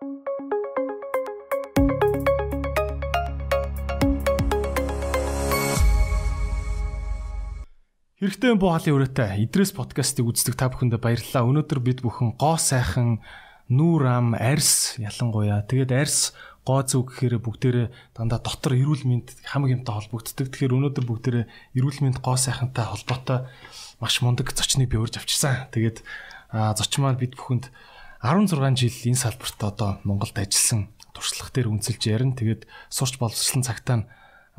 Хэрэгтэй буу хаалын өрөөтэй Идрээс подкастыг үздэг та бүхэндээ баярлалаа. Өнөөдөр бид бүхэн гоо сайхан нүүр ам, арьс ялангуяа тэгээд арьс гоо зүг гэхээр бүгдээрээ дандаа дотор эрүүл мэнд хамаг юмтай холбогддог. Тэгэхээр өнөөдөр бүгдээрээ эрүүл мэнд гоо сайхантай холбоотой маш мундаг зочныг би урьж авчирсан. Тэгээд зочин маань бид бүхэнд 16 жил энэ салбарт одоо Монголд ажилласан туршлага дээр үнэлж ярина. Тэгээд сурч боловсролын цагтаа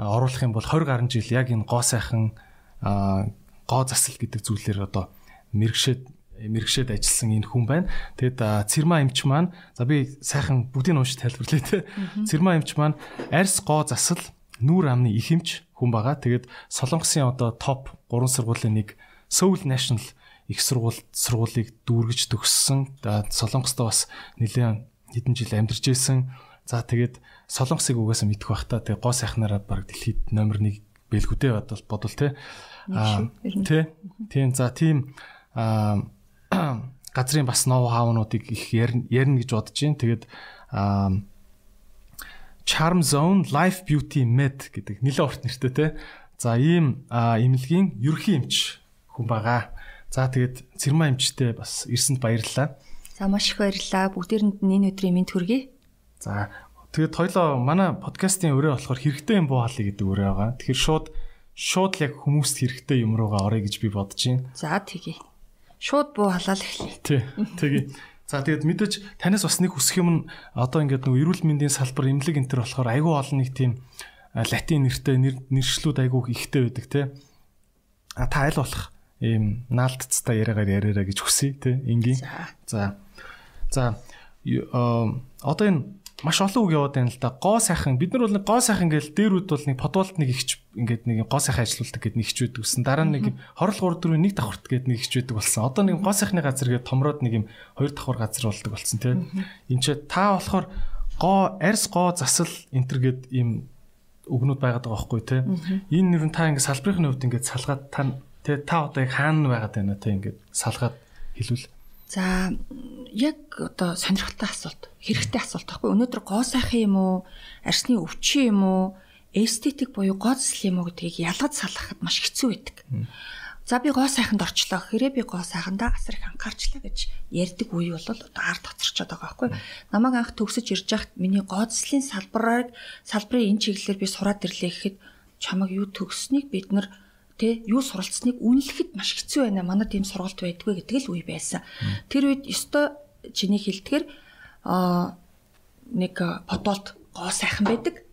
оруулах юм бол 20 гаруй жил яг энэ гоо сайхан гоо засал гэдэг зүйлээр одоо мэрэгшээд мэрэгшээд ажилласан энэ хүн байна. Тэгэд Цэрма эмч маань за би сайхан бүгдийг уншиж тайлбарлая те. Цэрма эмч маань арьс гоо засал нүүр амны их эмч хүн байгаа. Тэгээд Солонгосын одоо топ 3 сургуулийн нэг Seoul National их сургууль сургуулийг дүүргэж төгссөн. Солонгост бас нэлээд хэдэн жил амьдарч байсан. За тэгээд Солонгосыг угаасаа мэдэх бах та. Тэгээд гоо сайхнараа баг дэлхийд номер 1 бэлгүүдээ бодвол бодвол те. Аа тий. Тийм за тийм аа газрын бас ноу хаунуудыг их ярина гэж бодож байна. Тэгээд аа Charm Zone Life Beauty Med гэдэг нэлээд урт нэртэй те. За ийм эмнэлгийн ерхий эмч хүн байгаа. За тэгээд цэрмаа эмчтэй бас ирсэнд баярлалаа. За маш их баярлалаа. Бүгдээрэнд энэ өдрийн мэнд хүргэе. За тэгээд хоёлоо манай подкастын өрөө болохоор хэрэгтэй юм буу халыг гэдэг өрөө байгаа. Тэгэхээр шууд шууд л яг хүмүүст хэрэгтэй юм руугаа орё гэж би бодож байна. За тэгье. Шууд буу халаал эхлэе. Тий. Тэгье. За тэгээд мэдээж танаас бас нэг хүсэх юм нь одоо ингээд нөгөө эрүүл мэндийн салбар эмнэлэг энэ төр болохоор айгүй олон нэг тийм латин нэртэй нэршлүүд айгүй ихтэй байдаг тий. А та аль болох ийм наалтцтай яриагаар яриараа гэж хүсье тий. Ингийн. За. За. Одоо энэ маш олон үг яваад байна л да. Гоо сайхан бид нар бол нэг гоо сайхан гээл дээрүүд бол нэг подвалт нэг ихч ингээд нэг гоо сайхан ажилуулдаг гэд нэг байдаг гэсэн. Дараа нь нэг хорол 3 4 нэг давхарт гэд нэг байдаг болсон. Одоо нэг гоо сайхны газар гээд томроод нэг юм хоёр давхар газар болдог болсон тийм. Энд чи та болохоор гоо арьс гоо засал энтер гэд ийм өгнүүд байгаад байгаа байхгүй тийм. Энэ нэр нь та ингээд салбарын хувьд ингээд салгаад та та одоо яг хаана байгаад байна те ингээд салгаад хэлвэл. За яг одоо сонирхолтой асуулт, хэрэгтэй асуулт байхгүй. Өнөөдөр гоо сайхан юм уу, арсны өвчин юм уу, эстетик буюу гоцл юм уу гэдгийг ялгаж салгахад маш хэцүү байдаг. За би гоо сайханд орчлоо. Хэрэг би гоо сайхандаа асар их анхаарчлаа гэж ярьдаг үе бол одоо ард тоцорчод байгаа байхгүй. Намайг анх төгсөж ирж яхад миний гоцлын салбарыг салбарын энэ чиглэлээр би сураад ирлээ гэхэд чамаг юу төгсснийг бид нар тэ юу суралцсныг үнэлэхэд маш хэцүү байна. Манай тийм сургалт байдгүй гэдэг л үе байсан. Тэр үед өстой чиний хэлдгэр а нэг подолт гоо сайхан байдаг.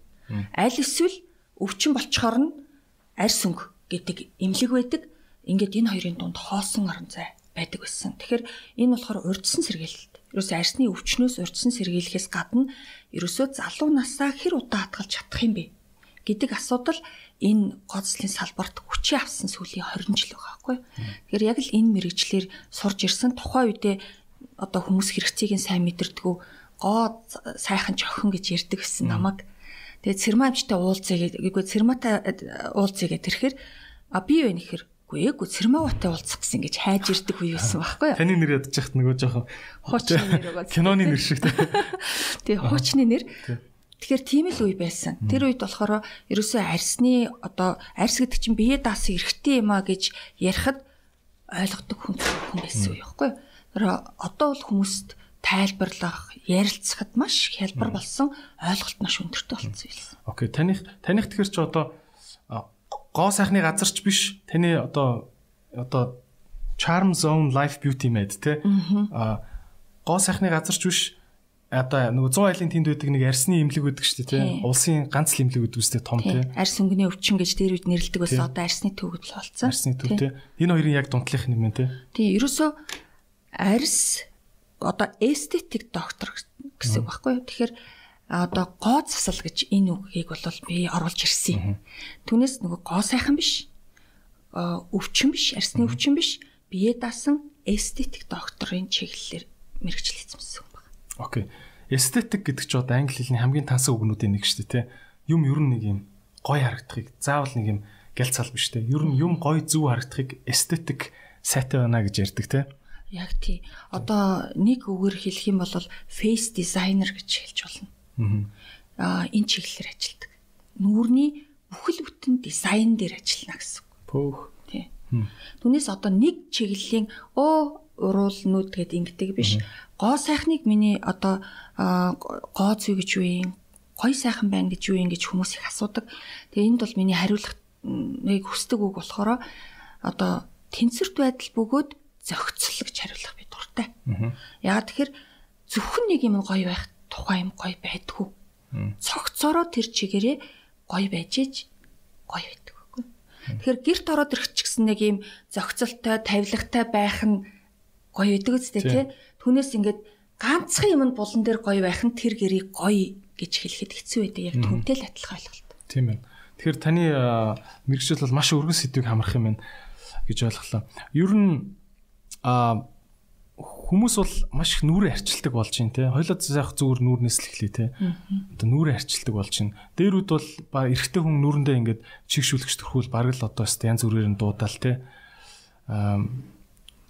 Аль эсвэл өвчин болчхоор нь арьс өнгө гэдэг имлэг байдаг. Ингээд энэ хоёрын дунд хоосон орон зай байдаг байсан. Тэгэхээр энэ болохоор урьдсан сэргээлт. Ерөөсөө арьсны өвчнөөс урьдсан сэргийлэхээс гадна ерөөсөө залуу насаа хэр удаа хатгалж чадах юм бэ гэдэг асуудал энэ гоцлын салбарт хүчээ авсан сүүлийн 20 жил байгаа байхгүй. Тэгэхээр яг л энэ мэрэгчлэр сурж ирсэн тухайн үедээ одоо хүмүүс хэрэгцээг нь сайн мэдэрдэггүй гоо сайхан чохин гэж ярьдаг гэсэн намайг. Тэгээд цэрмаамжтай уулзъя гэгүй цэрматай уулзъя гэхээр тэрхэр а би юу нэхэр Үгүй ээ, цэрмаватай уулзах гэсэн гэж хайж ирдэг үе байсан байхгүй юу? Таны нэр ядчих хат нөгөө жоохон хуучны нэр байгаа. Киноны нэр шиг тийм. Тэгээ хуучны нэр. Тэгэхээр тийм л үе байсан. Тэр үед болохоор ерөөсөө арьсны одоо арьс гэдэг чинь бие даасан эрхтэй юм а гэж ярихад ойлгодог хүн хүн байсан үе байхгүй. Тэр одоо бол хүмүүст тайлбарлах, ярилцахад маш хялбар болсон, ойлголт маш өндөртэй болсон юм. Окей, таних таних тэгэхээр ч одоо гоо сайхны газарч биш. Таны одоо одоо Charm Zone Life Beauty Med те. Аа гоо сайхны газарч биш одоо нөгөө 100 айлын тэнд байдаг нэг арсны имлэг байдаг шүү дээ тийм улсын ганц л имлэг байдаг үстэй том тийм арс өнгөний өвчин гэж дээр үед нэрлэдэг байсан одоо арсны төв гэж болсон. Арсны төв тийм энэ хоёрын яг дундлах юм тийм тийм ерөөсөө арс одоо эстетик доктор гэсэн үг байхгүй юу? Тэгэхээр одоо гоо засал гэж энэ үгийг бол би оруулж ирсэн. Түүнээс нөгөө гоо сайхан биш. Өвчин биш арсны өвчин биш. Бие даасан эстетик докторын чиглэлээр мэрэгчлээсэн Окей. Эстетик гэдэг чинь одоо англи хэлний хамгийн тансан үгнүүдийн нэг шүү дээ, тэ. Юм ер нь нэг юм гоё харагдахыг заавал нэг юм гялцал биш тэ. Ер нь юм гоё зүв харагдахыг эстетик сайтай байна гэж ярьдаг тэ. Яг тий. Одоо нэг үгээр хэлэх юм бол face designer гэж хэлж болно. Аа энэ чиглэлээр ажилладаг. Нүүрний бүхэл бүтэн дизайн дээр ажиллана гэсэн үг. Пөөх. Тий. Түүнээс одоо нэг чиглэлийн оо уруулнууд гэд ингэдэг биш. Гоо сайхныг миний одоо гоо зүй гэж юу юм? Гой сайхан байна гэж юу юм гэж хүмүүс их асуудаг. Тэгээ энд бол миний хариулах нэг хүсдэг үг болохоор одоо тэнцвэрт байдал бөгөөд зохицол гэж хариулах би дуртай. Яагаад тэгэхээр зөвхөн нэг юм гоё байх тухайн юм гоё байдгүй. Цогцороо тэр чигээрээ гоё байж иж гоё байдаг. Тэгэхээр гэрт ороод ирэх ч гэсэн нэг юм зохицолтой, тавилгатай байх нь гоё байдаг үстэй тий. Түүнээс ингээд ганцхан юм булан дээр гоё байх нь тэр гэрийг гоё гэж хэлэхэд хэцүү байдаг. Яг түнтэй л адилхан ойлголт. Тийм ээ. Тэгэхээр таны мэрэгжил бол маш өргөн сэдвийг хамрах юм байна гэж ойлголоо. Ер нь а хүмүүс бол маш их нүрээ арчилдаг болж байна те. Хойлоо заах зүгээр нүүрнээс л эхлэе те. Одоо нүрээ арчилдаг болж байна. Дээрүүд бол ба эрэгтэй хүн нүрэндээ ингээд чигшүүлэгч төрхүүл бараг л одоо янз бүрээр нь дуудаал те. Аа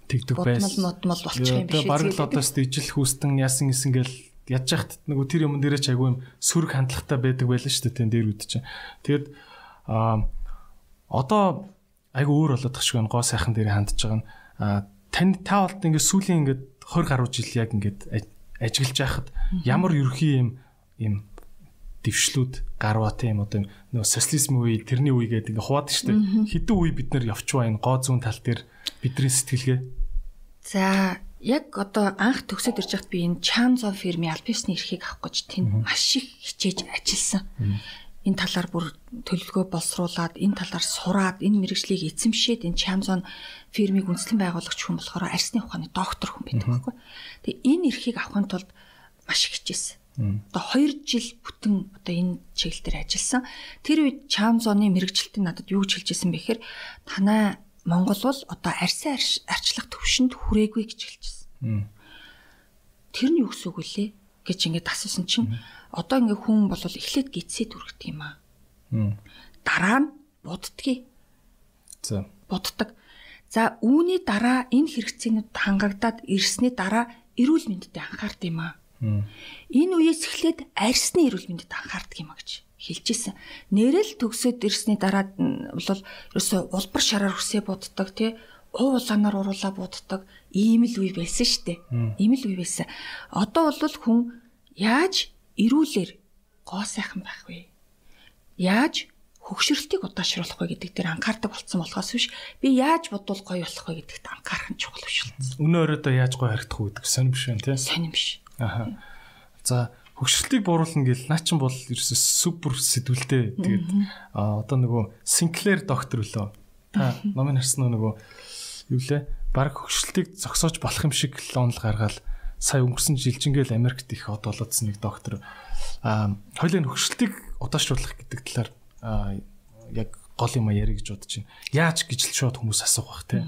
тэгдэг байсан. Модмол болчих юм биш үү. Бараг л одоо ижил хүүстэн яасан гисэн гэл ядж яхад нөгөө тэр юм дээрээ ч айгүй юм сөрөг хандлагатай байдаг байлаа шүү дээ тэн дээрүүд чинь. Тэгэд аа одоо айгүй өөр болоод тахшгүй гоо сайхан дээрээ хандж байгаа нь тань та болд ингээд сүүлийн ингээд 20 гаруй жил яг ингээд ажиглаж байхад ямар ерхий юм юм дэвшлүүд гарваа тийм одоо нөө социализм үе тэрний үе гэдэг ингээ хуваад штэ хэдэн үе бид нар явч байна гоо зүүн тал дээр бидний сэтгэлгээ за яг одоо анх төгсөд ирж байхад би энэ Chamzon фирмийн альписны эрхийг авах гэж тэнд маш их хичээж ажилласан энэ талаар бүр төлөвлөгөө боловсруулад энэ талаар сураад энэ мэрэгжлийг эзэмшээд энэ Chamzon фирмийг үндэслэн байгуулагч хүн болохоор арсны ухааны доктор хүн байдаг байхгүй. Тэгээ энэ эрхийг авахын тулд маш их хичээсэн. Одоо 2 жил бүтэн одоо энэ чиглэл дээр ажилласан. Тэр үед Chamzon-ы мэрэгчлэлтэн надад юу гэж хэлжсэн бэ гэхээр танай Монгол бол одоо арсын арчлах төвшөнд хүрээгүй гэж хэлжсэн. Тэр нь юу гэсэн үг вэ? гэж ингээд асуусан чинь одоо ингээ хүн бол эхлээд гидсэд үргэлт юм аа. Дараа нь буддгийг. За. Буддаг. За үүний дараа энэ хэрэгцээнүүд хангагдаад ирсний дараа эрүүл мэндэд анхаард юм аа. Энэ үеэс эхлээд арьсны эрүүл мэндэд анхаардаг юм а гэж хэлжсэн. Нэрэл төгсөд ирсний дараа бол ерөөсө улбар шараар хүсээ буддаг тий уу улаанаар уруулаа буддаг ийм л үе байсан шүү дээ. Ийм л үе байсан. Одоо бол хүн яаж эрүүлэр гоо сайхан байх вэ? Яаж хөгшрөлтийг удаашруулах вэ гэдэг дээр анхаардаг болсон болохоос биш би яаж бодвол гоё болох вэ гэдэгт анхаарах нь чухал биш болсон. Өнөө өрөөдөө яаж гоё харагдах вэ гэдэг сонирм биш байна тий. Сонирм биш. Аха. За хөгшрөлтийг бууруулна гэл наа чин бол ерөөсө супер сэтгүүлтэй. Тэгээд а одоо нөгөө Синклер доктор үлээ. Та номын харсан нөгөө юу лээ? Бараг хөгшрөлтийг зогсоож болох юм шиг л онол гаргаал сая өнгөрсөн жилжингээл Америкт их од болоодсэн нэг доктор а хоёлын хөгшөлтийг удаашруулах гэдэг талаар яг гол юм яриа гэж бодож байна. Яаж гэж л шууд хүмүүс асуух бах те.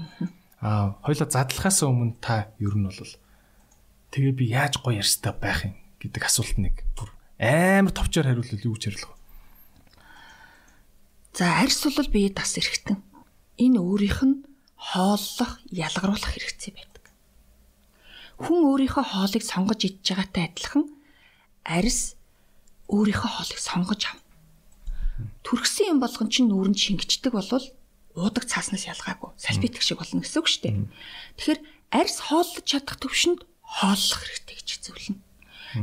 А хоёлоо задлахаас өмнө та ер нь бол тэгээ би яаж гоё ярьстай байх юм гэдэг асуулт нэг бүр амар товчоор хариулвал юу гэж хариулах вэ? За арьс бол бие тас эргэтэн. Энэ өөрийнх нь хооллох, ялгаруулах хэрэгцээ байна хүн өөрийнхөө хоолыг сонгож идж байгаатай адилхан арьс өөрийнхөө хоолыг сонгож авна. Төрхсөн юм болгон чинь нүүрэнд шингэждэг болвол уудаг цааснаас ялгаагүй салбитг шиг болно гэсэн үг шүү дээ. Тэгэхээр арьс хооллож чадах төвшөнд хооллох хэрэгтэй гэж зөвлөнө.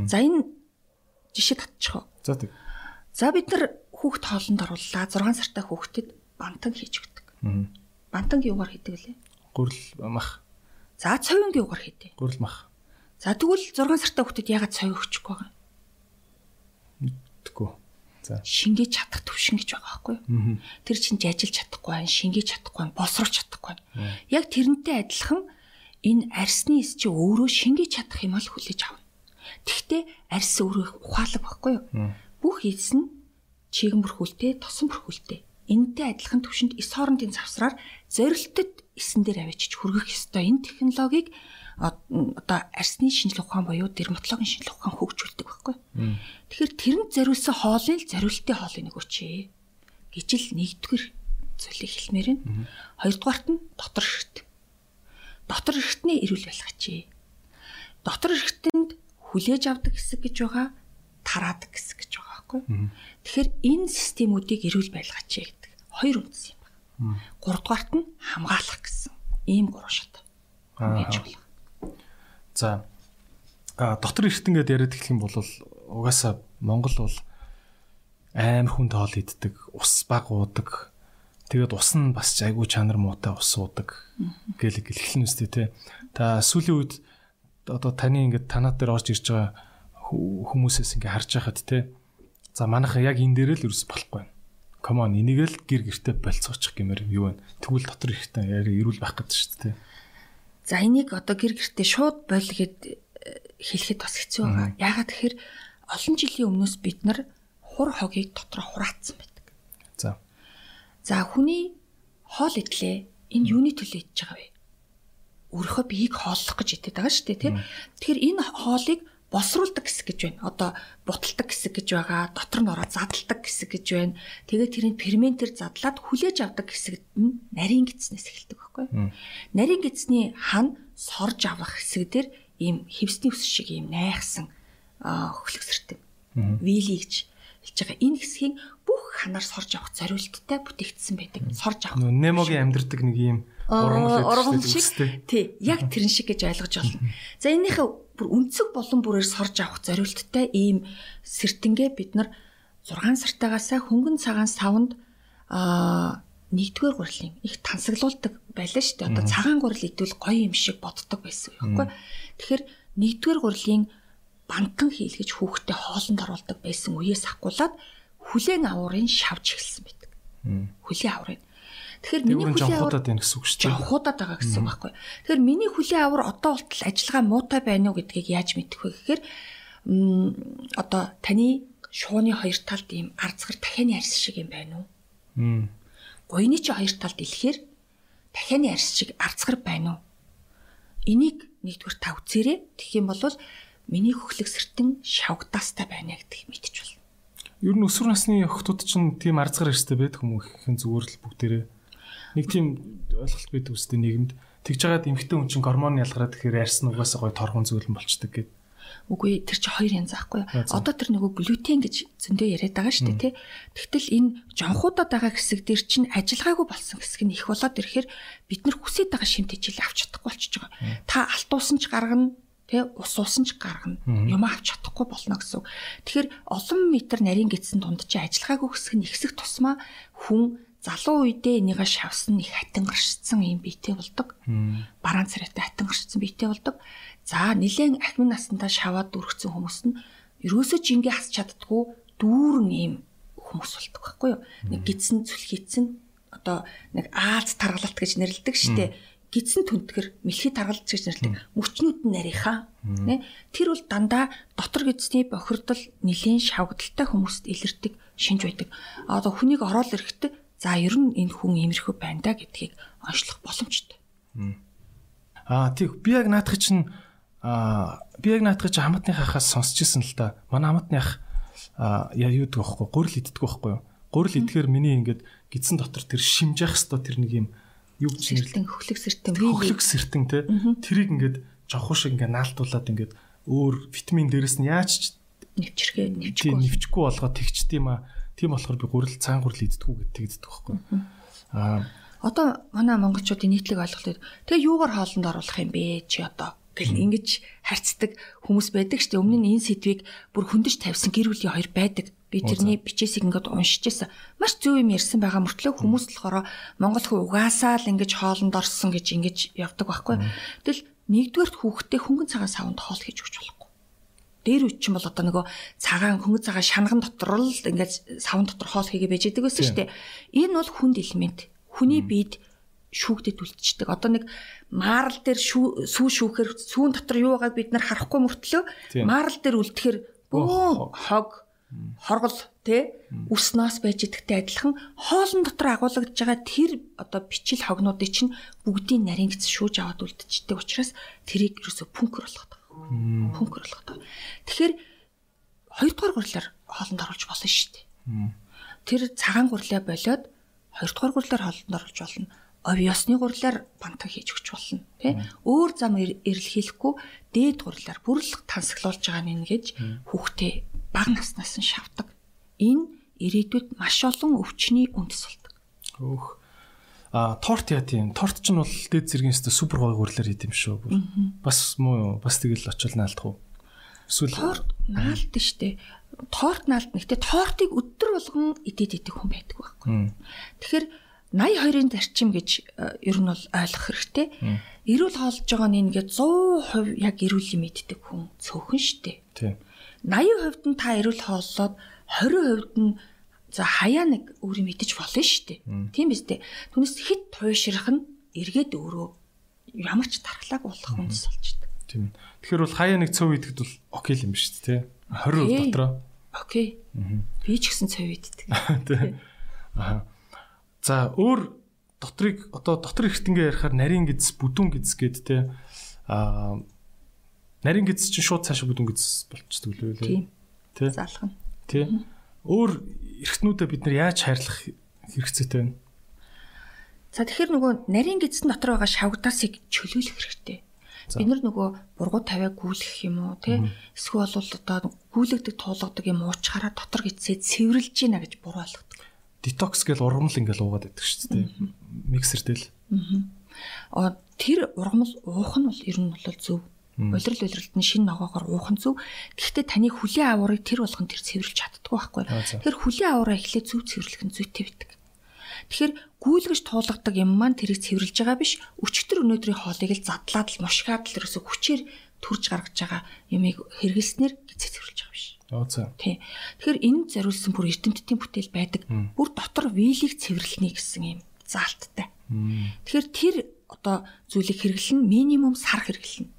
За энэ жишээ татчих? За тэг. За бид нар хүүхд хоолнд орууллаа 6 сартай хүүхдэд бантан хийж өгдөг. Бантанг юугаар хийдэг лээ? Гүрэл мах. За цовингийн угаар хийдэ. Гүрэл мах. За тэгвэл 6 сартай хүүхдэд ягаад цовь өгчихгүй байгаа юм? Мэдгүй. За. Шингээж чадах төвшин гэж байгаа байхгүй юу? Тэр чинь жажилж чадахгүй байх, шингээж чадахгүй байх, босруулж чадахгүй. Яг тэрнтэй адилхан энэ арсны эс чи өөрөө шингээж чадах юм бол хүлээж авна. Тэгвэл арс өөрөө ухаалаг байхгүй юу? Бүх эс нь чигэн бүрхүүлтэй, тосон бүрхүүлтэй. Энэтэй адилхан төвшөнд эс хоорондын завсраар зорилтод эсэн дээр авчиж хүргэх ёстой энэ технологиг одоо арсны шинжилгээ ухаан буюу дерматологийн шинжилгээ ухаан хөгжүүлдэг байхгүй. Тэгэхээр тэрэнд зориулсан хоолыг л зориултын хоолыг нэг өчөө гэж л нэгдүгэр зүйлийг хэлмээр байна. Хоёрдугаарт нь дотор ширт. дотор эргэтний эрүүл байлгаач. Дотор эргэтэнд хүлээж авдаг хэсэг гэж байгаа, тараадаг хэсэг гэж байгаа байхгүй. Тэгэхээр энэ системүүдийг эрүүл байлгаач гэдэг хоёр үндэс юм байна. Гуравдугаарт нь хамгаалах гэсэн ийм гурван шат. За дотор эргэтэн гэдээ яриад эхлэх юм бол угаасаа Монгол бол амар хүн тоол иддэг, ус баг уудаг. Тэгээд ус нь бас айгүй чанар муутай ус уудаг гэл гэлхлэн үстэй те. Та сүүлийн үед одоо таны ингээд танаа дээр орж ирж байгаа хүмүүсээс ингээд харж байхад те. За манайха яг энэ дээр л ерөөс болохгүй байна. Come on энийг л гэр гертэ болцоочих гэмээр юу вэ? Тэгвэл дотор ихтэй яри ирүүл байх гэдэг шүү дээ. За энийг одоо гэр гертэ шууд боль гэд э, хэлэхэд бас хэцүү байгаа. Яагаад тэгэхээр олон жилийн өмнөөс бид нар хур хогийг дотроо хураацсан байдаг. За. За хүний хоол идлээ энэ юуны төлөө идж байгаа вэ? Өөрийнхөө биеийг хооллох гэж идэт байгаа шүү дээ, тийм. Тэгэхээр энэ хоолыг босруулдаг хэсэг гэж байна. Одоо буталдаг хэсэг гэж байгаа, дотор нь ороод задалдаг хэсэг гэж байна. Тэгээд тэрийг ферментээр задлаад хүлээж авдаг хэсэгт нь нарийн гидснээс эхэлдэг байхгүй юу? Нарийн гидсний хан сорж авах хэсэг дээр ийм хевсний үс шиг ийм найхсан хөхлөксөртэй. Вили гэж хэлж байгаа. Энэ хэсгийг бүх ханаар сорж авах зориулттай бүтээгдсэн байдаг. Сорж авах. Немогийн амьдрдаг нэг юм ургамал шиг. Тий, яг тэрэн шиг гэж ойлгож болно. За энэнийхээ бүр өнцөг болон бүрээр сорж авах зориулттай ийм сэртэнгээ бид нар 6 сартаагаасаа хөнгөн цагаан савнд аа нэгдүгээр гурилын их тансаглуулдаг байлаа шүү дээ. Одоо цагаан гурил идвэл гоё юм шиг боддог байсан юм байхгүй. Тэгэхээр нэгдүгээр гурилын бантан хийлгэж хүүхдэд хоолнд оруулдаг байсан үеэс ахгуулаад хүлэн авуурын шавж эхэлсэн байдаг. Хүлийн авуурын. Тэгэхээр миний хүлийн аваад байна гэсэн үг шүү дээ. Жонхуудаад байгаа гэсэн үг байхгүй. Тэгэхээр миний хүлийн авар одоо болтол ажиллагаа муутай байна уу гэдгийг яаж мэдэх вэ гэхээр одоо таны шууны хоёр талд ийм арцгар дахианы арьс шиг юм байна уу? Гойны чи хоёр талд илэхээр дахианы арьс шиг арцгар байна уу? Энийг нэгдүгээр та үзээрэй. Тэгэх юм бол миний хөхлөг сэртэн шавгдаастай байна гэдгийг мэдчих болно. Ер нь өсвөр насны охтууд чинь тийм арзгаар эрстэй байдаг уу гэхин зүгээр л бүгдээрээ нэг тийм ойлголт байдаг үстэй нийгэмд тэгж жагаад эмхтэн хүн чинь гормон ялгараад тэгэхээр арьс нь угаасаа гоё торгон зүйлэн болчдөг гэдэг. Үгүй тэр чинь хоёр янз аахгүй. Одоо тэр нөгөө глютен гэж зөндөө яриад байгаа шүү дээ тий. Тэгтэл энэ жонхуудад байгаа хэсэг дээр чинь ажиллагаагүй болсон хэсэг нь их болоод ирэхээр бид нар хүсэж байгаа шимт хичээл авч чадахгүй болчихж байгаа. Та алтуусан ч гаргана Тэ ус уусан ч гаргана. Юм авч чадахгүй болно гэсэн. Тэгэхээр олон метр нарийн гидсэн дунд чи ажиллагаагүй хэсэг нь ихсэх тусмаа хүн залуу үедээ энийгээ шавсан их хатан гаршсан юм биетэй болдог. Бараан царайтай хатан гаршсан биетэй болдог. За нилээн ахмын насандаа шаваад дүрхсэн хүмүүс нь ерөөсөө жингээ хасч чаддгүй дүүрэн ийм хүмүүс болдог байхгүй юу? Нэг гидсэн зүлхийцэн одоо нэг Аз таргалалт гэж нэрлэдэг шүү дээ гидсэн түнтгэр мэлхий таргалж гэж нэрлэдэг мөчнүүд нь нарийнхаа тэр бол дандаа дотор гидсний бохирдол нэлийн шавгдaltaй хүмүүст илэрдэг шинж байдаг. Одоо хүнийг ороод ирэхдээ за ер нь энэ хүн иймэрхүү байна да гэдгийг онцлох боломжтой. Аа тийм би яг наадах чинь аа би яг наадах чинь хамтны хахаас сонсч ирсэн л да. Манай хамтны ах аа яа юу гэдэг вэ? Гурил иддэг байхгүй юу? Гурил идэхээр миний ингээд гидсэн дотор тэр шимжих хэвээр тэр нэг юм юу гэж нэрлэн хөхлөг сэртэн хөхлөг сэртэн те тэрийг ингээд жавхуу шиг ингээд наалтуулаад ингээд өөр витамин дээрэс нь яаж нэвчрхээ нэвчгүй нэвчгүй болгоод тэгчт юм а тийм болохоор би гурил цаан гурил иддэггүй гэдэг тэгдэг байхгүй аа одоо манай монголчуудын нийтлэг ойлголт тэгээ юугаар хоолнд оруулах юм бэ чи одоо гэл ингэж харьцдаг хүмүүс байдаг шүү дээ. Өмнө нь энэ сэдвийг бүр хөндөж тавьсан гэр бүлийн хоёр байдаг. Би тэрний бичээсийг ингээд уншиж байсан. Маш зөв юм ярьсан байгаа мөртлөө хүмүүс болохоор Монгол хүү угаасаа л ингэж хоолнд орсон гэж ингэж явдаг байхгүй. Тэгэл нэгдүгээрт хүүхдээ хөнгөн цагаан савнд хоол хийж өгч болохгүй. Дээр үуч чинь бол одоо нөгөө цагаан хөнгөн цагаан шанган дотор л ингээд савн дотор хоол хийгээ байж байгаа байсан шүү дээ. Энэ бол хүнд элемент. Хүний биед шүүгдэд үлдчихдэг. Одоо нэг маарл дээр сүү шүүхээр сүүн дотор юу байгааг бид нар харахгүй мөртлөө маарл дээр үлдэхэр бөө хог. хоргол тэ үснаас байж идэгтэй адилхан хоолн дотор агуулгаж байгаа тэр одоо бичил хогнуудыг чинь бүгдийн нарийн гэц шүүж аваад үлдчихдэг учраас тэрийг ерөөсө пүнкер болгоод болгоод байгаа. Тэгэхээр хоёрдугаар гурлаар хоолнд оруулж болно шүү дээ. Тэр цагаан гурлаа болоод хоёрдугаар гурлаар хоолнд оруулж болно. Овёсны гурлаар бантаг хийж өгч болно тий өөр зам эрэлхийлэхгүй дээд гурлаар бүрлэг тансаглуулж байгаа нь ингэж хүүхдээ бага наснаас нь шавдаг. Энэ ирээдүйд маш олон өвчний үндэс болдог. Өөх а торт яа тийм? Торт ч нь бол дээд зэргийн өстө супер гой гурлаар хийд юм шүү бас муу бас тэгэл очил наалдах уу? Эсвэл торт наалдсан штэ. Торт наалт нэгтээ тортыг өдөр болгон идээд идэх хүн байдаг байхгүй тэгэхээр 82-ын зарчим гэж э, ер нь бол ойлгох хэрэгтэй. Эрүүл хоолж байгаа нь ингээд 100% яг эрүүлийн мэддэг хүн цөөхөн штэ. Тийм. 80% нь та эрүүл хооллоод 20% нь за хаяа нэг өөрийн мэдэж болно штэ. Тийм биз дээ. Түүнээс хит туйшрах нь эргээд өөрөө ямар ч тархлааг болох хүнс болж байна. Тийм. Тэгэхээр бол хаяа нэг цөв идэхэд бол окей юм биш үү те? 20% дотроо. Окей. Би ч гэсэн цөв иддэг. Тийм. Аа. За өөр дотрыг одоо дотор эртнгээ ярихаар нарийн гиз бүдүүн гиз гээд те а нарийн гиз чинь шууд цаашаа бүдүүн гиз болчихдог л үү тий залхна тий өөр эртнүүдээ бид нар яаж хайрлах хэрэгцээтэй вэ За тэгэхээр нөгөө нарийн гидсэн дотор байгаа шавгдаасыг чөлөөлөх хэрэгтэй. Бид нар нөгөө бургуу тавиаг гүйлгэх юм уу те эсвэл бол одоо гүйлгдэг туулгадаг юм уучаараа дотор гидсээ цэвэрлж гинэ гэж буруу ойлгодог детокс гэл ургамал ингээл уугаад байдаг шүү дээ. Миксердэл. Аа тэр ургамал уух нь бол ер нь бол зөв. Улирал улиралд нь шинэ ногоогоор уух нь зөв. Гэхдээ таны хүлийн аварыг тэр болгон тэр цэвэрлж чаддгүй байхгүй. Тэр хүлийн авараа эхлээд зөв цэвэрлэх нь зүйтэй байдаг. Тэгэхээр гүйлгэж туулгадаг юм маань тэрийг цэвэрлж байгаа биш. Өчтөр өнөөдрийн хоолыг л задлаад л мушгаад л ерөөсө хүчээр төрж гаргаж байгаа юмыг хэрэглэснээр гизээ цэвэрлж байгаа биш. Оо за. Тий. Тэгэхээр энэ зориулсан бүр эрдэмтдийн бүтээл байдаг. Бүр дотор вилийг цэвэрлэнэ гэсэн юм заалттай. Тэгэхээр тэр одоо зүйлийг хэрэглэн минимум сар хэрэглэнэ.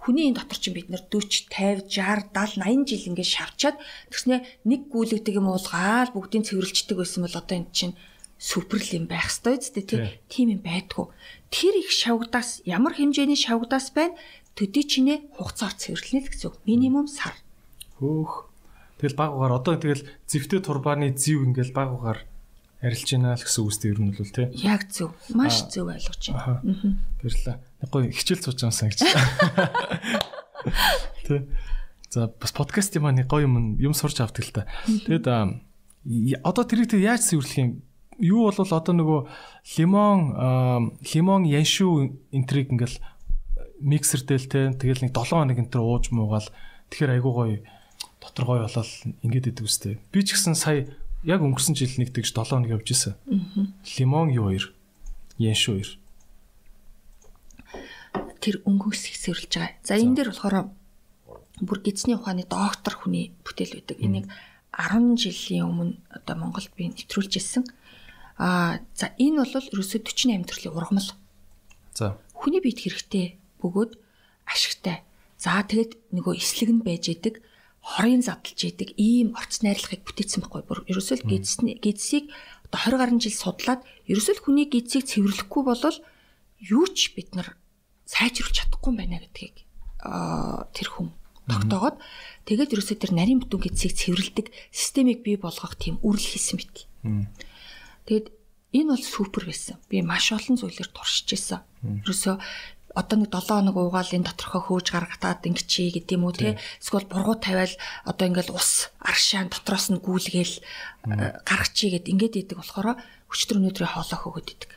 Хүний энэ дотор чинь бид нэр 40, 50, 60, 70, 80 жил ингээд шавчаад тэгснэ нэг гүйлэгдэг юм уулгаал бүгдийг цэвэрлждэг байсан бол одоо энэ чинь суперл юм байх ёстой үстэй тий. Тийм юм байдгүй. Тэр их шавгдаас ямар хэмжээний шавгдаас байна төдий чинээ хугацаар цэвэрлэнэ л гэсэн. Минимум сар. Хөөх. Тэгэл баг угаар одоо тэгэл зэвтэй турбааны зэв ингээл баг угаар арилж байна л гэсэн үгстэй ер нь бол тий. Яг зөв. Маш зөв ойлгож байна. Аа. Баярлалаа. Гоё хичээл сууж байгаа санагч. Тий. За бас подкаст юм аа нэг гоё юм юм сурч авдаг л та. Тэгэд одоо тэрийг тэг яаж цэвэрлэх юм? Юу бол одоо нөгөө лимон лимон яншүү энтриг ингээл миксердэл те тэгэл нэг 7 хоног энтер ууж муугаал тэгэхээр айгуу гоё дотор гоё болол ингээд идэв үстэй. Би ч гэсэн сая яг өнгөрсөн жил нэг тэгж 7 хоног явж исэн. Лимон юу хоёр? Янш хоёр. Тэр өнгөс хэсэрлж байгаа. За энэ дээр болохоор бүр гидсний ухааны доктор хүний бүтээл байдаг. Энийг 10 жилийн өмнө одоо Монголд би нэвтрүүлж ирсэн. Аа за энэ бол ерөөсөө 48 төрлийн ургамал. За. Хүний биед хэрэгтэй бөгөөд ашигтай. За тэгэд нөгөө эслэг нь байж идэг хорийн задлж идэг ийм орц найрлагыг бүтээсэн байхгүй бүр ерөөсөө гидсний гидсийг одоо 20 гаруй жил судлаад ерөөсөө хүний гидсийг цэвэрлэхгүй бол юу ч бид нар сайжруулж чадахгүй байна гэдгийг тэр хүн тогтоогоод тэгээд ерөөсөө тэр нарийн бүтэн гидсийг цэвэрлдэг системийг бий болгох тийм үрэл хийсэн мэт. Тэгээд энэ бол супер байсан. Би маш олон зүйлээр туршиж исэн. Ерөөсөө одоо нэг 7 хоног уугаал энэ доторхоо хөөж гаргатаад ингэчий гэдэг юм уу те эсвэл бургуу тавиал одоо ингээл ус аршаан дотроос нь гүйлгээл гаргачий гэд ингээд идэг болохоор өчтөр өнөөдрийн хоолоо хөгöd идэг.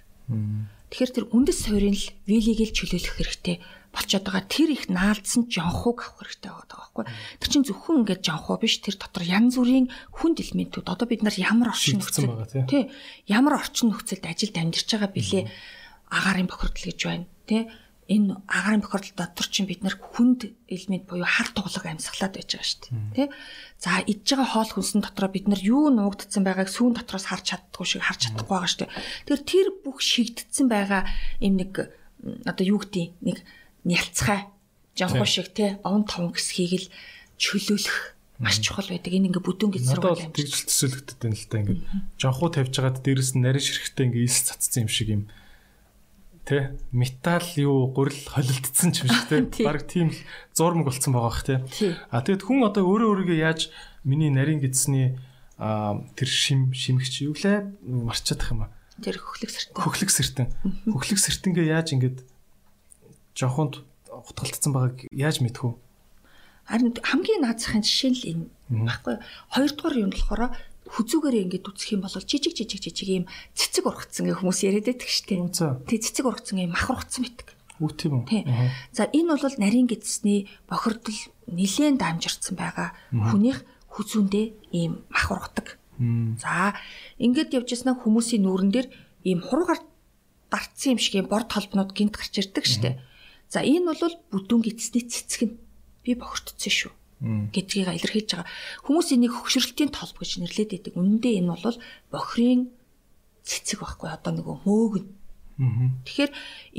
Тэгэхээр тэр үндэс суурийн л вилийг л чөлөөлөх хэрэгтэй. Болчиход байгаа. Тэр их наалдсан жонхуг авах хэрэгтэй байгаа байхгүй. Тэр чинь зөвхөн ингээд жонхуу биш тэр дотор янз бүрийн хүнд элементүүд одоо бид нар ямар орчин нөхцөл тий. ямар орчин нөхцөлд ажилд амьдарч байгаа бilé агаарын бохирдол гэж байна тий энэ агаарын бохирдол дотор чинь бид нар хүнд элемент буюу хар туглаг амьсгалаад байж байгаа шүү дээ. Тэ? За идж байгаа хоол хүнсэн дотроо бид нар юу нуугдсан байгааг сүүн дотроос харж чаддгүй шиг харж чадахгүй байгаа шүү дээ. Тэгэхээр тэр бүх шигдсэн байгаа юм нэг одоо юу гэдгийг нэг нялцгай жонхоо шиг те он таван гэсхийг л чөлөөлөх маш чухал байдаг. Энэ ингээ бүдүүн гэж сургууль амжилт. Тэгж төсөөлөгдөд байна л та ингээ. Жонхоо тавьж байгаад дээрэс нь нарийн ширхтээ ингээ ис цацсан юм шиг юм Тэ металл юу гурил холилдсон ч юм шиг те. Бараг тийм л зурмаг болцсон байгаа бах те. А тэгэд хүн одоо өөрөө өөрийгөө яаж миний нарийн гидсний тэр шим шимэгч юу лээ марчаад тах юм аа. Тэр хөхлөг сэртэн. Хөхлөг сэртэн. Хөхлөг сэртэнгээ яаж ингэж жоохонд утгалтсан байгааг яаж мэдэх вэ? Харин хамгийн наацхан жишээ л энэ баггүй. Хоёрдугаар юм болохоор хүзүүгээр ингээд үсэх юм бол жижиг жижиг жижиг юм цэцэг ургацсан гэх хүмүүс яриад байдаг штеп. Тэг цэцэг ургацсан юм мах ургацсан байдаг. Үгүй тийм үү? За энэ бол нарийн гидсний бохирдол нилээн дамжирцсан байгаа хүнийх хүзүүндээ ийм мах ургадаг. За ингээд явжсанаа хүмүүсийн нүүрэн дээр ийм хургаар дарцсан юм шиг юм бор толбнууд гинт гарч ирдэг штеп. За энэ бол бүдүүн гидсний цэцэг нь би бохирдсон шүү гэдгийг илэрхийлж байгаа. Хүмүүс энийг хөвшрөлтийн толб гэж нэрлэдэг байдаг. Үнэндээ энэ бол бохрын цэцэг байхгүй одоо нөгөө мөөгн. Тэгэхээр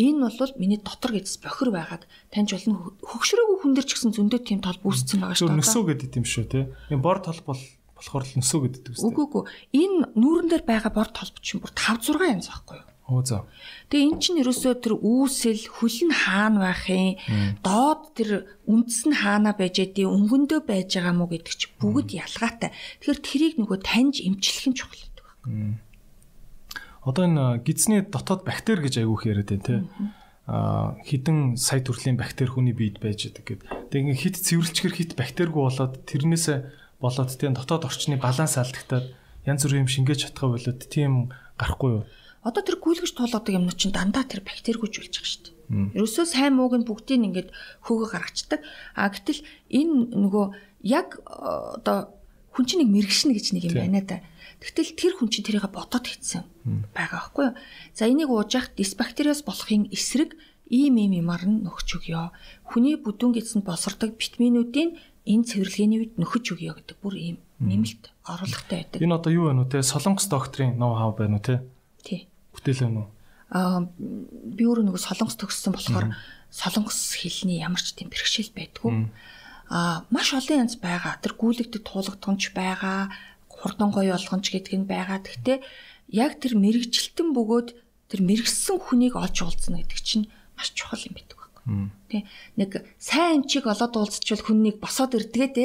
энэ бол миний дотор гэдс бохир байгааг таньж болно. Хөгшрөөгүй хүн дээр ч гэсэн зөндөө тийм толб үүсцэн байгаа шүү дээ. Нөсөө гэдэг юм шүү те. Энэ бор толб бол болохоор л нөсөө гэдэг үстэй. Үгүй үгүй. Энэ нүүрэн дээр байгаа бор толб чинь бүр 5 6 янз байхгүй юу? Оо за. Тэгээ эн чинь ерөөсөө тэр үүсэл хүлэн хаана байхын доод тэр үндэс нь хаана байж эдийн өнгөндөө байж байгаа мó гэдэг чи бүгд ялгаатай. Тэгэхээр тэрийг нөгөө таньж эмчлэх нь чухал гэдэг байна. Одоо энэ гидсний дотоод бактери гэж айгүйх яриад байна те. А хідэн сая төрлийн бактери хүний биед байж байгаа гэд. Тэгээ хит цэвэрлчгэр хит бактеригүй болоод тэрнээс болоод тийм дотоод орчны баланс алдагтаад янз бүрийн юм шингээж чадхаа болоод тийм гарахгүй юу? Одоо тэр гүйлгэж туулгадаг юмнууд чинь дандаа тэр бактеригүйж болж байгаа шүү дээ. Ерөөсөө сайн мууг нь бүгдийг ингээд хөөгө гаргацдаг. А гэтэл энэ нөгөө яг одоо хүн чинь нэг мэрэгшнэ гэж нэг юм байна да. Тэгтэл тэр хүн чинь тэрийг бодоод хийсэн байгаа байхгүй юу? За энийг уужих дисбактериас болохын эсрэг ийм ийм юмар нь нөхч өгөө. Хүний бүдүүн гэдсэнд болсордог витаминуудын энэ цэвэрлэгээний үед нөхөж өгөө гэдэг бүр ийм нэмэлт оруулгатай байдаг. Энэ одоо юу вэ нү те? Солонгос докторийн ноу хав байна уу те? Тий бүтээл байна уу? Аа би өөрөө нөгөө солонгос төгссөн болохоор солонгос хэлний ямар ч тийм бэрхшээл байдгүй. Аа маш олон янз байгаа. Тэр гүйлэгдэд туулгадгонч байгаа, хурдан гоё болгонч гэдэг нь байгаа. Гэхдээ яг тэр мэрэгчлэлтэн бөгөөд тэр мэрэгсэн хүнийг олж уулзна гэдэг чинь маш чухал юм байдаг байхгүй. Тэ нэг сайн эмчийг олоод уулзчихвал хүннийг босоод ирдгээ те.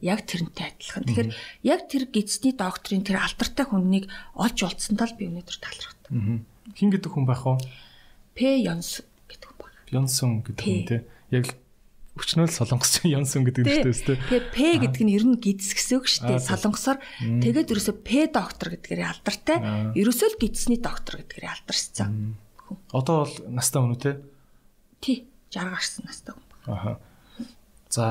Яг тэрнтэй адилхан. Тэгэхээр яг тэр гидсний докторийн тэр алдартай хүннийг олж уулзсандаа л би өнөөдөр талархав. Хин гэдэг хүн байх уу? П Йонс гэдэг хүн байна. Йонсон гэдэг хүн тий. Яг өчнөөл солонгос Йонсон гэдэг нэртэй өстэй. Тэгээ П гэдэг нь ер нь гидс гэсэн үг шүү дээ. Солонгосоор тэгээд ерөөсө П доктор гэдгээр алдартай. Ерөөсөө л гидсний доктор гэдгээр алдарсан. Одоо бол настай хүн үү те? Тий. 60 гарсан настай хүн байна. Аха. За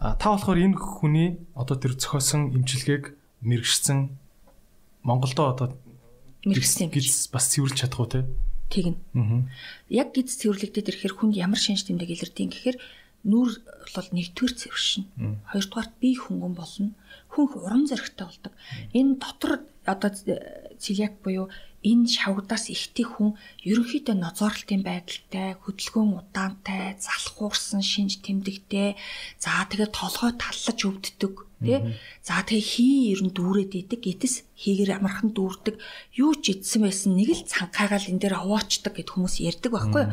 та болохоор энэ хүний одоо тэр зохиосон имчилгээг мэрэгшсэн Монголдо одоо мэрэгсэн юм. Гиз бас цэвэрлж чадах уу те? Тэгнь. Аа. Яг гиз цэвэрлэгдээд ирэхээр хүнд ямар шинж тэмдэг илэрдэг гэхээр нүур бол нэгдүгээр цэвэршин. Хоёрдугаарт бие хөнгөн болно. Хүн урам зоригтой болдог. Энэ дотор одоо цэлиак буюу энэ шавгадаас ихтэй хүн ерөнхийдөө нозоорлтын байдалтай, хөдөлгөөн удаантай, залхуурсан шинж тэмдэгтэй, за тэгээд толгой таллаж өвддөг тий. За тэгээ хий ер нь дүүрээд идэг, гэтэс хийгэр амархан дүүрдэг. Юу ч идсэн байсан нэг л цанхаагаал энэ дээр овоочдаг гэд хүмүүс ярьдаг байхгүй юу?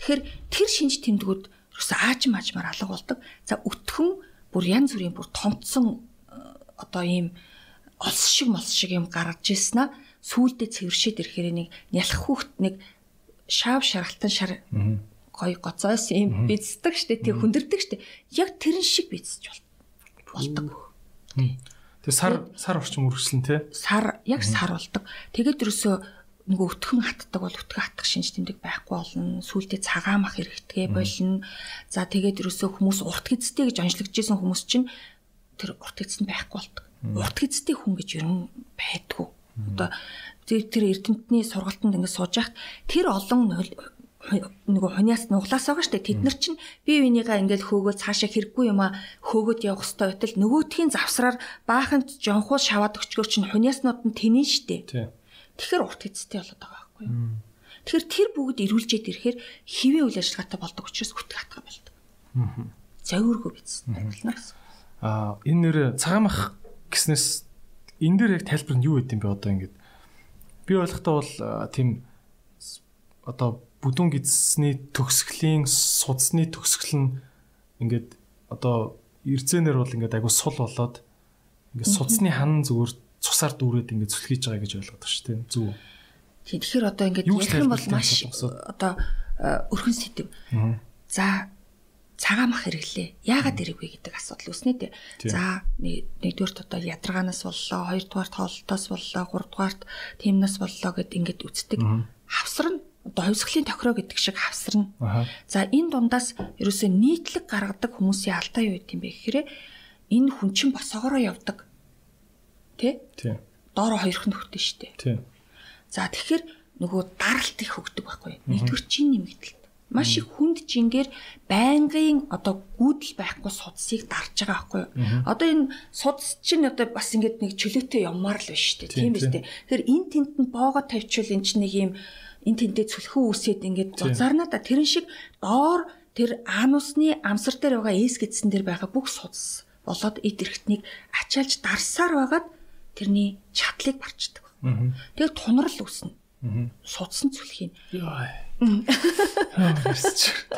Тэгэхээр тэр шинж тэмдгүүд ерөөсөө ааж маажмаар алга болдог. За өтгөн бүр янз бүрийн бүр томцсон э, одоо ийм олс шиг молс шиг юм гаргаж ирсэн аа сүулдэ цэвэршээд ирэхээр нэг нялх хүүхд нэг шаав шаргалтан шар гой гоцоос юм бицдэг штэ тэг хүндэрдэг штэ яг тэрэн шиг бицж болдог. Тэг сар сар орчим үргэлжлэн тий. Сар яг сар болдог. Тэгээд ерөөсөө нөгөө өтгөн хатдаг бол өтгөн хатах шинж тэмдэг байхгүй болно. Сүүлдээ цагаан мах хэрэгтэй болно. За тэгээд ерөөсөө хүмүүс урт гэцтэй гэж онцлогдчихсэн хүмүүс чинь тэр урт нь байхгүй болдог. Урт гэцтэй хүн гэж ер нь байдгүй. Одоо тэр эрдэмтний сургалтанд ингэ сууж яхад тэр олон нөгөө хуниас нуглаас байгаа штэ. Тэд нар чинь бие бинийгаа ингээл хөөгөө цаашаа хэрэггүй юм а хөөгөөд явах хэвээр байтал нөгөөтхийн завсраар бааханд жонхуул шаваад өчгөр чинь хуниаснууд нь тэнэн штэ. Тэгэхээр урт хэцтэй болоод байгаа байхгүй юу? Тэгэхээр тэр бүгд ирүүлжээд ирэхээр хэвийн үйл ажиллагаатай болдог учраас хүтг хатгаа болдог. Зовиргүй биз. Байна гэсэн. А энэ нэр цагаан мах гэснээс энэ дээр яг тайлбар нь юу гэдэм бэ одоо ингээд би ойлгохдоо бол тийм одоо бүдүүн гидсний төгсгөлийн судасны төгсгөл нь ингээд одоо эрзэнээр бол ингээд айгу сул болоод ингээд судасны хан зүгээр цусаар дүүрээд ингээд зүлхийж байгаа гэж ойлгоод байна шүү дээ. Зүг. Тийм тэгэхээр одоо ингээд ярих юм бол маш одоо өрхөн сэдв. За цагаан мах хэрэглээ. Яагаад хэрэгвэ гэдэг асуудал үүснэ дээ. Тийм. За нэг- нэгдүгээрт одоо ядаргаанаас боллоо, хоёрдугаарт хоолтоос боллоо, гуравдугаарт тиймнээс боллоо гэд ингээд үздэг. Хавсарна. Одоо хувьсгалын тохироо гэдэг шиг хавсарна. За энэ дундаас ерөөсөө нийтлэг гаргадаг хүмүүсийн алдаа юу гэдэм бэ гэхээр энэ хүн чинь босоогоороо явдаг. Тэ? Тийм. Доороо хоёрхан нөхдөж штэ. Тийм. За тэгэхээр нөгөө даралт их хөгдөг байхгүй. Нэгдүгээр чин нэмэгдэлт. Маш их хүнд жингээр байнгын одоо гүйдэл байхгүй судсыг дарж байгаа байхгүй. Одоо энэ судс чинь одоо бас ингээд нэг чөлөөтэй явмаар л шүү дээ. Тийм, биз дээ. Тэгэхээр энэ тент нь боогоо тавьчвал эн чинь нэг юм энэ тэнтэй цүлхэн үсээд ингээд Тийм. зузаарнаа да тэрэн шиг доор тэр анусны амсар дээр байгаа эс гэдсэн дээр байгаа бүх судас болоод эд эрхтнийг ачаалж дарсаар байгаад тэрний чадлыг барчдаг. Тэгээ тунрал үүснэ. Судсан цүлхийн.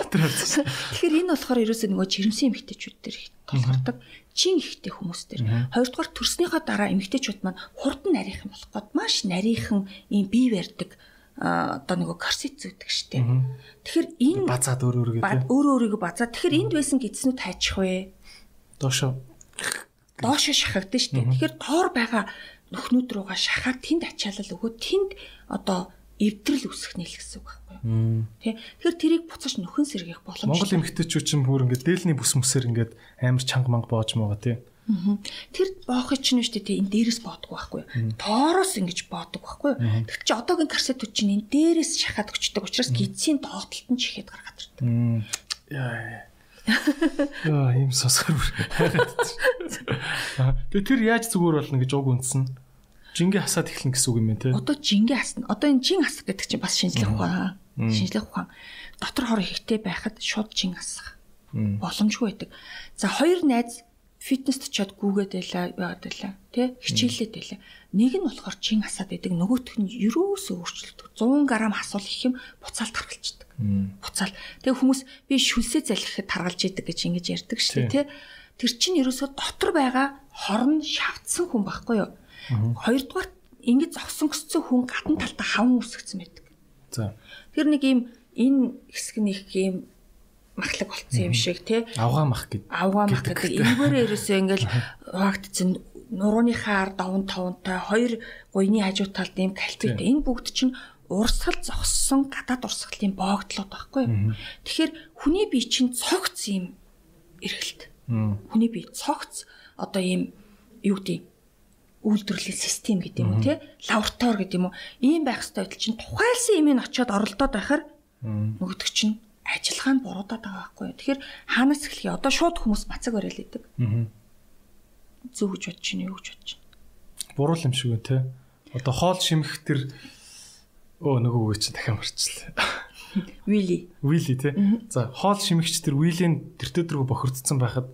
Тэгэхээр энэ болохоор ерөөсөө нөгөө жирэмсэн эмэгтэйчүүд дээр их толгордог. Чин ихтэй хүмүүс дээр. Хоёрдугаар төрснийхөө дараа эмэгтэйчүүд маань хурдан нарийнхан болох гээд маш нарийнхан ийм бие барьдаг одоо нөгөө корсет зүйдэг штеп. Тэгэхээр энэ Базаад өөр өөр гэдэг. өөрөө өөрийгөө базаа. Тэгэхээр энд байсан гидснүүд хайчих вэ? Доошо. доошо шахагдсан дээ. Тэгэхээр доор байгаа нөхнүүд рүүгээ шахаад тэнд ачаалал өгөө тэнд одоо эвдрэл үүсэх нэл гэсэн үг байхгүй юу? Тэ. Тэгэхээр тэрийг буцаж нөхөн сэргийх Монгол боломжтой. эмэгтэйчүүд ч юм бүр ингээд дээлний бүс мүсээр ингээд амар чанга манга боож байгаа тий. Тэр боохыг чинь шүү дээ энэ дээрээс боодгоо байхгүй юу? Тоороос ингэж боодог байхгүй юу? Тэг чи одоогийн карсетүүд чинь энэ дээрээс шахаад өчтдөг учраас гидсийн доогтолт нь чихээд гаргаад ирдэг. Яа. Яа, ийм сосгор бүр. Аа, Тэгээ тэр яаж зүгээр болно гэж уг үндсэн. Жингээ хасаад эхлэн гэсэн үг юм байна тий. Одоо жингээ хасна. Одоо энэ жин хасах гэдэг чинь бас шинжлэх ухаан. Шинжлэх ухаан. Дотор хор ихтэй байхад шууд жин хасах. Боломжгүй байдаг. За хоёр найз фитнест очиод гүүгээд байлаа байгаад байлаа. Тэ хичээлээд байлаа. Нэг нь болохоор чин хасаад байдаг. Нөгөөх нь юроосөө өөрчлөлт. 100 г хасвал их юм буцаалт харгалцдаг. Буцаал. Тэгээ хүмүүс би шүлсээ залхихэд таргалж идэг гэж ингэж ярьдаг шүү дээ, тэ. Тэр чинь ерөөсөө дотор байгаа хорн шавтсан хүн байхгүй юу? Хоёрдугаар ингэж зогсон гисцэн хүн гадна талдаа хаван үсгцэн байдаг. За. Тэр нэг юм энэ хэсэг их юм махлаг болцсон юм шиг тий Авгаа мах гэд. авгаа мах гэдэг. гэдэг энэгээр ерөөсөө ингээл хаагтцэн нурууныхаа ард даван тавантай хоёр гуйны хажуу талд ийм кальциттэй энэ бүгд чинь урсгал зогссон гадаад урсгалын боогдлууд байхгүй юу? Тэгэхээр хүний бие чинь цогц юм эргэлт хүний бие цогц одоо ийм юу гэдэг үйлдвэрлэлийн систем гэдэг юм уу тий лаборатори гэдэг юм уу? Ийм байх хэвээр байтал чинь тухайлсан юм ин очиод оролдоод байхаар нөгөөдөг чинь ажиллагаа нь буруудаад байгаа байхгүй юу? Тэгэхээр хаанаас эхлэе одоо шууд хүмүүс бацаг идэг Мм. зөв гэж бодож чинь юу гэж бодож чинь Буруу юм шиг үү те. Одоо хоол шимэх тэр өө нөгөө үе чи дахин марчлаа. вили Вили те. За хоол шимэгч тэр вилийн тэртээ дөрөв бохирдсон байхад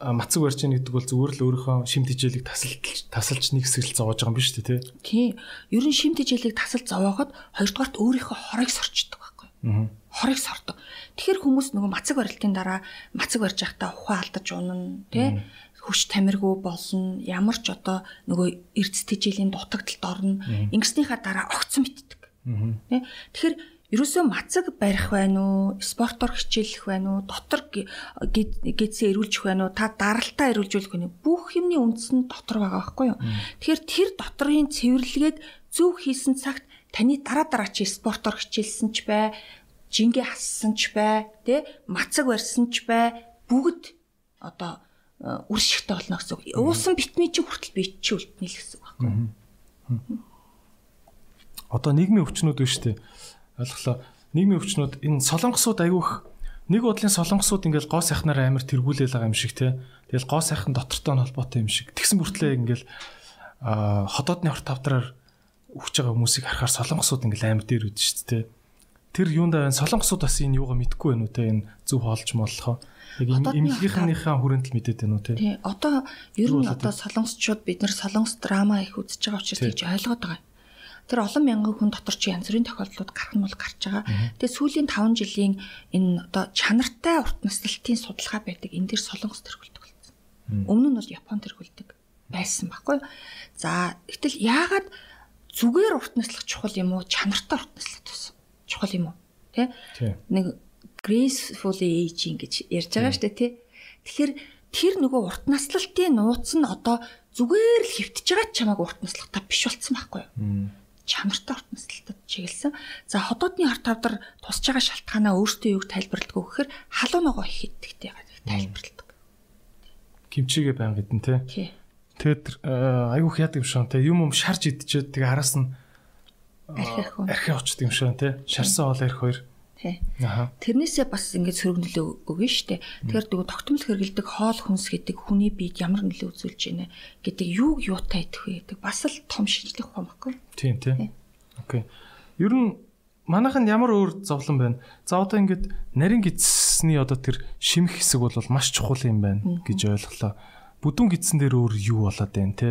мацаг барьж гэдэг бол зүгээр л өөрийнхөө шим тижээлийг тасалж тасалж нэг хэсэг л зовоож байгаа юм биш үү те. тий ер нь шим тижээлийг тасал зовоогоод хоёрдугаарт өөрийнхөө хорыг сорчдөг байхгүй юу Аа. хорыг сордог. Тэгэхээр хүмүүс нөгөө мацаг барилтын дараа мацаг барьж байхдаа ухаан алдаж унана тий хүч тамиргүй болно. Ямар ч одоо нөгөө эрдэс тижээлийн дутагдалд орно. Ингэснийхаа дараа огцон битдэг. Тий. Тэгэхээр ерөөсөө мацаг барих байна уу? Спортоор хичээлэх байна уу? Дотор гэдсээ эрүүлжих байна уу? Та даралтаа эрүүлжүүлэх байна? Бүх юмны үндэс нь дотор байгаа байхгүй юу? Тэгэхээр тэр доторын цэвэрлэгийг зөв хийсэн цагт таны дараа дараа чи спортоор хичээлсэн ч бай, жингээ хассан ч бай, тэ мацаг барьсан ч бай, бүгд одоо үр шигтэй болно гэсэн үг. Уусан битмий чи хүртэл бит чи үлднэ л гэсэн үг байхгүй юу? Одоо нийгмийн өвчнүүд биш үү? Ойлголоо. Нийгмийн өвчнүүд энэ солонгосууд айгүйх нэг бодлын солонгосууд ингээл гоо сайхнаар амар тэргүүлэл байгаа юм шиг те. Тэгэл гоо сайхан доктортой нь холбоотой юм шиг. Тэгсэн бүртлээ ингээл хотоодны хорт тавдраар өгч байгаа хүмүүсийг харахаар солонгосууд ингээл амар дээр үдэж шүү дээ. Тэр юунд байна? Солонгосууд бас энэ юугаа мэдгүй байна уу те? Энэ зөв хоолж моллохоо. Имлэгийнхээ хүрээнд л мэдээд байна уу те? Тий. Одоо ер нь одоо солонгосчууд бид нэр солонгос драма их үзэж байгаа учраас Тий. тэгж ойлгоод байгаа. Тэр олон мянган хүн дотор чи янз бүрийн тохиолдлууд гарах нь бол гарч байгаа. Тэгээ сүүлийн 5 жилийн энэ одоо чанартай урт наслалтын судалгаа байдаг. Энэ дэр солонгос тэргүүлдэг болсон. Өмнө нь бол Япон тэргүүлдэг байсан баггүй. За гэтэл яагаад зүгээр урт наслах чухал юм уу? Чанартай урт наслах чухал юм уу? Тэ? Нэг gracefully aging гэж ярьж байгаа шүү дээ, тэ? Тэгэхээр тэр нөгөө урт наслалтын нууц нь одоо зүгээр л хөвтөж байгаа чамааг урт наслахтаа биш болцсон байхгүй юу? Чанартай урт наслалтад чиглэсэн. За ходоодны арт тавдар тусч байгаа шалтгаанаа өөртөө юуг тайлбарладаг вэ гэхээр халуун ногоо их идэгтэй тайлбарладаг. Кимчигээ байнг идэн тэ. Тий. Тэгээд айгүйх яадаг юм шиг тэ юм юм шарж идчихэд тэгээ араас нь архи архи очдөг юм шиг тэ. Шарсан хоол арх хоёр тий. Тэрнээсээ бас ингэж сөрөг нөлөө өгнө штэ. Тэгэхээр дгүү тогтмол хэрэгэлдэг хоол хүнс гэдэг хүний биед ямар нөлөө үзүүлж байна гэдэг юуг юутай идэх вэ гэдэг бас л том шинжлэх ухаан баггүй. Тийм тий. Окей. Ер нь манайханд ямар өөр зовлон байна? За одоо ингээд нарийн гидсний одоо тэр шимх хэсэг бол маш чухал юм байна гэж ойлголоо. Бүдүүн гидсэн дээр өөр юу болоод байна те?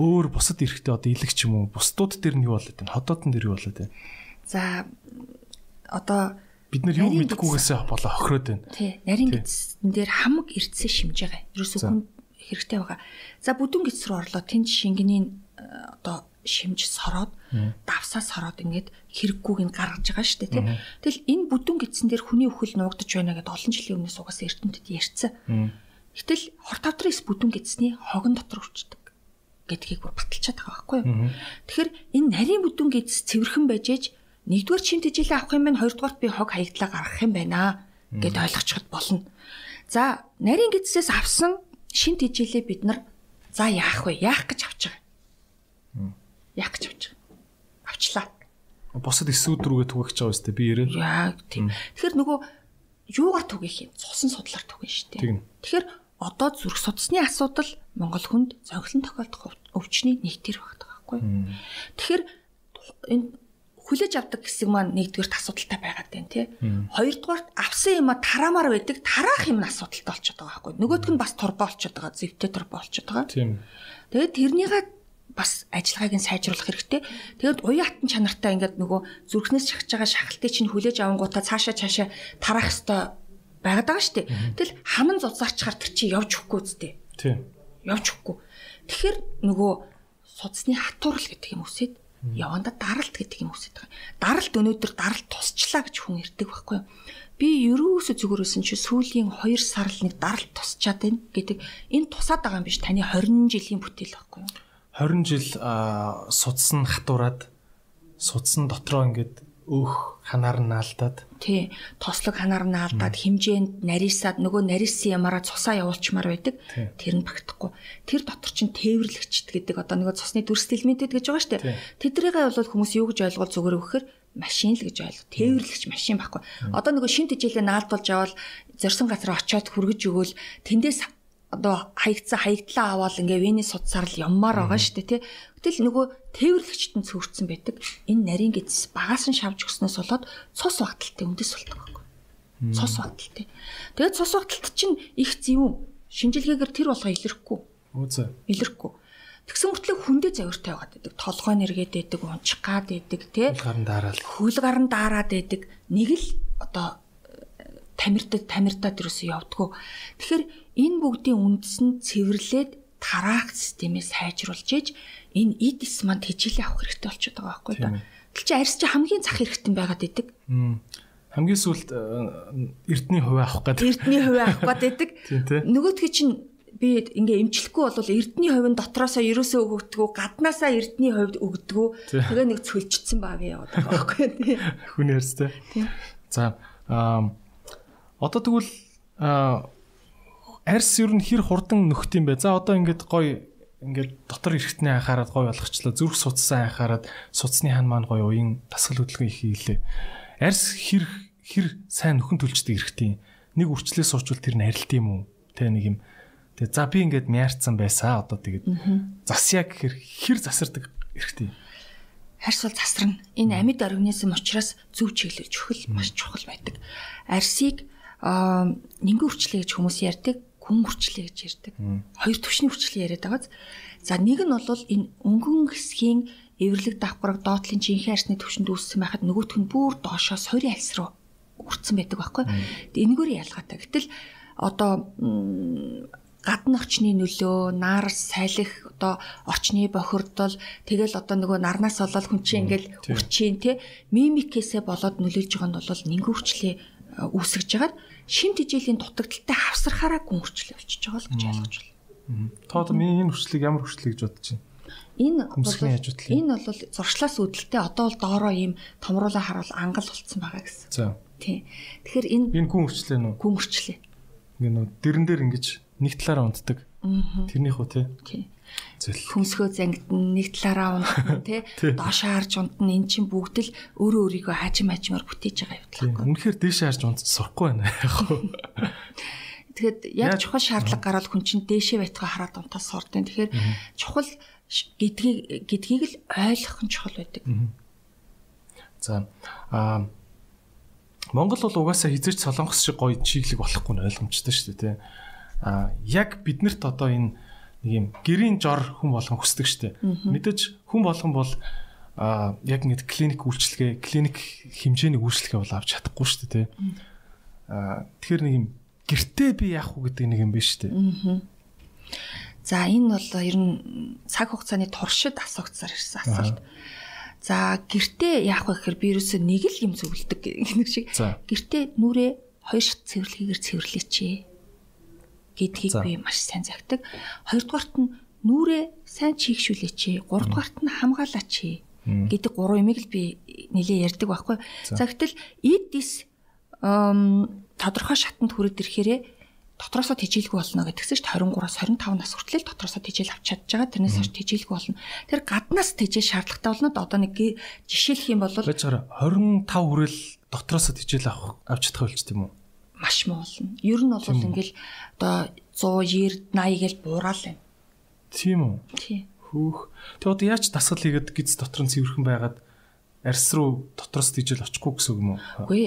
Өөр бусад эрэхтэй одоо илэгч юм уу? Бусдууд дээр нь юу болоод байна? Ходоодн дээр юу болоод байна? За одоо бид нар юу мэдхгүйгээсээ болоо хохироод байна. Тий. Нарийн гидсэн дээр хамаг эрдсээ шимж байгаа. Ерөөсөө хүн хэрэгтэй байгаа. За бүдүүн гидс рүү орлоо тэнд шингэний э, одоо шимж сороод давсаа сороод ингээд хэрэггүйг нь гаргаж байгаа шүү дээ тий. Тэгэл энэ бүдүүн гидсэн дээр хүний өхөл нуугдаж байна гэдээ олон жилийн өмнөөс угаас эрдэмтэд ярьсан. Гэтэл хор тавдрын бүдүүн гидсний хогон дотор өвчдөг гэдгийг бүр баталчаад байгаа байхгүй юу. Тэгэхээр энэ нарийн бүдүүн гидс цэвэрхэн байж ээж нэгдүгээр чин тэжээлээ авах юм байна хоёрдугаарт би хог хаягдлаа гаргах юм байна гэд ойлгочиход болно. За нарийн гидсээс авсан шин тэжээлээ бид нар за яах вэ? Яах гэж авч байгаа. Яах гэж авч байгаа. Авчлаа. Босод эсүүд рүүгээ түгэж байгаа үстэй би ярэ. Яг тийм. Тэгэхээр нөгөө юугаар түгэх юм? Цусан судлаар түгэн штэ. Тэгэхээр одоо зүрх судасны асуудал Монгол хүнд зохилон тохиолдох өвчний нэг төр багтдаг байхгүй. Тэгэхээр энэ хүлээж авдаг хэсэг маань нэгдүгээрт асуудалтай байгаад байна тий. Хоёрдугаарт авсан юм а тараамаар байдаг тараах юм нь асуудалтай болчиход байгаа байхгүй. Нөгөөх нь бас турбо болчиход байгаа, зэвтэй турбо болчиход байгаа. Тийм. Тэгээд тэрнийгээ бас ажиллагааг нь сайжруулах хэрэгтэй. Тэгээд уян хатан чанартай ингээд нөгөө зүрхнээс шахаж байгаа шахалтыг чинь хүлээж авангуудаа цаашаа цаашаа тараах хэвээр байгаад байгаа шүү дээ. Тэгэл хаман зузаарчаар тэр чи явж өгөхгүй үстэй. Тийм. Явж өгөхгүй. Тэгэхээр нөгөө судасны хатуурал гэдэг юм үсэд яванда даралт гэдэг юм үсэж байгаа. Даралт өнөөдөр даралт тусчлаа гэж хүн ирдэг байхгүй юу? Би ерөөсө зүгээрсэн чи сүүлийн 2 сар л нэг даралт тусчаад байна гэдэг энэ тусаад байгаа юм биш таны 20 жилийн бүтээл байхгүй юу? 20 жил судсан хатуураад судсан дотроо ингээд өөх ханаар нь наалдаад. Тий тослог ханаар нь наалдаад хэмжээнд нарийсаад нөгөө нарийсан ямаараа цусаа явуулчмаар байдаг. Тэр нь багтахгүй. Тэр дотор чинь тээвэрлэгчд гэдэг одоо нөгөө цусны дүрс элементэд гэж байгаа шүү дээ тэдрийгээ бол хүмүүс юу гэж ойлгол зүгээр өгөхөр машин л гэж ойлго тээвэрлэгч машин байхгүй одоо нөгөө шин тижээлээ наалдуулж аваад зорсон газар очиод хүргэж өгөөл тэндээс одоо хаягдсан хаягдлаа аваад ингээ вений судсаар л юммаар байгаа шүү дээ тий. Гэтэл нөгөө тээвэрлэгчт нь цөөрцөн байдаг. Энэ нарийн гэдс багаас нь шавж өгснөөс болоод цус багталтай үндэс болдог байхгүй. Цус багталтай. Тэгээд цус багталт чинь их зэвүүн шинжилгээгээр тэр болгоо илэрхгүй. Үзээ. Илэрхгүй. Тэгсэн мөртлөө хүндээ завиртай байгаад байдаг. Толгой нэргээд байдаг, унчих гад байдаг тий. Хөл гарын дараад. Хөл гарын дараад байдаг. Нэг л одоо тамиртад тамиртад юусэн явдггүй. Тэгэхээр энэ бүгдийн үндэс нь цэвэрлээд тараах системээ сайжруулж ээж энэ эдис манд хичээлээ авах хэрэгтэй болчиход байгаа байхгүй да. Тэгэл чи арьс чи хамгийн зах хэрэгтэн байгаад идэг. Хамгийн сүүлд э, эрдний хувь авах гэдэг. Эрдний хувь авах гэдэг. Нөгөөдгөө чинь би ингээ эмчлэхгүй бол эрдний хувийн дотроосоо ерөөсөө өгөгдгөө гаднаасаа эрдний хувьд өгдгөө тэгээ нэг цөлчдсэн би яваад байгаа байхгүй. Хүн ярьстай. За одоо тэгвэл арьс ер нь хэр хурдан нөхт юм бэ? За одоо ингээд гоё ингээд дотор эрэхтний анхаарал гоё болгочлоо. Зүрх судсан анхаарал судасны хан маань гоё уян тасгал хөдөлгөөн их хийлээ. Арьс хэр хэр сайн нөхөн төлчдөг эрэхтийн нэг үрчлээ суучвал тэр нь арилт юм уу? Тэ нэг юм. Тэгээ за би ингээд мяарцсан байсаа одоо тэгээд засяа гэхэр хэр засардаг эрэхтийн. Арьс бол засарна. Энэ амьд организм учраас зөв чиглэлж өгөх маш чухал байдаг. Арьсыг нэгэн үрчлээ гэж хүмүүс ярьдаг хүн хүрчлээ гэж ярьдаг. Хоёр төвшний хүрчлээ яриад байгааз. За нэг нь бол энэ өнгөн хэсгийн эвэрлэг давхраг доотлын жинхэнэ арсны төвшөнд үүссэн байхад нөгөөх нь бүр доошоо сорийн альс руу хүрсэн байдаг байхгүй. Энэгээр ялгаатай. Гэтэл одоо гадны орчны нөлөө, нар салхи одоо орчны бохирдол тэгэл одоо нөгөө нарнаас болоод хүн чинь ингээл хүчин те мимикээсээ болоод нөлөөлж байгаа нь бол нингүүрчлээ үүсгэж байгаад шим тэжээлийн дутагдaltaй хавсархаараа гүн хүрчлээ болчихж байгаа л гэж ойлгож байна. Та одоо миний энэ хүрчлийг ямар гэж бодож байна? Энэ Хүмсгийн хажууд л юм. энэ бол зуршлаас үүдэлтэй одоо бол доороо ийм томруулаа харуул ангал болцсон байгаа гэсэн. За. Тий. Тэгэхээр энэ Энэ гүн хүрчлээ нүү. гүн хүрчлээ. Ингээ нүү дэрэн дээр ингэж нэг талаараа унтдаг. Тэрнийх үү. Тий. Зөл. Хүмсгөө зангидна нэг талаараа унтна тий. Доошоо харж унтна эн чинь бүгд л өөрөө өөрийгөө хаажим хаажмаар бүтээж байгаа байна. Үнэхээр дээшээ харж унтаж сурахгүй байна. Яг хөө. Тэгэхэд яг чухал шаардлага гараад хүн чинь дээшээ байтгаа хараад унтаа сурдیں۔ Тэгэхээр чухал гэдгийг гэдгийг л ойлгох нь чухал байдаг. За. Аа Монгол бол угаасаа хизээч солонгос шиг гоё чиглэг болохгүй нь ойлгомжтой шүү дээ, тий. Аа яг биднэрт одоо энэ нэг юм гэрийн жор хүн болгон хүсдэг дээ. Мэдээж хүн болгон бол аа яг ингэ клиник үйлчлэгээ, клиник хэмжээний үйлчлэгээ бол авч чадахгүй дээ, тий. Аа тэгэхээр нэг юм гэртээ би яах вэ гэдэг нэг юм биш дээ. За энэ бол ер нь цаг хугацааны туршид асуугцаар ирсэн асуулт. За гэртээ яах вэ гэхээр би ерөөсөө нэг л юм зөвлөдөг гэх шиг. Гэртээ нүрээ хоёр шат цэвэрлэгээр цэвэрлээч гэдгийг би маш сайн загтаг. Хоёрдугаарт нь нүрээ сайн чийгшүүлээч. Гуравдугаарт нь хамгаалаач гэдэг гурван юмыг л би нэлээ ярьдаг байхгүй. За гэтэл эд дис тодорхой шатанд хүрээд ирэхээрээ дотроосоо тижээлгүй болно гэдгсэн чинь 23-аас 25 нас хүртэл дотроосоо тижээл авч чадж байгаа. Тэрнээс хойш тижээлгүй болно. Тэр гаднаас тижээл шаардлагатай болно. Одоо нэг жишээлх юм бол Байж байгаа 25 хүрэл дотроосоо тижэл авах авч чадах болч тийм үү? Маш муу болно. Ер нь бол ингээл одоо 100, 90, 80 гээл буурал байна. Тийм үү? Тий. Хөөх. Тэг одоо яаж дасгал хийгээд гиз дотор нь цэвэрхэн байгаад арьс руу дотроос тижэл очихгүй гэсэн үг юм уу? Үгүй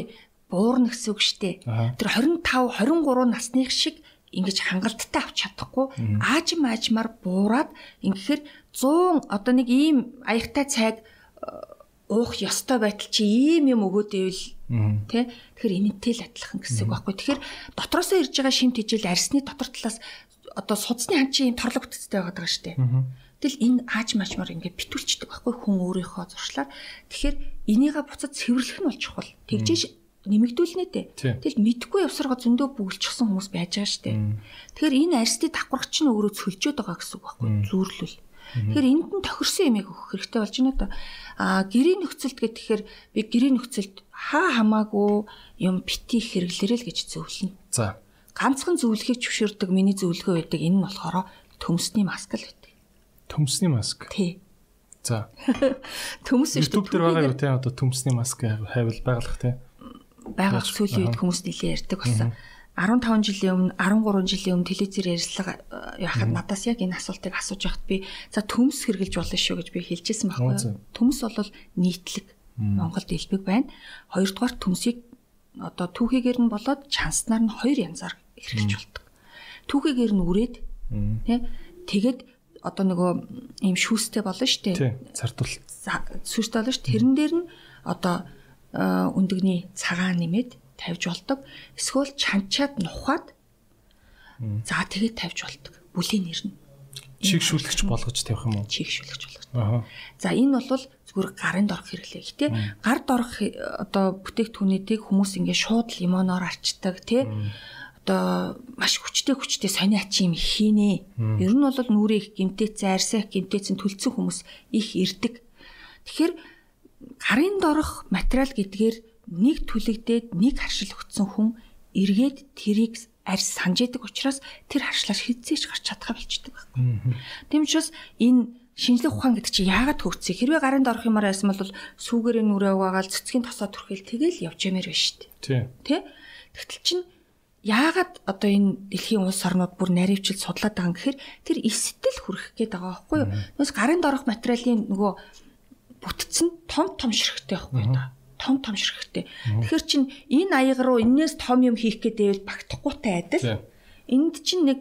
буурна гэсэн үг штэ. Тэр 25, 23 насных шиг ингэж хангалттай авч чадахгүй аажим аажмаар буураад ингэхээр 100 одоо нэг ийм аягтай цайг уух ёстой байтал чи ийм юм өгөөд ивэл тий Тэгэхээр энэтэй л адилхан гэсэн үг байхгүй. Тэгэхээр дотроосоо ирж байгаа шим тижэл арьсны дотор талаас одоо судасны хан чи ийм торлог бүтцтэй байгаад байгаа штэ. Тэгэл энэ ааж маачмаар ингээд битүүлчдэг байхгүй хүн өөрийнхөө зуршлаар. Тэгэхээр энийгээ буцаад цэвэрлэх нь бол чухал. Тэгжээш нэмэгдүүлнэ дээ. Тэгэл мэдгүй явсаргаа зөндөө бүгэлчихсэн хүмүүс байж байгаа штэ. Тэгэхээр энэ арьсны давхаргач нь өөрөө цөлжөөд байгаа гэсэн үг байхгүй. Зүүрлүүл. Тэгэхээр энд нь тохирсон ямиг өгөх хэрэгтэй болж байна да. Аа гэрийн нөхцөлд гэхээр би гэрийн нөхцөлд хаа хамаагүй юм бити хэрэглэрэл гэж зөвлөнө. За. Ганцхан зөвлөхийг зөвшөөрдөг миний зөвлөгөө байдаг. Энэ нь болохоор төмсний маск л байдаг. Төмсний маск. Тий. За. Төмс шүү YouTube дээр байгаа юу те одоо төмсний маск хайвал байгалах те. байгаа сүүлийн үед хүмүүс нэлээ ярьдаг болсон. 15 жилийн өмнө 13 жилийн өмнө телевизээр ярилцлага э, яхад надаас яг энэ асуултыг асууж байхад би за төмс хэрглэж болно шүү гэж би хэлчихсэн байхгүй. Төмс бол нийтлэг Монголд элбэг байна. Хоёрдугаар төмсийг одоо түүхийгээр нь болоод чанснаар нь хоёр янзаар хэрэглэж болдог. Түүхийгээр нь үрээд тий тэгээд одоо нөгөө ийм шүүстэй болно шүү дээ. Цартал. сүртэй болно ш. Тэрэн дээр нь одоо э, өндөгний цагаан нэмээд тавьж болдог. Эсвэл чанчаад нухаад за тэгээд тавьж болдог. Бүлийн нэр нь Чигшүүлэгч болгож тавих юм уу? чигшүүлэгч болгож. Аа. За энэ бол зүгээр гарын дорох хэрэглээ. Гэтэ гар дорох э, одоо бүтээгдэхүүнүүдийг хүмүүс ингээ шууд лимоноор арчдаг тий. Одоо маш хүчтэй хүчтэй сони ачи юм хийнэ. Ер нь бол нүрээ их гимтээц арьсаа их гимтээцэн төлцсөн хүмүүс их ирдэг. Тэгэхээр гарын дорох материал гэдгээр нэг түлэгдээд нэг харшил өгсөн хүн эргээд тэрийг арьс санаж яадаг учраас тэр харшлаар хизээч гарч чадхаа болчдөг байхгүй. Тийм учраас энэ шинжлэх ухаан гэдэг чи яагаад хөгцөе? Хэрвээ гарын дорох юмар байсан бол сүүгэрийн нүрээ угаагаал цэцгийн тосоо түрхэл тэгэл явж ямаар байна шүү дээ. Тий. Тэ? Тэгтэл чин яагаад одоо энэ дэлхийн улс орнууд бүр наривчил судлаад байгаа юм гэхээр тэр эстэл хүрэх гээд байгаа байхгүй юу? Нүс гарын дорох материалын нөгөө бүтц нь том том ширхтэй байхгүй юу? Том том ширхтэй. Тэгэхээр чин энэ аяга руу энээс том юм хийх гээд байвал багтахгүйтай адил. Энд чинь нэг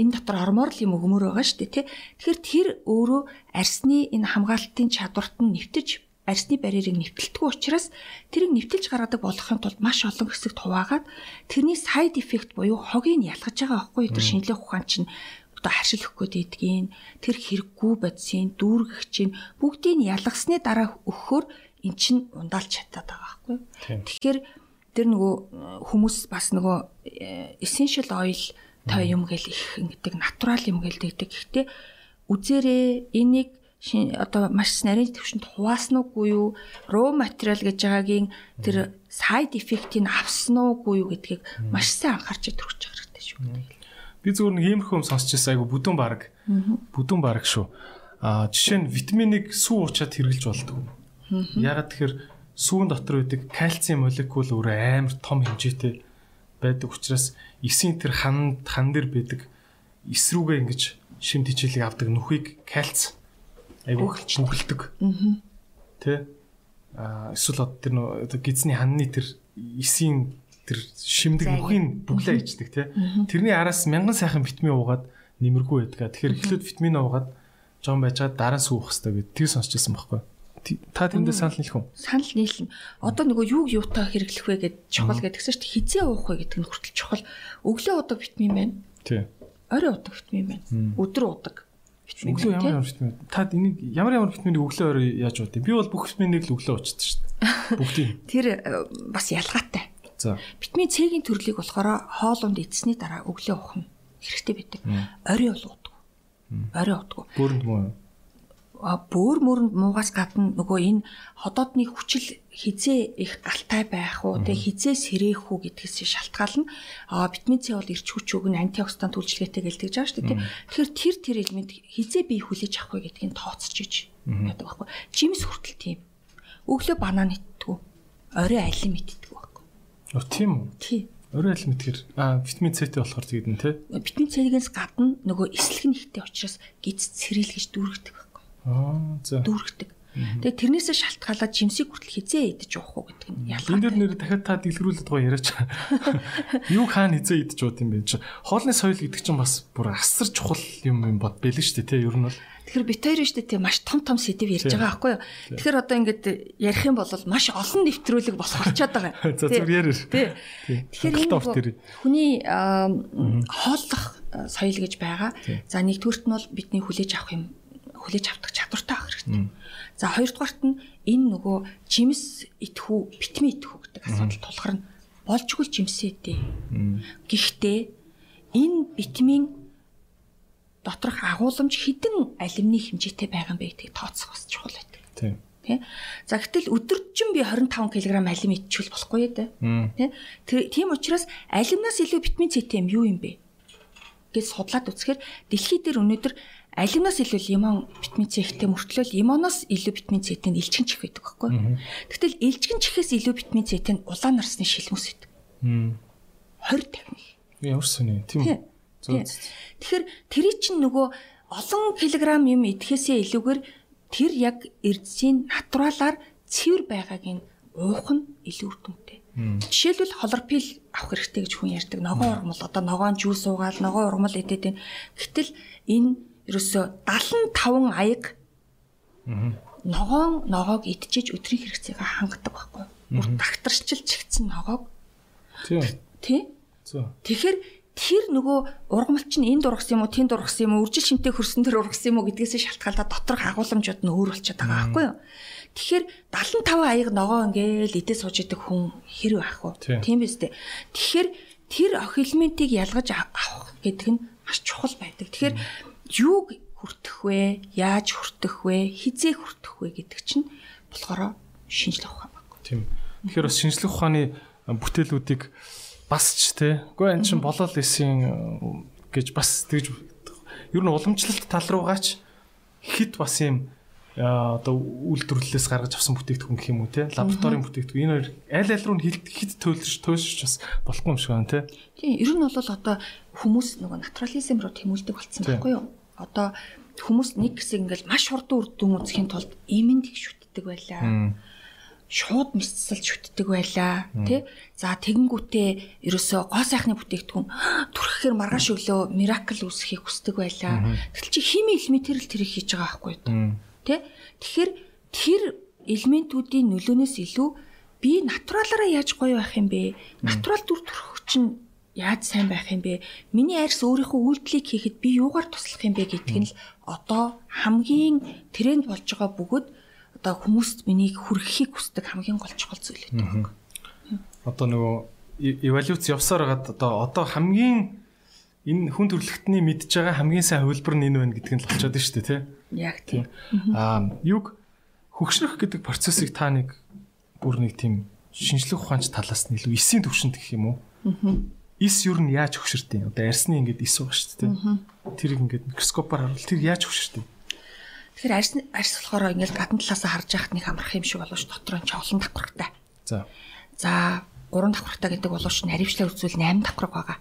энэ дотор ормоор л юм өгмөр байгаа шүү дээ тий. Тэгэхээр тэр өөрөө арсны энэ хамгаалтын чадварт нь нэвтэж арсны барьерыг нэвтэлдэггүй учраас тэрийг нэвтэлж гаргадаг болгохын тулд маш олон хэсэгт хуваагаад тэрний side effect буюу хогийг ялгаж байгаа байхгүй тэр шинжилгээ ухаан чинь одоо харшил өгөх гээд идэгин тэр хэрэггүй бодисын дүүргэх чинь бүгдийг нь ялгасны дараа өгөхөөр эн чинь ундаалж чадаад байгаа байхгүй. Тэгэхээр тэр нөгөө хүмүүс бас нөгөө э, essential oil та юм гээл их ингэдэг натурал юм гээл дэгдэг. Гэхдээ үзээрээ энийг одоо маш нарийн төвшөнд хуваасан уугүй юу raw material гэж байгаагийн тэр side effect-ийг авсан уугүй юу гэдгийг маш сайн анхаарч төрөх хэрэгтэй шүү. Би нэг иймэрхүү юм сонсч байсан айгу бүдүүн баг. Бүдүүн баг шүү. А жишээ нь витаминыг сүү уучаад хэрглэж болдог. Ягаад тэгэхээр сүүн дотор байдаг кальцийн молекул өөр амар том хэмжээтэй байдаг учраас эсийн тэр хан хан дээр байдаг эс рүүгээ ингэж шимт хичээлийг авдаг нүхийг кальц айгүй. Аа. Тэ? Аа эсвэл одоо тэр гизний ханны тэр эсийн тэр шимдэг нүхийн бүглээ ичдэг тэ. Тэрний араас мянган сайхан витамин уугаад нэмэргүй байдаг. Тэгэхээр эхлээд витамин уугаад жоон байжгаад дараа нь суух хэрэгтэй гэд тэр сонсчихсан байхгүй. Та тэндээ санал нийлэх үү? Санал нийлнэ. Одоо нөгөө юуг юутаа хэрэглэх вэ гэд чухал гэдгсэн чинь хизээ уух вэ гэдэг нь хүртэл чухал. Өглөө удаг витамин байна. Тий. Орой удаг витамин байна. Өдөр удаг Өглөө ямар ямар витамин? Та энийг ямар ямар витаминыг өглөө орой яаж уудیں۔ Би бол бүх витаминыг л өглөө уучдаг шүү дээ. Бүгдийг. Тэр э, бас ялгаатай. За. Витамин С-ийн төрлийг болохоор хоолунд эзсний дараа өглөө уух нь хэрэгтэй байдаг. Орой бол уудаг. Орой уудаг. Бүрэнд муу бөөр мөрөнд муугаас гадна нөгөө энэ ходоодны хүчил хизээ их галтай байх уу тэг хизээ сэрэх үү гэдгээс шалтгаална. А витамин С бол эрч хүч өгн антиоксидант үйлчлэгээтэй гэлдэж байгаа шүү дээ. Тэгэхээр тэр тэр элемент хизээ бие хүлээж авах вэ гэдгийг тооцож иж гэдэг байхгүй. Жимс хүртэл тийм. Өглөө банан идтгүү. Орой алим идтгүү байхгүй. Оо тийм үү? Тийм. Орой алим идэхэр а витамин С-тэй болохоор тэгдэн тий. Витамин С-гээс гадна нөгөө эслэг нэгтэй учраас гиз цэрэл гэж дүүргдэг Аа за. дүүргдэг. Тэгээ тэрнээсээ шалтгаалаад жимсийг хүртэл хизээ идэж уух уу гэдэг нь ялгаа. Энд дээр нэр дахиад та дэлгэрүүлээд байгаа яриач. Юу хаана хизээ идэж ууд юм бэ чи. Хоолны соёл гэдэг чинь бас бүр асар чухал юм юм бод бэлэн шүү дээ тий ер нь бол. Тэгэхээр бит хоёр шүү дээ тий маш том том сэдв ярьж байгаа байхгүй юу. Тэгэхээр одоо ингээд ярих юм бол маш олон нэвтрүүлэг босох болчиход байгаа. За зүгээр ярив. Тий. Тэгэхээр энэ хүний хооллох соёл гэж байгаа. За нэгдүгürt нь бол бидний хүлээж авах юм хүлээж авдаг чадвартай байх хэрэгтэй. За хоёрдугаарт нь энэ нөгөө жимс идэхүү, витамин идэхүү гэдэг асуудал тулгарна. Болжгүй жимсээ дээ. Гэхдээ энэ витамин доторх агуулмж хідэн алимны хэмжээтэй байгаа юм бэ гэдгийг тооцох бас чухал байдаг. Тийм. Тэ. За гэтэл өдөржин би 25 кг алим идчихвэл болохгүй дээ. Тэ. Тийм учраас алимнаас илүү витамин С-тэй юм юу юм бэ? гэж судлаад үзэхээр дэлхий дээр өнөөдөр алимнаас илүү лимон витамин С ихтэй мөртлөө лимоноос илүү витамин С-тэй илчгэн чих байдаг байхгүй. Тэгтэл илчгэн чихээс илүү витамин С-тэй улаан нарсны шилмүс байдаг. 20 дахин. Ямар сони тийм. Тэгэхээр тэрий чинь нөгөө олон килограмм юм идэхээсээ илүүгээр тэр яг эрдэсийн натуралаар цэвэр байгааг нь уух нь илүү үр дүнтэй. Жишээлбэл холорпил авах хэрэгтэй гэж хүн ярьдаг. Ногоон ургамал одоо ногоон жуус уугаал ногоон ургамал идээд байна. Гэтэл энэ ерөөсө 75 аяг ногоон ногоог идчихэж өдрийн хэрэгцээгээ хангадаг байхгүй. Бүр дагтарчил чигтсэн ногоог. Тий. Тэгэхээр тэр нөгөө ургамалч нь энд ургасан юм уу, тэнд ургасан юм уу, үржил шинтэй хөрсөн тэр ургасан юм уу гэдгээс шалтгаалаад доторх агуулмжууд нь өөр болчиход байгаа байхгүй юу? Тэгэхээр 75 аяг ногоо ингээл идээ сууж идэг хүн хэрэг ах уу? Тийм биз дээ. Тэгэхээр тэр охилментийг ялгаж авах гэдэг нь маш чухал байдаг. Тэгэхээр юуг хүртэх вэ? Яаж хүртэх вэ? Хизээ хүртэх вэ гэдэг чинь болохоор шинжлэх ухаан баг. Тийм. Тэгэхээр бас шинжлэх ухааны бүтээлүүдийг бас ч те. Гэхдээ эн чинь болол эсийн э, гэж бас тэгж ер нь уламжлалт тал руугаач хит бас юм э, одоо үйлдвэрлэлээс гаргаж авсан бүтээгдэхүүн гэх юм уу те лабораторийн бүтээгдэхүүн энэ хоёр аль аль руу хит төлж туйлшиж бас болохгүй юм шиг байна те тийм ер нь бол одоо хүмүүс нөгөө натурализм руу тэмүүлдэг болсон байхгүй юу одоо хүмүүс нэг хэсэг ингээл маш хурдан үр дүн үзэхийн тулд имэнд их шүтдэг байлаа. Шууд мэдсэл шүтдэг байлаа, тий? За тэгэнгүүтээ ерөөсөө гоо сайхны бүтээгдэхүүн түрхэхээр маргааш өглөө миракл үүсэхийг хүсдэг байлаа. Тэгэл чи хими элементэр л тэрийг хийж байгаа байхгүй юу? Тий? Тэгэхээр тэр элементүүдийн нөлөөнөөс илүү би натуралаараа яаж гоё байх юм бэ? Натурал дүр төрх чинь яаж сайн байх юм бэ? Миний арьс өөрийнхөө үйлдэлийг хийхэд би юугаар туслах юм бэ гэдг нь л одоо хамгийн тренд болж байгаа бөгөөд одоо хүмүүст миний хүргэхийг хүсдэг хамгийн гол чухал зүйл гэдэг. Одоо нөгөө эволюц явсаар хагаад одоо одоо хамгийн энэ хүн төрөлхтний мэдж байгаа хамгийн сайн хувилбар нь энэ байна гэдг нь л болчиход шүү дээ тий. Яг тийм. Аа юг хөгшрөх гэдэг процессыг та нэг бүр нэг тийм шинжлэх ухаанч талаас нь илүү эсийн төвшөнд гэх юм уу? Эс юу нь яаж хөгшөртэй? Одоо арсны ингээд эс байгаа шүү дээ. Тэрийг ингээд микроскопоор харуул тэр яаж хөгшөртэй? Тэгэхээр арс арс болохоор ингээд гадна талаасаа харж яхад нэг амарх юм шиг болооч дотор нь ч олон давхрагтай. За. За 3 давхрагтай гэдэг болооч наривчлаа үзвэл 8 давхраг байгаа.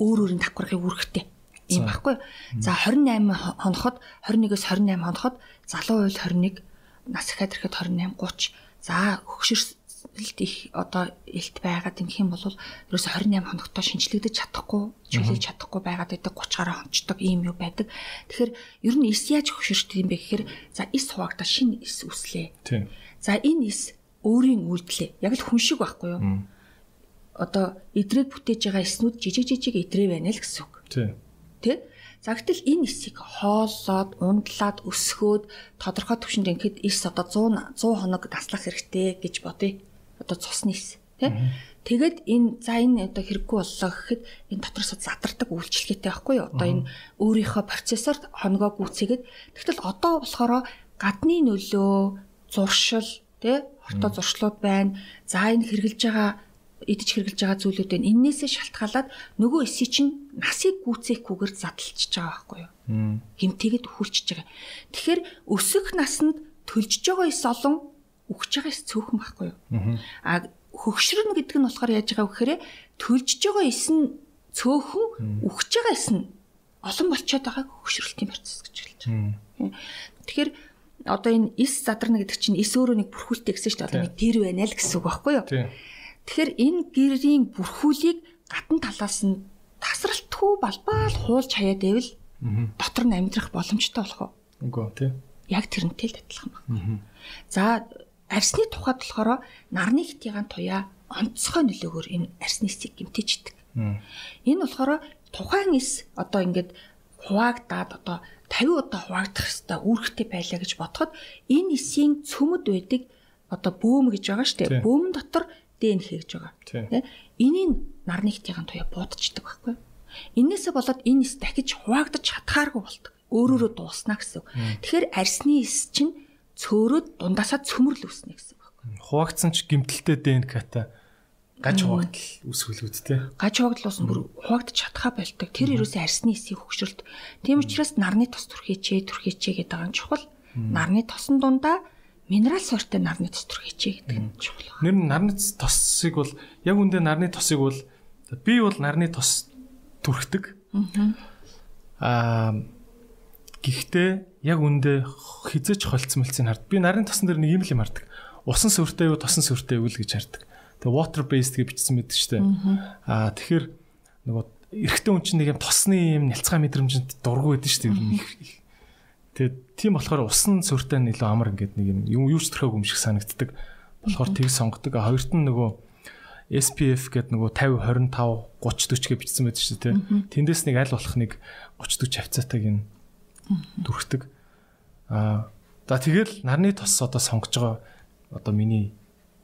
Өөр өөрийн давхрагыг үргэхтэй. Ийм баггүй. За 28 хоноход 21-өөс 28 хоноход залуу уйл 21 нас ихэд ирэхэд 28 30. За хөгшөрс илт их одоо илт байгаад ингэх юм бол ерөөсө 28 хоногтой шинжлэгдэж чадахгүй, чөлөөлж чадахгүй байгаад байдаг 30 гараа хонцдог ийм юу байдаг. Тэгэхээр ер нь эс яаж хөшөрчдөг юм бэ гэхээр за эс хуваагдаа шинэ эс үслээ. Тийм. За энэ эс өөрийн үйлдэлээ. Яг л хүн шиг байхгүй юу? Одоо идрийг бүтээж байгаа эснүүд жижиг жижиг идрээ байна л гэсэн үг. Тийм. Тэ? За гэтэл энэ эсийг хооллоод, ундлаад, өсгөөд тодорхой түвшинд ингээд эс одоо 100 100 хоног таслах хэрэгтэй гэж бодъё одоо цусны эс тий Тэгэд энэ за энэ одоо хэрэггүй боллоо гэхэд энэ дотроос задардаг үйлчлэгээтэй байхгүй юу? Одоо энэ өөрийнхөө процессор хоногоо гүйцээгээд тэгтэл одоо болохоор гадны нөлөө, зуршил, тий хортой зуршлууд байна. За энэ хэрглэж байгаа идэж хэрглэж байгаа зүйлүүд байна. Иннээсээ шалтгаалаад нөгөө эсий чинь насыг гүйцээхгүйгээр задлчихж байгаа байхгүй юу? Химтэйгэд хурчж байгаа. Тэгэхээр өсөх насанд төлжж байгаа эс олон өгч байгаа эс цөөхөн байхгүй юу? А хөгшрөн гэдэг нь болохоор яаж байгаа вэ гэхээр төлжж байгаа эс нь цөөхөн өгч байгаа эс нь олон болчиход байгааг хөгшрөлтийн процесс гэж хэлж байгаа. Тэгэхээр одоо энэ эс задарна гэдэг чинь эс өөрөө нэг бүрхүүлтэй гэсэн чинь одоо нэг гэр байна л гэсэн үг байхгүй юу? Тэгэхээр энэ гэрийн бүрхүүлийг гадна талаас нь тасралтгүй балбаал хуулж хаяад байвал дотор нь амьдрах боломжтой болох уу? Үгүй тий. Яг тэрнтэй л адилхан байна. За арсны тухайд болохоор нарны хитийн туяа онцгой нөлөөгөөр энэ арсны эсийг гимтээждэг. Энэ болохоор тухайн эс одоо ингээд хуваагдаад одоо 50 удаа хуваагдах хэвээр үүрэгтэй байлаа гэж бодоход энэ эсийн цөмөд байдаг одоо бөөм гэж байгаа шүү дээ. Бөөмн дотор ДНХ гэж байгаа. Тэ? Энийг нарны хитийн туяа буудчихдаг байхгүй. Инээсээ болоод энэ эс дахиж хуваагдаж чадхааргүй болдог. Өөрөөрөө дууснаа гэсэн. Тэгэхээр арсны эс чинь цөөрөд дундаасаа цөмөрлө үснэ гэсэн байна. Хуваагдсан ч гимтэлтэй ДНК-та гаж хуваагдал үүсгүүлүүд те. Гаж хуваагдал уусан бүр хуваагдаж чадхаа болдог. Тэр юусэн арсны эсийг хөгшрөлт. Тийм учраас нарны тос түрхээчээ түрхээчээ гэдэг байгаа нь чухал. Нарны тосон дундаа минерал сортой нарны тос түрхээчээ гэдэг нь чухал. Нэр нь нарны тосыг бол яг үндэ нарны тосыг бол би бол нарны тос түрхдэг. Аа Гэхдээ яг үндэ хизээч холцсон мэлцийг хард. Би нарийн тосон дээр нэг юм л юм хардаг. Усан сүртэй юу, тосон сүртэй юу л гэж хардаг. Тэгээ water based гэж бичсэн мэт ч тийм. Аа тэгэхээр нөгөө эрэгтэй хүн чинь нэг юм тосны юм нялцгай мэдрэмжэнд дургу байдэн шүү дээ. Тэгээ тийм болохоор усан сүртэй нь илүү амар ингээд нэг юм юу ч төрхөөг юм шиг санагддаг. Болохоор тийг сонгодог. Хоёрт нь нөгөө SPF гэдэг нөгөө 50 25 30 40 гэж бичсэн байдаг шүү дээ. Тэндээс нэг аль болох нэг 30 40 хавцаатайг нь дүрхдэг. Аа за тэгэл нарны тос одоо сонгож байгаа одоо миний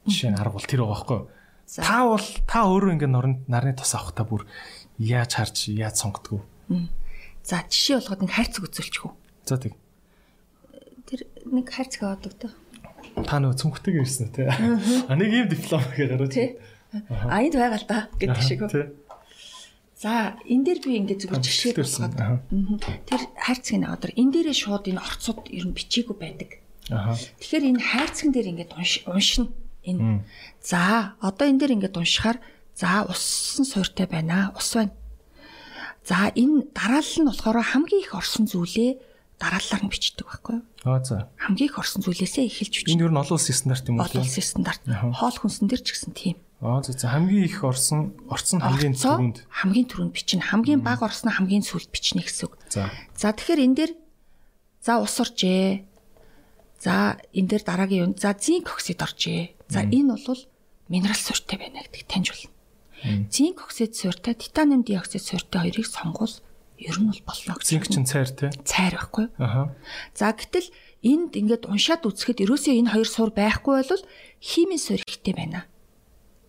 жишээ нь арга бол тэр байгаа байхгүй юу? Та бол та өөрөө ингээд нарны тос авах та бүр яаж харж яаж сонгодог вэ? За жишээ болгоод нэг хайрцаг үзүүлчих үү? За тэг. Тэр нэг хайрцаг аваад өгдөө. Та нөгөө цүнхтэйг ирсэн үү те? А нэг ийм диплом гараад. Тий. А энд байгаа л да гэдэг шиг үү? Тий. За энэ дээр би ингээд зүгээр жишээ болгоод тэр хайрцгийн наваад энэ дээрээ шууд энэ орцууд ер нь бичээгүй байдаг. Тэгэхээр энэ хайрцгийн дээр ингээд уншина. Энэ. За одоо энэ дээр ингээд уншихаар за усан суйртай байна. Ус байна. За энэ дараалал нь болохоор хамгийн их орсон зүйлээ дараалалаар нь бичдэг байхгүй юу? Аа за. Хамгийн их орсон зүйлээсээ эхэлж бичдэг. Энэ ер нь олон улсын стандарт юм уу? Олон улсын стандарт. Хоол хүнсэн дээр ч гэсэн тийм. Аа за за хамгийн их орсон орцсон хамгийн түрүүнд хамгийн түрүүнд бичнэ. Хамгийн бага орсноо хамгийн сүүлд бичнэ гэсэн үг. За. За тэгэхээр энэ дээр за ус оржээ. За энэ дээр дараагийн юм. За зинк оксид оржээ. За энэ бол минерал суурьтай байна гэдгийг таньж болно. Зинк оксид суурьтай, титаниум диоксид суурьтай хоёрыг сонгуул ер нь бол болно гэж. Зинк чинь цайр тий. Цайр байхгүй? Аха. За гэтэл энд ингээд уншаад үзэхэд ерөөсөө энэ хоёр суур байхгүй бол химийн суур ихтэй байна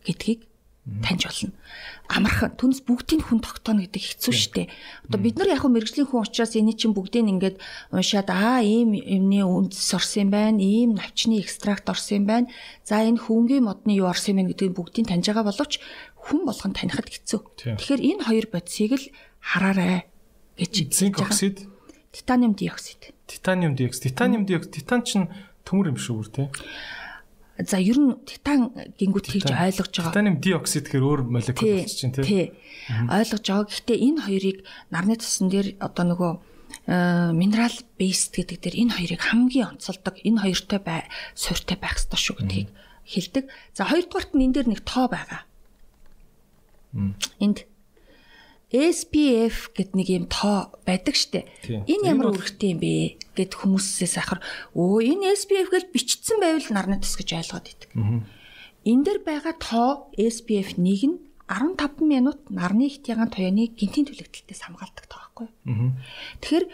гэдгийг таньж болно. Амархан түнс бүгдийг хүн тогтооно гэдэг хэцүү шттэ. Одоо бид нар яг хөө мэрэгжлийн хүн учраас энийг чинь бүгдийг ингээд уншаад аа ийм юмны үндэс орсон юм байна, ийм навчны экстракт орсон юм байна. За энэ хүнгийн модны юу орсон юм гэдгийг бүгдийг таньж байгаа боловч хүн болгон танихад хэцүү. Тэгэхээр энэ хоёр бодисыг л хараарай гэж Зинк оксид, титаниум диоксид. титаниум диоксид. Титаниум диоксид, титан чинь төмөр юм шүү тий. За ер нь титан гингүүд хийж ойлгож байгаа. Титаниум диоксид гэхээр өөр молекул болчих чинь тий. Ойлгож байгаа. Гэхдээ энэ хоёрыг нарны цусан дээр одоо нөгөө минерал бейст гэдэг дээр энэ хоёрыг хамгийн онцолдог энэ хоёртой бай суурьтай байх ёстой шүү гэдгийг хэлдэг. За хоёрдугаарт нь энэ дээр нэг тоо байгаа. Энд SPF гэд нэг юм тоо байдаг штэ. Энэ ямар үүрэгтэй юм бэ гэд хүмүүсээс ахаар өө энэ SPF гэж бичсэн байвал нарны тус гэж ойлгоод идэг. Энэ дээр байгаа тоо SPF 1 нь 15 минут нарны ихт ягаан туяаны гинтийн түлэгдэлтээс хамгаалдаг тоо байхгүй? Тэгэхээр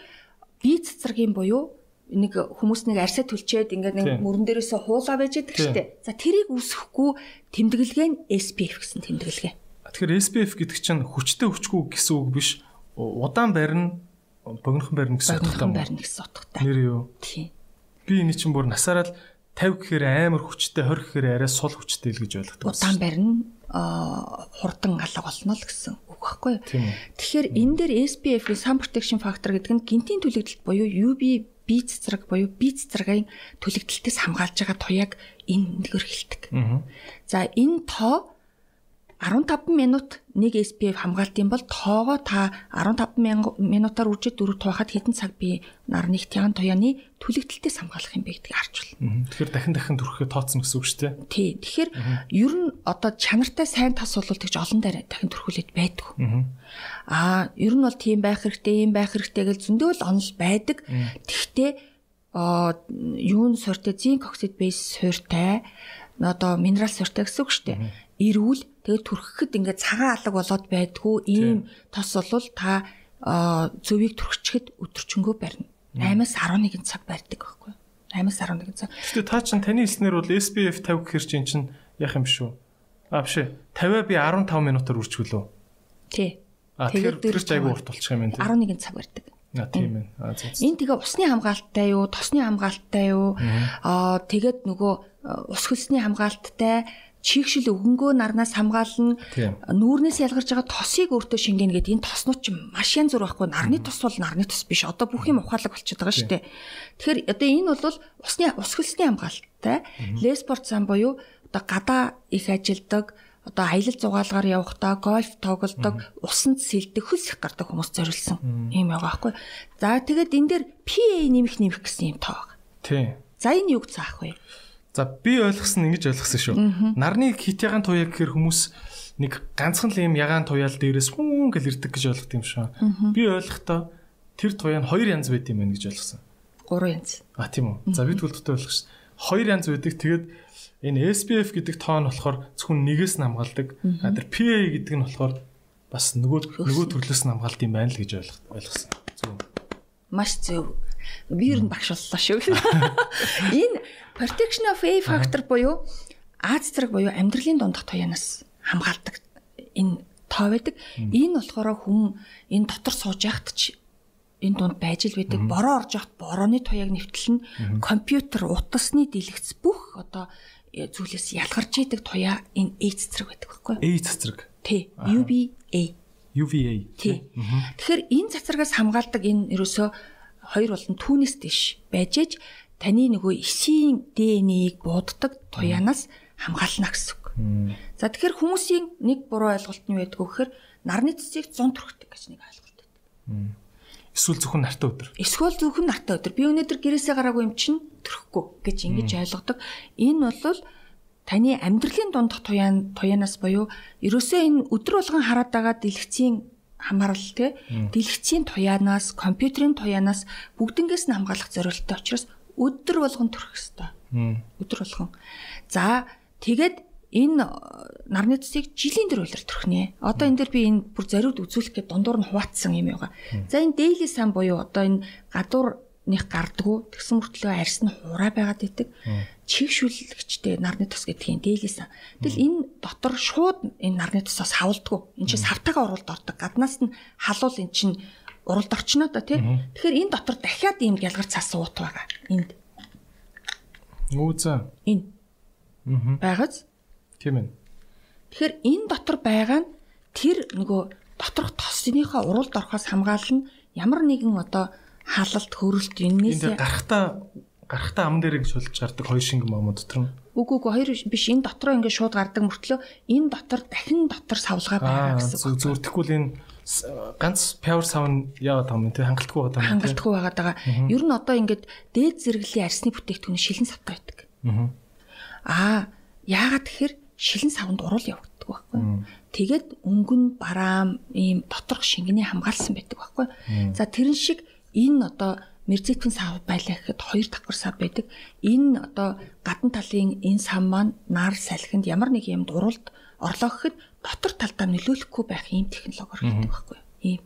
бие цэцэргийн буюу нэг хүмүүс нэг арсаа түлчээд ингээд нэг мөрөн дээрээсээ хуулаа байж идэг штэ. За тэрийг үсэхгүй тэмдэглэгээ нь SPF гэсэн тэмдэглэгээ. Тэгэхээр SPF гэдэг чинь хүчтэй хүчгүй гэсэн үг биш. Удаан барина, богинохон барина гэсэн утгатай юм. байрна гэсэн утгатай. Нэр юу? Тийм. Би энэ чинь бүр насаараа л 50 гэхээр амар хүчтэй, 20 гэхээр арай сул хүчтэй л гэж ойлгодог. Удаан барина хурдан алга болно л гэсэн үг байхгүй юу? Тэгэхээр энэ дээр SPF-ийн sun protection factor гэдэг нь гинтийн түлэгдэлт буюу UV бие цэцрэг буюу бие цэцэргийн түлэгдэлтээс хамгаалж байгаа туяаг энэ нэгөр хэлдэг. За энэ тоо 15 минут нэг SPF хамгаалтын бол тоогоо та 15 мянга- минутаар үржиж дөрөв туухад хэдэн цаг би нарны ихтян туяаны түлэгдэлтээс хамгаалах юм бэ гэдгийг харж байна. Тэгэхээр дахин дахин төрөхөд тооцно гэсэн үг шүү дээ. Тий. Тэгэхээр ер нь одоо чанартай сайн тас тэгж олон дээр дахин төрхүүлээд байдаг. Аа, ер нь бол тийм байх хэрэгтэй, ийм байх хэрэгтэй гэж зөндөө л онол байдаг. Тэгвэл аа юун суурьтай зинк оксид бейс суурьтай одоо минерал суурьтай гэсэн үг шүү дээ. Ирүүл тэгээд түрхэхэд ингээд цагаан алга болоод байдгүй ийм тос бол та зөвийг түрхчэхэд өдөрчөнгөө барина. 8-аас 11 цаг барьдаг байхгүй юу? 8-аас 11 цаг. Гэхдээ та чинь таны хэлснээр бол SPF 50 гэхэр чинь чинь яах юм биш үү? А биш ээ. 50 би 15 минутаар үржүүлөө. Тий. А тэгэхээр тэр ч айгүй урт болчих юм байна тий. 11 цаг барьдаг. А тийм ээ. Энэ тэгээ усны хамгаалттай юу, тосны хамгаалттай юу? Аа тэгээд нөгөө ус хөлсний хамгаалттай чийгшил өвгөнгөө нарнаас хамгаална. Нүүрнээс ялгарч байгаа тосыг өөртөө шингэнэ гэдэг энэ тоснууд ч маш янз бүр байхгүй. Нарны тос бол нарны тос биш. Одоо бүх юм ухаалаг болчиход байгаа шүү дээ. Тэгэхээр одоо энэ бол усны ус хөлсний хамгаалттай леспорт сан буюу одоо гадаа их ажилдаг одоо аялал зугаалгаар явахдаа гольф тоглодог, усанд сэлдэг, хөлс их гардаг хүмүүс зориулсан юм байгаа байхгүй. За тэгээд энэ дээр PA нэмэх нэмэх гэсэн юм байгаа. Тийм. За энэ юг заах вэ? За би ойлгосон ингэж ойлгосон шүү. Нарны хит ягаан туяа гэхээр хүмүүс нэг ганцхан л юм ягаан туяал дээрээс хүн гэл ирдэг гэж ойлгох юм шүү. Би ойлгохдоо тэр туяа нь хоёр янз байд юм байна гэж ойлгосон. Гурван янз. А тийм үү. За би тэгвэл тотоо ойлгосон. Хоёр янз байдаг. Тэгээд энэ SPF гэдэг тоо нь болохоор зөвхөн нэгээс нь хамгаалдаг. А тэр PA гэдэг нь болохоор бас нөгөө нөгөө төрлөөс нь хамгаалт юм байна л гэж ойлго- ойлгосон. Зөв. Маш зөв. Би ер нь багш боллоо шүү. Энэ protection of A factor буюу Аз зэрэг буюу амьдралын дундах туяанаас хамгаалдаг энэ тоо байдаг. Энэ болохоор хүн энэ дотор сууж яхад ч энэ дунд байж л байдаг. Бороо орж яхад борооны туяаг нэвтлэн компьютер утасны дэлгэц бүх одоо э, зүйлээс ялгарч идэг туяа энэ A зэрэг байдаг байхгүй юу? A цэцэрэг. Тий. UVA. UVA. Тий. Тэгэхээр энэ цацрагаас хамгаалдаг энэ ерөөсөө хоёр болон түүнээс дэш байж ээж таны нөгөө эсийн ДНХ-ийг бууддаг туяанаас хамгаална гэсэн үг. За тэгэхээр хүмүүсийн нэг буруу ойлголт нь байдгүй гэхээр нарны цэцгийг 100 төрхтэй гэж нэг ойлголт байдаг. Эсвэл зөвхөн нартай өдөр. Эсвэл зөвхөн нартай өдөр. Би өнөөдөр гэрээсээ гараагүй юм чинь төрөхгүй гэж ингэж ойлгодог. Энэ бол таны амьдралын дундх туяан туяанаас буюу ерөөсөө энэ өдөр болгон хараад байгаа дэлгэцийн хамаарал те дэлгэцийн туяанаас компьютерийн туяанаас бүгднгээс нь хамгаалах зорилттой учраас өдөр болгон төрөх хэвээр. Өдөр болгон. За тэгээд энэ э, нарны цэцгийг жилийн дээр үйлэр төрхнэ. Одоо энэ дээр би энэ бүр зариуд үзүүлэх гээд дундуур нь хуваацсан юм байгаа. За энэ daily сан буюу одоо энэ гадуурных гардггүй тэгсэн мөртлөө арьс нь хураа байгаад идэг. Чигшүүлэгчтэй нарны тос гэдгийг сан. Тэгэл энэ дотор шууд энэ нарны тосоос хавладгүй. Энд чинь савтайгаа уралд ордог. Гаднаас нь халуул эн чинь уралд орчноо да тий. Тэгэхээр энэ дотор дахиад ийм гялгар цаас уут байгаа. Энд Үүзээ. энэ Аа. байгааз Тийм ээ. Тэгэхээр энэ дотор байгаа нь тэр нөгөө доторх тосныхоо уралд орохоос хамгаална ямар нэгэн одоо халалт хөрөлт Энд юунээс дээр гарахтаа гарахтаа ам дээр гэж шулж гардаг хоёр шингэн маамуу дотор нь. үгүй үгүй хоёр биш энэ дотроо ингээд шууд гардаг мөртлөө энэ дотор дахин дотор савлгаа байгаа Аа гэсэн үг. зүгээр тэгвэл энэ ганц power sound яагаад байгаа юм те хангалтгүй байгаа юм хангалтгүй байгаа. Ер нь одоо ингээд дээд зэрэглэлийн арсны бүтээгдэхүүн шилэн савтай байдаг. Аа. Аа яагаад тэгэхээр шилэн савнд урал явагддаг байхгүй. Тэгээд өнгөн бараам ийм доторх шингэний хамгаалсан байдаг байхгүй. За тэрэн шиг энэ одоо мерзитийн сав байлаа гэхэд хоёр давхар сав байдаг. Энэ одоо гадна талын энэ сав маань нар салхинд ямар нэг юмд уралд орлоо гэхэд дотор талдаа нөлөөлөхгүй байх ийм технологи хэрэгтэй байхгүй. Ийм.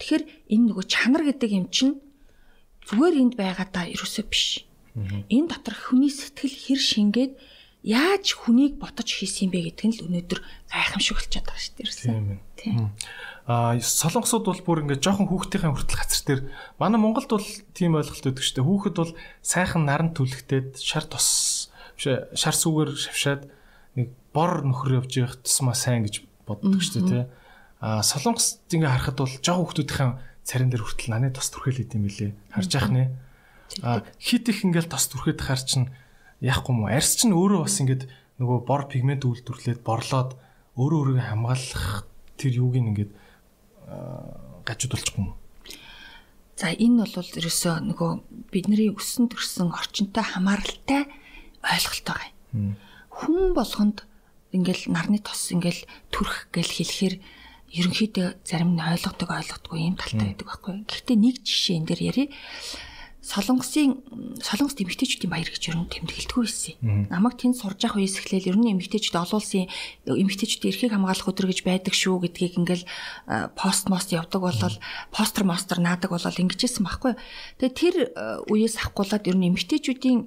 Тэгэхээр энэ нөгөө чанар гэдэг юм чинь зүгээр энд байгаа та ерөөсөө биш. Энэ дотор хүний сэтгэл хэр шингээд яаж хүнийг ботож хийсэн юм бэ гэдг нь л өнөөдөр гайхамшигулчаад байгаа шүү дээ. Тийм ээ. Тийм. Аа солонгосууд бол бүр ингээд жоохон хүүхдийн хүртэл гацар дээр манай Монголд бол тийм ойлголт өгдөг шүү дээ. Хүүхэд бол сайхан наран түлхтээд шар тос биш ээ, шар сүгээр шавшаад нэг бор нөхөр явж явах тусмаа сайн гэж боддог шүү дээ. Аа солонгос ингээ харахад бол жоохон хүүхдүүдийн царин дээр хүртэл наны тос түрхэл идэм билээ. Харж яах нэ. Аа хит их ингээл тос түрхэд хар чин яахгүй уу? Арьс чинь өөрөө бас ингээд нөгөө бор пигмент үйлдвэрлээд борлоод өөрөө өөрийгөө хамгаалах тэр юуг ингээд гажууд болчихгүй юм. За энэ бол ерөөсөө нөгөө бидний өссөн төрсөн орчинтой хамааралтай ойлголт байгаа юм. Хүн болгонд ингээл нарны тос ингээл төрөх гэл хэлэхээр ерөнхийдөө зарим нь ойлгодог ойлгохгүй юм талтай байдаг байхгүй. Гэхдээ нэг жишээ энэ дээр ярив. Солонгосын солонгос эмэгтэйчүүдийн баяр гэж ер нь тэмдэглэдэггүй байсан. Намайг тэнд сурж явах үеэс эхлээл ер нь эмэгтэйчүүд олон улсын эмэгтэйчүүдийн эрхийг хамгаалах өдөр гэж байдаг шүү гэдгийг ингээл э, пост мост явдаг болол постэр мостер наадаг болол ингэжсэн байхгүй. Тэгээ тэр э, үеэс авахгуулаад ер нь эмэгтэйчүүдийн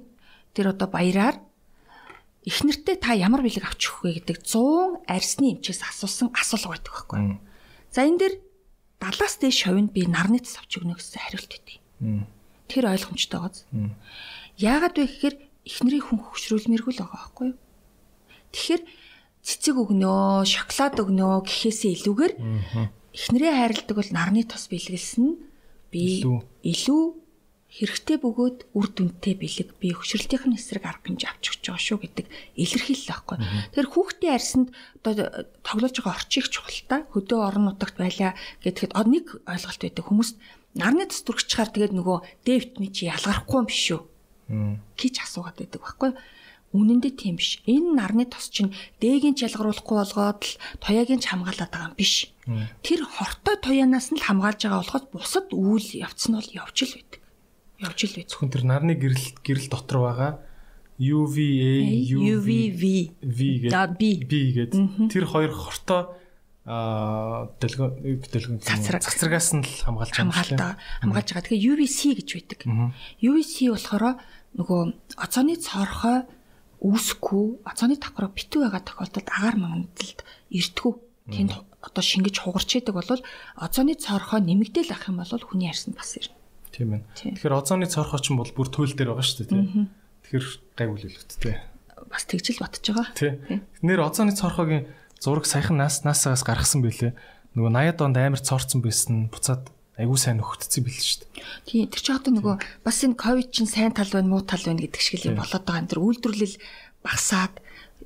тэр одоо баяраар их нэртэй та ямар бэлэг авч өгөх вэ гэдэг 100 арьсны эмчээс асуусан асуулга байдаг байхгүй. За энэ дэр 70-аас дээш шовинд би нарны цэс авч өгнө гэсэн хариулт өгдөг. Тэр ойлгомжтой байгааз. Яагаад вэ гэхээр эхнэрийн хүн хөвшрүүлмээргүй л байгаа байхгүй юу? Тэгэхээр цэцэг өгнөө, шоколад өгнөө гэхээсээ илүүгээр эхнэрээ хайрладаг бол нарны тос бэлгэлсэн би Илүү. Хэрэгтэй бөгөөд үр дүнтэй бэлэг би хөвшрөлтийн эсрэг арга хэмжээ авч өгч байгаа шүү гэдэг илэрхийлэл байхгүй. Тэгэхээр хүүхдийн арьсанд одоо тоглож байгаа орчийг чухалтай хөдөө орон нутагт байлаа гэхэд од нэг ойлголт байдаг хүмүүс нарны дүрхчихаар тэгээд нөгөө Д витамин чи ялгарахгүй юм биш үү гэж асуугаад байдаг байхгүй. Үнэн дээр тийм биш. Энэ нарны тос чинь дээгийн ялгаруулахгүй болгоод л туяагийн ч хамгаалаад байгаа юм биш. Тэр хортой туяанаас нь л хамгаалж байгаа болохоос бусад үйл явц нь бол явж л байдаг. Явж л байдаг. Зөвхөн тэр нарны гэрэл гэрэл дотор байгаа UVA, UVV V гэдэг B. Гэдэг тэр хоёр хортой аа дэлгэн дэлгэн Цацраг. цацрагаас нь л хамгаалж байгаа хамгаалж байгаа. Тэгэхээр UVC гэж байдаг. UVC болохоор нөгөө оцооны цорхой үүсэхгүй оцооны давхраа битүү байгаа тохиолдолд агаар мангадалд эртгүү. Тэнд одоо шингэж хугарч идэг бол оцооны цорхой нэмэгдээл ах юм бол хүний арьсанд бас ирнэ. Тийм. Тийм. Тэгэхээр озоны цорхоо ч юм бол бүр туйл дээр байгаа шүү дээ тийм. Тэгэхээр гайгүй л хэлэхтэй. Бас тэгжил батж байгаа. Тий. Нэр озоны цорхогийн зураг саяхан нас насаагаас гаргасан байлээ. Нөгөө 80-ад онд амар цорцсон байсан буцаад айгүй сайн нөхөдцсөн билээ шүү дээ. Тийм тэр чинь одоо нөгөө бас энэ ковид чинь сайн тал байна муу тал байна гэдэг шиг л юм болоод байгаа. Энэ тэр үйлдвэрлэл багасаад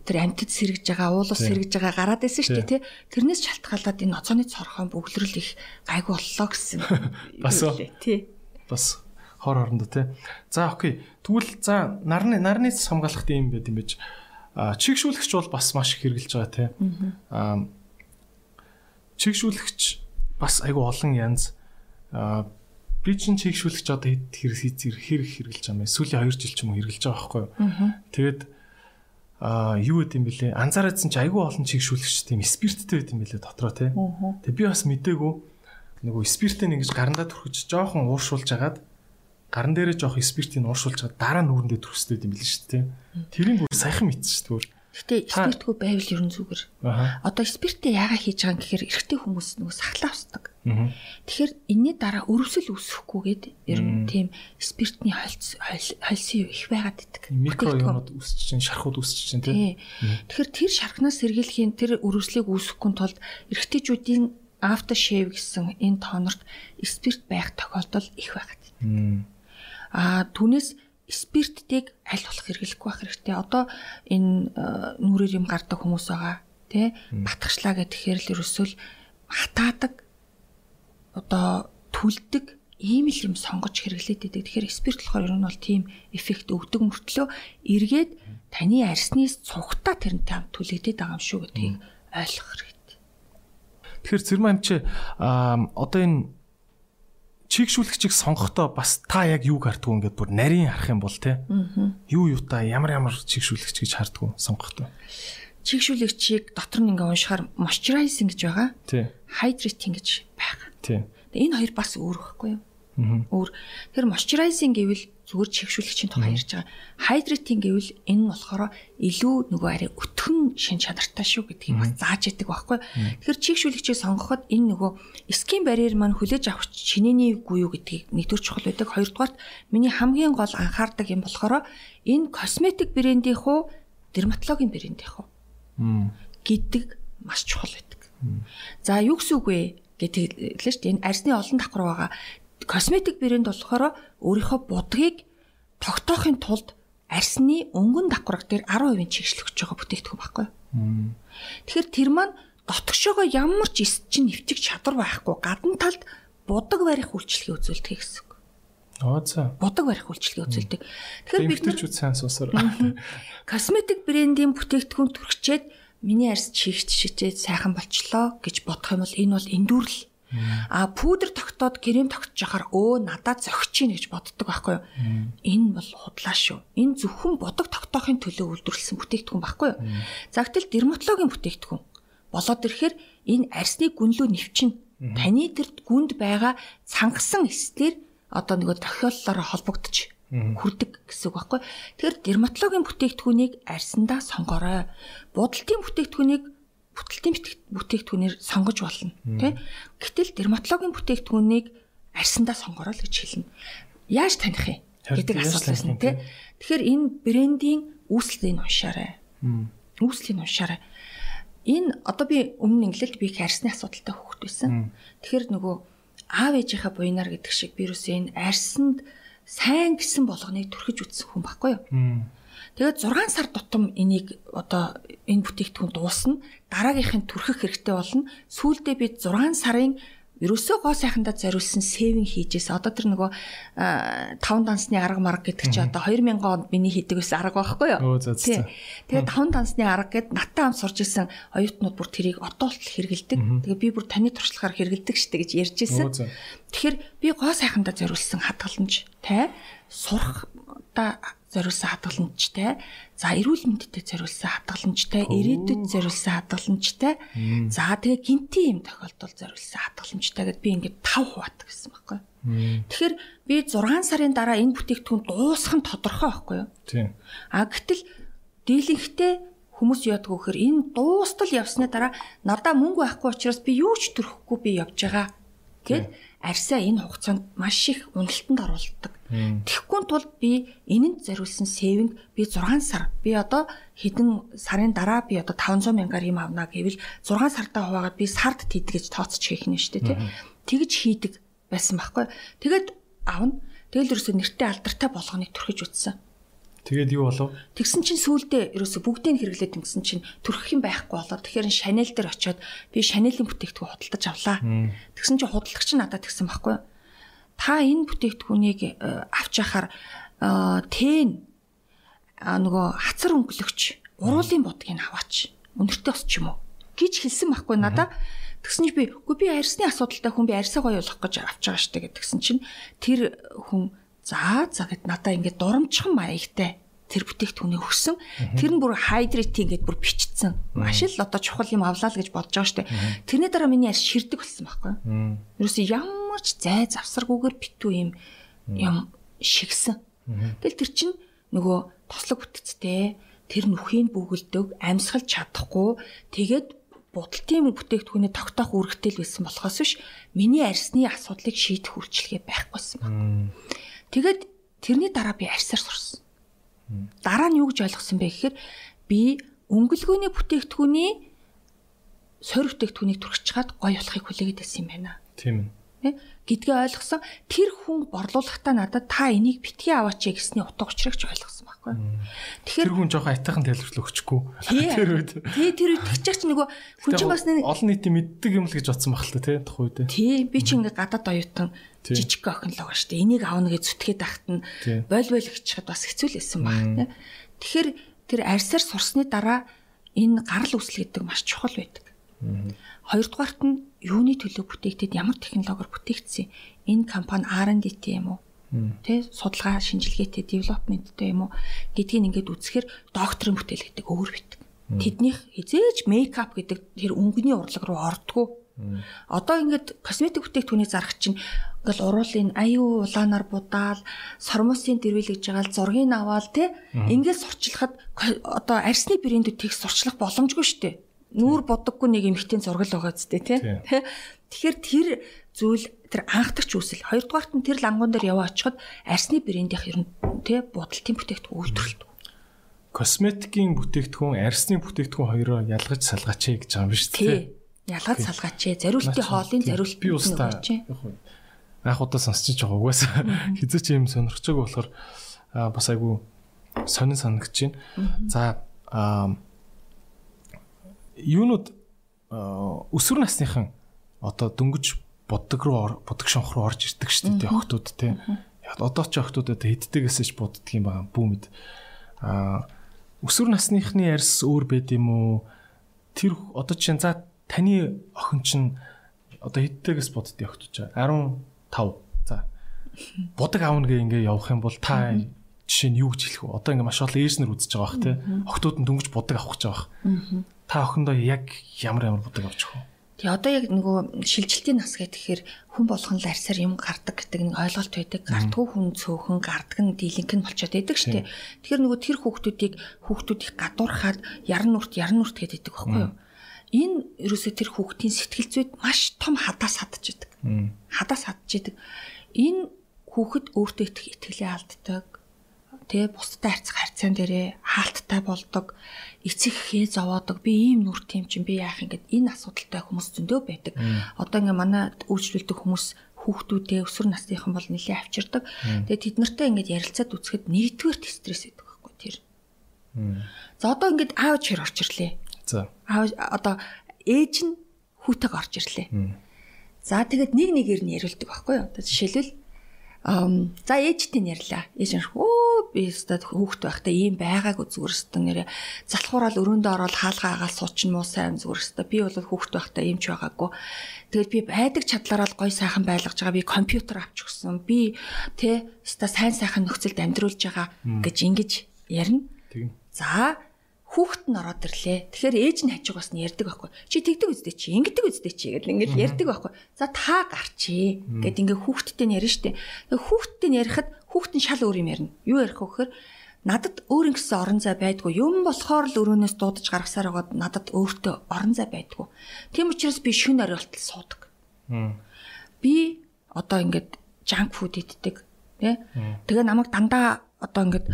тэр амьтад сэргэж байгаа, уулус сэргэж байгаа гараад байсан шүү дээ тий. Тэрнээс шалтгаалаад энэ оцооны цорхон бөглөрөл их гайгүй боллоо гэсэн. Бас тий. Бас хор орондоо тий. За окей. Тэгвэл за нарны нарны цэс хамгаалах юм байт юм. А чигшүүлэгч бол бас маш их хэрэгжилж байгаа тий. Аа чигшүүлэгч бас айгүй олон янз. Аа Би чинь чигшүүлэгч одоо хэд хэрэг хэрэг хэрэгжилж байгаа юм? Сүүлийн 2 жил ч юм уу хэрэгжилж байгаа байхгүй юу? Тэгээд аа юу гэдэм бэлээ? Анзаараадсан чи айгүй олон чигшүүлэгч тийм спирттэй байт юм бэлээ дотроо тий. Тэгээд би бас мдээгүй нөгөө спиртээ ингэж гарандаа түрхэж жоохон ууршуулж агаад гаран дээрээ жоох спиртийг ууршуулж агаад дараа нүрэндээ түрхстэй юм билээ шүү дээ. Тэрийг бүр саяхан мэдсэн шүү дээ. Гэтэ спиртгүй байвал ерөн зүгээр. Одоо спиртээ яагаад хийж байгаа юм гэхээр эрэгтэй хүмүүс нөгөө сахлаа авсдаг. Тэгэхээр энэний дараа өрөвсөл үүсэхгүйгээд ер нь тийм спиртний хольц хольсын их байгаад идэг. Микро юмуд үүсэж чинь, шархууд чинь тийм. Тэгэхээр тэр шархнаас сэргийлэхийн тэр өрөвслийг үүсгэхгүй тулд эрэгтэйчүүдийн after shave гэсэн энэ тоонорт спирт байх тохиолдол их байгаад. Аа түүнээс спирттийг аль болох хэрэглэхгүй байх хэрэгтэй. Одоо энэ э, нүрээр юм гардаг хүмүүс байгаа тий батгшлаа гэх тэгэхээр л ерөөсөө хатаадаг одоо түлдэг ийм л юм сонгож хэрэглээд байдаг. Тэгэхээр спирт болохоор ер нь бол тийм эффект өгдөг мөртлөө эргээд таны арснаас цугтаа тэрнтэй хамт түлэгдээд байгаа юм шүү гэдгийг ойлгох хэрэгтэй. Тэгэхээр зэрмэ амч одоо энэ чигшүүлэгчийг сонгохдоо бас та яг юуг хардггүй ингээд бүр нарийн харах юм бол те. Юу юу та ямар ямар чигшүүлэгч гэж хардггүй сонгохдоо. Чигшүүлэгчийг дотор нь ингээд уншихаар moisturizing гэж байгаа. Тий. Hydrating гэж байгаа. Тий. Энэ хоёр бас өөр байхгүй юу? Өөр. Тэр moisturizing гэвэл зүгээр чигшүүлэгчийн тухай ярьж байгаа. Hydrating гэвэл энэ нь болохоор илүү нөгөө арай өтгөн шин чанартай шүү гэдгийг бас зааж яадаг байхгүй. Тэгэхээр чигшүүлэгчийг сонгоход энэ нөгөө skin barrier маань хүлээж авах чинээний үгүй юу гэдгийг нэгдүгээр чухал байдаг. Хоёрдугаарт миний хамгийн гол анхаардаг юм болохоор энэ косметик брендийн хуу дерматологийн брендийн хуу гэдэг маш чухал байдаг. За юу гэсэн үг вэ? гэдэг лээ шүү дээ. Энэ арсны олон давхар байгаа косметик брэнд болохоор өөрийнхөө будгийг тогтоохын тулд арсны өнгөн давхарга дээр 10% чигшлэгч байгаа бүтээгдэхүүн байхгүй. Тэгэхээр тэр маань дотгошоогоо ямар ч эс чинь нэвчих чадвар байхгүй гадна талд будаг барих үйлчлэгээ үзүүлдэг гэсэн үг. Аа за. Будаг барих үйлчлэгээ үзүүлдэг. Тэгэхээр бид нар ч сайн сонсоор. Косметик брендийн бүтээгдэхүүн төрчээд миний арс чигч шичээд сайхан болчлоо гэж бодох юм бол энэ бол эндүрл А пудр тогтоод крем тогтож яхаар өө надад зөгч ийн гэж боддог байхгүй юу? Энэ бол худлаа шүү. Энэ зөвхөн бодог тогтоохын төлөө үйлдвэрлэсэн бүтээгдэхүүн байхгүй юу? За гэтэл дерматологийн бүтээгдэхүүн болоод ирэхээр энэ арсны гүнлүү нэвчин таны тэр гүнд байгаа цангасан эслэр одоо нөгөө тохиоллолоор холбогдож хүрдэг гэсэн үг байхгүй. Тэгэхээр дерматологийн бүтээгдэхүүнийг арсандаа сонгорой. Будалтын бүтээгдэхүүнийг бүтэлтийн бүтээгдэхүүнээр сонгож болно тий. Гэтэл дерматологийн бүтээгдэхүүнийг арьсандаа сонгороо л гэж хэлнэ. Яаж таних юм гэдэг асуулт байна тий. Тэгэхээр энэ брендийн үүслийг уншаарай. Үүслийг уншаарай. Энэ одоо би өмнө инглэлд би их арьсны асуудалтай хөвгт байсан. Тэгэхээр нөгөө аав ээжийнхаа буйнаар гэдэг шиг вирус энэ арьсанд сайн гэсэн болгоныг түрхэж үтсэн хүн баггүй юу? Тэгээд 6 сар тутам энийг одоо энэ бүтээгдэхүүн дуусна. Дараагийнхын түрхэх хэрэгтэй болно. Сүүлдээ би 6 сарын ерөөсөө гоо сайхандаа зориулсан сейвинг хийжээс одоо тэр нөгөө 5 дансны арга марга гэдэг чи одоо 2000 онд миний хийдэг байсан арга байхгүй юу? Тэгээд 5 дансны арга гэд наттай ам сурж исэн оюутнууд бүр тэрийг одоолт хэрэгэлдэг. Тэгээ би бүр таны туршлагаар хэрэгэлдэг штэ гэж ярьж исэн. Тэгэхээр би гоо сайхандаа зориулсан хадгаламж те сурах та зориулсан хадгаламжтай, за эрүүл мэндэд зориулсан хадгаламжтай, ирээдүйд зориулсан хадгаламжтай, за тэгээ гинти юм тохиолдол зориулсан хадгаламжтай гэдээ би ингээд 5 хуваат гэсэн байхгүй. Тэгэхээр би 6 сарын дараа энэ бүтээгдэхүүн дуусах нь тодорхой байхгүй юу? Тийм. А гэтэл дийлэнхтэй хүмүүс яадаг гэхээр энэ дуустал явсны дараа надаа мөнгө байхгүй учраас би юу ч төрөхгүй би явж байгаа гэд арьсаа энэ хугацаанд маш их уналтанд оруулдаг. Тэгэхгүй тулд би энэнд зориулсан сэвинг би 6 сар би одоо хэдэн сарын дараа би одоо 500 мянгаар юм авна гэвэл 6 сартаа хуваагаад би сард тийд гэж тооцож хийх нь шүү дээ тий. Тэгж хийдэг байсан байхгүй. Тэгээд авна. Тэгэл ерөөсө нэртэй алдартай болгоныг төрхөж үтсэн. Тэгээд юу болов? Тэгсэн чинь сүүлдээ ерөөсө бүгдийг хэрэглээд ингэсэн чинь төрөх юм байхгүй болоо. Тэгэхээр Chanel дээр очиод би Chanel-ийн бүтээгдэхүүн худалдаж авлаа. Тэгсэн чинь худалдагч надад тэгсэн байхгүй. Та энэ бүтээгдэхүүнийг э, авч яхаар э, тэн нөгөө хацар өнгөлөгч уруулын бодгийг аваач. Өнөртөө осч юм уу гэж хэлсэн байхгүй надаа. Тэгсэн чи би үгүй би арьсны асуудалтай хүн би арьсаа гоё болгох гэж авч байгаа штэ гэдгсэн чинь тэр хүн за за гэд надаа ингээд дурамчхан маягтай тэр бүтээгдэхүүнийг өгсөн. Тэр нь бүр хайдритинг гэдээ бүр бичсэн. Маш л одоо чухал юм авлаа л гэж бодож байгаа штэ. Тэрний дараа миний арьс ширдэг болсон байхгүй. Юусе ямар ч зай завсаргүйгээр битүү юм юм шигсэн. Тэгэл тэр чинь нөгөө тослог бүтцтэй тэр нүхийн бүгэлдэг амьсгалж чадахгүй тэгээд будалтын бүтээгдэхүүнээ тогтоох үүрэгтэй л байсан болохоос биш миний арьсны асуудлыг шийдэх хүрчлэгээ байхгүйсэн байна. Тэгээд тэрний дараа би арьсаар сурсан. Дараа нь юу гэж ойлгосон бэ гэхээр би өнгөлгөөний бүтээгдэхүүний сорь бүтээгдэхүүнийг түрхэж чад гоё болохыг хүлээгээд байсан юм байна. Тийм ээ. Гэдгээ ойлгосон. Тэр хүн борлуулахдаа надад та энийг битгий аваач гэсний утга учирыг ч ойлгосон байхгүй. Тэгэхээр тэр хүн жоохон айтайхан тайлбарлал өгчихгүй. Тэр үед. Тий, тэр үед тэгчих чинь нөгөө хүн чинь бас нэг олон нийтийн мэддэг юм л гэж бодсон баг л та тий тухай үед. Тий, би чи ингээ гадаад оюутан жижиг охин л байгаа шүү дээ. Энийг аавна гэж зүтгээд тахт нь бойл бойл гिचхэд бас хэцүү л байсан баг тий. Тэгэхээр тэр арьсаар сурсны дараа энэ гарал үүсэл гэдэг маш чухал байдаг. Хоёрдугаарт нь юуны төлөө бүтээгдэхэд ямар технологиор бүтээгдсэн энэ компани R&D-тэй юм уу? Тэ судалгаа шинжилгээтэй development-тэй юм уу? Гэдгийг ингээд үзэхээр докторийн бүтээл гэдэг өөр битг. Тэднийх хизээж мейкап гэдэг тэр өнгөний урлаг руу ордгоо. Одоо ингээд косметик бүтээгдэхүүнийг зарах чинь ингээл уруулын аюу улаанаар будаал сормосын дэрвэл гэж байгаа л зургийг аваал те ингээд сурчлахад одоо арсны брэндүүд тех сурчлах боломжгүй шүү дээ нүүр бодоггүй нэг эмхтэн зургал байгаа зү тий. Тэгэхээр тэр зүйл тэр анхдагч үүсэл хоёрдугаарт нь тэр лангуун дээр яваа очиход арсны брэндийнх ер нь тий будалтын бүтээгдэхүүн үйлдвэрлэдэг. Косметикийн бүтээгдэхүүн, арсны бүтээгдэхүүн хоёроо ялгаж салгаач гэж байгаа юм биш үү? Тий. Ялгаж салгаач. Зариултын хоолын зариулт би устаа анх удаа сонсч байгаа угаасаа хизээ ч юм сонирхчихаг болохоор бас айгу сонин санагдаж байна. За юунууд өсвөр насныхан одоо дөнгөж боддог руу боддог шонх руу орж ирдэг шүү дээ охтууд те. Одоо ч охтууд одоо хэддэгээс ч боддөг юм байгаа бүүмэд. Аа өсвөр насныхны арьс өөр байд юм уу? Тэр одоо чинь за таны охин чинь одоо хэддэгээс боддөг охтууд чаа 15. За. Бодог аавна гэ ингээ явах юм бол та жишээ нь юу гэж хэлэх вэ? Одоо ингээ маш олон ээж нар үзэж байгаа бах те. Охтууд нь дөнгөж бодог авах гэж байгаа бах та охиндоо яг ямар ямар бодог авчих вэ? Тэгээ одоо яг нөгөө шилжилтийн нас гэхээр хүн болгон л арьсаар юм гардаг гэдэг нэг ойлголт байдаг. Гардгүй хүн цөөхөн гардаг нь дийлэнх нь болчиход байдаг шүү дээ. Тэгэхээр нөгөө тэр хүүхдүүдийг хүүхдүүдийг гадуурхаад яран нүрт яран нүрт гэдэг байхгүй юу? Энэ ерөөсөө тэр хүүхдийн сэтгэл зүйд маш том хадаас хадж идэг. Хадаас хадж идэг. Энэ хүүхэд өөртөө итгэх итгэлээ алддаг тэгээ бусдад харьцах харьцаан дээрээ хаалттай болдог эцэг хээ зовоодог би ийм нүр тийм чинь би яах ингээд энэ асуудалтай хүмүүс зөндөө байдаг. Одоо ингээ манай үйлчлүүлдэг хүмүүс хүүхдүүдээ өсвөр насныхан бол нэлээд авчирдаг. Тэгээ тэд нартай ингээд ярилцаад үзэхэд нэгдүгээр стресс гэдэг байхгүй тэр. За одоо ингээд аав чир орч ирлээ. За. Аав одоо ээж нь хүүтэйг орж ирлээ. За тэгээд нэг нэгээр нь яриулдаг байхгүй юу? Жишээлбэл за ээжтэй нэрлээ. Ээж нь өө би өстөд хүүхд байхдаа ийм байгаагүй зүгээр өстө нэрэ залхуурал өрөөндөө ороод хаалгаа агаал суучин муу сайн зүгээр өстө би бол хүүхд байхдаа ийм ч байгаагүй. Тэгэл би байдаг чадлаараа л гой сайхан байлгаж байгаа. Би компьютер авч өгсөн. Би тэ өстө сайн сайхан нөхцөлд амьдруулж байгаа гэж ингэж ярина. За хүүхэд нь ороод ирлээ. Тэгэхээр ээж нь хажиг бас нь ярддаг байхгүй. Чи тэгдэг үстэй чи, ингэдэг үстэй чи гэдэг ингээл ярддаг байхгүй. За та гарчи гэд ингээ хүүхэдтэй нь ярина штэ. Хүүхэдтэй нь ярихад хүүхэд нь шал өөр юм ярина. Юу ярих вэ гэхээр надад өөр ингэсэн орон зай байдгүй. Юм болохоор л өрөөнөөс дуудаж гаргасаар байгаад надад өөртөө орон зай байдгүй. Тийм учраас би шүн оройолтол суудаг. Би одоо ингээд junk food иддэг. Тэ? Тэгээ намайг дандаа одоо ингээд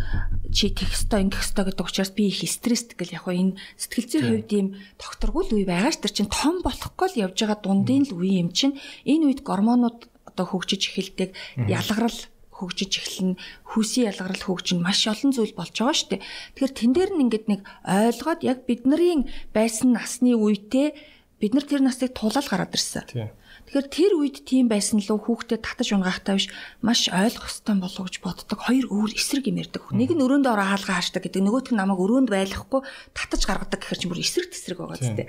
чи тех өстой ингэх өстой гэдэг учраас би их стресст гэл яг энэ сэтгэл зүйн хувьд ийм докторгүй л үе байгаа ш тэр чин том болохгүй л явж байгаа дундын л үе юм чин энэ үед гормонууд одоо хөгжиж эхэлдэг ялгарл хөгжиж эхэлнэ хүсийн ялгарл хөгжин маш олон зүйл болж байгаа дээ. Тэгэхээр тэн дээр нь ингээд нэг ойлгоод яг бидний байсан насны үетэй бид нар тэр настыг тулаал гараад ирсэн Тэгэхээр тэр үед тийм байсан лөө хүүхдэд татаж унгахтай биш маш ойлгох ёстой болов гэж боддог. Хоёр өөр эсрэг юм ярьдаг. Нэг нь өрөөндөө ороо хаалгаа хаашдаг гэдэг. Нөгөөх нь намайг өрөөнд байлгахгүй татаж гаргадаг гэхэр чинь бүр эсрэг тесрэг байгаа зү.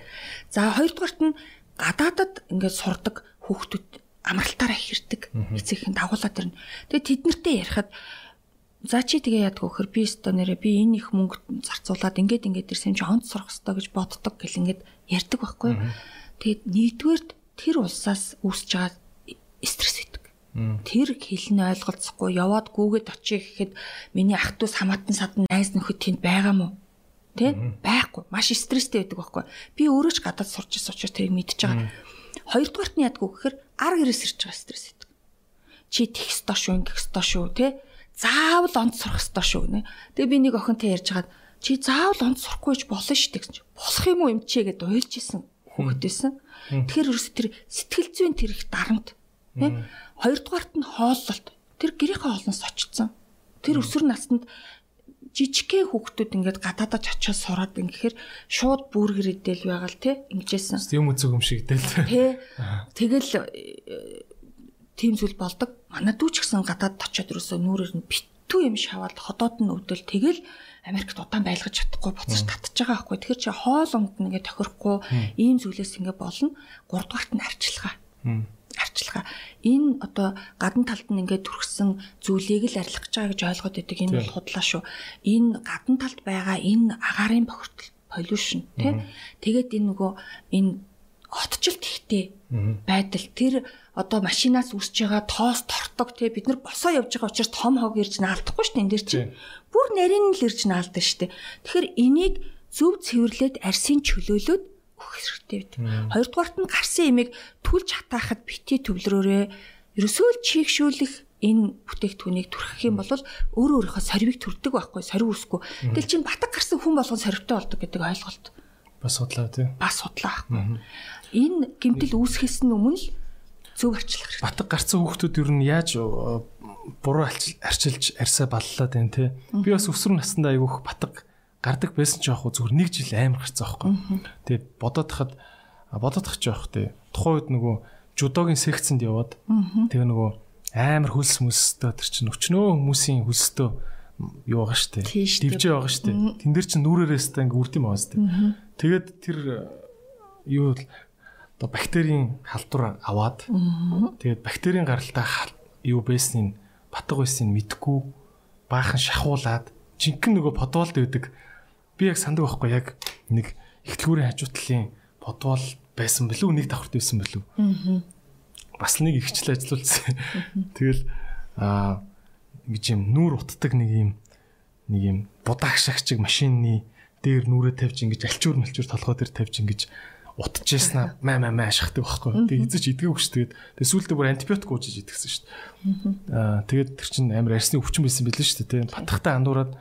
За хоёрдугаарт нь гадаадад ингээд сурдаг хүүхдүүд амралтаараа хэрдэг. Эцэгхэн дагуулад ирнэ. Тэгээ тэд нартэй ярихад За чи тэгээ яадаг вөхөр би өстө нэрэ би энэ их мөнгө зарцуулаад ингээд ингээд ирсэн чи онц сурах хэрэгтэй гэж боддог гэл ингээд ярьдаг байхгүй. Тэгээд нэгдүгээр тэр улсаас үүсэж байгаа стресс үүдэг. Тэр хэлн ойлголцохгүй яваад гүүгээд очие гэхэд миний ах トゥ самаатан садан найз нөхөд тэнд байгаа мó? Тэ? Байхгүй. Маш стресстэй байдаг байхгүй. Би өөрөө ч гадаад сурч ирсэн учраас тэрийг мэдчихэж байгаа. Хоёрдугаарт нь вэ гэхээр ар гэрээс ирж байгаа стресс үүдэг. Чи тэгс доо шүү, ингэс доо шүү, тэ? заавал онд сурах ёстой шүү нэ. Тэгээ би нэг охинтой ярьж хагаад чи заавал онд сурахгүй ч болно шүү гэсэн чи. Болох юм уу юм чи гэдээ уйлж исэн хөвгдөөсөн. Тэгэхээр ерөөс тэр сэтгэл зүйн тэр их дарамт. Тэ? Хоёрдугаарт нь хооллолт. Тэр гэрийнхээ хоолноос очсон. Тэр өсвөр наснд жижигхэн хүүхдүүд ингээд гадаадаж очиод сураад ингэхээр шууд бүргэрэл байгаа л тий ингэжсэн. Юм үзэг юм шиг дээл. Тий. Тэгэл тийм зүйл болдог. Манай дүү ч гэсэн гадаад очиод ерөөсөө нүрээр нь битүү юм шаваад ходоод нь өвдөл тэгэл Америкт удаан байлгаж чадахгүй буцаж татчих байгаа байхгүй. Тэгэхээр чи хоол унд нэгээ тохирохгүй ийм зүйлээс ингэ болно. 3 дугаарт нь арчилгаа. Арчилгаа. Энэ одоо гадна талд нь ингээд төрхсөн зүйлийг л арилгах гэж байгаа гэж ойлгоод байдаг. Энэ бол худлаа шүү. Энэ гадна талд байгаа энэ агаарын бохирдол pollution тий. Тэгээд энэ нөгөө энэ хотчлт ихтэй байдал тэр одоо машинаас үсэж байгаа тоос тортог те бид нар босоо явж байгаа учраас том хог ирж наалдахгүй шүү дээ энэ дэр чинь бүр нарийн л ирж наалдаа шүү дээ тэгэхээр энийг зөв цэвэрлээд арсын чөлөөлөд өгөх хэрэгтэй бид хоёрдугаарт нь гарсан имийг түлж хатаахад бити төвлөрөөрөө ерөөсөө л чийгшүүлэх энэ бүтээгдэхүүнийг түрхэх юм бол өөрөө өөрийнхөө сорвиг төрдөг байхгүй сорив үсэхгүй. Тэгэл чинь батг гарсан хүн болгон сорвтой болдог гэдэг ойлголт. Бас судлаа тий. Бас судлаа энэ гэмтэл үүсгэсэн өмнө л зөв арчлах хэрэгтэй. Батг гарцсан хүүхдүүд ер нь яаж буруу арчилж арьсаа баллаад байна те. Би бас өсвөр насндаа айгүйх батг гардаг байсан ч вэ зүгээр нэг жил амар гарцсан байхгүй. Тэгээд бодоод хахад бодоод тах ч яах те. Тухайн үед нөгөө жудогийн секцэнд яваад тэгээ нөгөө амар хөлс мүстэй тэр чинь өчнөө хүмүүсийн хөлстөө юу байгаа штэ. Дивжээ байгаа штэ. Тэн дээр чинь нүрээрээс та ингээ үрд юм байгаа штэ. Тэгээд тэр юу одоо бактерийн халдвар аваад тэгээд бактерийн гаралтай юу байсныг батг байсныг мэдгүй баахан шахуулаад жинхэнэ нөгөө подволд өгдөг. Би яг сандаг байхгүй яг нэг ихтлгүүрийн хажуутлын подвол байсан билүү нэг давхарт байсан билүү бас нэг ихчлээ ажиллуулсан тэгэл аа гэж юм нүүр утдаг нэг юм нэг юм будаа агшаагчиг машины дээр нүрээ тавьж ингэж альчуур малчуур толгой дээр тавьж ингэж утчихсан маа маа маа шахдаг байхгүй. Тэгээ эзэж идгээгүй ш. Тэгээд тэгээ сүүлдээ бүр антибиотик уужиж идгэсэн ш. Аа тэгээд тэр чинь амар арсны өвчин байсан билээ ш. Тэ батхтай андуураад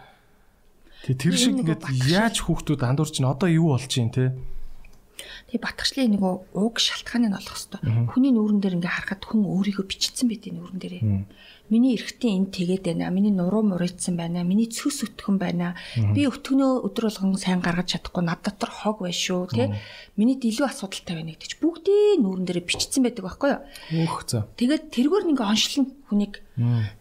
тэгээ тэр шиг ингээд яаж хүүхдүүд андуурч ин одоо юу болж юм те. Тэгээ батгчлын нөгөө уг шалтгааныг олох хэвээр. Хүний нүүрэн дээр ингээ харахад хүн өөрийгөө бичсэн байт энэ нүүрэн дээрээ миний эргэтийн энд тэгээд байна. Миний нуруу мурийдсан байна. Миний цөс өтгөн байна. Би өтгөнөө өдөр болгон сайн гаргаж чадахгүй над дотор хог байна шүү, тий. Миний илүү асуудалтай байна гэдэг чи бүгдийг нүүрэн дээр бичсэн байдаг байхгүй юу? Өөх зөө. Тэгээд тэргээр ингээ онцлон хүнийг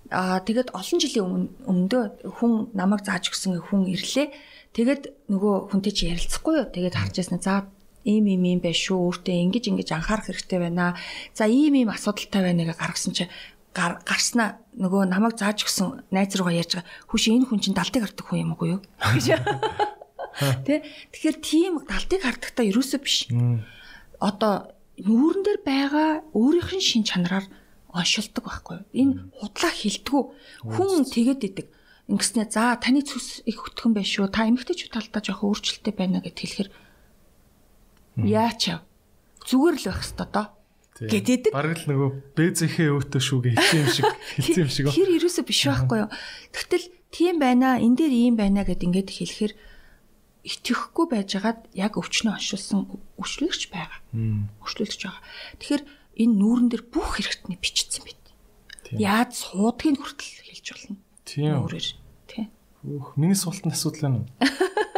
аа тэгээд олон жилийн өмнө өмнөдөө хүн намайг зааж өгсөн хүн ирлээ. Тэгээд нөгөө хүнтэй чи ярилцахгүй юу? Тэгээд харж ясна. За ийм ийм ийм байх шүү. Өөртөө ингэж ингэж анхаарах хэрэгтэй байна. За ийм ийм асуудалтай байна гэж гаргасан чи гарснаа нөгөө намайг зааж өгсөн найз руугаа ярьж байгаа хүш энэ хүн чинь далдыг хардаг хүн юм уу юу гэж Тэ тэгэхээр тийм далдыг хардахтаа ерөөсөө биш. Одоо нүүрэн дээр байгаа өөрийнх нь шин чанараар оншилдог байхгүй? Энэ худлаа хилдэггүй. Хүн тэгээд идэг. Ингэснээр за таны цус их хөтгөн байх шүү. Та эмэгтэйчүүд талдаа жоох өөрчлөлттэй байна гэд хэлэхэр яач зүгээр л байх хэвээр доо гэдэг. Бараг л нөгөө бэзэхээ өөтөө шүүгээ хэлсэн юм шиг хэлсэн юм шиг. Тэр ерөөсөө биш байхгүй юу. Тэгтэл тийм байна, энэ дээр ийм байна гэд ингээд хэлэхээр итгэхгүй байжгаад яг өвчнөө оншуулсан өвчлөгч байгаа. Өвчлөгч байгаа. Тэгэхээр энэ нүүрэн дээр бүх хэрэгтний бичсэн байт. Яаж суудгийг хүртэл хэлж болно. Тийм. Өөрөөр тийм. Өөх, миний суултанд асуудал байна уу?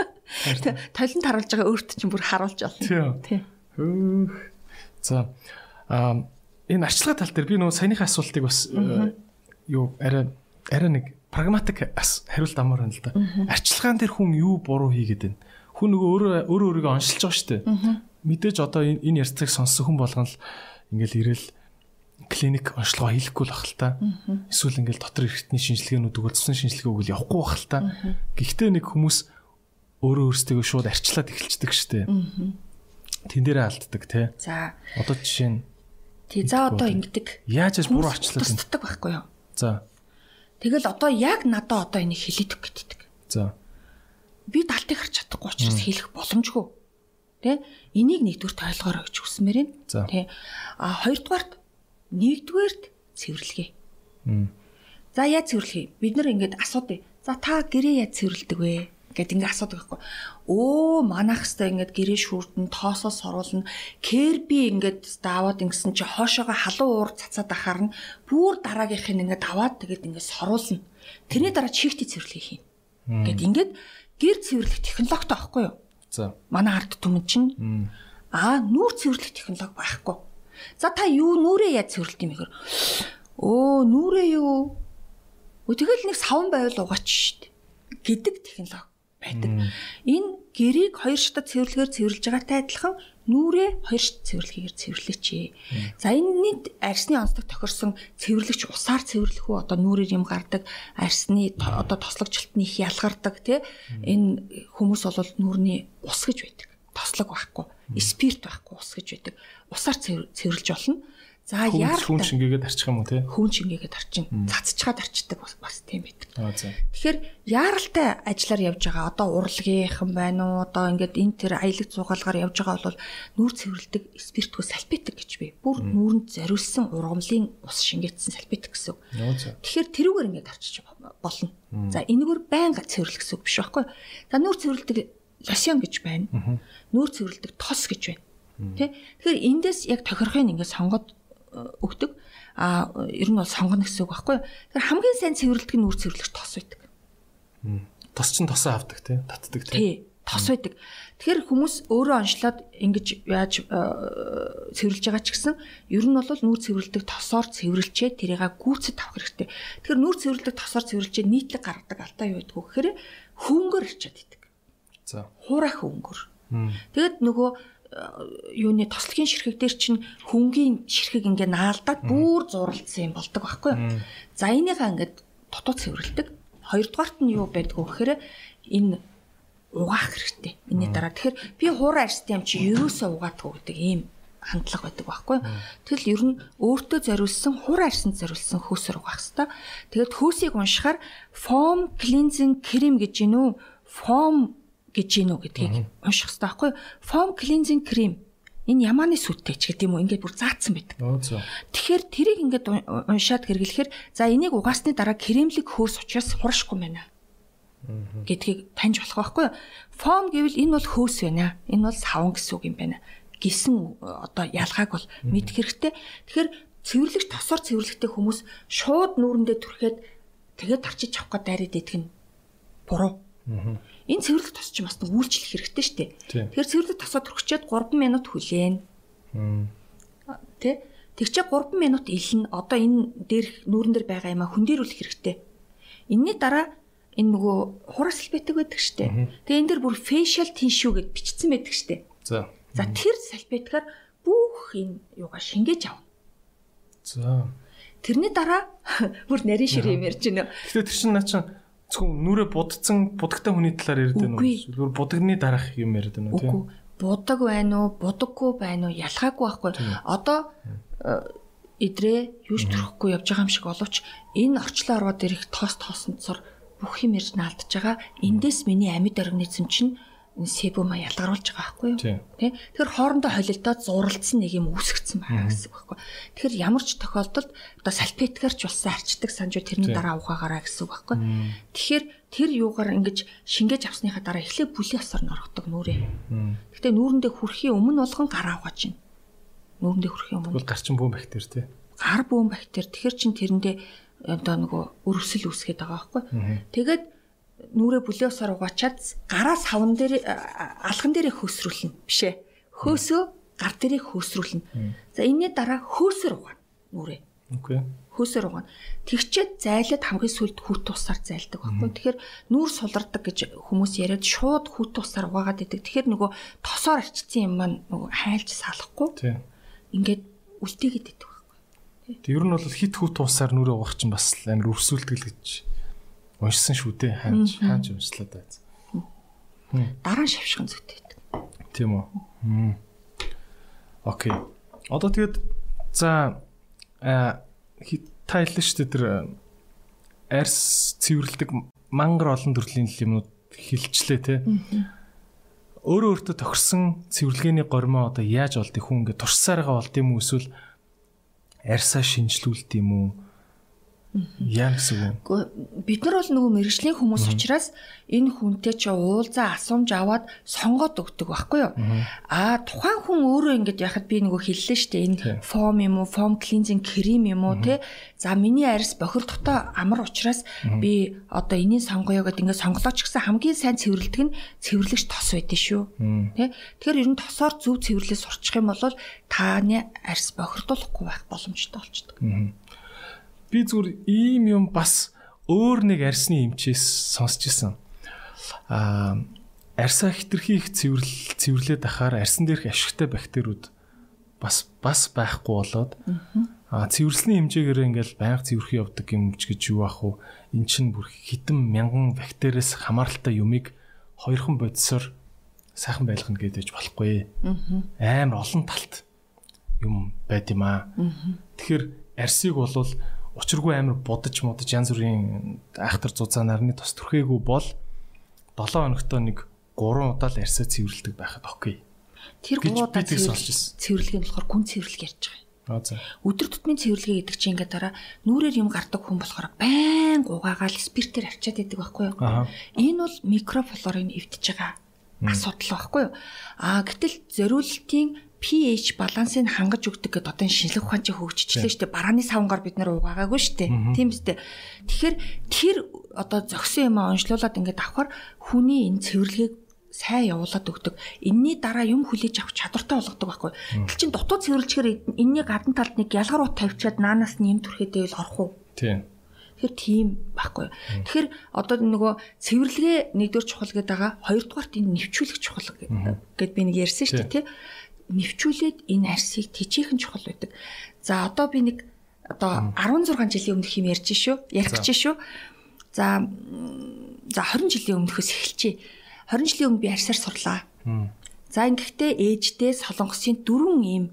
Толинд харуулж байгаа өөрт чинь бүр харуулж болно. Тийм. Өөх. За Аа энэ арчилгаа тал дээр би нөгөө саяныхаа асуултыг бас э, юу арай арай нэг прагматик хариулт амар байна л да. Арчилгаан дээр хүн юу буруу хийгээд байна? Хүн нөгөө өөрөө өөрөө өөрийгөө оншилж байгаа шүү дээ. мэдээж одоо энэ ярьцгийг сонссон хүн болгон л ингээл ирэл клиник онцлогоо хийхгүй л бах л та. Эсвэл ингээл дотор эрхтний шинжилгээнүүд цэцэн шинжилгээ өгөл явахгүй бах л та. Гэхдээ нэг хүмүүс өөрөө өөрсдөө шууд арчлаад эхэлчихдэг штэ. Тэн дээрээ алддаг те. За. Одоо жишээ нь Тий за одоо ингэдэг. яаж яаж буруу арчлаад байна. тусддаг байхгүй юу? За. Тэгэл одоо яг надад одоо энийг хэлээдэг гэдэг. За. Би далтыг харж чадахгүй учраас хэлэх боломжгүй. Тэ? Энийг нэгдүгээр ойлгоорой гэж хүсмээр байна. Тэ? А хоёрдугаарт нэгдүгээрт цэвэрлэгээ. За яаж цэвэрлэхий? Бид нар ингээд асуудъя. За та гэрээ яаж цэвэрлдэг вэ? Гэт ингээд асуудаг байхгүй. Өө манайх хэвээр ингээд гэрээ шүүрдэн тоосоос оруулна. Керби ингээд даваад ингэсэн чи хоошоогоо халуун уур цацаад ахаар нь бүр дараагийнх нь ингээд аваад тэгээд ингээд соруулна. Тэрний дараа чихти цэвэрлэхийг хийн. Гэт ингээд гэр цэвэрлэх технологитой байхгүй юу? За. Манай ард түмэн чинь. Аа, нүүр цэвэрлэх технологи байхгүй. За та юу нүрээ яаж цэвэрлэдэг юм гэхээр өө нүрээ юу? Тэгэл нэг савн байвал угаач штт гэдэг технологи байдаг. Энэ гэрийг хоёр шатад цэвэрлэгээр цэвэрлж байгаатай адилхан нүрээ хоёр шат цэвэрлэгээр цэвэрлээч. За энэний арсны онцлог тохирсон цэвэрлэгч усаар цэвэрлэх үү одоо нүрээр юм гардаг арсны одоо тослогчлолтны их ялгардаг тий энэ хүмүүс бол нүрний ус гэж байдаг. Тослог байхгүй, спирт байхгүй ус гэж байдаг. Усаар цэвэр- цэвэрлж болно. За Хүн хүн шингээгээд арчих юм уу те? хүн шингээгээд арчин цацчгаад арчдаг бас бас тийм байдаг. Тэгэхээр яаралтай ажиллаар явж байгаа одоо урлагийнхан байна уу одоо ингээд энэ тэр аялаг зугаалгаар явж байгаа бол нүүр цэвэрлдэг спиртгүй салфетик гэж би. Бүр нүүрэнд зориулсан ургамлын ус шингээдсэн салфетик гэсэн. Тэгэхээр тэрүүгээр ингээд арчиж болно. За энэгээр байнга цэвэрлэх гэсэн биш байхгүй. За нүүр цэвэрлдэг лосьон гэж байна. Нүүр цэвэрлдэг тос гэж байна. Тэ? Тэгэхээр эндээс яг тохирохыг ингээд сонгоод өгдөг. А ер нь бол сонгоно гэсэн үг байхгүй. Тэгэхээр хамгийн сайн цэвэрлдэг нь нүүр цэвэрлэгч тос байдаг. Тос чин тосоо авдаг те? Татдаг? Тий. Тос байдаг. Тэгэхээр хүмүүс өөрөө онцлоод ингэж яаж э, цэвэрлж байгаа ч гэсэн ер нь бол нүүр цэвэрлдэг тосоор цэвэрлчээ тэрийга гүйцэд авах хэрэгтэй. Тэгэхээр нүүр цэвэрлдэг тосоор цэвэрлчээ нийтлэг гаргадаг алдаа юу гэдг вэ гэхээр хөнгөр арчаад идэг. За. Хуурай хөнгөр. Мм. Тэгэд нөгөө юуны тослогийн ширхэг дээр чинь хөнгөний ширхэг ингээ наалдаад бүр зуралдсан юм болдог байхгүй юу? За энийхээ ингээд дутуу цэвэрлдэг. Хоёрдугаарт нь юу байдг вэ гэхээр энэ угаах хэрэгтэй. Энийний дараа тэгэхээр би хуурай арьстай юм чи ерөөсөө угаадгүй гэдэг ийм хандлага байдаг байхгүй? Тэгэл ер нь өөртөө зориулсан хуурай арьсанд зориулсан хөөсөр угаах хэрэгтэй. Тэгэд хөөсийг уншихаар foam cleansing cream гэж гинүү foam гэж гинүү гэдгийг унших хэрэгтэй байхгүй? Foam cleansing cream энэ ямааны сүттэй ч гэдэг юм уу ингээд бүр заацсан байдаг. Тэгэхээр тэрийг ингээд ун- уншаад хэрэглэхээр за энийг угаасны дараа кремлэг хөөс учраас хуршихгүй байна гэдгийг таньж болох байхгүй юу? Фом гэвэл энэ бол хөөс байна. Энэ бол савн гэсэн үг юм байна. Гисэн э, одоо ялгааг бол мэдэх хэрэгтэй. Тэгэхээр цэвэрлэгч тосоор цэвэрлэхтэй хүмүүс шууд нүүрэндээ түрхээд тэгээд арчиж авах гээд дайраад идэх нь буруу. Энэ цэвэрлэг тос чинь бас үйлчлэх хэрэгтэй шүү дээ. Тэгэхээр цэвэрлэг тосоо түрхчээд 3 минут хүлээн. Тэ? Тэгчээ 3 минут илнэ. Одоо энэ дээрх нүүрэн дээр байгаа юм а хөндөрүүлэх хэрэгтэй. Энийний дараа энэ нөгөө хурас салбетик байдаг штэ. Тэгээ энэ дэр бүр facial tissue гэд бичсэн байдаг штэ. За. За тэр салбетикаар бүх энэ юугаа шингээж авна. За. Тэрний дараа бүр нарийн шир юм ярьж байна. Гэтэ тэр чин наа чин зөвхөн нүрэ будцсан будагтай хүний талаар ярьд байна уу? Зүгээр будагны дараах юм ярьд байна уу? Үгүй. Будаг байна уу, будаггүй байна уу ялгаагүй байхгүй. Одоо э, идрээ юуш төрөхгүй явж байгаа юм шиг боловч энэ орчлон ороод ирэх тоос тоосонцор бүх юм ирж наалдж байгаа. Эндээс миний амьд организм чинь себума ялгаруулж байгаа байхгүй юу? Тэ? Тэгэхээр хоорондоо холилдоод зуралдсан нэг юм үүсгэсэн байгаа гэсэн үг байхгүй. Тэгэхээр ямар ч тохиолдолд одоо салфеткаарч болсон арчдаг санжуу тэрний дараа ухаагаараа гэсэн үг байхгүй. Тэгэхээр тэр юугаар ингэж шингээж авсныхаа дараа эхлээ бүлийн осоор н орохдог нүрээ. Гэтэ нүүрэндээ хүрэхийн өмнө болгон гараа угааж байна. Нүүрэндээ хүрэхийн өмнө Тэгвэл гарчин бүүн бактери тий. гар бүүн бактери тэгэхэр чин тэрэндээ одоо нөгөө өрөвсөл үүсгээд байгаа байхгүй. Тэгээд нүрээ бүлэосоор угаачаад гараа савн дээр а- алхан дээрээ хөөсрүүлнэ биш ээ. Хөөсөө гар дээрээ хөөсрүүлнэ. За энэний дараа хөөсөр угаана нүрээ. Окей. хөөсөр угаана. Тэгчээд зайлаад хамгийн сүлд хүүт тусаар зайлдаг байхгүй. Тэгэхээр нүүр сулардаг гэж хүмүүс яриад шууд хүүт тусаар угаагаад идэг. Тэгэхээр нөгөө тосоор арчсан юм маань нөгөө хайлж салахгүй. Ингээд үлдээгээд идэг байхгүй. Тэг ер нь бол хит хүүт туусаар нүрээ угаах чинь бас амар өрсүүлдэг л гэж уншсан шүү дээ. Хаанч хаанч уншлаа даа. Дараа нь шавшхан байдаг. Тийм үү. Окей. Одоо тэгээд за хэллээ шүү дээ тэр арс цэвэрлдэг мангар олон төрлийн юмнууд хилчлээ те. Өөрөө өөртөө тохирсон цэвэрлэгээний гормоо одоо яаж олд их хүн ингээд туршсараа олд юм уу эсвэл арьсаа шинжлүүлд юм уу? Яа гэсэн үг? Бид нар бол нөгөө мэрэгжлийн хүмүүс учраас энэ хүнтэй чи уулзаа асуумж аваад сонгоод өгдөг байхгүй юу? Аа тухайн хүн өөрөө ингэж яхад би нөгөө хэллээ штэ энэ фом юм уу, фом клинзинг крем юм уу те. За миний арьс бохирдохтой амар учраас би одоо энийг сонгоё гэдээ ингэ сонголооч гэсэн хамгийн сайн цэвэрлдэг нь цэвэрлэгч тос байдэн шүү. Тэ. Тэгэхээр ер нь тосоор зөв цэвэрлээ сурчих юм бол тааны арьс бохирдуулахгүй байх боломжтой болчдөг би зүгээр ийм юм бас өөр нэг арсны эмчээс сонсч ирсэн. Аа арсаа хитрхи их цэвэрлэл цэвэрлээд ахаар арсан дээрх ашигтай бактериуд бас бас байхгүй болоод аа цэвэрлэсний хэмжээгээр ингээл байнга цэвэрхий явдаг юм ч гэж юу ах вэ? Эн чинь бүр хитэн мянган бактериэс хамааралтай юмыг хоёрхан бодисоор сайхан байлгана гэдэж болохгүй. Амар олон талт юм байд юм аа. Тэгэхээр арсыг болвол учиргүй амар будаж мудаж янз бүрийн айхтар зузаан нарны тос төрхээгүй бол 7 хоногтой нэг 3 удаа л арьсаа цэвэрлдэг байхад окей. Тэр 3 удаа цэвэрлэх нь болохоор гүн цэвэрлэг ярьж байгаа. Өдөр тутмын цэвэрлэгээ гэдэг чинь ингээд дараа нүрээр юм гардаг хүн болохоор байн угаагаал спиртээр арчаад идэг байхгүй юу? Энэ бол микрофлорын эвдэж байгаа асуудал байхгүй юу? Аа гэтэл зориултын pH балансыг хангаж өгдөг гэдэг одоо шинжлэх ухаан чинь хөгжчихлээ шүү дээ. Барааны савнгаар бид нэр угаагаагүй шүү дээ. Тийм үстэй. Тэгэхээр тэр одоо зөксөн юм онцлуулад ингээд авахар хүний энэ цэвэрлэгийг сайн явуулаад өгдөг. Энийний дараа юм хүлээж авах чадвартай болгодог байхгүй. Тэгэл чин дутуу цэвэрлэхээр энэний гадна талд нэг ялгар ут тавьчаад наанаас нь юм төрхөдөө л орох уу? Тийм. Тэгэхээр тийм байхгүй. Тэгэхээр одоо нөгөө цэвэрлэгээ нэгдүгээр чухал гэдэг байгаа. Хоёрдугаарт энэ нэвчүүлэх чухал гэд би нэг ярьсан шүү дээ, тий нэвчүүлээд энэ арсыг тижээхэн чухал байдаг. За одоо би нэг одоо 16 жилийн өмнөх юм ярьж шүү. Ярих гэж шүү. За за 20 жилийн өмнөхөөс эхэлчихье. 20 жилийн өмнө би арсаар сурлаа. За ингэхдээ ээждээ солонгосын дөрвөн ийм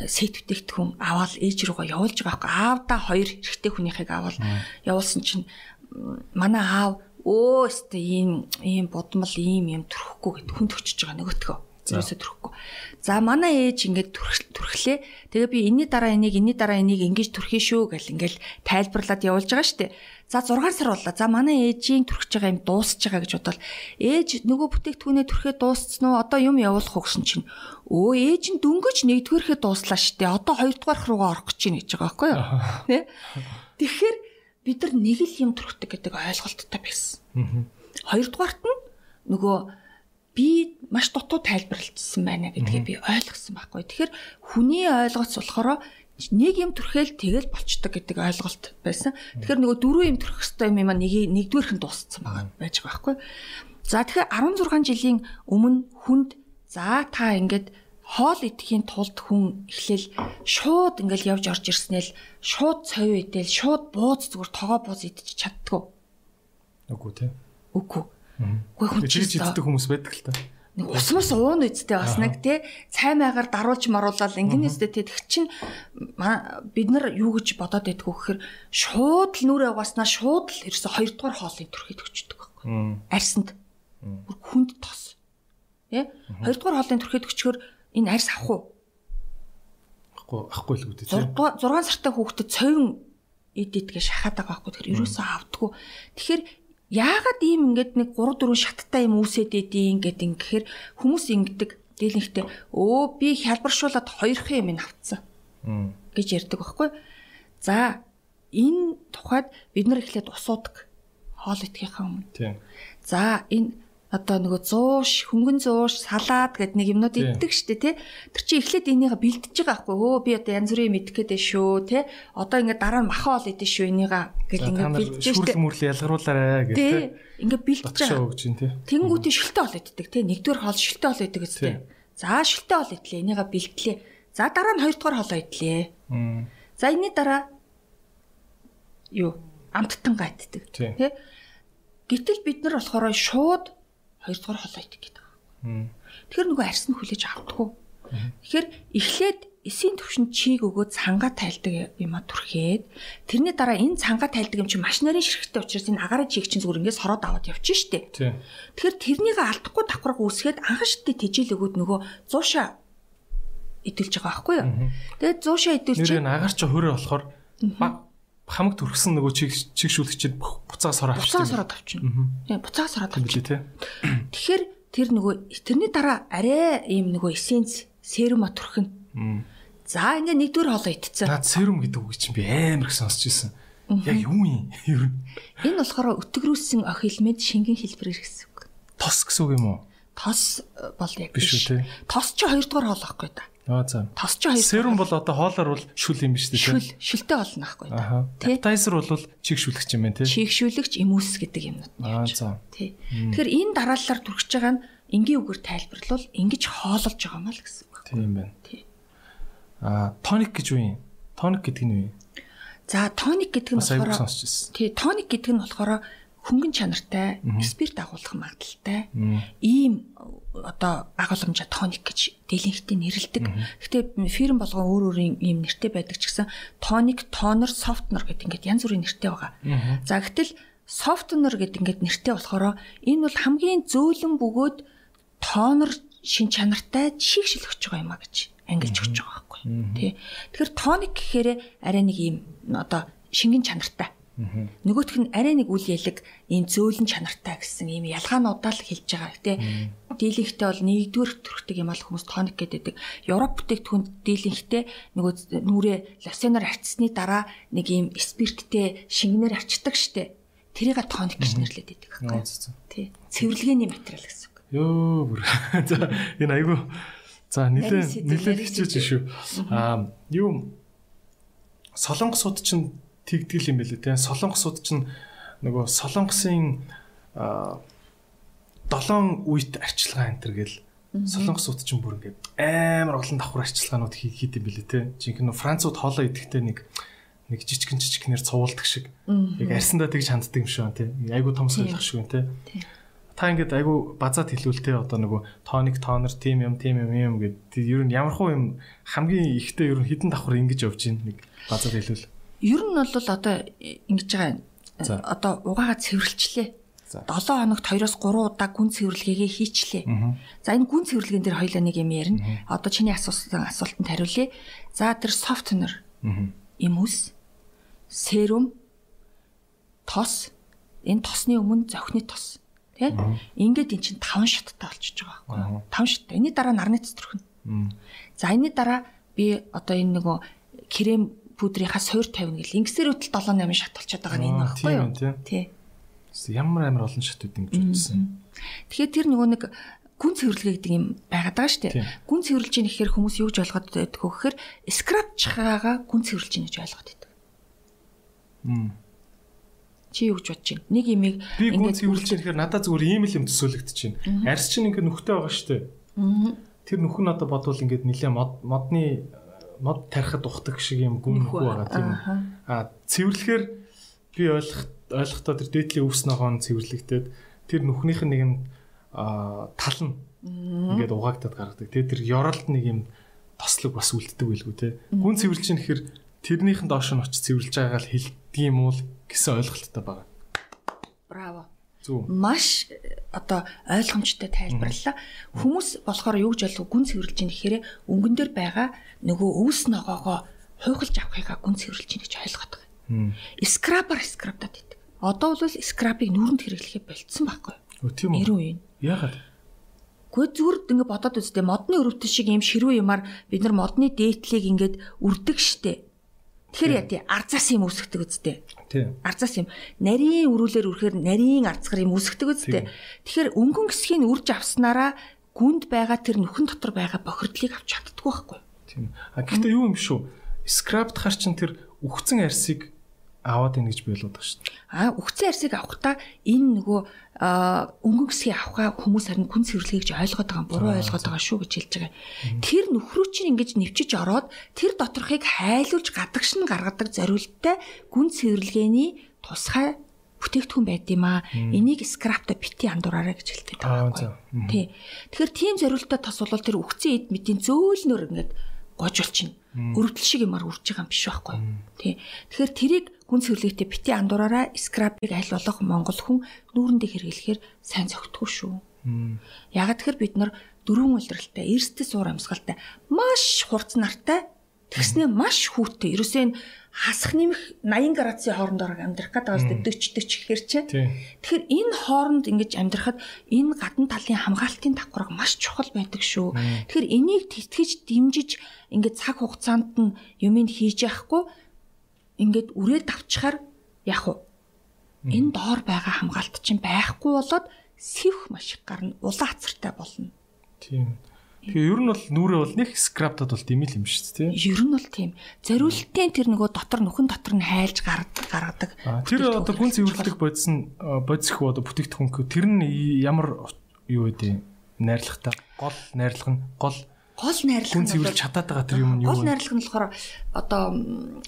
э, сет бүтээгдэхүүн аваад ээж рүүгээ явуулж байгаа байхгүй. Аавда хоёр эрэгтэй хүнийхийг аваад явуулсан чинь манай аав өө өстө ийм ийм будмал ийм юм төрөхгүй гэд хүн төгчөж байгаа нөгөөтгөө. Ерөөсө төрөхгүй. За манай ээж ингээд төрхлээ. Тэгээ би энэний дараа энийг энэний дараа энийг ингэж төрхий шүү гэл ингээл тайлбарлаад явуулж байгаа штэ. За 6 сар боллоо. За манай ээжийн төрхөж байгаа юм дуусч байгаа гэж бодвол ээж нөгөө бүтээгдэхүүнээ төрхөө дууссан уу? Одоо юм явуулах уу гэсэн чинь өө ээж нь дөнгөж нэгдүгээрхээ дууслаа штэ. Одоо хоёрдугаар руугаа орох гэж байна гэж байгаа байхгүй юу? Тэ? Тэгэхээр бид нар нэг л юм төрхдөг гэдэг ойлголттой байсан. Хоёрдугаарт нь нөгөө маш дутуу тайлбарлалцсан байна гэдгийг би ойлгосон байхгүй. Тэгэхээр хүний ойлголт болохоор нэг юм төрхөөл тэгэл болчдөг гэдэг ойлголт байсан. Тэгэхээр нөгөө дөрөв юм төрөх хэвээр юм аа нэг нэгдүгээрх нь дууссан байгаа байж байгаа байхгүй. За тэгэхээр 16 жилийн өмнө хүнд за та ингээд хоол идэхийн тулд хүн эхлээл шууд ингээл явж орж ирснээр шууд цовь идэл шууд бууз зүгээр тогоо бууз идчих чаддгүй. Үгүй тий. Үгүй. Үгүй хүн чинь иддэг хүмүүс байдаг л та. Нэг ус мус уун үсттэй бас нэг тий цай маягаар даруулж маруулаад ингэнэ үсттэй тий тэг чин бид нар юу гэж бодоод байдг вэ гэхээр шууд л нүрээ угаснаа шууд л ерөөсө хоёрдугаар хоолыг төрхөд өгчдөг байхгүй. Арсанд бүр хүнд тос. Тий хоёрдугаар хоолыг төрхөд өгчгөр энэ арс авах уу? Ахгүй ахгүй л үүдээ. 6 сартай хүүхдэд цовин идэтгээ шахаад байгаа байхгүй. Тэгэхээр ерөөсөө авдггүй. Тэгэхээр яагаад ийм ингээд нэг 3 4 шаттай юм үүсээд идэин гэд ингэхээр хүмүүс ингэдэг дийлэнхтэй өө би хялбаршуулаад хоёрхан юм ин авцсан гэж ярьдаг байхгүй. За энэ тухайд бид нар эхлээд усуудаг хоол идэхийнхаа өмнө. Тийм. За энэ одоо нөгөө 100 хөнгөн 100 салаад гэд нэг юмнууд иддэг штэ тий. Тэр чи эхлээд энийгээ бэлдэж байгаа байхгүй өө би одоо янз бүрийн мэдэх гээд шүү тий. Одоо ингээд дараа нь маха ол идэж шүү энийгээ гэд ингээд бэлдэж штэ. шүүрл мөрлө ялгаруулаарай гэх Тий. Ингээд бэлдэж байгаа. Тэнгүүтээ шүлтээ ол иддэг тий. Нэгдүгээр хоол шүлтээ ол иддэг үстэй. За шүлтээ ол идлээ. Энийгээ бэлтлээ. За дараа нь хоёрдугаар хоолоо идлээ. За энэний дараа юу амттангаа иддэг. Тийм. Тэ? Гэтэл бид нар болохоор шууд хоёрдугаар хоолоо идэх гэдэг. Тэгэхээр нөгөө арьс нь хүлээж авдаггүй. Тэгэхээр эхлээд эсийн төвшин чийг өгөөд цангаа тайлдаг юм а түрхээд тэрний дараа энэ цангаа тайлдаг юм чи маш нарийн ширхтээ учраас энэ агаарын чийг чинь зүгээр ингээс хороод аваад явчих штеп. Тийм. Тэгэхээр тэрнийг алдахгүй давхраг үсгээд анхан шидтэй тижэл өгөөд нөгөө зуушаа идэлж байгаа байхгүй юу? Тэгээд зуушаа идэлж Нэр нь агаар чи хөрөө болохоор ба- хамаг төрхсөн нөгөө чиг чигшүүлэгчэд буцаа сор авчихсан. буцаа сороод авчихна. Тийм буцаа сороод юм авчихна. билээ те. Тэгэхээр тэр нөгөө тэрний дараа арай ийм нөгөө эссенц серума түрхэн. Мм. За ингээ нэгдүгээр хоолоо идцэн. Наад серум гэдэг үг чинь би амар их сонсч ирсэн. Яг юу юм? Ер нь Энэ болохоор өтгөрүүлсэн ох элемент шингэн хэлбэрээр гэсэн үг. тос гэсэн үг юм уу? Тос э, бол яг Биш үү? Тос чи хоёрдугаар хоол ахгүй да. Аа за. Тос чи хоёр. Серум бол одоо хоолоор бол шүл юм биш үү шүл шүлтэй болно. Аха. Тэ? Appetizer бол чигшүүлэгч юм байна те. Чигшүүлэгч эмүүс гэдэг юмнууд нь Аа за. Тий. Тэгэхээр энэ дараалалаар түрхэж байгаа нь энгийн үгээр тайлбарлавал ингэж хоололж байгаа маа л гэсэн үг. Тийм байна. Тий. Аа тоник гэж юу юм? Тоник гэдэг нь юу юм? За тоник гэдэг нь болохоор тий тоник гэдэг нь болохоор хөнгөн чанартай, спирт агуулгах Мм. ийм одоо агуулмжаа тоник гэж дийлэнхтэй нэрлэдэг. Гэхдээ фирм болгон өөр өөрийн ийм нэртэй байдаг ч гэсэн тоник, тонер, софтнер гэдэг ингээд янз бүрийн нэртэй байгаа. За гэтэл софтнер гэдэг ингээд нэртэй болохоор энэ бол хамгийн зөөлөн бөгөөд тонер шин чанартай чигшилгэж байгаа юм а гэж ангилж өгч байгаа байхгүй. Тий. Тэгэхээр тоник гэхээр арай нэг ийм одоо шингэн чанартай. Нөгөөх нь арай нэг үл ялэг ийм зөөлөн чанартай гэсэн ийм ялгаануудаа л хэлж байгаа. Гэтэ дийлэнхтэй бол нэгдүгээр төрхтэй юм ал хүмүүс тоник гэдэг. Европ бүтээгдэхүүн дийлэнхтэй нөгөө нүрээ лосеноор арчсны дараа нэг ийм спирттэй шингэнээр арчдаг штеп. Тэрийг тоник гэж нэрлэдэг Аа байхгүй. за. Тий. Цэвэрлэгээний материал гэсэн үг. Йоо бүр. За энэ айгүй. За нарийн хичээж сэдв. шүү. Аа юу солонгосууд чинь тэгдэл юм байлээ те. Солонгосууд чинь нөгөө солонгосын долоон үйт арчилгаа энэ төр гэл солонгосууд чинь бүр ингээд амар олон давхар арчилгаанууд хий- хийд юм билээ те. Жинхэнэ Францууд хоолоо идэхдээ нэг нэг жижигэн жижигнэр цувуулдаг шиг. Яг арьсандаа тэгж ханддаг юм шиг те. Айгу том соёлох шиг байна те. Та ингээд айгу базаад хэлүүлтэй одоо нөгөө тоник тонер тим юм тим юм юм гэдэг ер нь ямархуу юм хамгийн ихтэй ер нь хідэн давхар ингэж явж гин нэг базаад хэлүүл. Ер нь бол одоо ингэж байгаа За. одоо угаагаа цэвэрлжлээ. За. 7 хоногт 2-оос 3 удаа гүн цэвэрлэгээгээ хийчлээ. За энэ гүн цэвэрлэгэн дээр хоёлаа нэг юм ярина. Одоо чиний асуусан асуултанд хариулъя. За тэр софтнер, эмүс, серум, тос, энэ тосны өмнө зохины тос. Тэ? Ингээд эн чинь 5 шаттай болчихж байгаа байхгүй юу? 5 шаттай. Энийний дараа нарны цэцэрхэн. За энэний дараа би одоо энэ нөгөө крем пудрийнхаа суур тавина гэл ингэсээр хөтөл 7 8 шат болчиход байгаа нь энэ тийм юу? Тий. Ямар амар олон шатууд ингэж үзсэн. Тэгэхээр тэр нөгөө нэг гүн цэвэрлэгээ гэдэг юм байгаад байгаа шүү дээ. Гүн цэвэрлж ийн гэхээр хүмүүс юу гэж ойлгоод байдаг вэ гэхээр скрабчхаагаа гүн цэвэрлж ийн гэж ойлгоод байдаг. Чи юу гэж бодож байна? Нэг имийг Би гүн цэвэрлж яхаар надад зүгээр ийм л юм төсөөлөгдөж байна. Арьс чинь ингээд нүхтэй байгаа шүү дээ. Тэр нүх нь одоо бодвол ингээд нилээ мод модны мод тарихад ухдаг шиг юм гүн нүх байгаа тийм үү. А цэвэрлэхээр би ойлгох ойлгохдоо тэр дээдлийн өвс ногоон цэвэрлэгдээд тэр нүхнийх нь нэг юм а тал нь ингээд угаагдаад гаргадаг. Тэгээ тэр ёролд нэг юм тослог бас үлддэг байлгүй те. Гүн цэвэрлж ийн гэхээр тэрнийхэн доош нь очиж цэвэрлж байгаа л хэлдэг юм уу гэсэн ойлголттой байгаа. Браво. Маш э, одоо ойлгомжтой тайлбарлаа. Хүмүүс болохоор юу гэж ойлгов гүн цэвэрлж ийн гэхээр өнгөн дээр байгаа нөгөө өвс ногоогоо хуйхалж авахыгаа гүн цэвэрлж ийн гэж ойлгоод байгаа. Скрабар скрабдаад байдаг. Одоо бол скрабыг нүүрэнд хэрэглэхээ болцсон байхгүй юу? Тийм үү. 90 үеийн. Яагаад? Гэхдээ зүгээр ингэ бодоод үзтээ модны өрөвтөл шиг юм ширүү юмар бид нар модны дээтлийг ингээд үрдэг штэ. Тэгэхээр яа тий арзаас юм үсгдэг үстээ. Арзаас юм. Нарийн өрүүлэр үрхээр нарийн арцгар юм үсгдэг үстэй. Тэгэхээр өнгөн гисхийн үрж авснараа гүнд байгаа тэр нүхэн дотор байгаа бохирдлыг авч чаддгүй байхгүй. Тийм. А гэхдээ юу юм шүү? Скрапт хар чин тэр үхсэн арсыг аваад ийн гэж би ойлгоод байгаа шүү дээ. А үхсэн арсыг авахдаа энэ нөгөө өнгөн гисхийг авахаа хүмүүс харин күн цэвэрлэгийг ойлгоод байгаа буруу ойлгоод байгаа шүү гэж хэлж байгаа. Тэр нөхрөө чинь ингэж нэвчиж ороод тэр доторхыг хайлуулж гадагш нь гаргадаг зориулттай гүн цэвэрлэгээний тусгай бүтээгдэхүүн байд юм аа. Энийг скрапта бити андуураарай гэж хэлдэг байгаа. Тий. Тэгэхээр тийм зориултаа тос бол тэр үхсэн эд мэдийн зөөлнөр ингээд гожулчихна. Өрөвдөл шиг юмар үрж байгаа юм биш байхгүй. Тий. Тэгэхээр тэрийг хүн цэвэрлэгтэй бити андуураараа скрапыг аль болох монгол хүн нүүрэндээ хэрэглэхээр сайн зөгтгөө шүү. Яг тэгэхээр бид нар дөрвөн улиралтай, эрсдэс уур амьсгалтай, маш хурц нартай, тэгснээ маш хүүттэй. Ерөөсөө хасах нэмэх 80 градусын хоорондоор амьдрах гэдэг байгаа шүү дээ 40 40 гэхэр чинь. Тэгэхээр энэ хооронд ингэж амьдрахад энэ гадна талын хамгаалтын давхарга маш чухал байдаг шүү. Тэгэхээр энийг тэтгэж дэмжиж ингэж цаг хугацаанд нь юмыг хийж яахгүй ингээд үрээд авчихаар яг уу энэ доор байгаа хамгаалт чинь байхгүй болоод сэвх маш их гарна улаан хацартай болно. Тийм. Тэгээ ер нь бол нүрээ бол нэг скраптад бол димэл юм шүү дээ, тийм. Ер нь бол тийм. Зориултын тэр нөгөө дотор нүхэн дотор нь хайлж гаргадаг. Тэр одоо гүн цэвэрлэх бодис нь бодис их одоо бүтээгдэхүүн тэр нь ямар юу вэ? Найрлагатай гол найрлага нь гол гол найрлага нь цэвэрлж чадаад байгаа тэр юм нь юу вэ? Гол найрлага нь болохоор одоо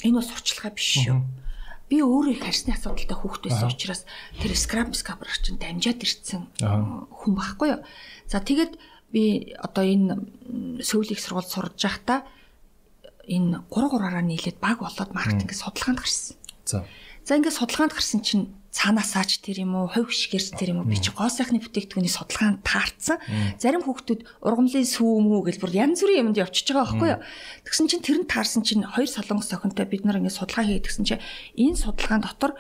энэ бас сурчлагаа биш шүү. Би өөрөө их харсны асуудалтай хүүхэд байсан учраас тэр скрап скапер чинь дамжаад ирсэн хүн байхгүй юу. За тэгээд би одоо энэ сөүлийг сургууль сурж байхдаа энэ 3 3-аараа нийлээд баг болоод маркетинг судалгаанд гарсан. За. За ингээд судалгаанд гарсан чинь цаанаасаач тэр юм уу, хувь шигэрс тэр юм уу би чи гоо сайхны бүтээгдэхүүний судалгаанд таарсан. Зарим хүүхдүүд ургамлын сүү мүү гэж бүр янз бүрийн юмд явчихж байгаа байхгүй юу. Тэгсэн чинь тэр нь таарсан чинь хоёр солонгос охинтой бид нар ингээд судалгаа хийгдсэн чинь энэ судалгаан дотор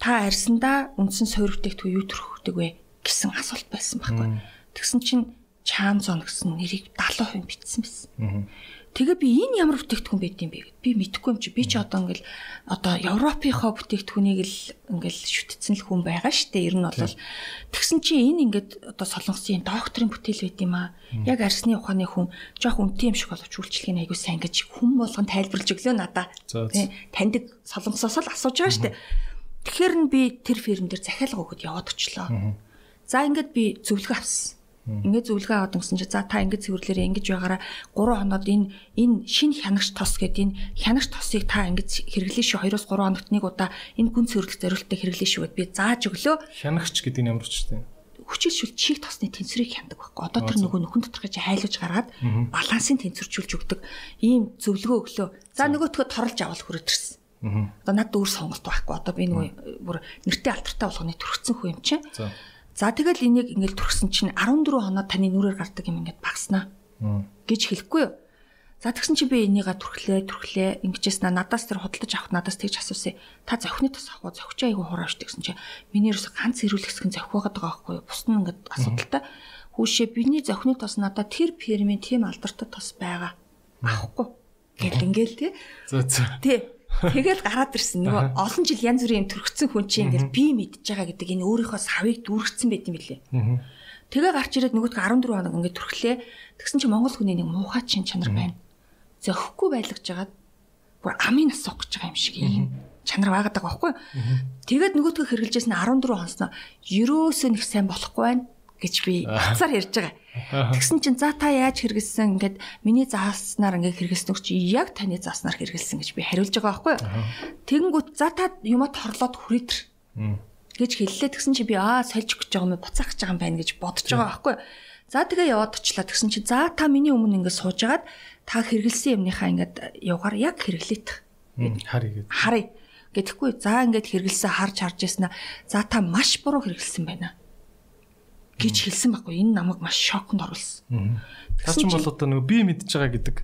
та арьсандаа үндсэн суур бүтээгдэхүүн юу төрөхдөг вэ гэсэн асуулт байсан байхгүй. Тэгсэн чинь чаам зон гэсэн нэрийг 70% бичсэн байсан. Тэгээ би энэ ямар бүтээгдэхүүн байд юм бэ гэд би мэдэхгүй юм чи. Би чи одоо ингээл одоо Европынхоо бүтээгдэхүүнийг л ингээл шүтцэн л хүн байгаа штэ. Ер нь бол тэгсэн чи энэ ингээд одоо солонгосын докторийн бүтээл байд юм аа. Яг арсны ухааны хүн жоох үнэтэй юм шиг боловч үйлчлэгийн аягүй сайн гэж хүн болгон тайлбарлаж өглөө надаа. Таньдаг солонгосоос л асууж байгаа штэ. Тэгэхээр нь би тэр фирм дээр захиалга өгöd яваад очлоо. За ингээд би зөвлөгөө авсан Ингээд зөвлөгөө аваад өгсөн чи за та ингээд цэвэрлээрээ ингэж байгаараа 3 хоноод энэ энэ шин хянагч тос гэдэг энэ хянагч тосыг та ингээд хэрэглэе шүү 2-3 хоногт нэг удаа энэ гүн цэвэрлэх зорилттой хэрэглэе шүү гэд би зааж өглөө. Хянагч гэдэг нь ямар ч тийм хүчилшүүл чих тосны тэнцвэрийг хяндаг байхгүй. Одоо тэр нөгөө нөхөн доторх чи хайлуулж гаргаад балансыг тэнцвэржүүлж өгдөг ийм зөвлөгөө өглөө. За нөгөөтгөө торлж авал хүрээдэрсэн. Одоо надад өөр сонголт байхгүй. Одоо би нөгөө бүр нэртэй алтартай болгоны төрөгцсөн хүн юм чинь. За тэгэл энийг ингээл төрсөн чинь 14 хоноод таны нүрээр гардаг юм ингээд багснаа гэж хэлэхгүй юу. За тэгсэн чи би энийга түрхлээ түрхлээ ингэжээс надаас тэр худалдаж авах надаас тэгж асуусан. Та зохины тус авах зохич айгу хурааш тэгсэн чи миний ерөөсө ганц ирүүл хэсэг зохих байгаа байхгүй юу. Бус нь ингээд асуудалтай. Хүүшээ биний зохины тус надад тэр фермийн тийм алдартай тус байгаа. Авахгүй. Гэл ингээл тий. За за. Тий. Тэгэл гараад ирсэн. Нөгөө олон жил янз бүрийн төрөгцөн хүн чинь ингээл би мэдж байгаа гэдэг энэ өөрийнхөө савыг дүүргэсэн байт юм билээ. Тэгээ гарч ирээд нөгөөдгөө 14 хоног ингээд төрхлээ. Тэгсэн чинь монгол хүний нэг муухай чин чанар байна. Зөхгүй байлгаж жагаад бүр амын нас суух гэж байгаа юм шиг юм чанар байгаад байгаа байхгүй. Тэгээд нөгөөдгөө хэрэгжилжсэн 14 хонсноо ерөөсөө нэг сайн болохгүй байна гэж би хацаар ярьж байгаа. Тэгсэн чинь за та яаж хэрэгэлсэн ингээд миний зааснаар ингээд хэрэгэлсэн чи яг таны зааснаар хэрэгэлсэн гэж би хариулж байгаа байхгүй юу. Тэгэнгүүт за та юмаа торлоод хүрээдэр гэж хэллээ. Тэгсэн чи би аа сольж өгч байгаа юм буцаах гэж байгаа юм байна гэж бодож байгаа байхгүй юу. За тэгээ яваад очлаа. Тэгсэн чи за та миний өмнө ингээд суужгаад та хэрэгэлсэн юмныхаа ингээд явгаар яг хэрэглээт. Харъя. Харъя. Гэтэхгүй за ингээд хэрэгэлсэн харж харж яснаа. За та маш буруу хэрэгэлсэн байна гэж хэлсэн байхгүй энэ намайг маш шоконд оруулсан. Тэр чинь бол одоо нөгөө би мэдж байгаа гэдэг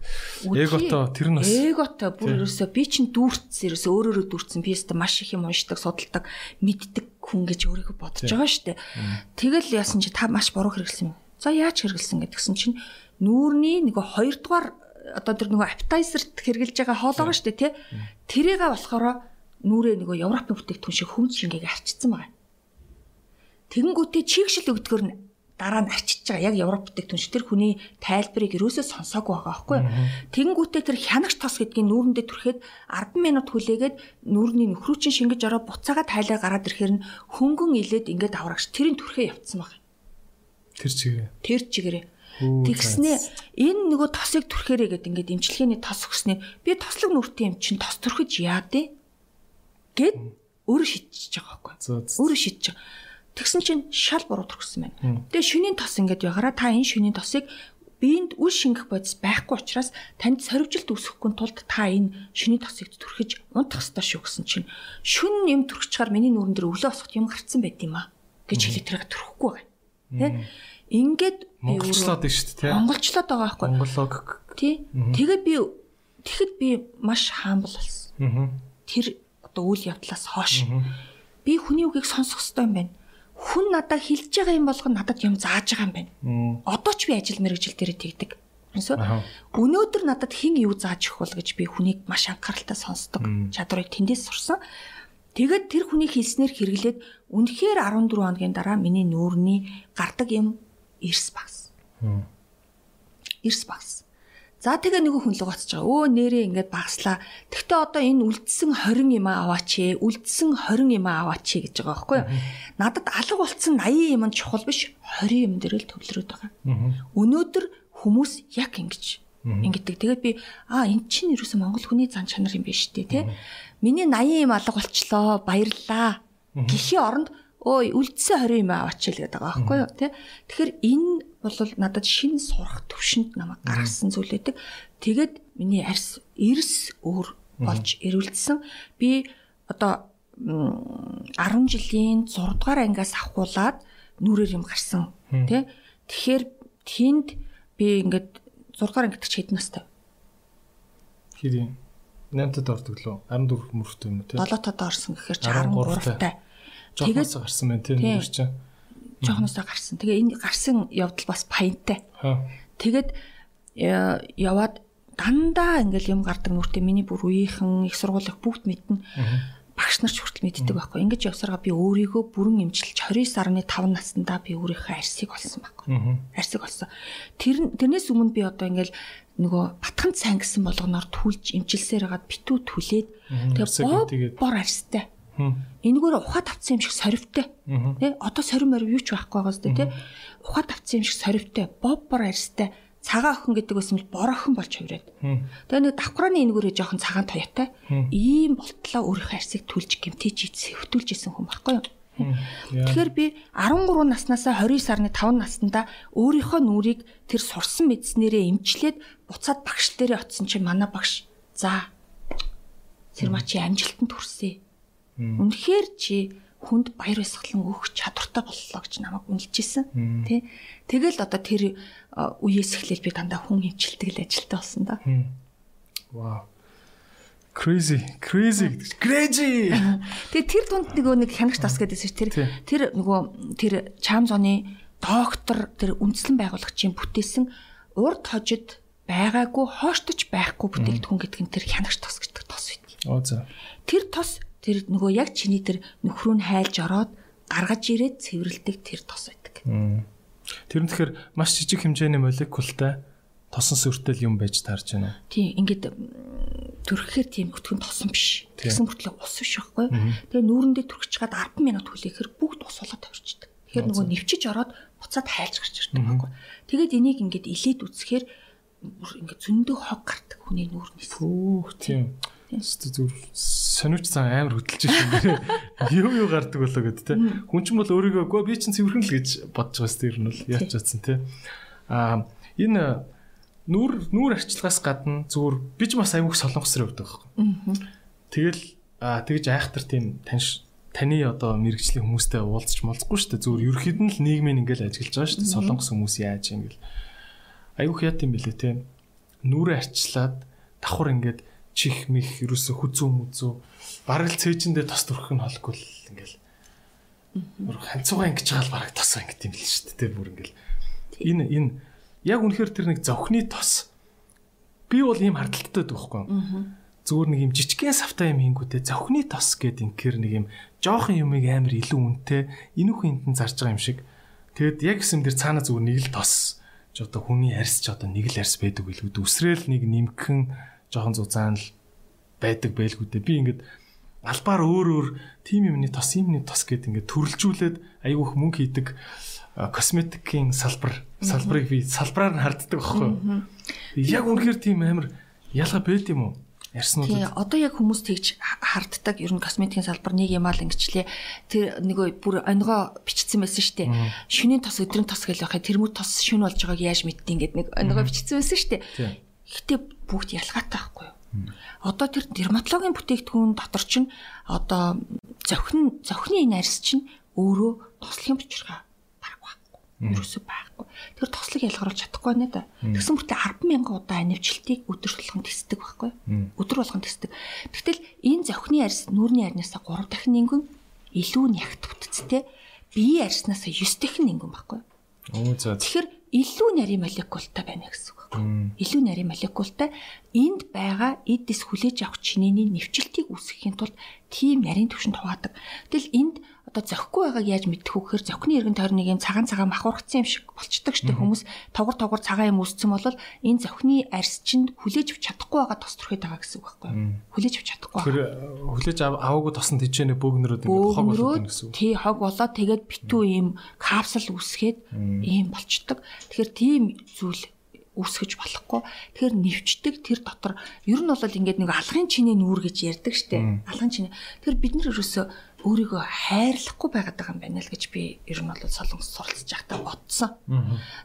эгото тэр нь бас эгото бүр ерөөсөө би чинь дүүрцсэн ерөөсөө өөрөөрөө дүүрцсэн би өстө маш их юм уншдаг судалдаг мэддэг хүн гэж өөрийгөө бодож байгаа шүү дээ. Тэгэл яасан чи та маш буруу хэрэгэлсэн юм. За яаж хэрэгэлсэн гэдгсэн чинь нүүрний нөгөө хоёрдугаар одоо тэр нөгөө appetizer-т хэрэгжилж байгаа хоол байгаа шүү дээ тий. Тэрийгээ болохоор нүрээ нөгөө Европын бүтээгдэхүүн шиг хүмж шингээг арчсан байгаа. Тэгэнгүүтээ чигшил өгдгөр нь дараа нь арчиж байгаа. Яг Европ бүтээгдэхүүн шиг тэр хүний тайлбарыг ерөөсөө сонсоогүй байгаа байхгүй юу? Тэгэнгүүтээ тэр хянагч тос гэдгийг нүүрэндээ түрхэд 10 минут хүлээгээд нүүрний нөхрүүчин шингэж ороо буцаага тайлаа гараад ирэхээр нь хөнгөн илээд ингээд аврагч тэрийн түрхээ явцсан байна. Тэр чигээр. Тэр чигээрээ. Тэгснээ энэ нөгөө тосыг түрхээрээ гэд ингээд имчилгээний тос өгснээ би тослог нүртэй юм чинь тос түрхэж яадэ гэд өөрөө шийдчихэж байгаа байхгүй. Өөрөө шийдэж байгаа. Тэгсэн чинь шал буруу төрсөн байна. Тэгээ шөнийн тос ингээд ягараа та энэ шөнийн тосыг биеинд үл шингэх бодис байхгүй учраас танд сорвжилт үүсэхгүй тулд та энэ шөнийн тосыг түрхэж унтах ёстой шүү гэсэн чинь шүн юм түрхчихаар миний нүрэн дээр өвлөө осохт юм гарцсан байд юм а гэж хэлээд тэрэг түрхэхгүй байгаа. Тэ? Ингээд монголчлоод байна шүү дээ. Монголчлоод байгаа байхгүй. Монголог. Тий. Тэгээд би тэгэхэд би маш хаамбал болсон. Тэр одоо үйл явдлаас хойш би хүний үгийг сонсох хэрэгтэй юм байна. Хүн надад хэлж байгаа юм болгоно надад юм зааж байгаа юм байна. Одоо ч би ажил мэргэжил дээр тэгдэг. Өнөөдөр надад хэн юу зааж өгөх бол гэж би хүнийг маш анхааралтай сонсдог чадварыг тэндээс сурсан. Тэгээд тэр хүний хэлснээр хэрэглээд үнэхээр 14 хоногийн дараа миний нүүрний гардаг юм эрс багс. Эрс багс. За тэгээ нөгөө хүн л гоцж байгаа. Өө нэрээ ингээд багслаа. Тэгтээ одоо энэ үлдсэн 20 юм аваач ээ. Үлдсэн 20 юм аваач ээ гэж байгаа байхгүй юу? Надад алга болцсон 80 юм нь чухал биш. 20 юм дээр л төвлөрөөд байгаа. Өнөөдөр хүмүүс яг ингэж ингэдэг. Тэгээд би аа эн чинь юу ч Монгол хүний зан чанар юм биш үү те. Миний 80 юм алга болчлоо. Баярлаа. Гихийн оронд өө үлдсэн 20 юм аваач л гэдэг байгаа байхгүй юу тий. Тэгэхээр энэ бол надад шин сурах төвшөнд намайг гаргасан зүйл өгдөг. Тэгээд миний арьс эрс өөр болж ирүүлсэн. Би одоо 10 жилийн 6 дугаар ангиас авахуулаад нүрээр юм гарсан тий. Тэгэхээр тэнд би ингээд 6 дугаар ангид ч хэдэн настай. Хэрэг 8-д ордог лөө 14 мөрөлт юм тий. 7-д орсон гэхээр 13 тай. Жоохноос гарсан байна тийм нэр чинь. Жоохноос гарсан. Тэгээ энэ гарсан явдал бас паянтай. Тэгээд э, яваад дандаа ингээл юм гардаг нүртэй миний бүр үеийнхэн их сургуулих бүгд мэднэ. Багш нар ч хүртэл мэддэг байхгүй. Ингэж явсараа би өөрийгөө бүрэн эмчилж 29.5 наснда би өөрийнхөө арсыг олсон байхгүй. Арсыг олсон. Тэр тэрнээс өмнө би одоо ингээл нөгөө батханд сайн гэсэн болгоноор түлж эмчилсээр хагаад битүү түлээд тэгээ бор арстай. Энэгээр ухаад авцсан юм шиг соривтой. Тэ одоо сорим морив юу ч байхгүй байгаа зү тэ. Ухаад авцсан юм шиг соривтой, боббор арьстай, цагаан охин гэдэг байсан бол бор охин болж хувираад. Тэгээ нэг давхрааны энэгээрээ жоохон цагаан тоётой. Ийм болтлоо өөрийнхөө арьсыг түлж гэмтэж сэвтүүлж исэн хүн байхгүй юу? Тэгэхээр би 13 наснасаа 29 сарны 5 наснда өөрийнхөө нүрийг тэр сурсан мэдснээрээ эмчлээд буцаад багш дээрээ очисон чинь манай багш. За Сэрмачи амжилтанд хүрсэ Үнэхээр чи хүнд баяр баясгалан өгөх чадвартай боллоо гэж намайг үнэлжсэн. Тэ. Тэгэл одоо тэр үеэс эхлээл би дандаа хүн л ажилтаа болсон да. Вау. Crazy, crazy, crazy. Тэгээ тэр дунд нөгөө нэг хянагч тас гэдээсээ тэр тэр нөгөө тэр Чамзоны доктор тэр үндэслэн байгуулагчийн бүтээсэн урд хожид байгаагүй хооштож байхгүй бүтээгдэхүүн гэдэг нь тэр хянагч тос гэдэг тос үйд. Оо за. Тэр тос тэр нөгөө яг чиний тэр нөхрөө нь хайлж ороод гаргаж ирээд цэвэрлдэг тэр тос байдаг. Тэр нь тэгэхээр маш жижиг хэмжээний молекултай тосон сүртэл юм байж таарч байна. Тийм ингээд төрөхээр тийм өтгөн тосон биш. Тэгсэн хүртэл ус биш байхгүй. Тэгээ нүүрэндээ төрчих чад 10 минут хүлээхээр бүгд ус болоод тавьчихдаг. Тэгэхээр нөгөө нэвчиж ороод буцаад хайлж гарч ирдэг байхгүй. Тэгээд энийг ингээд илээд үсгэхээр ингээд зөндөө хог гардаг хүний нүүрнээс. Пүүх тийм. Зүр сониуч цаа амар хөдөлж шүү. Юу юу гардаг болоо гэд те. Хүн ч бол өөрийгөө гоо би чинь цэвэрхэн л гэж бодож байгаас тэр нь бол яаж чадсан те. Аа энэ нүүр нүүр арчилгаас гадна зүгээр би ч бас аягүй солонгосроо өгдөг байхгүй. Тэгэл аа тэгж айхтар тийм таньш таны одоо мэрэгжлийн хүмүүстэй уулзч молзохгүй шүү дээ. Зүгээр ерөөхдөө нь л нийгмийн ингээл ажиллаж байгаа шүү дээ. Солонгос хүмүүс яаж юм гээл. Аягүй хят юм бэлээ те. Нүүрээ арчлаад давхар ингээд чих мих ерөөсө хүзүү мүзүү. Бараг л цээжиндээ тос төрөх нь холгүй л ингээл. Бүр ханцуугаа ингэж байгаа л бараг тос ингэ тийм л шүү дээ бүр ингээл. Энэ энэ яг үнэхээр тэр нэг зовхны тос. Би бол ийм хардталтай байхгүй зүгээр нэг юм жижигхэн савтай юм хийнгүүтээ зохины тос гэд инкэр нэг юм жоохон юмыг амар илүү үнэтэй энүүх хинтэн зарж байгаа юм шиг. Тэгэд яг гэсэн дэр цаана зүгээр нэг л тос. Ч одоо хүний арьс ч одоо нэг л арьс байдаг билгүүд үсрээл нэг нимхэн жоохон зузаан л байдаг байлгүүдээ би ингээд албаар өөр өөр тим юмны тос юмны тос гэд ингээд төрөлжүүлээд айгүйх мөнгө хийдэг косметикийн салбар салбарыг би салбараар нь харддаг байхгүй юу. Яг үнэхээр тийм амар ялгаа байд юм уу? Ярснууд. Тий, одоо яг хүмүүс тэгж харддаг. Ер нь косметикийн салбар нэг юм аа л ингэчлээ. Тэр нөгөө бүр онгоо бичсэн байсан шүү дээ. Шүний тос өдрийн тос гэж байхад тэрмүү тос шүн болж байгааг яаж мэдтiin гэд нэг онгоо бичсэн байсан шүү дээ. Гэтэ бүгд ялгаатай байхгүй юу? Одоо тэр дерматологийн бүтээгдэхүүн дотор чинь одоо зохин зохины энэ арьс чинь өөрөө тослогийн бочирхаа ерөөсөй байхгүй. Тэр тослог ялгаруулж чадахгүй нэ да. Тэгсэн мөртлөө 100000 удаа анивчлтыг өдөр болгон тесдэг байхгүй. Өдөр болгон тесдэг. Тэгтэл энэ зохины арьс нүүрний арьнаас 3 дахин нингэн илүү нягт бүтцтэй биеийн арьснаас 9 дахин нингэн байхгүй. Оо за. Тэгэхээр илүү нарийн молекултай байна гэсэн үг байхгүй. Илүү нарийн молекултай энд байгаа эдис хүлээж авах чинээний нэвчлтийг үүсгэхийн тулд тийм нарийн төвшөнд хуваадаг. Тэгэл энд одоо зөхгүй байгааг яаж мэдэх вэ гэхээр зөкний эргэн тойрныг юм цагаан цагаан махуурхсан юм шиг болчдөг штеп хүмүүс тогор тогор цагаан юм үсцэн бол энэ зөкний арьс чинь хүлээж авч чадахгүй байгаа тос төрхөд байгаа гэсэн үг байхгүй хүлээж авч чадахгүй тэр хүлээж аваагүй тосон тийчэнэ бөөгнөрөөд ингэ хог болоод гэсэн үг. тий хог болоод тэгээд битүү юм капсул үсгээд ийм болчдөг тэгэхээр тийм зүйл үүсгэж болохгүй. Тэгэхээр нэвчдэг тэр дотор ер нь бол ингээд нэг алгын чинээ нүүр гэж ярьдаг штэ. Алгын чинээ. Тэгэхээр бид нар ерөөсөө өөрийгөө хайрлахгүй байгаад байгаа юм байна л гэж би ер нь бол солонгос суралцж байхдаа бодсон.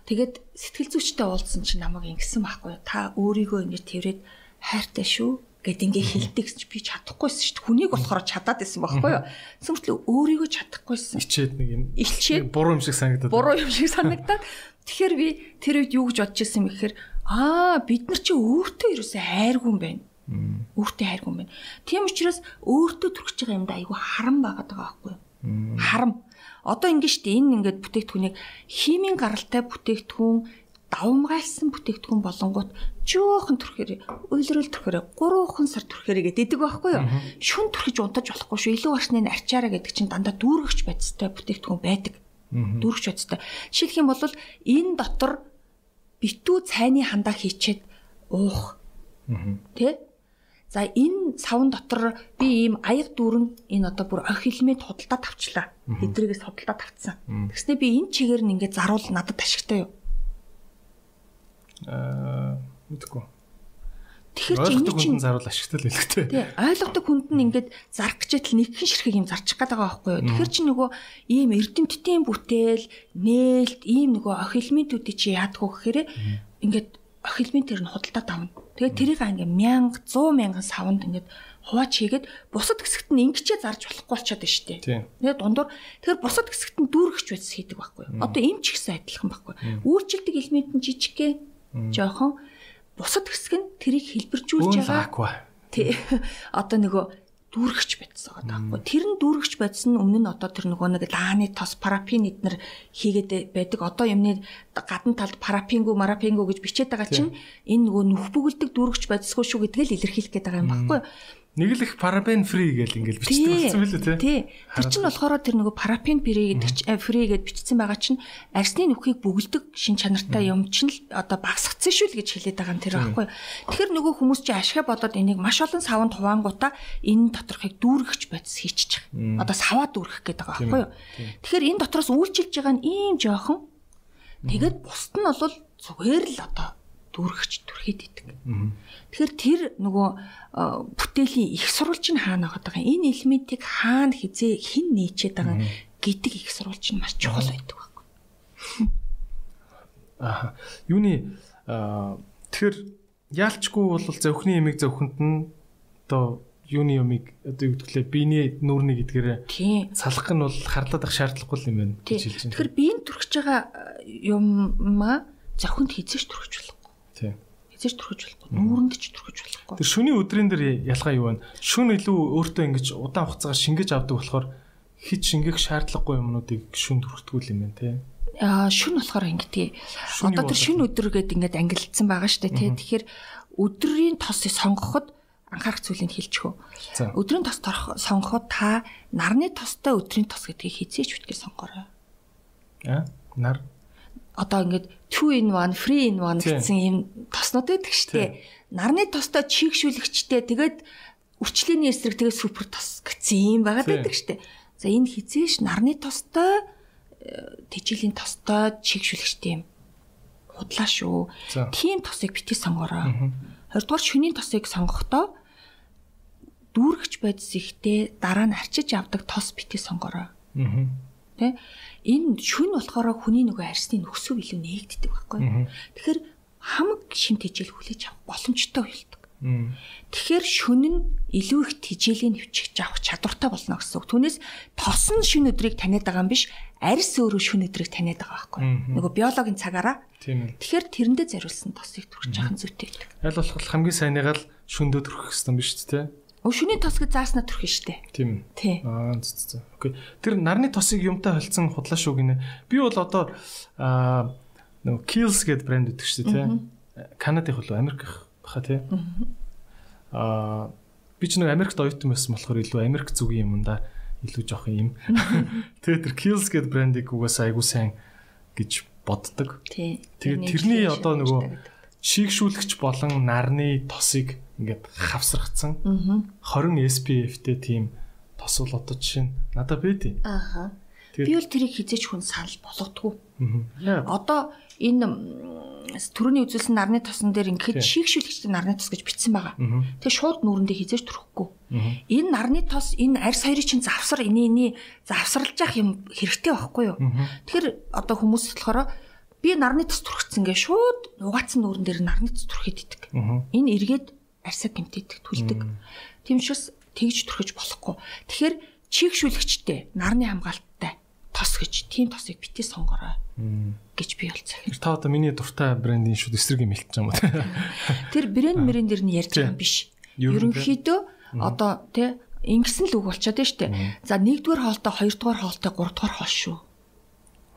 Тэгээд сэтгэл зүйчтэй уулзсан чинь намайг ингэсэн байхгүй. Та өөрийгөө ингэж тэрвэд хайртай шүү гэд ингээ хилдэг ч би чадахгүйсэн шүү дээ. Хүнийг болохоор чадаад байсан байхгүй юу? Сэмтэл өөрийгөө чадахгүйсэн. Ичээд нэг юм. Ичээд буруу юм шиг санагдаад. Буруу юм шиг санагдаад. Тэгэхээр би тэр үед юу гэж бодож ирсэн юм гэхээр аа бид нар чи өөртөө ерөөсөө хайргүй юм байна. Өөртөө хайргүй юм байна. Тийм учраас өөртөө төрчихж байгаа юмдаа айгүй харам байгаад байгаа байхгүй юу? Харам. Одоо ингэ штэ энэ ингээд бүтээгдэхүүнийг химийн гаралтай бүтээгдэхүүн давмгайлсан бүтээгдэхүүн болонгууд жоохон төрхөөр уйлрал төрхөөр 3хан сар төрхөөр гэдэг байхгүй юу? Шүн төрхөж унтаж болохгүй шүү. Илүү гарсны арчаараа гэдэг чинь дандаа дүүргэж байцтай бүтээгдэхүүн байдаг дүүргч бодтой. Жишээлх юм бол энэ дотор битүү цайны хандаа хийчээд уух. Тэ? За энэ савн дотор би ийм аяг дүүрэн энэ одоо бүр охи хэлмэд худалдаа тавчлаа. Эдрэгээс худалдаа тавцсан. Тэгснэ би энэ чигээр нь ингээд заруул надад ашигтай юу? Аа мэдгүй. Тэгэхээр чи энэ чинь заруул ашигтай л хэлэхтэй. Тий, ойлгодог хүнд нь ингээд зарах гэжэл нэгхэн ширхэг юм зарчих гээд байгаа байхгүй юу. Тэгэхээр чи нөгөө ийм эрдэмтдийн бүтээл, нээлт, ийм нөгөө охилмитүүдийг чи яадгүй гэхээр ингээд охилмит тэр нь худалдаа давна. Тэгээд тэрийг ингээд 1000, 100 мянган савнд ингээд хуваач хийгээд бусад хэсэгт нь ингэчээ зарж болохгүй болчиход байна шүү дээ. Тэгээд дундуур тэгэхээр бусад хэсэгт нь дүүргэж байц хийдэг байхгүй юу. Одоо эм ч ихсэн адилхан байхгүй. Үйлчлдэг элемент нь жижигхэн жоохон бусад хэсэг нь тэрийг хэлбэржүүлж байгаа. Тий. Одоо нөгөө дүүргэж байдсан байгаа байхгүй. Тэр нь дүүргэж байдсан нь өмнө нь одоо тэр нөгөө нэг лааны тос парапин эднэр хийгээд байдаг. Одоо юмны гадна талд парапингу марапингу гэж бичээд байгаа чинь энэ нөгөө нүх бүгэлдэг дүүргэж байдсгүй шүү гэдгийг л илэрхийлэх гээд байгаа юм байхгүй. Нэг л их парабен фри гэж ингээл болсон байлээ тий. Тий. Тэр чинь болохоор тэр нөгөө парабен фри гэдэг фри гэж бичсэн байгаа чинь арсны нүхийг бөглөдөг шин чанартай юм чинь л одоо багсгцсан шүү л гэж хэлээд байгаа юм тэр байхгүй. Тэгэхээр нөгөө хүмүүс чинь ашигла бодоод энийг маш олон савнд хуваангуудаа энэ доторхыг дүүргэж бодис хийчих. Одоо саваа дүүргэх гэдэг байгаа байхгүй юу. Тэгэхээр энэ дотроос үйлчилж байгаа нь ийм жоохон тэгээд бусд нь бол зүгээр л одоо дүүргэж түрхээд идэг. Тэгэхээр тэр нөгөө бүтээлийн их сурвалж нь хаана байгаа юм. Энэ элементийг хаана хизээ хэн нээчээд байгаа гэдэг их сурвалж нь маш чухал байдаг байхгүй. Аа. Юуны тэгэхээр яалчгүй бол зөвхний ямиг зөвхөнд нь одоо юуны юмыг одоо юу гэдгэлээ биений нүүрний гэдгээрээ салах нь бол харлаад ах шаардлагагүй юм байна гэж хэлж байна. Тэгэхээр биеийн төрөж байгаа юм маа зөвхөнд болох Тийм. Хизээж төрөхөж болохгүй. Нүүрэнд ч төрөхөж болохгүй. Тэр шүний өдрийн дээр ялгаа юу вэ? Шүн илүү өөртөө ингэж удаан хугацаагаар шингээж авдаг болохоор хит шингэх шаардлагагүй юмнуудыг шүн төрөхтгүүл юм байна тий. Аа шүн болохоор ингэдэг. Одоо тэр шүн өдөр гэдэг ингээд ангилдсан байгаа шүү дээ тий. Тэгэхээр өдрийн тосыг сонгоход анхаарах зүйлийг хэлчихв. Өдрийн тос торох сонгоход та нарны тостой өдрийн тос гэдгийг хизээч битгий сонгоорой. А? Нар Одоо ингээд 2 in 1, free in 1 Тийм. гэсэн юм тоснууд байдаг шүү дээ. Нарны тостой чийгшүүлэгчтэй тэгээд үрчлээний эсрэг тэгээд супер тос гэсэн юм байгаад байдаг шүү дээ. За энэ хизээш нарны тостой э, тэжээлийн тостой чийгшүүлэгчтэй юм худлаа шүү. Тийм тосыг битгий сонгоорой. Хоёрдугаар шөнийн тосыг сонгохдоо дүүргэж байдс ихтэй дараа нь арчиж авдаг тос битгий сонгоорой. Аа. Тэ? Энэ шүн болохоор хүний нөгөө арсны нөхсөв илүү нээгддэг байхгүй. Тэгэхээр хамаг шимт хижээл хүлээж авах боломжтой. Мм. Тэгэхээр шүн нь илүү их тижээлийн хөвчгч авах чадвартай болно гэсэн үг. Түүнээс тос нь шүн өдрийг таниад байгаа юм биш, арьс өөрөө шүн өдрийг таниад байгаа байхгүй. Нөгөө биологийн цагаараа. Тэгэхээр тэрэндээ зориулсан тосыг төрж яхан зүйтэй. Аль болох хамгийн сайныгаа л шөндөө төрөх хэрэгтэй юм биш үү те? Шүний тос гэж зааснаа төрөх нь штэ. Тийм. Тий. Аа зү зү. Окей. Тэр нарны тосыг юмтай холцсон худлаа шүү гинэ. Би бол одоо аа нөгөө Kills гэдэг брэнд өгдөг дээ, тий. Канадын хөлөө Америк баха тий. Аа би ч нэг Америкт оюутан байсан болохоор илүү Америк зүгийн юмдаа илүү жоох юм. Тэгээ тэр Kills гэдэг брэндийг угаасаа айгуу сайн гэж боддог. Тэгээд тэрний одоо нөгөө шийгшүүлэгч болон нарны тосыг ингээд хавсрахсан 20 SPF-тэй тийм тос бол одоо жишээ надад байдیں۔ Тэгээд- Би бол тэрийг хизээч хүн санал болгодгүй. Одоо энэ м, түрүүний үзүүлсэн нарны тосон дээр ингээд шийгшүүлэгчтэй нарны тос гэж бичсэн байгаа. Тэгээ шууд нүүрэндээ хизээж төрөхгүй. Энэ нарны тос энэ арьс хоёрыг чинь завсар эний эний завсарлаж явах юм хэрэгтэй байхгүй юу? Тэгэхээр одоо хүмүүс болохоор би нарны тос түрхсэн гээ шууд угаацсан нүүрэн дээр нарны тос түрхэд идэг. Энэ эргээд арьсаа гэмтээдэг түлдэг. Учраас тэгж түрхэж болохгүй. Тэгэхээр чийгшүүлэгчтэй нарны хамгаалттай тос гэж тийм тосыг битээ сонгорой гэж би бол захив. Тэр та одоо миний дуртай брендийн шууд эсрэг юм байгаа юм уу? Тэр брэнд мэрэн дээр нь ярьж байгаа юм биш. Ерөн Ерөнхийдөө одоо тий ингэсэн л үг болчиход дээ. За нэгдүгээр хоолтой, хоёрдугаар хоолтой, гуравдугаар хоол шүү.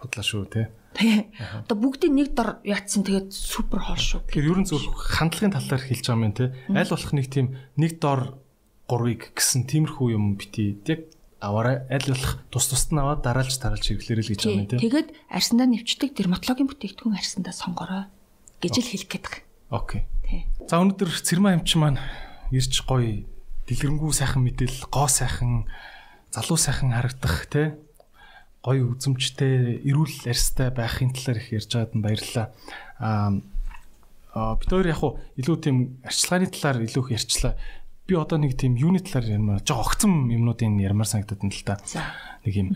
Худлаа шүү те. Тий. Одоо бүгдийг нэг дор яатсан тэгээд супер хоол шүү. Тэгэхээр ерөн зөв хандлагын талаар хэлж байгаа юм те. Аль болох нэг тийм нэг дор гурыг гэсэн тиймэрхүү юм бити. Яг аваарай аль болох тус тусд нь аваад дараалж тараалж хэрэглэрэй л гэж байгаа Тий. юм те. Тэгээд арьсандаа нэвчдэг дерматологийн бүтээгдэхүүн арьсандаа сонгорой гэж л хэлэх гээд байгаа. Окей. Тий. За өнөөдөр Цэрмаа амч маань ирж гоё дэлгэрэнгүй сайхан мэдээлэл, гоо сайхан, залуу сайхан харагдах те гоё үзэмжтэй, эрүүл арьстай байхын талаар их ярьж байгаад нь баярлалаа. Аа бид хоёр яг хуу илүү тийм арчилгааны талаар илүү их ярьчлаа. Би одоо нэг тийм юуны талаар ярмаар, жоо огцом юмнуудын ярмаар санагдаад байна л да. Нэг юм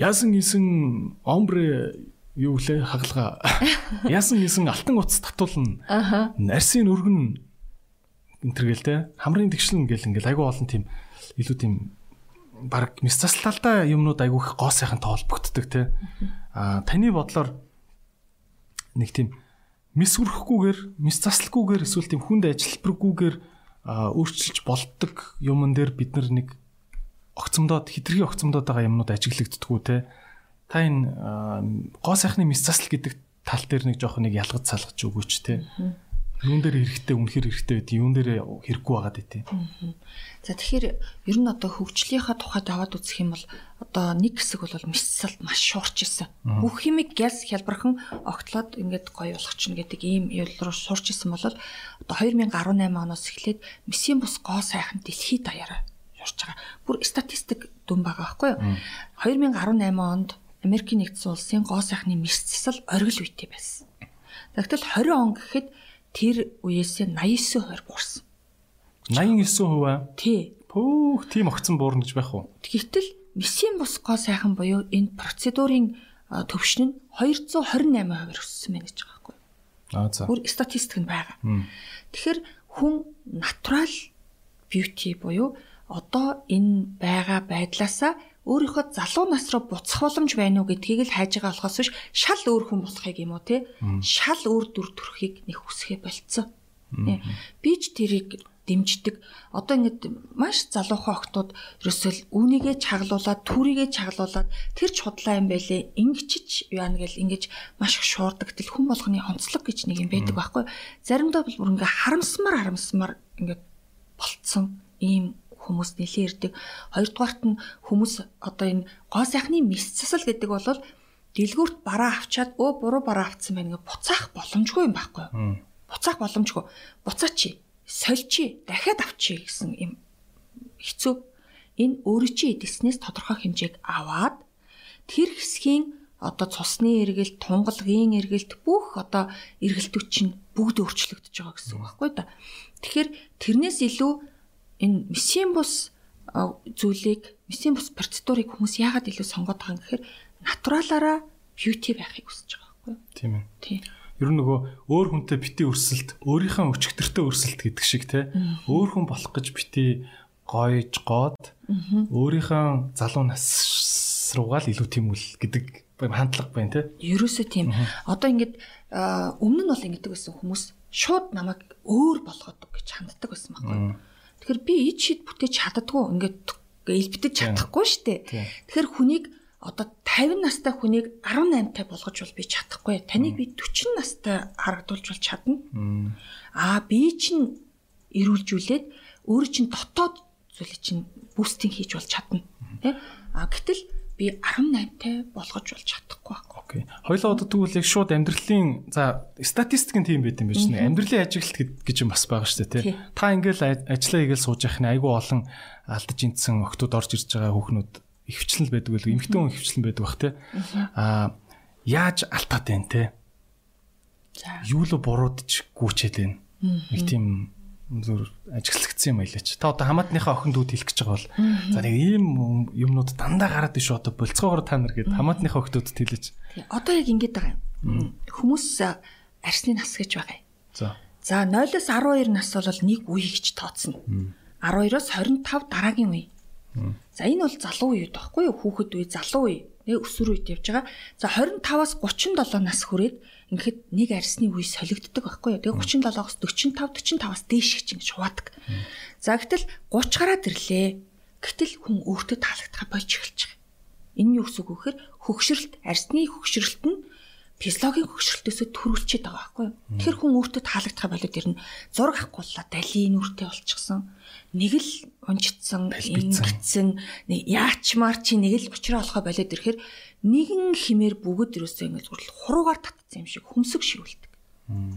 яасан гисэн омбре юу лээ хагалгаа. Яасан гисэн алтан утас татуулна. Нарсын өргөн энтергээл те хамрын тэгшлэн гэл ингээл айгу олон тийм илүү тийм баг мис заслалтай юмнууд айгу их гоо сайхан тоолбогддог те а таны бодлоор нэг тийм мис үрхэхгүйгээр мис заслалгүйгээр эсвэл тийм хүнд ажилбаргүйгээр өөрчилж болдог юмн дээр бид нар нэг огцомдоод хитрхи огцомдоод байгаа юмнууд ажиглагддггүй те та энэ гоо сайхны мис заслал гэдэг тал дээр нэг жоох нэг ялгаж салгаж өгөөч те юун дээр хэрэгтэй үнэхэр хэрэгтэй байд юун дээр хэрэггүй байгаад байт. За тэгэхээр ер нь одоо хөгжлийнхаа тухайд аваад үзэх юм бол одоо нэг хэсэг бол мисцалд маш шуурч исэн. Бүх химик гяз хялбархан огтлоод ингээд гоё болгочихно гэдэг ийм юул руу шуурч исэн бол одоо 2018 оноос эхлээд мисийн бус гоо сайхан дэлхийд даяараа явж байгаа. Бүр статистик дүн байгаа байхгүй юу? 2018 онд Америкийн нэгдсэн улсын гоо сайхны мисцал оргил үйтэй байсан. Тэгтэл 20 он гэхэд тэр үеэсээ 89% буурсан. 89% аа. Тий. Пөөх тийм огцон буурна гэж байх уу? Гэвтэл месийн бус гоо сайхан буюу энэ процедурын төвшин нь 228% өссөн байна гэж байгаа байхгүй. Аа за. Бүр статистик нь байгаа. Тэгэхээр хүн натурал бьюти буюу одоо энэ байгаа байдлаасаа өөрийнхөө залуу нас руу буцах боломж байна уу гэдгийг л хайж байгаа болохоос биш шал өөр хүн болохыг юм уу те шал өөр дүр төрхийг нэг хүсгээ болцсон. Би ч тэрийг дэмждэг. Одоо ингэ маш залуухан охтууд ерөөсөл үүнийгээ чаглуулад, түрийгээ чаглуулад тэр ч худлаа юм байлээ. Ингэчиж яана гэл ингэж маш их шуурдаг. Тэл хүн болгоны онцлог гэж нэг юм байдаг байхгүй. Заримдаа бол бүр ингээ харамсмар харамсмар ингээ болцсон ийм хүмүүс нэлээ ирдэг. Хоёрдугаарт нь хүмүүс одоо энэ гоо сайхны мис засал гэдэг бол дэлгүүрт бараа авчаад өө буруу бараа авцсан байна гэж буцаах боломжгүй юм байхгүй юу? Буцаах боломжгүй. Буцаач. Сольчи. Дахиад авчи гэсэн юм хэцүү. Энэ өөрөө чи эдэснээс тодорхой хэмжээг аваад тэр хэсгийн одоо цусны эргэлт, тунгалгийн эргэлт бүх одоо эргэлтүүд чинь бүгд өөрчлөгдөж байгаа гэсэн үг байхгүй да. Тэгэхээр тэрнээс илүү энэ месийн бус зүйлийг, месийн бус процедурыг хүмүүс яагаад илүү сонгоод байгаа юм гэхээр натуралаараа beauty байхыг хүсэж байгаа байхгүй юу? Тийм ээ. Тийм. Ер нь нөгөө өөр хүнтэй бити өрсөлт, өөрийнхөө өчигдөртэй өрсөлт гэдэг шиг те. Өөр хүн болох гэж бити гойж гоод өөрийнхөө залуу нас руугаа л илүү тийм үл гэдэг хандлага байна те. Ерөөсөө тийм. Одоо ингээд өмнө нь бол ингэдэг байсан хүмүүс шууд намайг өөр болгоод гэж ханддаг байсан байхгүй. Тэгэхээр би ид шид бүтээж чаддаггүй ингээд элбэдэж чадахгүй штэ. Тэгэхээр хүнийг одоо 50 настай хүнийг 18 тай болгож бол би чадахгүй. Таныг би 40 настай харагдуулж бол чадна. Аа би чинь эрүүлжүүлээд өөрөө чинь дотоод зүйлийг чинь бустинг хийж бол чадна. Тэ? А гэтэл би 18-тай болгож болж чадахгүй байхгүй. Окей. Хоёлоо одоо тэгвэл яг шууд амьдралын за статистик нь тийм байт юм биш нэ. Амьдралын ажилт гэж юм бас байгаа шүү дээ тий. Та ингээл ажиллаа хийгээл сууж явах нь айгүй олон алдаж интсэн охтууд орж ирж байгаа хүүхнүүд ихвчлэн л байдаг байлгүй эмхтэн хүн ихвчлэн байдаг бах тий. Аа яаж алтаад байна тий. За. Юу л буруудч гүчээд байна. Нэг тийм зүр ажиглагдсан юм аялаач. Та одоо хамаатныхаа охин дүүд хэлэх гэж байгаа бол за нэг ийм юмнууд дандаа гараад иш одоо болцоогоор та нар гээд хамаатныхаа охидуудад хэлээч. Одоо яг ингэж байгаа юм. Хүмүүс арсны нас гэж байгаа. За. За 0-оос 12 нас бол нэг үе гэж тооцно. 12-оос 25 дараагийн үе. За энэ бол залуу үе байхгүй юу? Хүүхэд үе, залуу үе. Нэг өсвөр үед явж байгаа. За 25-аас 37 нас хүрээд ингээд нэг арсны үе солигддог байхгүй юу. Тэгээ 37-оос 45 45-аас дээш гэж ингэж хуваадаг. За гэтэл 30 гараад ирлээ. Гэтэл хүн өөртөө таалагдах болж эхэлж байгаа. Энэ нь юу гэсэн үг вэ гэхээр хөгшрөлт, арсны хөгшрөлт нь физиологийн хөгшрөлтөөсөө төрүүлчихэд байгаа байхгүй юу. Тэгэхээр хүн өөртөө таалагдах болоод ирнэ. Зураг авахгүйла далийн нүртэй болчихсон. Нэг л унжицсан, ингэсэн, нэг яачмаар чи нэг л учраа болохоо болоод ирэхээр нэгэн химээр бүгд ерөөсөө ингэ зүрл хуруугаар татсан юм шиг хөмсөг шивэлдэг.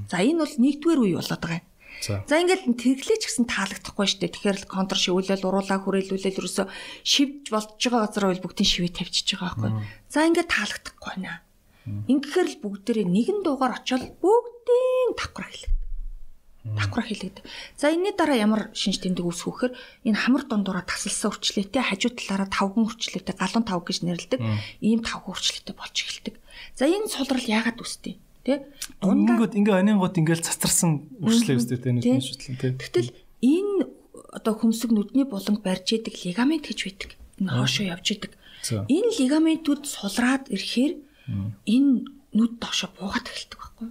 За энэ бол нэгдүгээр үе болоод байгаа юм. За ингээд тэрглээч гэсэн таалагдахгүй шүү дээ. Тэгэхээр контр шивүүлэл уруулаа хүрээлүүлэл ерөөсөө шивж болж байгаа газар бол бүгдийн шивээ тавьчихж байгаа байхгүй. За ингээд таалагдахгүй наа. Ингэхээр л бүгдээрээ нэгэн дуугаар очиод бүгдийн давхраа хэлдэг. Давхраа хэлдэг. За энэний дараа ямар шинж тэмдэг үүсвэхээр энэ хамар дундуура тасалсан үрчлээтэй хажуу талаараа тавган үрчлээтэй галуун тав гэж нэрлэдэг. Ийм тавган үрчлээтэй болж эхэлдэг. За энэ сулрал яагаад үстэй? Тэ? Ингээд ингээ анингууд ингээл цацарсан үрчлээ үстэй тэ нүдний шүтлэн тэ. Тэгтэл энэ одоо хөмсөг нүдний буланг барьж идэг лигамент гэж байдаг. Энэ хоошоо явж идэг. Энэ лигаментүүд сулраад ирэхээр энэ нүд доошо буугаад эхэлдэг байхгүй.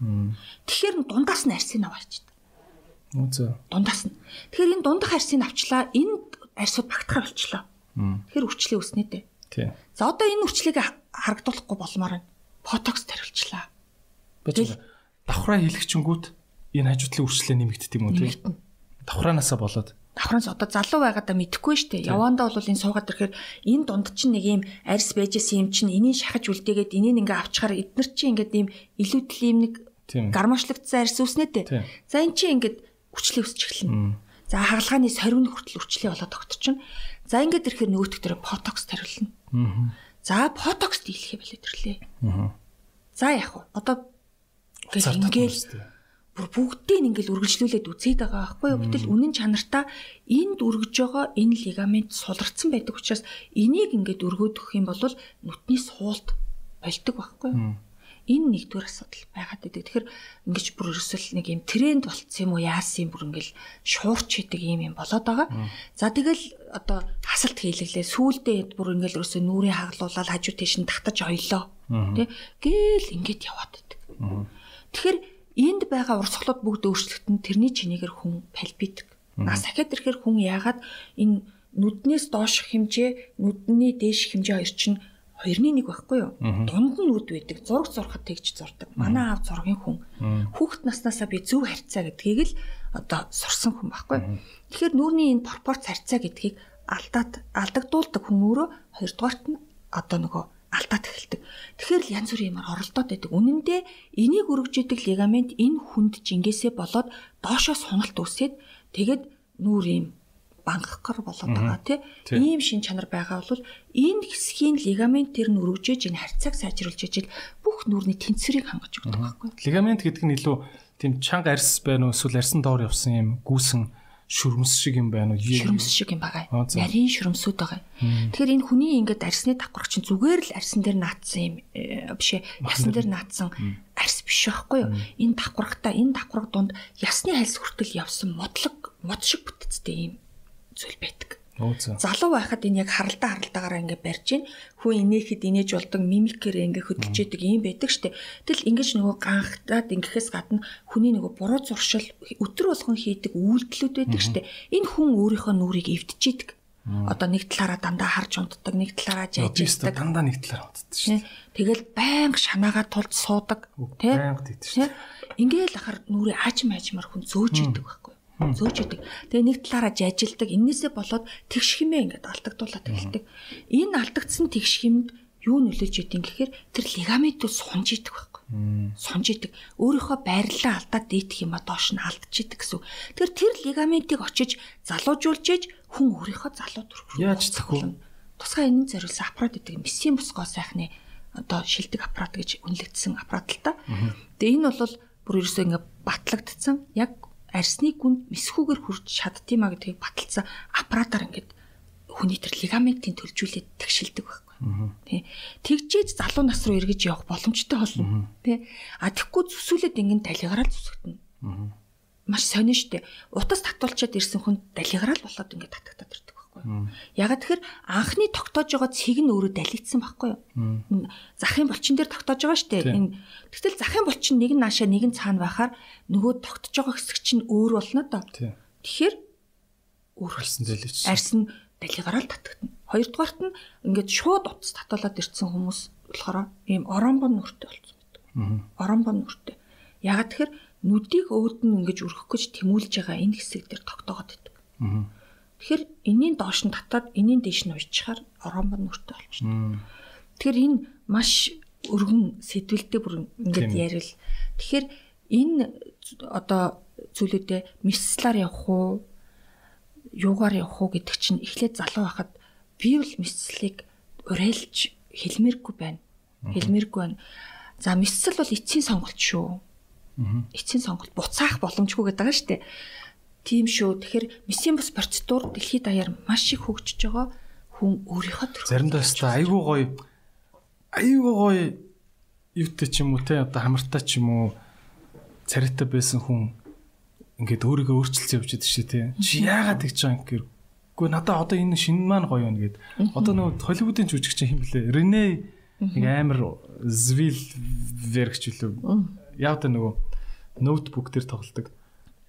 Тэгэхээр дундаас нь арсын аваачдаг. Үзээ. Дундаас нь. Тэгэхээр энэ дундах арсыг авчлаа. Энэ арсууд багтахаар болчлоо. Тэгэхээр үрчлээ үснэ дээ. Тий. За одоо энэ үрчлэгийг харагдуулахгүй болмоор байна. Ботокс тариулчлаа. Бэж давхраа хийлгчэнгүүт энэ хажуутлын үрчлээ нэмэгддэг юм уу тий? Давхраанаасаа болоод давхраас одоо залуу байгаадаа мэдэхгүй шүү дээ. Явандаа бол энэ суугаад ирэхээр энэ дунд чинь нэг юм арьс байжсэн юм чинь энийг шахаж үлдээгээд энийг ингээ авчгаар эднэр чинь ингээд ийм илүү тлим нэг гармочлогдсон арьс үснэ дээ. За эн чинь ингээд хүчлээ өсч эхэлнэ. За хагалгааны сорвын хүртэл хүчлээ болоод тогтчихно. За ингээд ирэхээр нөгөөтг дээр потокс тариулна. За потокс дийлхий болоод ирлээ. За яг уу одоо ингээд бүр бүгдийг ингээл үргэлжлүүлээд үзээд байгаа байхгүй юу. Гэтэл үнэн чанартаа энд үргэж байгаа энэ лигамент суларцсан байдаг учраас энийг ингээд өргөдөх юм бол нүтний суулт болдог байхгүй юу. Энэ нэгдүгээр асуудал байгаад байдаг. Тэгэхээр ингэж бүр ерөөсөл нэг юм тренд болцсон юм уу яасан юм бүр ингээл шуурч хийдэг юм юм болоод байгаа. За тэгэл одоо хасалт хийлгэлээ. Сүүлдээ бүр ингээл ерөөсөө нүрийн хаглуулаад хажуу тийш нь татаж оёлоо. Тэ гээл ингээд яваад байдаг. Тэгэхээр энд байгаа урсгалууд бүгд өөрчлөгдөн тэрний чинээгээр хүн пальпитик. Нас ахаад ирэхээр хүн яагаад энэ нүднээс доош хэмжээ, нүдний дээш хэмжээ хоёр чинь хоёрны нэг байхгүй юу? Дунд нь үд байдаг. Зураг зурхад тэгж зурдаг. Манай аав зургийн хүн. Хүүхэд наснаасаа би зөв харьцаа гэдгийг л одоо сурсан хүн байхгүй? Тэгэхээр нүүрний энэ пропорц харьцаа гэдгийг алдаад алдагдуулдаг хүн өөрөө хоёрдугаарт нь одоо нөгөө алдаад эхэлдэг. Тэгэхээр л янз бүрийн юмар оролдоод байдаг. Үнэн дээр энийг өргөж идэг лигамент энэ хүнд жингээсээ болоод доошоо суналт үсээд тэгээд нүүр юм бангахгар болоод байгаа тий. Ийм шин чанар байгаа бол энэ хэсгийн лигамент тэр нь өргөжөж энэ харьцааг сайжруулж ижил бүх нүрийн тэнцвэрийг хангаж өгдөг байхгүй. Лигамент гэдэг нь илүү тийм чанга арьс байна уу эсвэл арьсан доор явсан юм гүүсэн шүрмс шиг юм байна уу? Шүрмс шиг юм байгаа. Нарийн шүрмсүүд байгаа. Тэгэхээр энэ хүний ингээд арсны давхрах чинь зүгээр л арсан дээр наатсан юм э, биш ээ. Ясан дээр наатсан арс биш байхгүй юу? Энэ давхрахта энэ давхрах дунд ясны хальс хүртэл явсан модлог мод шиг бүтцтэй юм зүйл байдаг. Залуу байхад энэ яг харалдаа харалдаагаараа ингээд барьж гин хүн инээхэд инээж болдог мимикээр ингээд хөдөлж яадаг юм байдаг штэ. Тэгэл ингэж нөгөө ганхтаад ингэхээс гадна хүний нөгөө буруу зуршил өтөр болгон хийдэг үйлдэлүүд байдаг штэ. Энэ хүн өөрийнхөө нүрийг эвдчихийдэг. Одоо нэг талаараа дандаа харж унтдаг, нэг талаараа жайждаг. Дандаа нэг талаараа унтдаг штэ. Тэгэл байнга шанаагаа тулд суудаг. Тэ? Байнга тэгдэг штэ. Ингээл ахаар нүрээ аж мажмар хүн зөөж идэг байхгүй зөөж идэг. Тэгээ нэг талаараа жажилдаг. Иннээсээ болоод тэгш хэмээ ингээд алдагдуулаад эхэлдэг. Энэ алдагдсан тэгш хэмд юу нөлөөж идэв гэхээр тэр лигаментүүд сунж идэг байхгүй. Сунж идэг. Өөрийнхөө байрлалаа алдаад дээдэх юм а доош нь алдчихидэг гэсэн. Тэр тэр лигаментийг очиж залуужуулж ээж хүн өөрийнхөө залуу төрөх яаж захив. Тусгай энэнд зориулсан аппарат гэдэг мессийн бусгоо сайхны одоо шилдэг аппарат гэж үнэлэгдсэн аппарат л та. Тэгээ энэ бол бүр ерөөсөө ингээ батлагдсан яг арсны гүнд мэсхүүгээр хурж чаддгиймаа гэдгийг баталсан аппаратаар ингээд хүний тэр лигаментийн төлжүүлээд тэгшилдэг байхгүй. Тий. Тэгжээж залуу нас руу эргэж явах боломжтой болно. Тий. А тэгхгүй зүсүүлээд ингэн далигараа зүсгдэнэ. Маш сонин штэ. Утас татуулчаад ирсэн хүн далигараа л болоод ингээд татагтаад ирдэг байхгүй. Ягаад тэгэхээр анхны тогтоож байгаа цэг нь өөрөө далигдсан байхгүй юу? Захын булчин дээр тогтоож байгаа шүү дээ. Энэ тэгтэл захын булчин нэг нь наашаа нэг нь цаана байхаар нөгөө тогтоож байгаа хэсэг чинь өөр болно доо. Тэгэхээр өөр болсон дэлгэвч. Арс нь далигараа л татагдана. Хоёрдугаарт нь ингээд шууд утас татуулаад ирсэн хүмүүс болохоор ийм оромбон нүртэй болсон байдаг. Оромбон нүртэй. Ягаад тэгэхээр нүдийг нь ингэж өргөх гэж тэмүүлж байгаа энэ хэсэг дээр тогтоогод байдаг. Тэгэхээр энэний доош нь татаад энэний дээш нь уйчхаар оромбон нүртэй болчихно. Тэгэхээр энэ маш өргөн сэдвэлтэй бүр ингээд ярил. Тэгэхээр энэ одоо зүйлүүдээ мисслаар явах уу юугаар явах уу гэдэг чинь эхлээд залуу байхад би бол мисслийг уриалж хэлмээргүй байна. Хэлмээргүй байна. За миссэл бол эцсийн сонголт шүү. Эцсийн сонголт буцаах боломжгүй гэдэг байгаа шүү дээ. Тийм шүү. Тэгэхээр мессийн бус процедур дэлхийд даяар маш их хөгжиж байгаа хүн өөрийнхөө төрх. Заримдаа өстой айгүй гоё айгүй гоё юутай ч юм уу те одоо хамартай ч юм уу царайтай байсан хүн ингээд өөрийгөө өөрчилж явж идэг шээ те. Чи яагаад тэгж байгаа юм гэхээр үгүй надаа одоо энэ шинэ маань гоё байна гэд. Одоо нөгөө Холливуудын жүжигч хэм блэ? Рене нэг амар Звил вергч үлээ. Яг та нөгөө ноутбук дээр тоглодог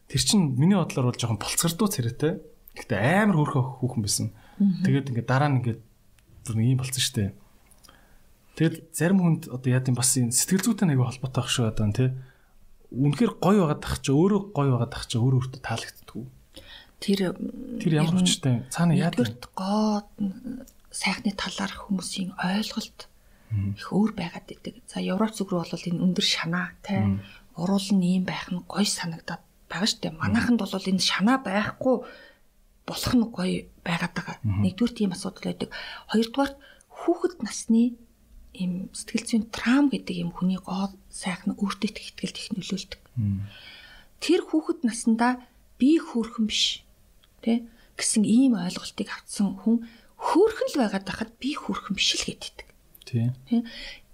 Тэр чин миний бодлоор бол жоохон болцгордуу царайтай. Гэтэ амар хөөрхөн хүүхэн байсан. Тэгээд ингээд дараа нь ингээд зүр нэг юм болцсон штэ. Тэгэл зарим хүнд одоо яа гэм бас энэ сэтгэл зүйтэй нэг холбоотой ах шүү одоо тий. Үнэхээр гоё байгаад тах чи өөрөө гоё байгаад тах чи өөрөө өөртөө таалагддаггүй. Тэр тэр ямар хүчтэй цаана яа гэм гоо сайхны талаар хүмүүсийн ойлголт их өөр байгаад идэг. За Европ зүг рүү бол энэ өндөр шанаа тий. Уруул нь ийм байх нь гоё санагдаад байгаа шүү дээ. Манайханд бол энэ шанаа байхгүй болох нь гоё байгаад байгаа. Нэгдүгээр тийм асуудал байдаг. Хоёрдугаар хүүхэд насны ийм сэтгэл зүйн трам гэдэг юм хүний гоо сайхан өөртөө ихтгэл их нөлөөлдөг. Тэр хүүхэд наснда би хөөрхөн биш тэ гэсэн ийм ойлголтыг авсан хүн хөөрхөн л байгаад байхад би хөөрхөн биш л гэдэг. Тийм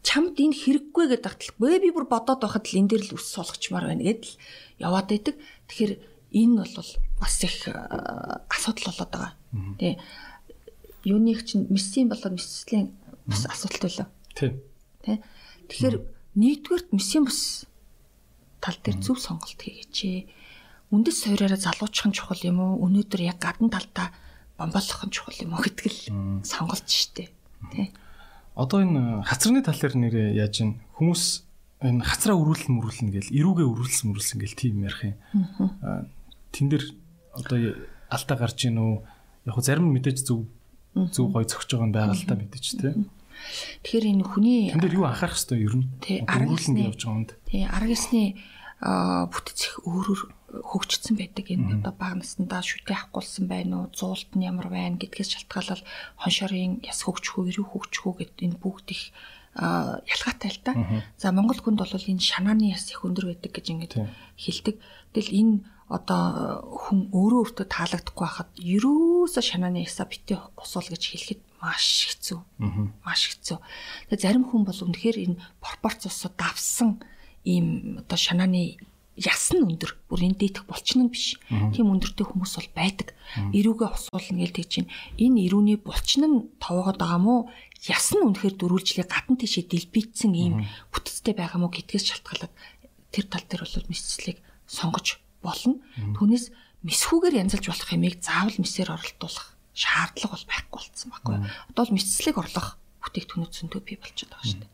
чамд энэ хэрэггүй гэдэг тагталгүй би бүр бодоод байхад л энэ дээр л ус суулгачмаар байна гэдэл яваад байдаг. Тэгэхээр энэ бол бас их э, асуудал болоод байгаа. Тий. Юуных чинь мессийн болоод месслийн бас асуудал байлаа. Тий. Тий. Тэгэхээр нэгдүгээрт мессийн бус тал дээр зөв сонголт хийгээч. Үндэс сойраараа залуучих нь чухал юм уу? Өнөөдөр яг гадна талдаа бомболох нь чухал юм уу гэдэг л сонголт шүү дээ. Тий. одоо энэ хацраны тал дээр нэрээ яаж ин хүмүүс энэ хацраа өрүүлэн мөрүүлнэ гэл эрүүгээ өрүүлсэн мөрүүлсэн гэл тийм ярих юм. Тэн дээр одоо алдаа гарч ийн үү? Яг зарим мэдээж зөв зөв гой зөгж байгаа нь байгаа л та мэдээж тийм. Тэгэхээр энэ хүний тэн дээр юу анхаарах хэвээр ер нь? Тий, арга өрүүлэн явж байгаа юмд. Тий, арга гэсний бүтцэх өөрөөр хөгжсөн байдаг энэ одоо баг наснда шүтээ авахгүйсэн байна уу зуулт нь ямар байна гэдгээс шалтгаалал хоншорын яс хөгжих үү эрүү хөгжих үү гэд энэ бүгд их ялгаатай л да. За Монгол хүнд бол энэ шанааны яс их өндөр байдаг гэж ингэж хэлдэг. Тэгэл энэ одоо хүн өөрөө өөртөө таалагдахгүй хахад ерөөсө шанааны ясаа битээ усуул гэж хэлэхэд маш хэцүү. Маш хэцүү. Тэгээ зарим хүн бол үнэхээр энэ пропорц усаа давсан ийм одоо шанааны яс нь өндөр. Бүр энэ дээдх булчин нь биш. Тийм өндөртэй хүмүүс бол байдаг. Ирүүгээ усуулна гэж тэгж чинь энэ ирүүний булчин нь товоогоод байгаа мó яс нь үнэхээр дөрвөлжлээ гадна тишээ дэлбийцсэн ийм бүтцтэй байгаа мó гэдгээс шалтгаалаад тэр тал дээр бол мэдслийг сонгож болно. Түүнээс мэсхүүгээр янзалж болох хэмээг заавал месээр оролдуулах шаардлага бол байхгүй болсон байхгүй. Одоо л мэдслийг орлох бүтээгдэхүүнүүд зөндөө бий болчиход байгаа шүү дээ.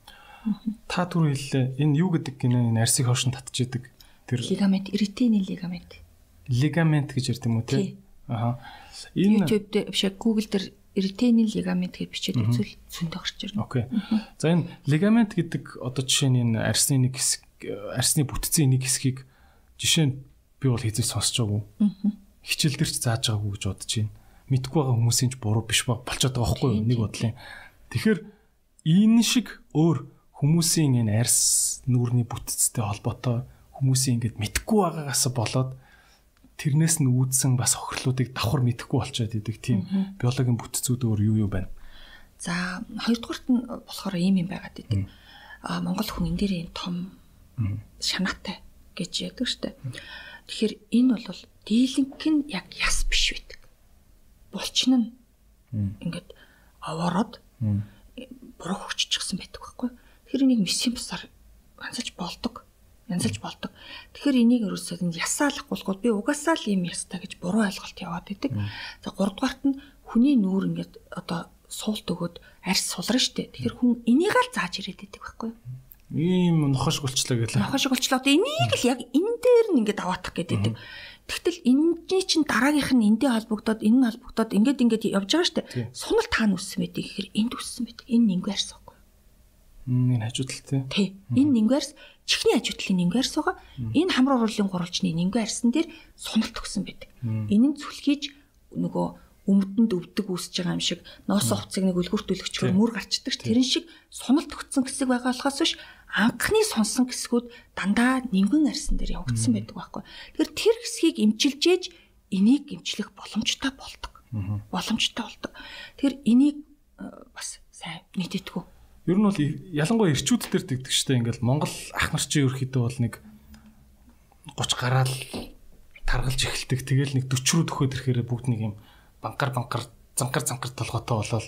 Та түр хэллээ. Энэ юу гэдэг гинэ энэ арсыг хошин татчихдаг Тэр лигамент, эритины лигамент. Лигамент гэж ярьд юм уу те? Аха. Энэ YouTube дээр биш Google дээр эритины лигамент гэж бичээд үзвэл зөндөө гарч ирнэ. Окей. За энэ лигамент гэдэг одоо жишээ нь энэ арсны нэг хэсэг арсны бүтцийн нэг хэсгийг жишээ нь би бол хэзээ сонсож байгаагүй. Хичээл дээр ч зааж байгаагүй гэж бодож байна. Мэдгүй байгаа хүмүүсийн ч буруу биш болчиход байгаа байхгүй юу? Нэг бодлын. Тэгэхээр энэ шиг өөр хүмүүсийн энэ арс нүүрний бүтцтэй холбоотой хүмүүсийн ингэж мэдхгүй байгаагаас болоод тэрнээс нь үүдсэн бас охирлуудыг давхар мэдхгүй болчиход идэг тийм биологийн бүтцүүд өөр юу юу байна. За хоёрдугаарт нь болохоор ийм юм байгаад идэг. А Монгол хүн энэ дээр том шанаатай гэж яддаг штэ. Тэгэхээр энэ бол дийлэнх нь яг яс биш байдаг. Булчин нь ингээд овоороод буруу хөгжчихсэн байдаг байхгүй. Тэгэхээр энийг мессийн бусаар ганцаж болдог янзалж болдог. Тэгэхээр энийг ерөөсөө нь ясаалахгүй би угаасаа л юм ястай гэж буруу ойлголт яваад идэг. За 3 дугаарт нь хүний нүүр ингээд одоо суулт өгөөд арьс сулрна штэ. Тэгэхээр хүн энийг л зааж ирээд идэг байхгүй юу? Ийм нохош гулчлаа гэлээ. Нохош гулчлаа. Энийг л яг энэ дээр нь ингээд аваатах гэдэг. Тэгтэл энэний чинь дараагийнх нь эндээ холбогдоод энэ нь холбогдоод ингээд ингээд явж байгаа штэ. Сунал таана үссэн байдаг гэхээр энд үссэн байдаг. Энэ байхгүй. Энэ хажуудлалтэй. Тий. Энэ нингүй арьс чихний ажуудлын нэмгэн арьс байгаа. Энэ хамар уруулын гурвалжны нэмгэн арьсан дээр суналт өгсөн байдаг. Энэ нь зүлхийж нөгөө өмдөнд өвдөг үүсэж байгаа юм шиг ноос хувцсыг нэг үлгүртүүлэгчээр мөр гарчдаг. Тэрэн шиг суналт өгсөн хэсэг байгаа болохоос биш анхны сонсон хэсгүүд дандаа нэмгэн арьсан дээр явагдсан байдаг байхгүй. Тэгэхээр тэр хэсгийг эмчилжээж энийг эмчлэх боломжтой болдог. Боломжтой болдог. Тэгэхээр энийг бас сайн нийтэтгүү Ер нь бол ялангуяа ирчүүд төр дэгдэг штэ ингээл Монгол ах нар чи ерөөхдөө бол нэг 30 гараал таргалж эхэлдэг. Тэгэл нэг 40 рүү төхөөд ирэхээр бүгд нэг юм банкар банкар занкар занкар толготой болол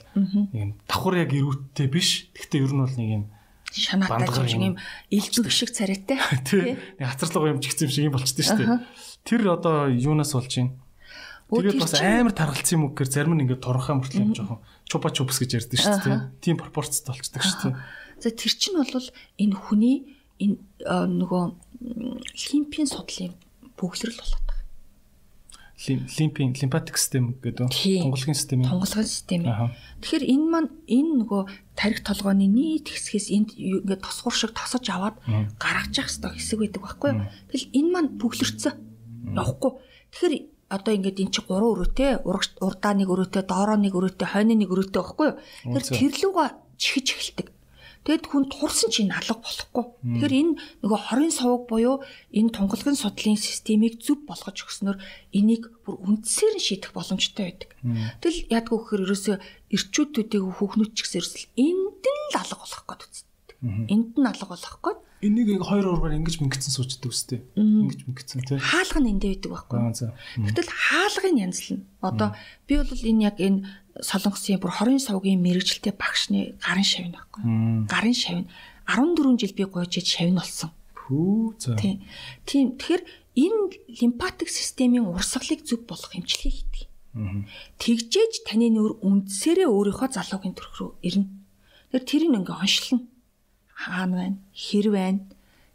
юм давхар яг ирүүттэй биш. Гэхдээ ер нь бол нэг юм шанаатай юм илбэг шиг царайтай. Тий. Нэг хацарлага юм чигсэн юм шиг юм болчихдээ штэ. Тэр одоо юунаас болж юм? Тэгээд бас амар таргалцсан юм уу гэхээр зарим нь ингээд торхоо мөртлөө юм жоохон чупа чупс гэж ярьдэн шүү дээ. Тийм пропорцтой болчдөг шүү дээ. За тэр чинь бол энэ хүний энэ нөгөө лимпийн судлалын бөглөрөл болоод байгаа. Лимпийн лимфатик систем гэдэг тунгалгийн систем. Тунгалгийн систем. Тэгэхээр энэ маань энэ нөгөө тарих толгойн нийт хэсгээс энд ингээд тосгор шиг тосож аваад гаргаж явах хэрэгтэй хэсэг байдаг байхгүй юу? Тэгэл энэ маань бөглөрцөө явахгүй. Тэгэхээр одоо ингээд эн чи гурван өрөөтэй урдаа нэг өрөөтэй доороо нэг өрөөтэй хойно нэг өрөөтэй байхгүй юу тэр тэрлүүгээ чихэж эхэлдэг Тэгэд хүн турсан чинь алга болохгүй. Тэгэхээр энэ нөгөө хорийн сувг буюу энэ тунгалгын судлалын системийг зөв болгож өгснөөр энийг бүр үндсээр нь шийдэх боломжтой байдаг. Тэгэл яадгүй гэхээр ерөөсөө эрчүүдүүдийг хүүхнүүд ч гэсэн ерөөсөл энд нь л алга болох гээд үздэг. Энд нь алга болох гээд Энийг хоёр ургаар ингэж мингцэн суучдаг үстэй. Ингэж мингцэн тий. Хаалга нь эндээ байдаг байхгүй. Гэтэл хаалгын янзлна. Одоо би бол энэ яг энэ солонгосын бүр хорийн сувгийн мэрэгжилтэй багшны гарын шавь байхгүй. Гарын шавь 14 жил би гуйж шавь нь болсон. Хүү за. Тийм. Тийм. Тэгэхээр энэ лимфатик системийн урсгалыг зөв болгох эмчилгээ хийдэг. Тэгжээж таны нөр үндсээрээ өөрийнхөө залуугийн төрх рүү ирнэ. Тэгэхээр тэрийг ингээ оншлно. Хаана байна? Хэр байна?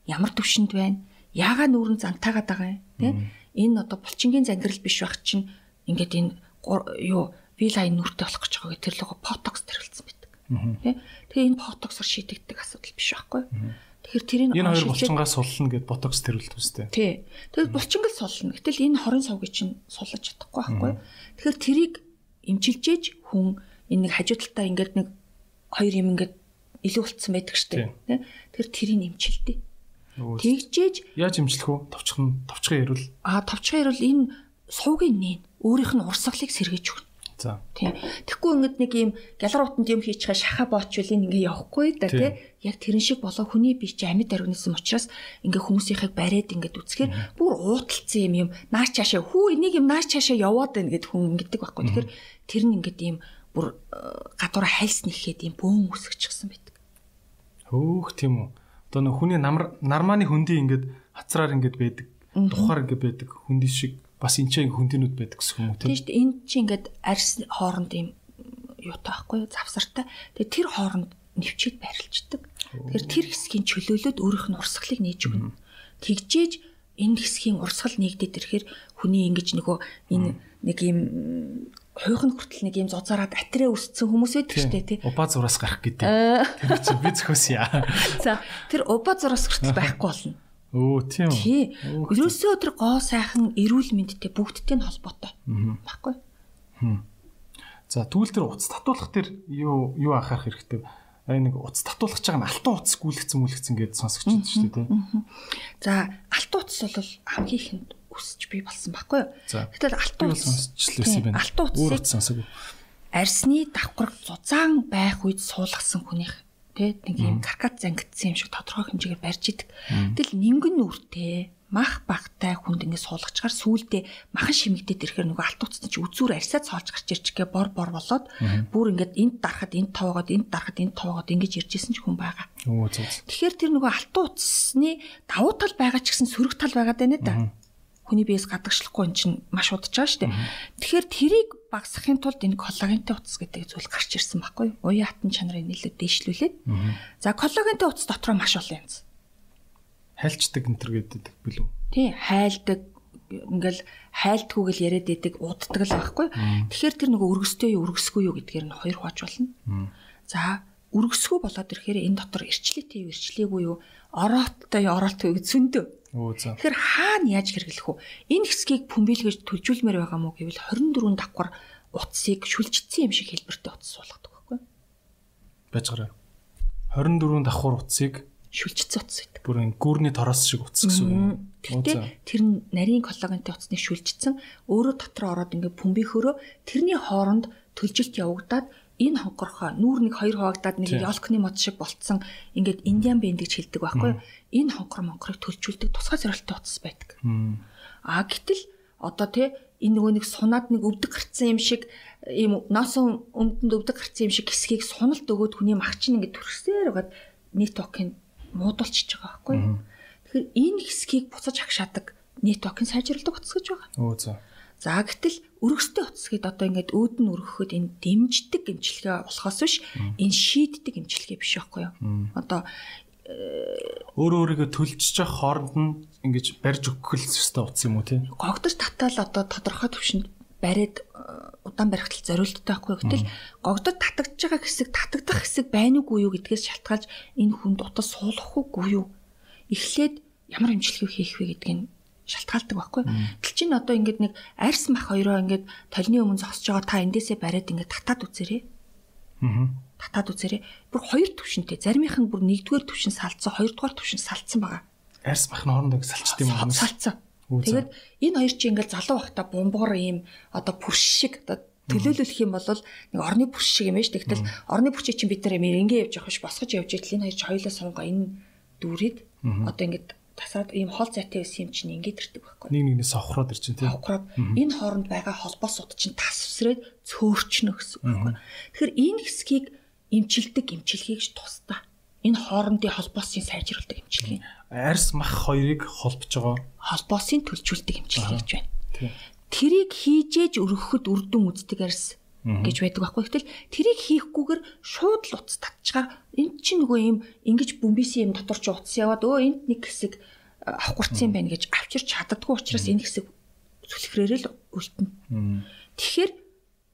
Ямар төвшөнд байна? Яагаад нүүрэн зантаагаад байгаа юм? Тэ? Энэ одоо булчингийн зангирал биш байх чинь ингээд энэ юу вилайн нүртэй болох гэж байгаа гэх тэр лого потокс тэрэлсэн байдаг. Тэ? Тэгээ энэ потоксор шийдэгдэх асуудал биш байхгүй. Тэгэхээр тэрийг энэ хоёр булчингаас суллана гэд ботокс тэрүүлт үстэй. Тий. Тэгээд булчингал суллана. Гэтэл энэ хорын сувгийг чинь суллаж чадахгүй байхгүй. Тэгэхээр тэрийг имчилжээж хүн энэ нэг хажуу талдаа ингээд нэг хоёр юм ингээд илүү болцсон байдаг штеп. Тэ. Тэгэхээр тэрийг имчилдэ. Тэгжээж яаж имчлэх вэ? Товчхон товчхон ирвэл аа товчхон ирвэл энэ сувгийн нээн өөрийнх нь урсгалыг сэргээж өгнө. За. Тийм. Тэгэхгүй ингээд нэг юм гялар утанд юм хийчихээ шаха боочвол ингээ явахгүй да тий. Яг тэрэн шиг болоо хүний бие чи амьд организм учраас ингээ хүмүүсийнхийг бариад ингээд үцхээр бүр ууталцсан юм юм нааш чаашаа хүү энийг юм нааш чаашаа яваад байна гэд хүн ингэдэг байхгүй. Тэгэхээр тэр нь ингээд юм бүр э, гадуура хальс нэхэд юм бөөн үсгчихсэн байдаг. Хөөх тийм үү. Одоо нөх хүний нар нарманы хөндөй ингээд хацраар ингээд байдаг. Тухаар ингээд байдаг хөндөй шиг бас энэ чинь хүндийнүүд байдаг гэсэн юм уу тийм. Тийм шүү дээ. Энэ чинь ингээд арьс хооронд юм юутай байхгүй юу? Завсартай. Тэгээ тэр хооронд нэвчээд байрлалцдаг. Тэгэхээр тэр хэсгийн чөлөөлөд өөрийнх нь урсгалыг нээж өгнө. Тэгжээж энэ хэсгийн урсгал нэгдээд ирэхээр хүний ингэж нөгөө энэ нэг юм хойхон хүртэл нэг юм зузаараад атраа өссөн хүмүүс байдаг шүү дээ тий. Уба зураас гарах гэдэг. Тэр чинь би зөхөөс яа. За тэр уба зураас хүртэл байхгүй болно. Өө тийм. Тий. Ерөөсөө тэр гоо сайхан эрүүл мэндтэй бүгдтэй нь холбоотой. Баггүй. За тэгвэл тэр утас татуулах тэр юу юу анхаарах хэрэгтэй. Аа нэг утас татуулах гэж байгаа нь алтан утас гүйлгцэн мүлгцэн гэдээ сонсогч байна шүү дээ тий. За алтан утас бол хамгийн ихэнд өсөж бий болсон баггүй юу? Гэтэл алтан утас сонсчлээсэн байна. Алтан утасыг сонсог. Арсны давхраг зузаан байх үед суулгасан хүнийх тий нэг юм каркат зангидсан юм шиг тодорхой хэмжээгээр барьж идэг. Тэгэл нингэн нүртэй мах багтай хүнд ингэ суулгачаар сүулдэ махан шимэгдээд ирэхээр нөгөө алт утасны чи үзүүр арьсаа цоолж гарч ирчихгээ бор бор болоод бүр ингээд энд дарахад энд таваагаад энд дарахад энд таваагаад ингэж иржсэн ч хүн байгаа. Тэгэхээр тэр нөгөө алт утасны давуу тал байгаа ч гэсэн сөрөг тал байгаад байна да хүний биес гадагшлахгүй эн чинь маш удаж байгаа шүү дээ. Тэгэхээр тэрийг багасгахын тулд энэ коллагентэй утас гэдэг зүйл гарч ирсэн байхгүй юу? Уян хатан чанарыг нэлээд дээшлүүлээд. За коллагентэй утас дотроо маш олон юм. Хайлчдаг энтер гэдэг билүү? Тий, хайлдаг ингээл хайлтгүйгэл яриад идэг уддаг л байхгүй. Тэгэхээр тэр нөгөө өргөстэй юу өргөсгүй юу гэдгээр нь хоёр хувааж болно. За өргөсгүй болоод ирэхээр энэ дотор ирчлээтэй юу ирчлээгүй юу орооттой ороолтгүй гэж зөндөө. Тэгэхээр хаана яаж хэрэглэх вэ? Энэ хэсгийг бөмбөлгөж төлжүүлмээр байгаа мó гэвэл 24 давхар утсыг шүлжчихсэн юм шиг хэлбэртэй утас суулгадаг байхгүй? Бажгараа. 24 давхар утсыг шүлжчихсэн утас гэдэг. Бүр энэ гүрний тороос шиг утас гэсэн үг. Тэгтээ тэр нь нарийн коллагентэй утасныг шүлжчихсэн өөрөө дотор ороод ингээ бөмбөхөрөө тэрний хооронд төлжилт явагдаад энэ хонгорхоо нүүр нэг хоёр хуваагдаад нэг ёлкны мод шиг болцсон. Ингээд индиан бэнд гэж хэлдэг байхгүй энэ хонгор монгорыг төлжүүлдэг тусгай зорилттой утас байдаг. А гэтэл одоо тий энэ нөгөө нэг сунаад нэг өвдөг гарцсан юм шиг ийм носон өмдөнд өвдөг гарцсан юм шиг хэсгийг суналт өгөөд хүний мах чинь ингээд төрсээр байгаад нэтокийг муудалчиж байгаа байхгүй тэгэхээр энэ хэсгийг буцаж агшаадаг нэтокийг сайжруулдаг утас гэж байгаа. Оо за За гэтэл өргөстэй утасгээд одоо ингээд өөд нь өргөхөд энэ дэмждэг эмчилгээ болохоос биш энэ шийддэг эмчилгээ биш байхгүй юу? Одоо өөрөө өөрийгөө төлжиж явах хооронд нь ингэж барьж өгөх л ёстой утас юм уу тий? Гогдож татаал одоо тодорхой төвшөнд бариад удаан барихтал зориулттай байхгүй гэтэл гогдод татагдж байгаа хэсэг татагдах хэсэг байна уугүй юу гэдгээс шалтгаалж энэ хүнд утас суулгах уугүй юу? Эхлээд ямар эмчилгээ хийх вэ гэдгийг шалтгаалдаг байхгүй. Тэл чинь одоо ингээд нэг арьс мах хоёроо ингээд толны өмнө зогсож байгаа та эндээсээ бариад ингээд татаад үзээрэй. Аа. Татаад үзээрэй. Бүр хоёр төвшөнтэй. Заримийнх нь бүр нэгдүгээр төвшин салцсан, хоёрдугаар төвшин салцсан байгаа. Арьс мах нь хоорондоо салцдаг юм уу? Салцсан. Тэгээд энэ хоёр чинь ингээд залуу байхдаа бомбоор ийм одоо пүрш шиг одоо төлөөлөх юм бол нэг орны пүрш шиг юм байна шүү. Тэгтэл орны пүрчийг чинь бид нар юм ингээ явж явах ш босгож явж идэл энэ хоёр ч хоёулаа сунгаа энэ дүүрээд одоо ингээд тасаад ийм хол зайтай байсан юм чинь ингээд ирдэг байхгүй. Нэг нэгнээс авахраад ирчин тийм. Авахраад энэ хооронд байгаа холбоо сууд чинь тас усрээд цөөрчнө гэсэн үг байхгүй. Тэгэхээр энэ хэсгийг эмчилдэг эмчилгээгч тусдаа. Энэ хоорондын холбоосын сайжруулдаг эмчилгээ. Арьс мах хоёрыг холбож байгаа. Холбоосын төлжүүлдэг эмчилгээ гэж байна. Тэрийг хийжээж өргөхөд үрдүн үздэг арьс гэж байдаг байхгүй. Гэтэл тэрийг хийхгүйгээр шууд л утас татчихаар энд чинь нөгөө юм ингэж бөмбөсөн юм дотор ч утас яваад өө энд нэг хэсэг авахгурцсан юм байна гэж авчирч чаддаггүй учраас энэ хэсэг сүлхрээрээ л үлдэнэ. Тэгэхээр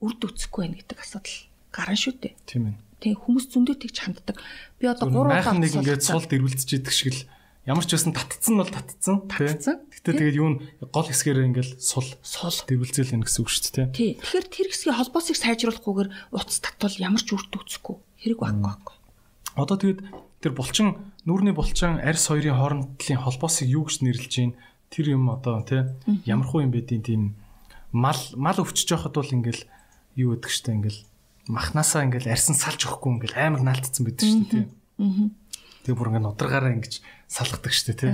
үрд үцэхгүй байна гэдэг асуудал гарна шүү дээ. Тийм ээ. Тэгээ хүмүүс зөндөө тэгж ханддаг. Би одоо 3 удаа нэг ингээд сул дэрвэлцэж идэх шиг л ямар ч байсан татцсан бол татцсан. Татцсан. Гэтэ тэгээд юу н гол хэсгээр ингээл сул сул дэрвэлзэл байна гэсэн үг шүү дээ. Тий. Тэгэхээр тэр хэсгийн холбоосыг сайжруулахгүйгээр утас татвал ямар ч үрд үцэхгүй хэрэг байхгүй байхгүй. Одоо тэгээд тэр булчин нүүрний булчин арьс хоёрын хоорондын холбоосыг юу гэж нэрлэж гин тэр юм одоо тий ямар хуу юм бэ тийм мал мал өвчөж байхад бол ингээл юу гэдэг штэ ингээл махнасаа ингээл арьсан салж өгөхгүй ингээл амар наалтцсан байдаг штэ тий. Тэгээ бүр ингээд нудрагаараа ингэж салгадаг штэ тий.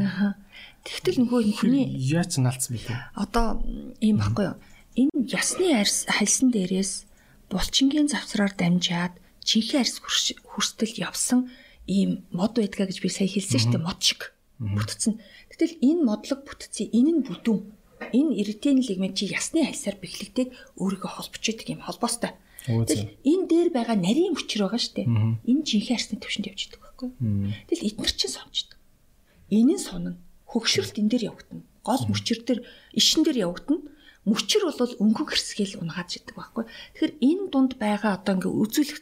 Тэгтэл нөгөө хүний яач наалтсан бэ? Одоо ийм баггүй юу? Энэ ясны арьс хальсан дээрээс булчингийн завсраар дамжаад чихээ арьс хүртэл явсан ийм мод байдгаа гэж би сая хэлсэн шүү дээ мод шиг бүтцэн. Гэтэл энэ модлог бүтцээ энэ нь бүдүүн энэ эритен лигмент чи ясны хальсаар бэхлэгдээд өөрийгөө холбож идэг юм холбоостой. Тэгэл энэ дээр байгаа нарийн мөчр байгаа штэ. Энэ жинхэнэ арсны төвшөнд явж идэг байхгүй. Тэгэл эдгэр чинь сончдөг. Энэ нь сонно. Хөгшрөлт энэ дээр явагдана. Гол мөчр дээр ишин дээр явагдана. Мөчр бол өнгөн хэрсгээл унгаад идэг байхгүй. Тэгэхээр энэ дунд байгаа одоо ингээ үзүүлэх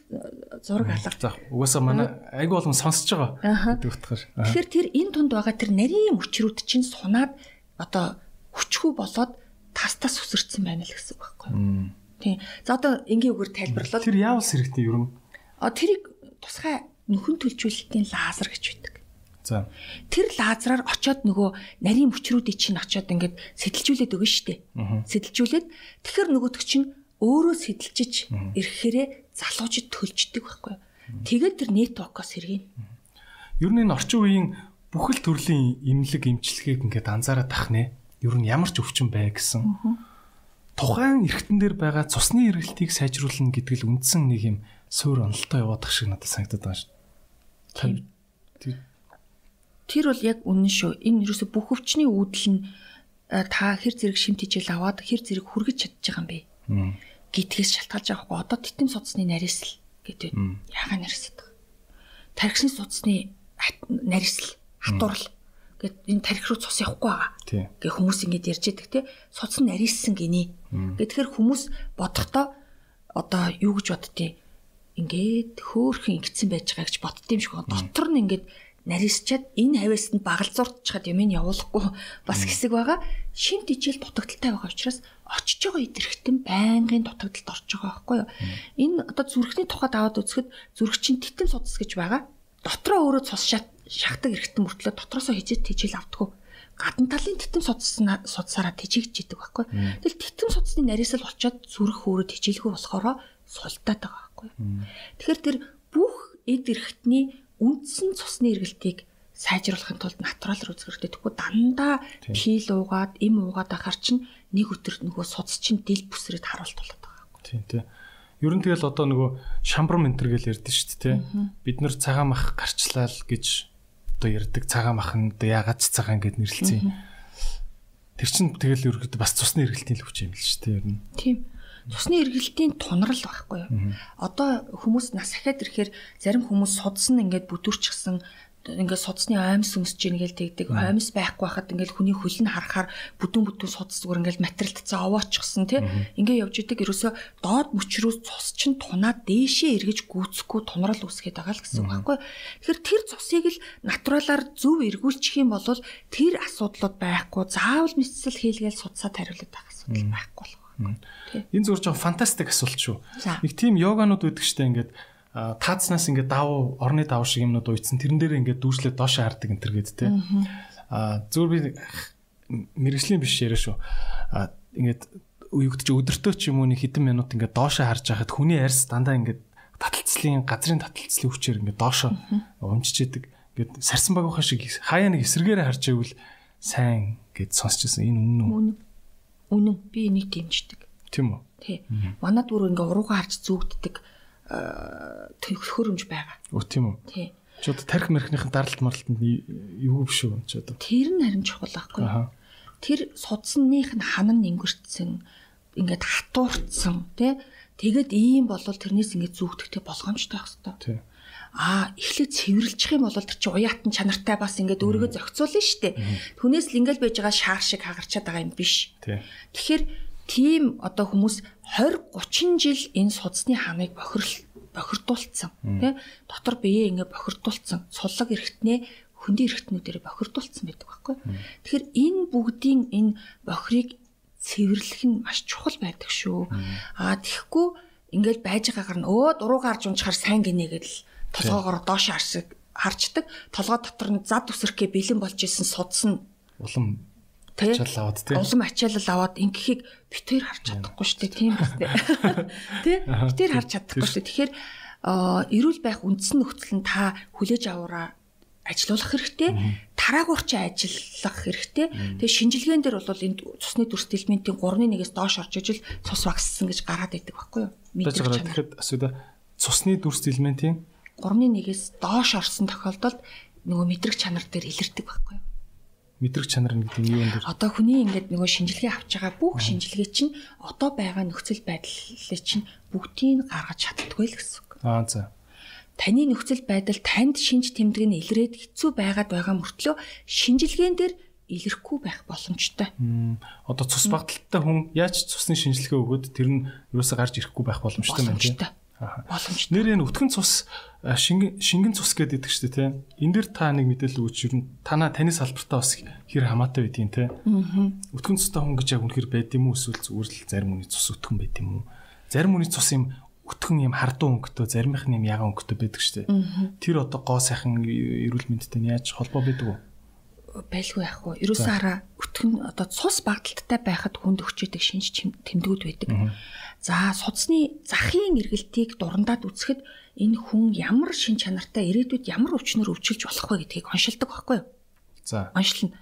зураг алга. Угаасаа манай айгу болгон сонсож байгаа гэдэг утгаар. Тэгэхээр тэр энэ дунд байгаа тэр нарийн мөчрүүд чинь сунаад одоо хүчгүй болоод тас тас үсэрсэн байна л гэсэн үг байхгүй. Тийм. За одоо энгийн үгээр тайлбарлал. Тэр яавал хэрэгтэй юу юм? А тэрийг тусгай нөхөн төлжүүлэлтийн лазер гэж байдаг. За. Тэр лазераар очоод нөгөө нарийн мөчрүүдийг чинь очоод ингээд сэтэлжүүлээд өгнө штэ. Сэтэлжүүлээд тэгэхээр нөгөөтг чинь өөрөө сэтэлжиж ирэхээрээ залуучид төлждөг байхгүй. Тэгээд тэр нэтворкоос сэргийнэ. Ер нь энэ орчин үеийн бүхэл төрлийн имлэг имчилгээг ингээд анзаараад тах нэ ер нь ямар ч өвчин бай гэсэн. Тухайн эргэтэн дээр байгаа цусны эргэлтийг сайжруулна гэдэг л үндсэн нэг юм суур онолтой яваадах шиг надад санагдаад байгаа шүү. Тэр бол яг үнэн шүү. Энэ юусо бүх өвчний үүдэл нь та хэр зэрэг шимт хичээл аваад хэр зэрэг хүргэж чадчих юм бэ? Гитгээс шалтгаалж байгаа хгүй. Одоо титэм судасны нарийсл гэдэг. Яага нарийсаад байгаа. Тархисны судасны нарийсл хатуурл гэд энэ тарих руу цус явахгүй байгаа. Гэ хүмүүс ингэж ярьж байдаг те. Суц нь нарийсан гинэ. Гэтгэхэр хүмүүс бодохдоо одоо юу гэж боддتي? Ингээд хөөхөн ингэсэн байж байгаа гэж боддсон юм шиг. Дотор нь ингээд нарийсчаад энэ хавьяасанд багалзуурчхад юм ин явуулахгүй бас хэсэг байгаа. Шимт ижил дутагдaltaй байгаа учраас очиж байгаа идэрхтэн байнгын дутагдалд орж байгаа байхгүй юу? Энэ одоо зүрхний тухайд аваад үзэхэд зүрхчин титэм судас гэж байгаа. Дотроо өөрөө цус шахдаг эргэтэн мөртлөө дотроосоо хизээд тижэл автгүй гадна талын титэм судасна судсаараа тижигж идэг байхгүй. Тэгэл титэм судасны нарийсал очоод зүрх өөрөө тижэлгүй болохоор султаад байгаа байхгүй. Тэгэхээр тэр бүх эд эргэтний үндсэн цусны эргэлтийг сайжруулахын тулд натурал руу үзгэрдэг. Тэгэхгүй дандаа пил уугаад, им уугаад ахаар чинь нэг өдөр нөгөө судас чинь дил бүсрээд харуулт болоод байгаа байхгүй. Тийм тийм. Ер нь тэгэл одоо нөгөө шамбар ментер гэж ярьдэн шүү дээ. Бид нэр цагаан мах гарчлал гэж одоо ярддаг цагаан махан одоо яагаад ч цагаан гэд нэрлэлцэн. Тэр чинь тэгэл ерөөд бас цусны эргэлтийн л хүч юм л шүү дээ ер нь. Тийм. Цусны эргэлтийн тунрал байхгүй юу? Одоо хүмүүс нас ахаад ирэхээр зарим хүмүүс судсан ингээд бүдүрчгсэн ингээд судасны аймс өмсөж ийн гээл тэгдэг. Аймс байхгүй хахад ингээд хүний хөл нь харахаар бүдүүн бүдүүн судас зүгээр ингээд материалтцаа овоочгсон тий. Ингээд явж идэг ерөөсөө доод мөчрөөс цус чинь тунаад дээшээ эргэж гүйцэхгүй тунрал үүсгээд байгаа л гэсэн үг байхгүй. Тэгэхээр тэр цусыг л натуралаар зөв эргүүлчих юм бол тэр асуудлууд байхгүй. Заавал мэдсэл хийлгээл судсаа тариулаад байх асуудал байхгүй. Энэ зүгээр жоо фантастик асуулт шүү. Нэг тийм йоганууд үүдэг штэ ингээд таацнаас ингээд давуу орны давуу шиг юмнууд уйцсан тэрэн дээр ингээд дүүжлээ доош хардаг энэ төр гээд те. А зүгээр би мэрэгжлийн биш яриа шүү. А ингээд югдч өдөртөө ч юм уу нэг хэдэн минут ингээд доошоо харж байхад хүний арьс дандаа ингээд таталцлын газрын таталцлын хүчээр ингээд доошоо унжиж идэг. Ингээд сарсан багийнхаа шиг хаяа нэг эсэргээрээ харж байвал сайн гэд сонсчихсан. Энэ үнэн үү? Үнэн. Би энийг дэмждэг. Тийм үү? Тий. Манад бүр ингээ уруугаа харж зүгддэг төхөөрөмж байгаа. Өө тийм үү? Тий. Чи одоо тарих мэрхнийхэн даралт марлалтанд юу биш үү чи одоо? Тэр нь харин чухал байхгүй? Тэр судсных нь ханан нингэрчсэн ингээд хатуурцсан тий Тэгэд ийм болол тэрнээс ингээд зүгдөхтэй болгоомжтой байх хэвээр. Тий. Аа эхлээд цэвэрлжих юм бол тэр чи уяатан чанартай бас ингээд өөрийгөө зохицуулна шүү дээ. Түүнээс л ингээд байж байгаа шаар шиг хагарчаад байгаа юм биш. Тэгэхээр тийм одоо хүмүүс 20 30 жил энэ судасны хамыг бохирл бохирдуулсан тий дотор биеэ ингээ бохирдуулсан суллаг эргэтнээ хөндөй эргэтнүүдээр бохирдуулсан байдаг байхгүй. Тэгэхээр энэ бүгдийн энэ бохирыг цэвэрлэх нь маш чухал байдаг шүү. Аа тэгэхгүй ингээл байж байгаагаар нь өө дуруу гарч унчаар сайн гинэ гэдэл толгоогоор доош харсаг харчдаг. Толгой дотор нь зад үсрэхгээ бэлэн болж исэн судас нь улам ачаал аваад тий. улам ачаалал аваад ингэхийг битээр харж чадахгүй шүү дээ. Тийм тий. Тий битээр харж чадахгүй шүү. Тэгэхээр эрүүл байх үндсэн нөхцөл нь та хүлээж аваараа ажилуулах хэрэгтэй. Тараагуур чи ажиллах хэрэгтэй. Тэгээ шинжилгээн дээр бол энэ цусны дүрс элементийн 3-1-ээс доош орж ижил цус багссан гэж гараад байдаг байхгүй юу? Тэгэхэд асууда цусны дүрс элементийн 3-1-ээс доош орсон тохиолдолд нөгөө мэдрэг чанар дээр илэрдэг байхгүй юу? мэдрэг чанар нь гэдэг нь юу юм бэ? Одоо хүний ингээд нөгөө шинжилгээ авч байгаа бүх шинжилгээ чинь одоо байгаа нөхцөл байдлыг чинь бүгдийг гаргаж чаддгүй л гэсэн үг. Аа за. Таны нөхцөл байдал танд шинж тэмдэг нь илрээд хэцүү байгаад байгаа мөртлөө шинжилгээн дээр илэрхгүй байх боломжтой. Одоо цус багталттай хүн яаж цусны шинжилгээ өгөөд тэр нь юусаа гарч ирэхгүй байх боломжтой юм тийм. Боломжтой. Нэр энэ өтгөн цус шингэн шингэн цус гэдэг идэг шүү дээ тийм. Энд дэр та нэг мэдээлэл өгч ер нь танаа таны салбартаа бас хэр хамаатай байдгийг тийм. Өтгөн цустай хүн гэж яг үнэхэр байд юм уу эсвэл зүгээр л зарим хүний цус өтгөн байд юм уу? Зарим хүний цус юм өтгөн юм хардуу өнгөтэй, заримх нь юм ягаан өнгөтэй байдаг шүү дээ. Тэр одоо гоо сайхан эрүүл мэндтэй нь яаж холбоо байдаг вэ? байлгүй яах вэ? Ерөөсөө хараа өтгөн одоо цус багталттай байхад хүнд өгчөөдөг шинж тэмдгүүд байдаг. За судасны захын эргэлтийг дурандаад үзэхэд энэ хүн ямар шин чанартай ирээдүйд ямар өвчнөр өвчилж болох вэ гэдгийг оншилдог байхгүй юу? За. Оншилно.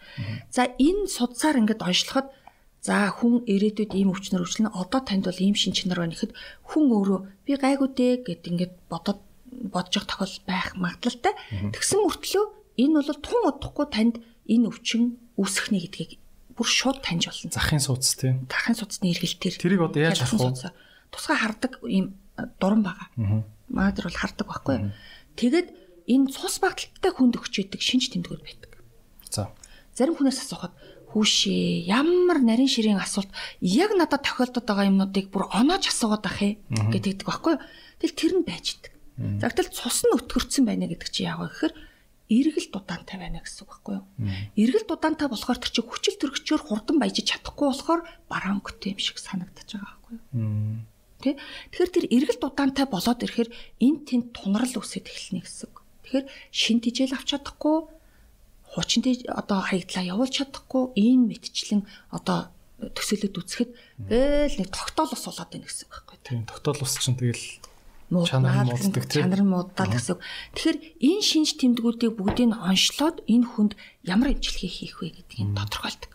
За энэ судсаар ингээд оншлоход за хүн ирээдүйд ийм өвчнөр өвчлөнө одоо танд бол ийм шин чанар байна гэхэд хүн өөрөө би гайгүй дээ гэд ингээд бодоод бодож явах тохиол байх магадлалтай. Тэгсэн мөртлөө энэ бол тун удахгүй танд энэ өвчин үүсэхнэ гэдгийг бүр шууд таньж болно. Захын судас тийм. Захын судасны эргэлтээр. Тэрийг одоо яаж авах вэ? Тусгай хардаг ийм дуран байгаа. Манай дээр бол хардаг байхгүй? Тэгэд энэ цус багталттай хүнд өгч идэг шинж тэмдгүүд байдаг. За. Зарим хүнээс асуухад хүүшээ ямар нарийн ширийн асуулт яг надад тохиолдод байгаа юмнуудыг бүр оноож асуугаад ах ээ гэдэг байхгүй? Тэгэл тэр нь байж идэг. За гэтэл цус нь өтгөрцөн байна гэдэг чи яав гэхээр эргэл дудаантай байна гэсэн үг байхгүй юу? Эргэл дудаантай болохоор тэр чинь хүчил төрөгчөөр хурдан баяжиж чадахгүй болохоор бараа өнгөтэй юм шиг санагдаж байгаа байхгүй юу? Тэ? Тэгэхээр тэр эргэл дудаантай болоод ирэхээр эн тэнд тунрал үсэт эхэлнэ гэсэн үг. Тэгэхээр шин тижэл авч чадахгүй хуучин одоо хаягдлаа явуулж чадахгүй энэ мэтчлэн одоо төсөөлөд үсгэхэд гээл нэг тогтоол ус болоод байна гэсэн үг байхгүй юу? Тийм тогтоол ус чинь тэгэл мууддаг чанар нь муудаад гэсэн. Тэгэхээр энэ шинж тэмдгүүдийг бүгдийг нь онцлоод энэ хүнд ямар имчилгээ хийх вэ гэдгийг тодорхойлдог.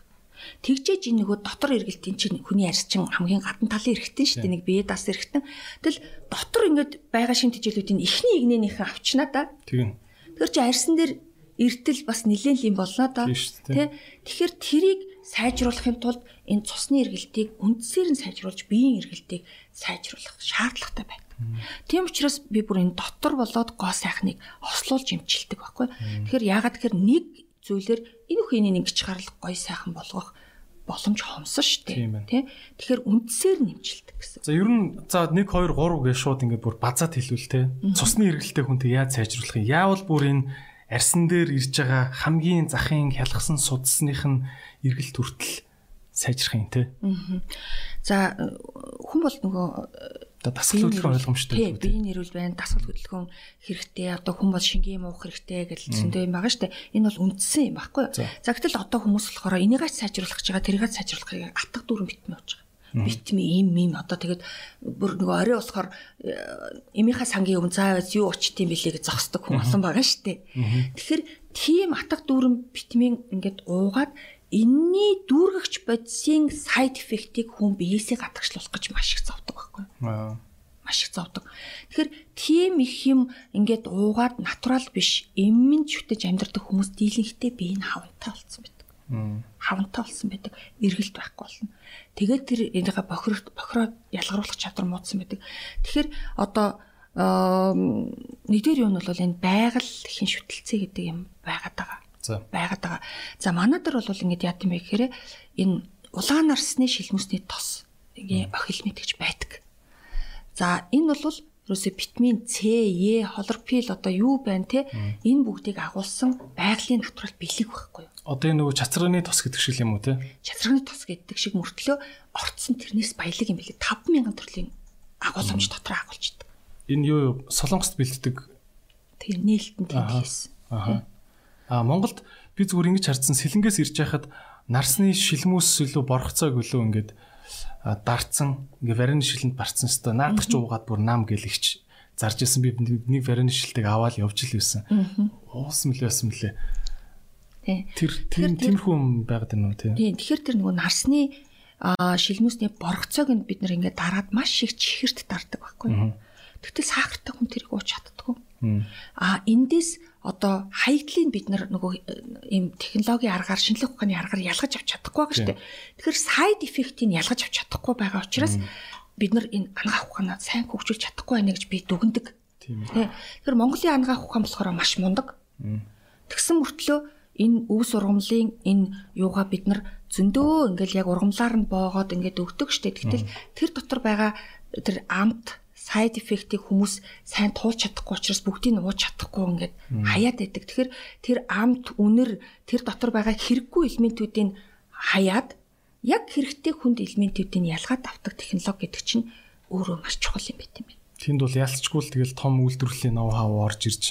Тэгжээж энэ нөгөө дотор эргэлтийн чинь хүний арьс чинь хамгийн гадна талын эргэтэн шүү дээ нэг бие дас эргэтэн. Тэгэл дотор ингээд байгаа шин тижээлүүдийн эхний игнэнийхэн авчнаа да. Тийм. Тэр чи арьсан дээр эртэл бас нэлээд юм болно да. Тэ. Тэгэхээр трийг сайжруулахын тулд энэ цусны эргэлтийг үндсээр нь сайжруулж биеийн эргэлтийг сайжруулах шаардлагатай байна. Тийм учраас би бүр энэ дотор болоод гоо сайхныг ослуулж имчилдэг байхгүй. Тэгэхээр яагаад тэгэхээр нэг зүйлээр энэ үхний ингэж гарал гой сайхан болгох боломж хомсон шүү дээ. Тэ? Тэгэхээр үндсээр нэмжилдэг гэсэн. За ер нь за 1 2 3 гэж шууд ингээд бүр базаад хэлвэл тэ. Цусны эргэлттэй хүнтэй яаж сайжруулах юм? Яавал бүр энэ арьсан дээр ирж байгаа хамгийн захын хялгсан судасных нь эргэлт хүртэл сайжрах юм те. За хүн бол нөгөө одоо дасгал хөдөлгөөн ойлгомжтой тийм биеийн нэрвэл байна дасгал хөдөлгөөн хэрэгтэй одоо хүн бол шингийн юм уух хэрэгтэй гэж зөндөө юм байгаа штэ энэ бол үндсэн юм байхгүй за. Гэтэл одоо хүмүүс болохоор энийгээ сайжруулах гэж байгаа тэрийгээ сайжруулахыг атга дүүрэн битмээ болж байгаа. Битми им им одоо тэгээд бүр нөгөө орой болохоор эмийнхаа сангийн өмнө заавал юу учт юм бэлээ гэж зогсдог хүн олон байгаа штэ тэгэхээр тийм атга дүүрэн битмийн ингээд уугаад энэний дүүргэгч бодисын сайд эффектийг хүн биеэсээ гадагшлуулах гэж маш их зовдөг байхгүй юу? Маш их зовдөг. Тэгэхээр тийм их юм ингээд уугаад натурал биш эммэн шүтэж амьдрэх хүмүүс дийлэнхтэй бие нь хавантай болсон байдаг. хавантай болсон байдаг. Эргэлт байхгүй болно. Тэгээд тэр энийгээ бохир бохироо ялгаруулах чадвар муудсан байдаг. Тэгэхээр одоо нэгдүгээр юу нь бол энэ байгаль хийн шүтэлцээ гэдэг юм байгаад байгаа. Байгаад байгаа. За манай дээр бол ингэдэг яа гэм бэ гэхээр энэ улаан нарсны шилмүсний тос ингээ охилмит гэж байдаг. За энэ бол ерөөсө витамин С, Е, хлорофилл одоо юу байна те энэ бүгдийг агуулсан байгалийн натурал бэлэг байхгүй юу? Одоо энэ нөгөө чацрагны тос гэдэг шиг юм уу те? Чацрагны тос гэдэг шиг мөртлөө орцсон тэрнээс баялаг юм билээ 5000 төрлийн агууламж дотор агуулж идэг. Энэ юу солонгост бэлддэг. Тэгээ нээлтэн тэмдэглэсэн. Аа. Аа Монголд би зүгээр ингэж харсан сэлэнгээс ирж байхад нарсны шилмүүс илүү борхоцоог өлөө ингээд дарцсан ингээ варины шилэнд барцсан өстой наадах ч уугаад бүр нам гэлэгч зарж исэн би нэг варины шилдэг аваад явж л байсан. Уус мөлөө байсан мөлий. Тэр тийм тиймэрхүү юм байгаад байна уу тий. Тийм тэгэхээр тэр нөгөө нарсны шилмүүсний боргоцоог нь бид нэр ингээ дараад маш их чихэрт дардаг байхгүй. Тэгтэл сахартай хүн тэрийг ууч чаддгүй. А эндээс одоо хаягдлыг бид нар нөгөө ийм технологийн аргаар шинжлэх ухааны аргаар ялгаж авч чадахгүй байгаа шүү дээ. Тэгэхээр side effect-ийг ялгаж авч чадахгүй байгаа учраас бид нар энэ ангаах ухаанаа сайн хөгжүүлж чадахгүй байна гэж би дүгндэг. Тийм. Тэгэхээр Монголын ангаах ухаан болохоор маш мундаг. Тэгсэн мөртлөө энэ өв сургамлын энэ юугаа бид нар зөндөө ингээл яг ургамлаар нь боогоод ингээд өгдөг штэ. Тэгтэл тэр дотор байгаа тэр амт side effect-ийг хүмүүс сайн туулж чадахгүй учраас бүгдийг нь ууж чадахгүй ингээд хаяад байдаг. Тэгэхээр тэр амт үнэр тэр дотор байгаа хэрэггүй элементүүдийг хаяад яг хэрэгтэй хүнд элементүүдийг ялгаад авдаг технологи гэдэг чинь өөрөө маш чухал юм байт юм байна. Тэнд бол ялцчгүй л тэгэл том үйлдвэрлэлийн ноу хав орж ирж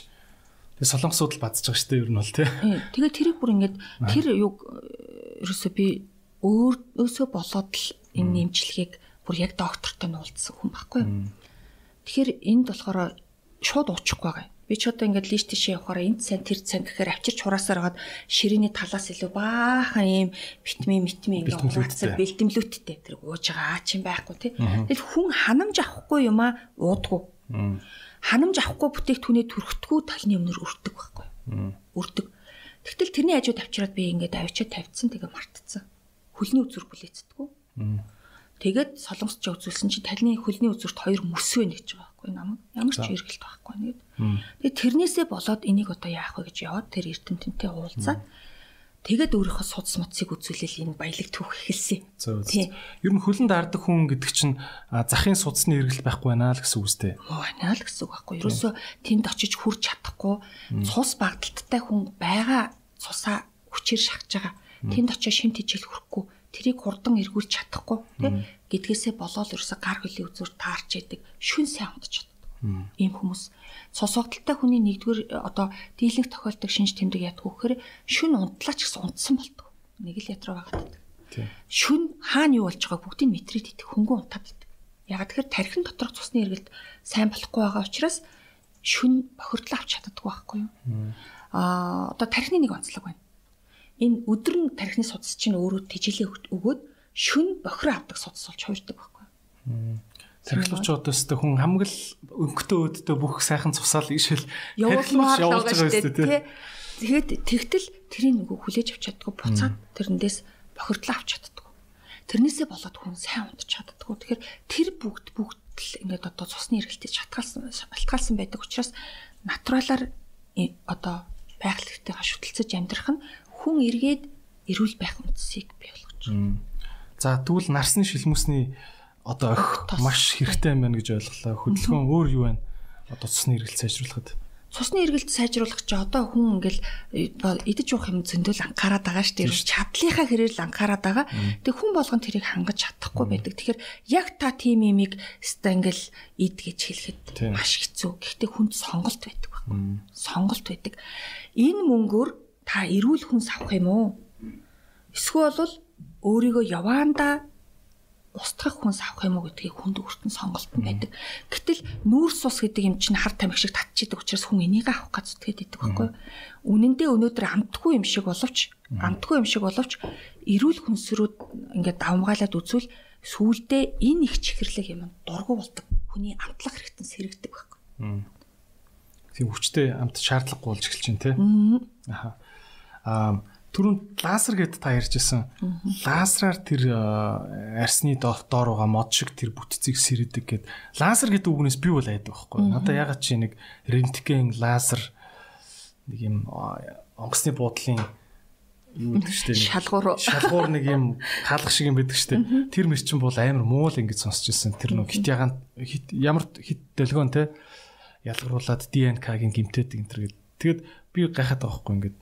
тэгээ солонгосууд л бадж байгаа шүү дээ ер нь бол тий. Тэгээ тэрийг бүр ингээд тэр юг ерөөсөө би өөрөөсөө болоод л энэ нэмжлэгийг бүр яг доктортой нь уулзсан хүн байхгүй юу? Тэгэхээр энд болохоор шууд уучихгүй байгаа. Би ч одоо ингээд лист тийшээ явахаараа энд сайн тэр сайн гэхээр авчирч хураасаар хагаад ширээний талаас илүү баахан ийм витамин витамин ингээд хураацсан бэлтэмлүүттэй тэр ууж байгаа аа чинь байхгүй тий. Тэгэл хүн ханамж авахгүй юм аа уудгүй. Ханамж авахгүй бүтээгдэхүүнээ төрөхдгүү талны өмнөр өртөг байхгүй. Өртөг. Тэгтэл тэрний хажууд авчираад би ингээд авчиад тавьчихсан тэгээ мартцсан. Хөлний үзүр бүлээцдэггүй. Тэгээд солонгосч үзүүлсэн чи талны хөлний үзүүрт хоёр мөс байна гэж байгаа байхгүй намайг. Ямар ч эргэлт байхгүй нэгэд. Тэгээд тэрнээсээ болоод энийг одоо яах вэ гэж яваад тэр эрдэмтэнтэй уулзаад тэгээд өөрийнхөө судас мутсыг үзүүлэл энэ баялаг түүх эхэлсэн. Тийм. Ер нь хөлөнд арддаг хүн гэдэг чинь захын судасны эргэлт байхгүй байна л гэсэн үг үстэй. Байна л гэсэн үг байхгүй. Ерөөсөө тэнд очиж хүрч чадахгүй цус багдалттай хүн байгаа цусаа хүчээр шахаж байгаа. Тэнд очиж шимт хижил хүрхгүй тэрийг хурдан эргүүлж чадахгүй тий гэдгээсээ болоод ерөөсө гар хөлийн үзүүр таарч яадаг шүн сайн унтж чаддаг. Ийм хүмүүс сосогдолтой хүний нэгдүгээр одоо дийлэнх тохиолдог шинж тэмдэг ядг вөхөр шүн унтлаач гэсэн унтсан болдог. Нэг л ятраа багтдаг. Шүн хаана юу болж байгааг бүгдийг мэтрээд идэх хөнгөн унтаад идэх. Яг тэгэхээр тархин доторх цусны эргэлт сайн болохгүй байгаа учраас шүн бохирдлоо авч чаддаггүй байхгүй юу? Аа одоо тархины нэг онцлог байна энэ өдөр нь тархины судас чинь өөрөө тижилээ өгөөд шүн бохир авдаг судас болж хуурдаг байхгүй. Тархилууч одоостой хүн хамгийн өнгөтэй өддөө бүх сайхан цусаал ишэл тархилууч явуулж байгаа юм шүү дээ. Тэгээд тэгтэл тэрийг нөгөө хүлээж авч чаддгүй буцаад тэрнээс бохирдлоо авч чаддгүй. Тэрнээсээ болоод хүн сайн унтж чаддгүй. Тэгэхээр тэр бүгд бүгд л ингээд одоо цусны эргэлтийг шатгаалсан шалтгаалсан байдаг учраас натуралаар одоо байгалийн шүтэлцэж амьдрах нь хүн эргээд эрүүл байх үндсийг бий болгож байна. За тэгвэл нарсны шилмүсний одоо ох маш хэрэгтэй юм байна гэж ойлголоо. Хөдөлгөөн өөр юу байна? Одоо цусны эргэлт сайжруулахад. Цусны эргэлт сайжруулах чи одоо хүн ингээл идэж уух юм зөндөл анхаарад байгаа шүү дээ. Чадлынхаа хэрээр л анхаарад байгаа. Тэг хүн болгон тэрийг хангаж чадахгүй байдаг. Тэгэхээр яг та тийм имийг өста ингээл ид гэж хэлэхэд маш хэцүү. Гэхдээ хүнд сонголт байдаг. Сонголт байдаг. Энэ мөнгөөр та эрүүл хүнс авах юм уу? Эсвэл бол өөрийгөө яваандаа устгах хүнс авах юм уу гэдгийг хүнд өөртөө сонголт нь байдаг. Гэтэл нүүрс ус гэдэг юм чинь хар тамхи шиг татчихдаг учраас хүн энийг авах гэж зүтгээд идэг байхгүй юу? Үнэн дээр өнөөдөр амтгүй юм шиг боловч амтгүй юм шиг боловч эрүүл хүнсрүүд ингээд давмгаалаад үзвэл сүулдэ энэ их чихэрлэг юм дургу болдог. Хүний амтлах хэрэгтэн сэрэгдэг байхгүй. Тийм хүчтэй амт шаардлагагүй болж эхэлж байна те. Аа түрүүн лазер гэдээ та ярьжсэн. Лазераар тэр арсны доор байгаа мод шиг тэр бүтцийг сэрдэг гэд. Лазер гэдэг үгнээс би бол айдаг байхгүй. Надаа ягаад чи нэг рентген лазер нэг юм онгоцны буудлын юу гэдэг штеп шалгуур. шалгуур нэг юм хаалга шиг юм байдаг штеп тэр мэрчин бол амар муул ингэж сонсч ирсэн. Тэр нэг хит ягаан хит ямар хит дэлгөөн те ялгаруулад ДНК-гийн гимтээд энэ төр гээд тэгэд би гайхаад байгаа хгүй ингээд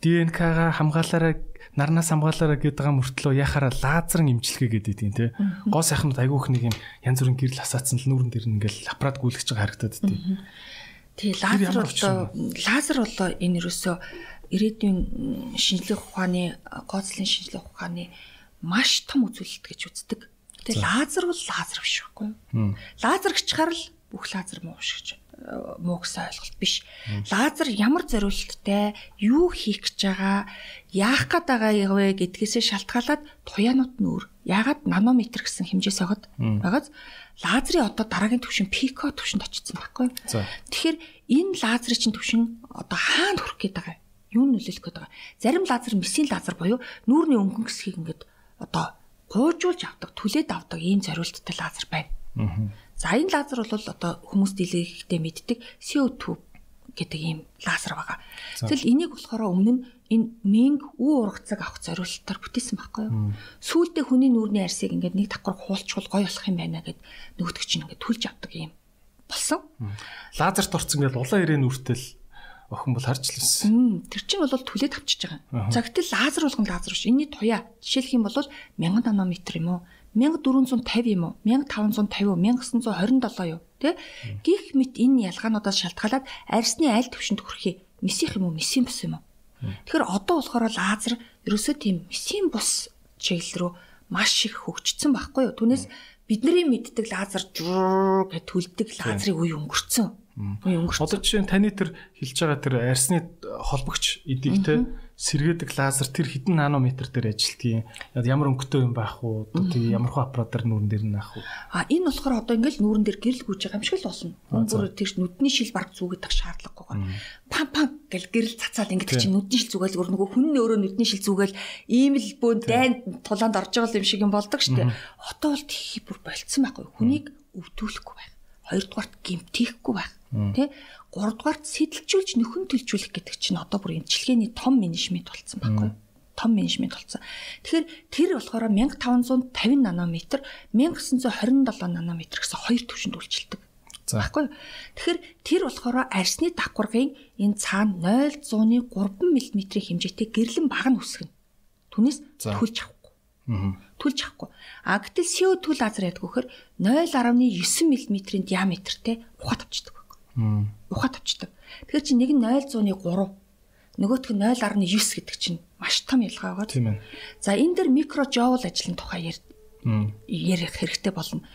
ДНК-га хамгаалаараа нарнаас хамгаалаараа гэдэг байгаа мөртлөө яхаараа лазерын имчилгээ гэдэг тийм те гоо сайхнууд айгүйх нэг юм янз бүрийн гэрэл хасаацсан л нүүрэн дээр ингээл аппарат гүйлгэж байгаа харагдаад тий. Лазер бол лазер бол энэ юусоо ирээдүйн шинжлэх ухааны гооцлын шинжлэх ухааны маш том үзүүлэлт гэж үздэг. Тэгээ лазер бол лазер биш байхгүй юу? Лазер гिचхаар л бүх лазер муу шиг муу гэсэн ойлголт биш. Лазер ямар зориулттай, юу хийх гэж байгаа, яах гээд байгаа вэ гэдгээсээ шалтгаалаад туяанууд нь өөр. Яагаад нанометр гэсэн хэмжээс огод байгааз лазерын одоо дараагийн түвшин пико түвшинд очсон байхгүй. Тэгэхээр энэ лазерын чинь түвшин одоо хаана хүрэх гээд байгаа юу нөлөөлөх гээд байгаа. Зарим лазер месийн лазер буюу нүүрний өнгөн хэсгийг ингээд одоо гуйжуулж авдаг, түлээд авдаг ийм зориулттай лазер байна. За энэ лазер бол одоо хүмүүс дийлэхдээ мэддэг CO2 гэдэг ийм лазер байгаа. Тэгэл энийг болохоор өмнө нь энэ менг үү ургацаг авах зориулалтаар бүтээсэн байхгүй юу? Сүүлдээ хүний нүүрний арсыг ингээд нэг давхар хуулчвал гоё болох юм байна гэд нөгөөдөг чинь ингээд түлж авдаг юм болсон. Лазерт орсон ингээд улаан ирээн үртэл охин бол харж лсэн. Тэр чинь бол түлээд авчиж байгаа. За гэтэл лазер болгон лазер биш. Энийний туяа жишээлх юм бол 1000 нанометр юм уу? 1450 юм уу? 1550 уу? 1927 юу? Тэ? Гих мэт энэ ялгаануудаас шалтгаалаад арьсны аль төвшөнд хүрэхий месих юм уу? месийн бус юм уу? Тэгэхээр одоо болохоор лазер ерөөсөө тийм месийн бус чиглэл рүү маш их хөгжсөн байхгүй юу? Түүнээс бидний мэддэг лазер гэж төлдөг лазерыг үе өнгөрцөн үе өнгөрцөн одоо жишээ нь таны тэр хэлж байгаа тэр арьсны холбогч эдийг те сэргээдэг лазер тэр хэдэн нанометр дээр ажилтгийг ямар өнгөтэй юм байх уу тэгээ ямар хөө аппаратаар нүүрэн дээр нь авах уу а энэ болохоор одоо ингээл нүүрэн дээр гэрэл гүйж байгаа юм шиг л болно бүр тэр нүдний шил баг зүгээд тах шаардлагагүйгээр пам пам гэл гэрэл цацаад ингээд чинь нүдний шил зүгээл өөр нөгөө хүн нь өөрөө нүдний шил зүгээл ийм л бөөн дайн тулаанд орж байгаа юм шиг юм болдог штэ одоо бол тхий бүр болцсон байхгүй. Хүнийг өвдүүлэхгүй байх. Хоёрдугаарт гимтээхгүй байх. Тий гуравдугаарт сэтэлжүүлж нөхөн төлжүүлэх гэдэг чинь одоо бүр эмчилгээний том менежмент болцсон байхгүй том менежмент болсон. Тэгэхээр тэр болохоор 1550 нанометр 1927 нанометр гэсэн хоёр түвшинд үйлчилдэг. Баггүй. Тэгэхээр тэр болохоор арсны давхаргын энэ цаана 0.100-ны 3 мм хэмжээтэй гэрлэн баг нь үсгэнэ. Түүнээс төлж авахгүй. Төлж авахгүй. А гэтэл CO2 лазер ядг вөхөр 0.9 мм-ийн диаметртэй ухаат авчдаг ухаад авчдаг. Тэгэхээр чи нэг нь 0.100-ны 3 нөгөөх нь 0.9 гэдэг чинь маш том ялгаа байгаа. Тийм ээ. За энэ дэр микрожоул ажлын тухай ярих хэрэгтэй болно.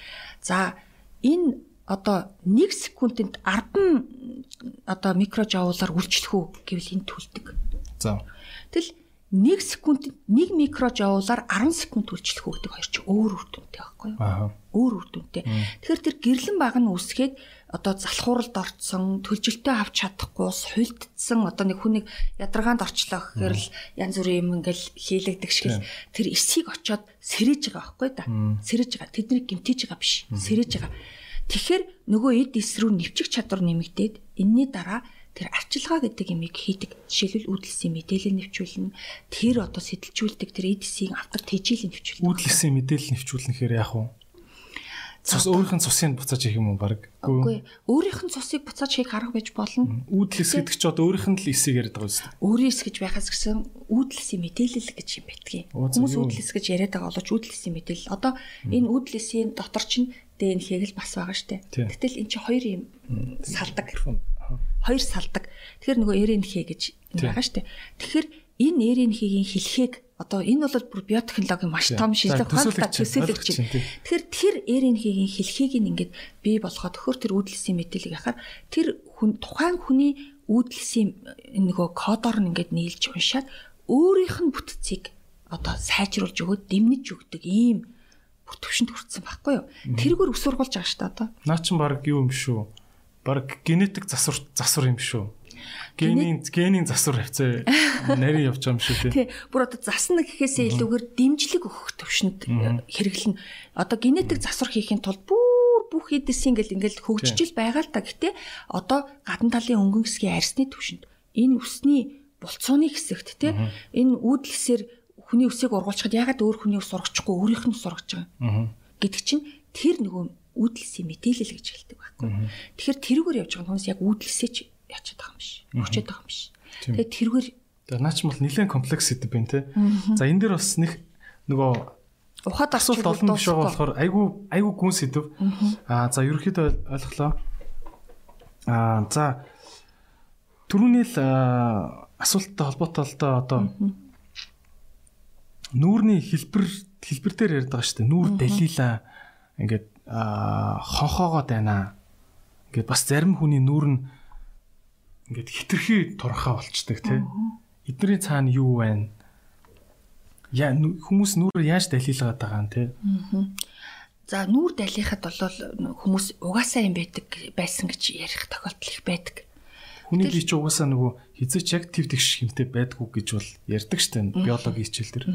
За энэ одоо 1 секундэд 10 одоо микрожоулаар үйлчлэх үү гэвэл энэ төлдөг. За. Тэгэл 1 секундэд 1 микрожоулаар 10 секунд үйлчлэх үү гэдэг хоёр чи өөр үр дүнтэй байхгүй юу? Аа. Өөр үр дүнтэй. Тэгэхээр тэр гэрлэн баг нь үсгээд одоо залхууралд орцсон, төлжилтөө авч чадахгүй, суйлдсан одоо нэг хүнийг ядаргаанд орчлоо гэхээр л янз бүрийн юм ингээл хийлэгдэг шиг л тэр эсийг очоод сэрэж байгаа байхгүй да. Сэрэж байгаа. Тэдний гимтэж байгаа биш. Сэрэж байгаа. Тэгэхээр нөгөө эд эс рүү нэвчих чадвар нэмэгдээд энэний дараа тэр арчилгаа гэдэг юмыг хийдэг. Жишээлбэл үүдэлсийн мэдээлэл нэвчүүлнэ. Тэр одоо сэтэлжүүлдэг тэр эд эсийг автар тэжээл нэвчүүлнэ. Үүдэлсийн мэдээлэл нэвчүүлнэхээр яах вэ? Цус өөрийнх нь цусыг буцааж хийх юм уу баг? Үгүй. Өөрийнх нь цусыг буцааж хийх арга байж болно. Үүдлэс гэдэг чи одоо өөрийнх нь л эсийг яриад байгаа юм шүү дээ. Өөрийн эс гэж байхаас гэсэн үүдлэсийн мэдээлэл гэж юм байтгий. Хүмүүс үүдлэс гэж яриад байгаа боловч үүдлэсийн мэдээлэл. Одоо энэ үүдлэсийн дотор чинь ДНХ-г л бас байгаа шүү дээ. Гэтэл эн чи хоёр юм салдаг. Хоёр салдаг. Тэгэхээр нөгөө РНХ гэж байгаа шүү дээ. Тэгэхээр энэ РНХ-гийн хэлхийг одоо энэ бол бүр биотехнологийн маш том шинжлэх ухаантай төсөөлөгч. Тэгэхээр тэр РНХ-гийн хэлхийг ингээд бий болгоод төхөр тэр үүдэлсийн мэдээллийг яхаар тэр хүн тухайн хүний үүдэлсийн нөгөө кодоор нь ингээд нийлж уншаад өөрийнх нь бүтцийг одоо сайжруулж өгөөд дэмнэж өгдөг ийм бүр төвшөнд хүрсэн байхгүй юу? Тэргээр өсвөргүүлж байгаа шүү дээ одоо. Наа чин баг юу юм шүү? Баг генетик засвар засвар юм шүү Генийн генийн засвар хавцаа нарийн явж байгаа юм шиг тий. Бүр одоо засна гэхээсээ илүүгээр дэмжлэг өгөх төвшөнд хэрэглэн. Одоо генетик засвар хийхин тулд бүр бүх эдэс ингээл ингээл хөгжижил байгаа л та. Гэтэ одоо гадна талын өнгөн хэсгийн арьсны төвшөнд энэ үсний булцууны хэсэгт тий энэ үүдлэсээр хүний үсийг ургуулчихад ягаад өөр хүний ус ургачихгүй өөрийнх нь ус ургаж байгаа гэдэг чинь тэр нөгөө үүдлэсийн мэдээлэл гэж хэлдэг байхгүй. Тэгэхээр тэрүүгээр явж байгаа хүмүүс яг үүдлэсээ ч ячаад байгаа юм биш. Өчөөд байгаа юм биш. Тэгээд тэрүүгээр Тэгээ наач бол нэлээд комплекс гэдэг байна те. За энэ дэр бас нэг нөгөө ухаад асуулт олон биш байгаа болохоор айгүй айгүй гүн сэдв. Аа за ерөөхдөө ойлголоо. Аа за түрүүний л асуулттай холбоотой л да одоо нүүрний хэлбэр хэлбэр дээр яриад байгаа шүү дээ. Нүүр далила ингээд хонхоогоод байна. Ингээд бас зарим хүний нүүр нь ингээд хитрхи турхаа болчдаг тий. Эдний цаана юу байна? Яа хүмүүс нүүр яаж далилгаад байгаа юм тий. За нүүр далихад бол хүмүүс угаасаа юм байдаг байсан гэж ярих тохиолдол их байдаг. Хүний бие ч угаасаа нөгөө хизээч яг тв тэгш хэмтэй байдгүй гэж бол ярьдаг штэ биологи хичээл дээр.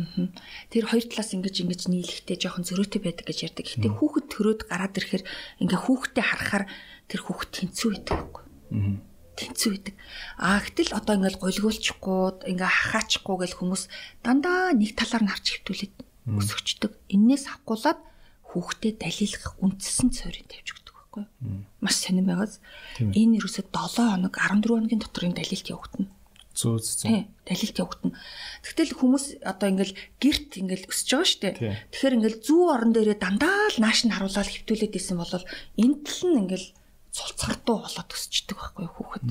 Тэр хоёр талаас ингэж ингэж нийлэхдээ жоохон зөрөөтэй байдаг гэж ярьдаг. Гэтэ хүүхэд төрөөд гараад ирэхээр ингээ хүүхдэд харахаар тэр хүүхэд тэнцүү байдаг байхгүй. Тэнцүү байдаг. А гэтэл одоо ингээл гуйлгуулчихгүй ингээ хахаачихгүй гэл хүмүүс дандаа нэг талаар нь харж хөвтүүлээд өсөчдөг. Иннээс авахгуулаад хүүхдэд далилах үндсэн цорын тавьж байхгүй юу? Маш сонирн байгаас энэ ерөөсө 7 хоног 14 хоногийн доторын далилт явагдана. Зөө зөө. Далилт явагдана. Тэгтэл хүмүүс одоо ингээл герт ингээл өсөж байгаа шүү дээ. Тэгэхээр ингээл зүү орон дээрээ дандаа л нааш нь харуулаад хөвтүүлээд исэн бол энэ тал нь ингээл цолцгордуу болоод өсчдөг байхгүй хүүхэд.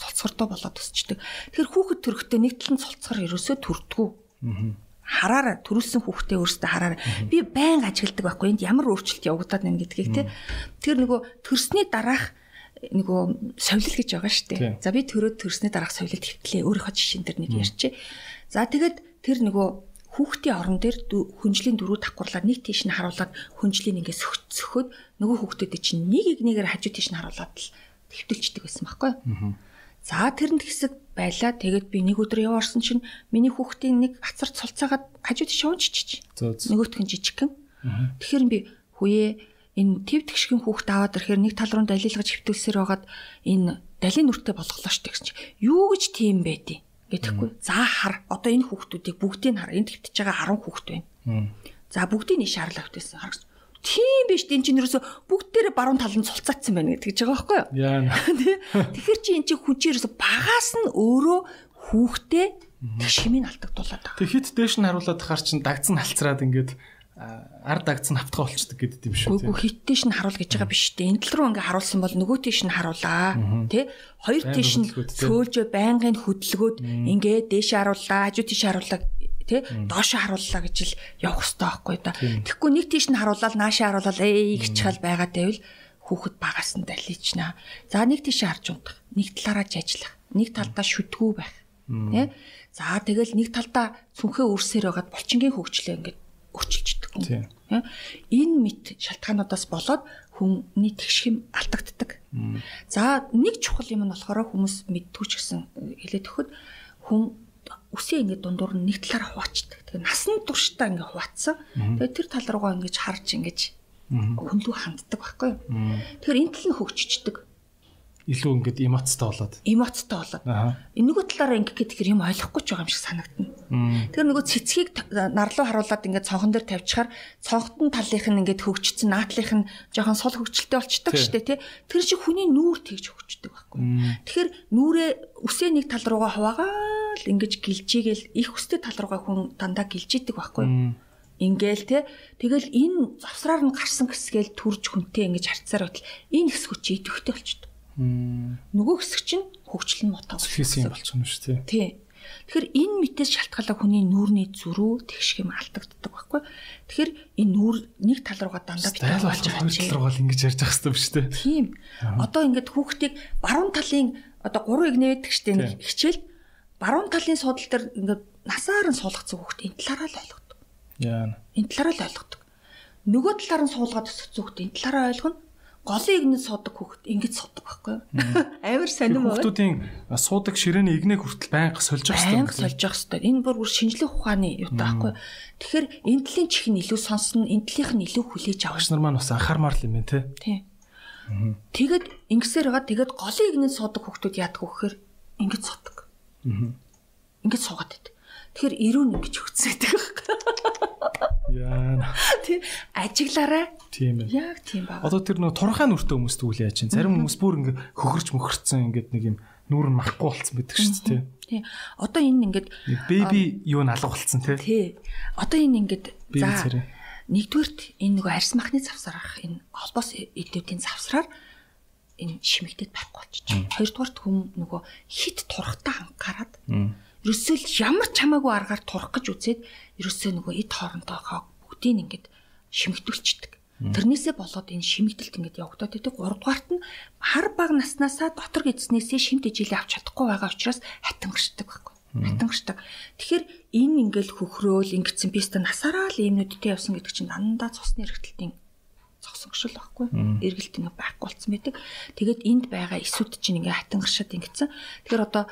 Цолцгордуу болоод өсчдөг. Тэгэхээр хүүхэд төрөхдөө нэг тал нь цолцгор ерөөсөө төрдгүү. Аа хараараа төрүүлсэн хүүхдээ өөрөөсөө хараараа би байн ажигладаг байхгүй энд ямар өөрчлөлт явагдаад байна гэдгийг те. Тэр нөгөө төрсний дараах нөгөө совлил гэж байгаа шүү дээ. За би төрөөд төрсний дараах совлилд хөвтлээ өөрийнхөө жишээн дээр нэг ярьчээ за тэгээд тэр нөгөө хүүхдийн орон дээр хүнжлийн дөрөв давхарлаад нэг тийш нь харуулад хүнжлийн ингээд сөхөд нөгөө хүүхдүүдэд чинь нэг нэгнээр хажуу тийш нь харуулад л твтэлчдэг байсан байхгүй За тэрэнд хэсэг байлаа. Тэгээд би нэг өдөр яваарсан чинь миний хүүхдийн нэг хацар цолцаагаад хажууд шуунччих. Нөгөөх нь жижигхэн. Тэгэхээр би хүүе энэ тэв тэгшгийн хүүхд аваад ирэхээр нэг тал руу далилгаж хөвтүүлсээр байгаад энэ далийн нүртэй болголоо ш тэгсэн чи юу гэж тийм байдیں۔ гэтэхгүй. За хар. Одоо энэ хүүхдүүдийг бүгдийг хар. Энд твтэж байгаа 10 хүүхд байна. За бүгдийг нь шаарлаа хөвтөөсөн. Харагч тийм биш энэ чинь ерөөсө бүгдээрээ баруун талд нь цулцаацсан байна гэдэг ч байгаа байхгүй юу? Яа. Тэгэхээр чи эн чинь хүчээр ерөөсө багаас нь өөрөө хүүхдээ шимийг алдагдуулаад байгаа. Тэг хит дээш нь харуулад хаар чин дагц нь алцраад ингээд ард дагц нь автгаа болчдөг гэдэг юм шүү. Үгүй хит дээш нь харуул гэж байгаа биш үү? Энэ тал руу ингээ харуулсан бол нөгөө тийш нь харуулаа. Тэ? Хоёр тийш нь цөөлжөө байнгын хөдөлгөөд ингээ дээш харууллаа, хажуу тийш харууллаа тий доошо харууллаа гэж л явах хэрэгтэй байхгүй да. Тэгэхгүй нэг тийш нь харуулаад наашаа харуулаад ээ гिचхэл байгаа дэвэл хүүхэд багаас нь даличнаа. За нэг тийш харж унтах, нэг талаараа жажлах, нэг талдаа шүтгүү байх. Тий? За тэгэл нэг талдаа цүнхээ өрсөөр байгаад булчингийн хөгжлөө ингээд өчилждөг юм. Энэ мэд шалтгаануудаас болоод хүний тэгшхэм алдагддаг. За нэг чухал юм нь болохоор хүмүүс мэдтгүү ч гэсэн хэлээд өгөхөд хүн үсээ ингээд дундуур нь нэг талаараа хуваачдаг. Тэгээ насан туршдаа ингээд хуваацсан. Тэгээ тэр тал руугаа ингээд харж ингээд хөнлөө ханддаг байхгүй юу. Тэгэхээр энэ тал нь хөгжичдэг. Илүү ингээд эмоцтой болоод. Эмоцтой болоод. Нөгөө талаараа ингээд тэгэхээр юм ойлгохгүй ч байгаа юм шиг санагдана. Тэгэхээр нөгөө цэцгийг нарлуу харуулад ингээд цонхон дээр тавьчихаар цонхтон талынх нь ингээд хөгжсөн, наатлынх нь жоохон сул хөгжилтэй болчдөг шүү дээ, тий. Тэр шиг хүний нүүр тэгж хөгждөг байхгүй. Тэгэхээр нүрээ үсээ нэг тал руугаа хуваагаа л ингэж гэлжигээл их өстэй тал руугаа хүн дандаа гэлжидэг байхгүй? Ингээл те тэгэл энэ завсраар нь гарсан хэсгээл төрж хүнтэй ингэж харцаар байтал энэ хэсэг хүч идэвхтэй болчихдээ. Нөгөө хэсэг чинь хөгжил нь мотоо хийсэн юм болчихно шүү дээ. Тий. Тэгэхээр энэ мэтээс шалтгаалаа хүний нүүрний зүрүү тэгш юм алдагддаг байхгүй. Тэгэхээр энэ нүүр нэг тал руугаа дандаа битүү болж байгаа юм. Тал руугаа ингэж ярьж байгаа хэрэгтэй биш үү? Тийм. Одоо ингээд хүүхдийг баруун талын одоо 3 игнэвэдэг штеп нэг хичээл баруун талын суудал дээр ингээд насаар нь суулгацсан хүүхд энэ талаараа л ойлгодог. Яа. Энэ талаараа л ойлгодог. Нөгөө талаар нь суулгаад өсгсөн хүүхд энэ талаараа ойлгоно. Голын игнэд суудаг хүүхэд ингэж суудаг байхгүй юу? Амар сонирм байна. Хүүхдүүдийн суудаг ширээний игнээ хүртэл байнга сольж явах Байнга сольж явах хэрэгтэй. Энэ бүр бүр шинжлэх ухааны юу таахгүй. Тэгэхээр энтлийн чих нь илүү сонсно, энтлийнх нь илүү хүлээж авах. Багш нар маань бас анхаармаар л юм байна те. Тийм. Тэгэд ингэсээр байгаа тэгэд голын игнэд суудаг хүүхдүүд яадаг вэ гэхээр ингэж суудаг. Ингэж суугаад байдаг. Тэгэхээр ирүүн ингэж байдаг байхгүй. Яа. Тийм ажиглаарай. Тийм ээ. Яг тийм баг. Одоо тэр нөө турхаа нүртэй хүмүүс тэгвэл яаж чинь зарим хүмүүс бүр ингээ хөхөрч мөхөрцөн ингээд нэг юм нүүр нь махгүй болцсон байдаг шүү дээ. Тийм. Одоо энэ ингээд беби юу нь алга болцсон те. тий. Одоо энэ ингээд за нэгдүгürt энэ нөгөө арьс махны завсарах энэ холбоос эдүүдийн завсраар энэ шимэгдэд байхгүй болчих. Хоёрдугаарт хүм нөгөө хит турхтаа анхаарад ерөөсөө ямар ч хамаагүй аргаар турах гэж үзээд ерөөсөө нөгөө эд хоорондоохоо бүгдийг ингээд шимэгдүүлчихдэг. Тэрнээсээ болоод энэ шимэгдэлт ингээд явагдаад байдаг. Гуравдугаарт нь хар баг наснаасаа дотор гидснээсээ шимт ижилээ авч чадахгүй байгаа учраас хатангарчдаг байхгүй. Хатангарчдаг. Тэгэхээр энэ ингээл хөхрөөл ингэсэн биста насаараа л юмнуудтай явсан гэдэг чинь дандаа цусны эргэлтийн зогсогшил байхгүй. Эргэлт ингээ байхгүй болцсон байдаг. Тэгээд энд байгаа эсүүд чинь ингээ хатангаршаад ингэсэн. Тэгэхээр одоо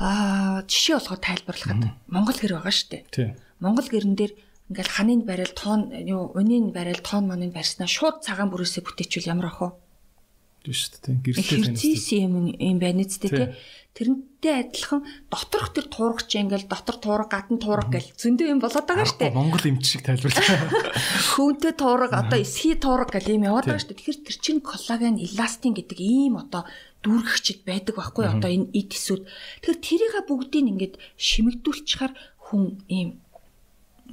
аа жишээ болгоод тайлбарлахад Монгол гэр байгаа шүү дээ. Тийм. Монгол гэрэн дээр ингээл ханын барайл тоон юу өнийн барайл тоон моныг барьснаа шууд цагаан бүрээсээ бүтээчвэл ямар ах вэ? Тийм шүү дээ. Гэрэлтэй байна. Хэрцээс юм юм байна үсттэй Тий. тий. Тэрнтэй адилхан доторх тэр туургач ингээл дотор туурга гадна туурга гэл зөндөө юм болоод байгаа шүү дээ. Монгол эмч шиг тайлбарлаа. Хөөнтэй туурга одоо эсхий туурга гэл юм яваад байгаа шүү дээ. Тэгэхээр тэр чинь коллаген эластин гэдэг ийм одоо дүүргэгчд байдаг байхгүй одоо энэ эд эсүүд. Тэгэхээр тэрийг бүгдийг ингээд шимэгдүүлчихээр хүн ийм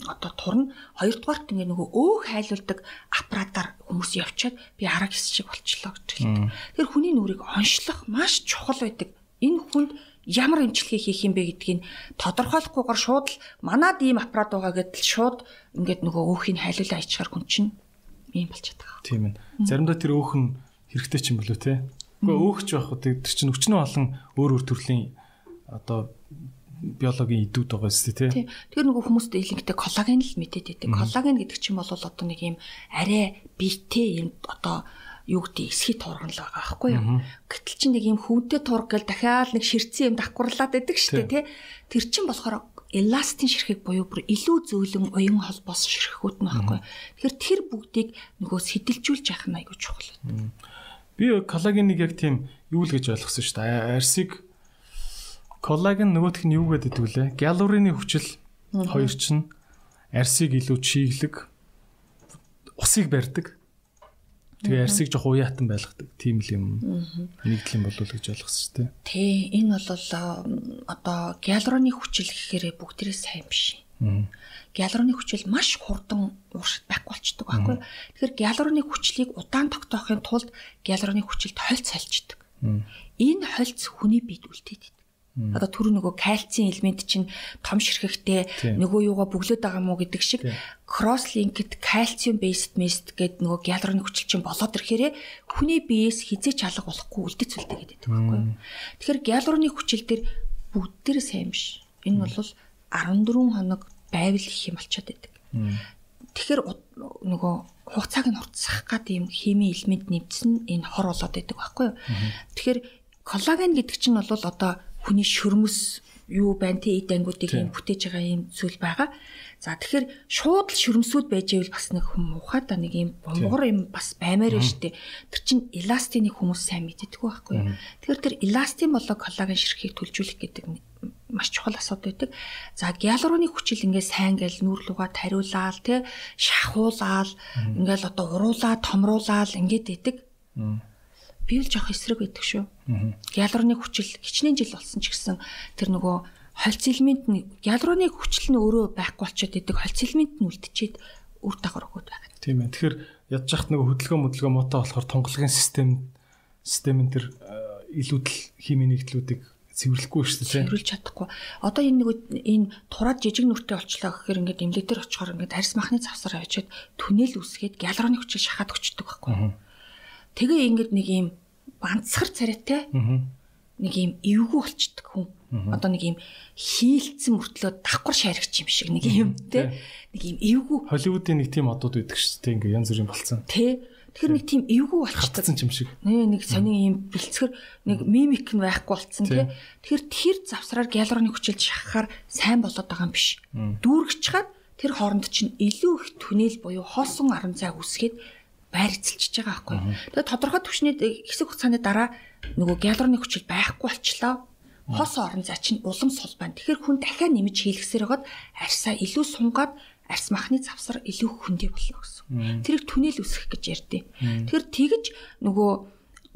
одоо турна хоёрдугаарт ингээ нөгөө өөх хайлуулдаг аппаратаар хүмүүс явчаад би араа гис шиг болчлоо гэж хэлдэг. Тэгэхээр хүний нүрийг оншлох маш чухал байдаг. Энэ хүнд ямар эмчилгээ хийх юм бэ гэдгийг тодорхойлохгүйгээр шууд л манад ийм аппарат байгаа гэдэл шууд ингээд нөгөө өөхийг хайлуулаа ичгаар хүн чинь ийм болчиход байгаа. Тийм ээ. Заримдаа тэр өөх нь хэрэгтэй ч юм болоо те. Гэхдээ өөх ч байх үү тэр чинь өчнөө олон өөр өөр төрлийн одоо биологийн идүүд байгаа зү те. Тийм. Тэр нөгөө хүмүүст илэнхтэй коллаген л мэдээд байдаг. Коллаген гэдэг чинь бол одоо нэг юм арай биетэй юм одоо юу гэдэг эсхий турган л байгаа байхгүй юу. Гэтэл чинь нэг юм хүнтэй тург гэл дахиад нэг ширцэн юм давхарлаад байдаг шүү дээ тий. Тэр чинь болохоор эластин ширхэг буюу бүр илүү зөөлөн уян холбоос ширхгүүд нь байхгүй. Тэгэхээр тэр бүгдийг нөгөө сэтэлжүүлж явах нь айгүй чухал. Би коллагеныг яг тийм юу л гэж ойлгосон шүү дээ. Арсыг коллаген нөгөөх нь юу гэдэг вүлээ? Гиалурины хүчил хоёр чинь арсыг илүү чиглэг усыг барьдаг. Тэгээ арсыг жоох уяатан байлгадаг. Тийм л юм. Нэгдэл юм болов гэж ойлгосон шүү дээ. Тий, энэ бол одоо гиалуроны хүчил гэхээр бүгдээрээ сайн биш. Гиалуроны хүчил маш хурдан ууршид байхгүй болчдөг байхгүй. Тэгэхээр гиалуроны хүчлийг удаан тогтоохын тулд гиалуроны хүчилд хольц сальждаг. Энэ хольц хүний биед үлдээд Одоо түр нөгөө кальцийн элемент чинь том ширхэгтэй нөгөө юугаа бөглөөд байгаа мó гэдэг шиг кросс линкэд кальциум based mist гэдэг нөгөө гиалуроны хүчил чинь болоод ирэхээрээ хүний биеэс хизээч алга болохгүй үлдэж үлдээ гэдэг байхгүй юу. Тэгэхээр гиалуроны хүчил дээр бүгд дээр сайн биш. Энэ бол 14 хоног байвал их юм болчиход байдаг. Тэгэхээр нөгөө хугацааг нь хурцсах гад ийм хими элемент нэмсэн энэ хор болоод байдаг байхгүй юу. Тэгэхээр коллаген гэдэг чинь бол одоо хүний шөрмөс юу байна те эд ангиудыг юм бүтээж байгаа юм зүйл байгаа. За тэгэхээр шууд л шөрмсүүд байж ивэл бас нэг хүм ухаад нэг юм бомгор юм бас баймаар байна штэ. Тэр чин эластины хүмүүс сайн мэддэг байхгүй юу. Тэгэхээр тэр эластин болоо коллаген ширхгийг төлжүүлэх гэдэг маш чухал асуудал байдаг. За гиалуроны хүчил ингээ сайн гээл нүүр лугаа тариулаал те шахуулаал ингээл одоо уруулаа томруулаал ингээд идэг би л жоох эсрэг байдаг шүү. Гиалуроны хүчил хичнээн жил болсон ч гэсэн тэр нөгөө хольц элемент нь гиалуроны хүчил нь өөрөө байхгүй болчиход идэг хольц элемент нь үлдчихэд үр дагавар өгöd байгаа. Тийм ээ. Тэгэхээр ядж хахт нөгөө хөдөлгөөн модлогоо мотоо болохоор тунгалагын систем системэн тэр илүүдэл химийн нэгдлүүдийг цэвэрлэхгүй шүү дээ. Цэвэрлж чадахгүй. Одоо энэ нэг энэ тураад жижиг нүртэй олчлоо гэхээр ингээд эмнэлэгдэр очихоор ингээд арьс махны завсар авчиад түнэл үсгээд гиалуроны хүчил шахаад өчтдөг байхгүй. Тэгээ ингээд нэг юм банцхар царайтай нэг юм эвгүй болчдөг хүн. Одоо нэг юм хийлцэн мөртлөө давхар шаригч юм шиг нэг юм те. Нэг юм эвгүй. Холливуудын нэг тийм одууд байдаг шүү дээ. Ингээ янз бүрийн болцсон. Тэ. Тэгэхээр нэг тийм эвгүй болчихдог. Хатсан юм шиг. Нэ нэг сонин юм бэлцгэр нэг мимик нь байхгүй болцсон тий. Тэгэхээр тэр завсраар гиалурны хүчилж шахахаар сайн болоод байгаа юм биш. Дүүргэж чад тэр хооронд чинь илүү их түнэл буюу хоосон 10 цай үсгээд байр эзэлчихэж байгаа байхгүй. Тэгээд тодорхой түвшний хэсэг хугацааны дараа нөгөө гиалурны хүчил байхгүй болчлоо. Хос орон зай чинь улам сул байна. Тэгэхээр хүн дахиад нэмж хийлгсээр хагаад арьсаа илүү сунгаад арьс махны завсар илүү хөндөй болно гэсэн. Тэрийг түнэл үсгэх гэж ярьдیں۔ Тэгэхээр тэгж нөгөө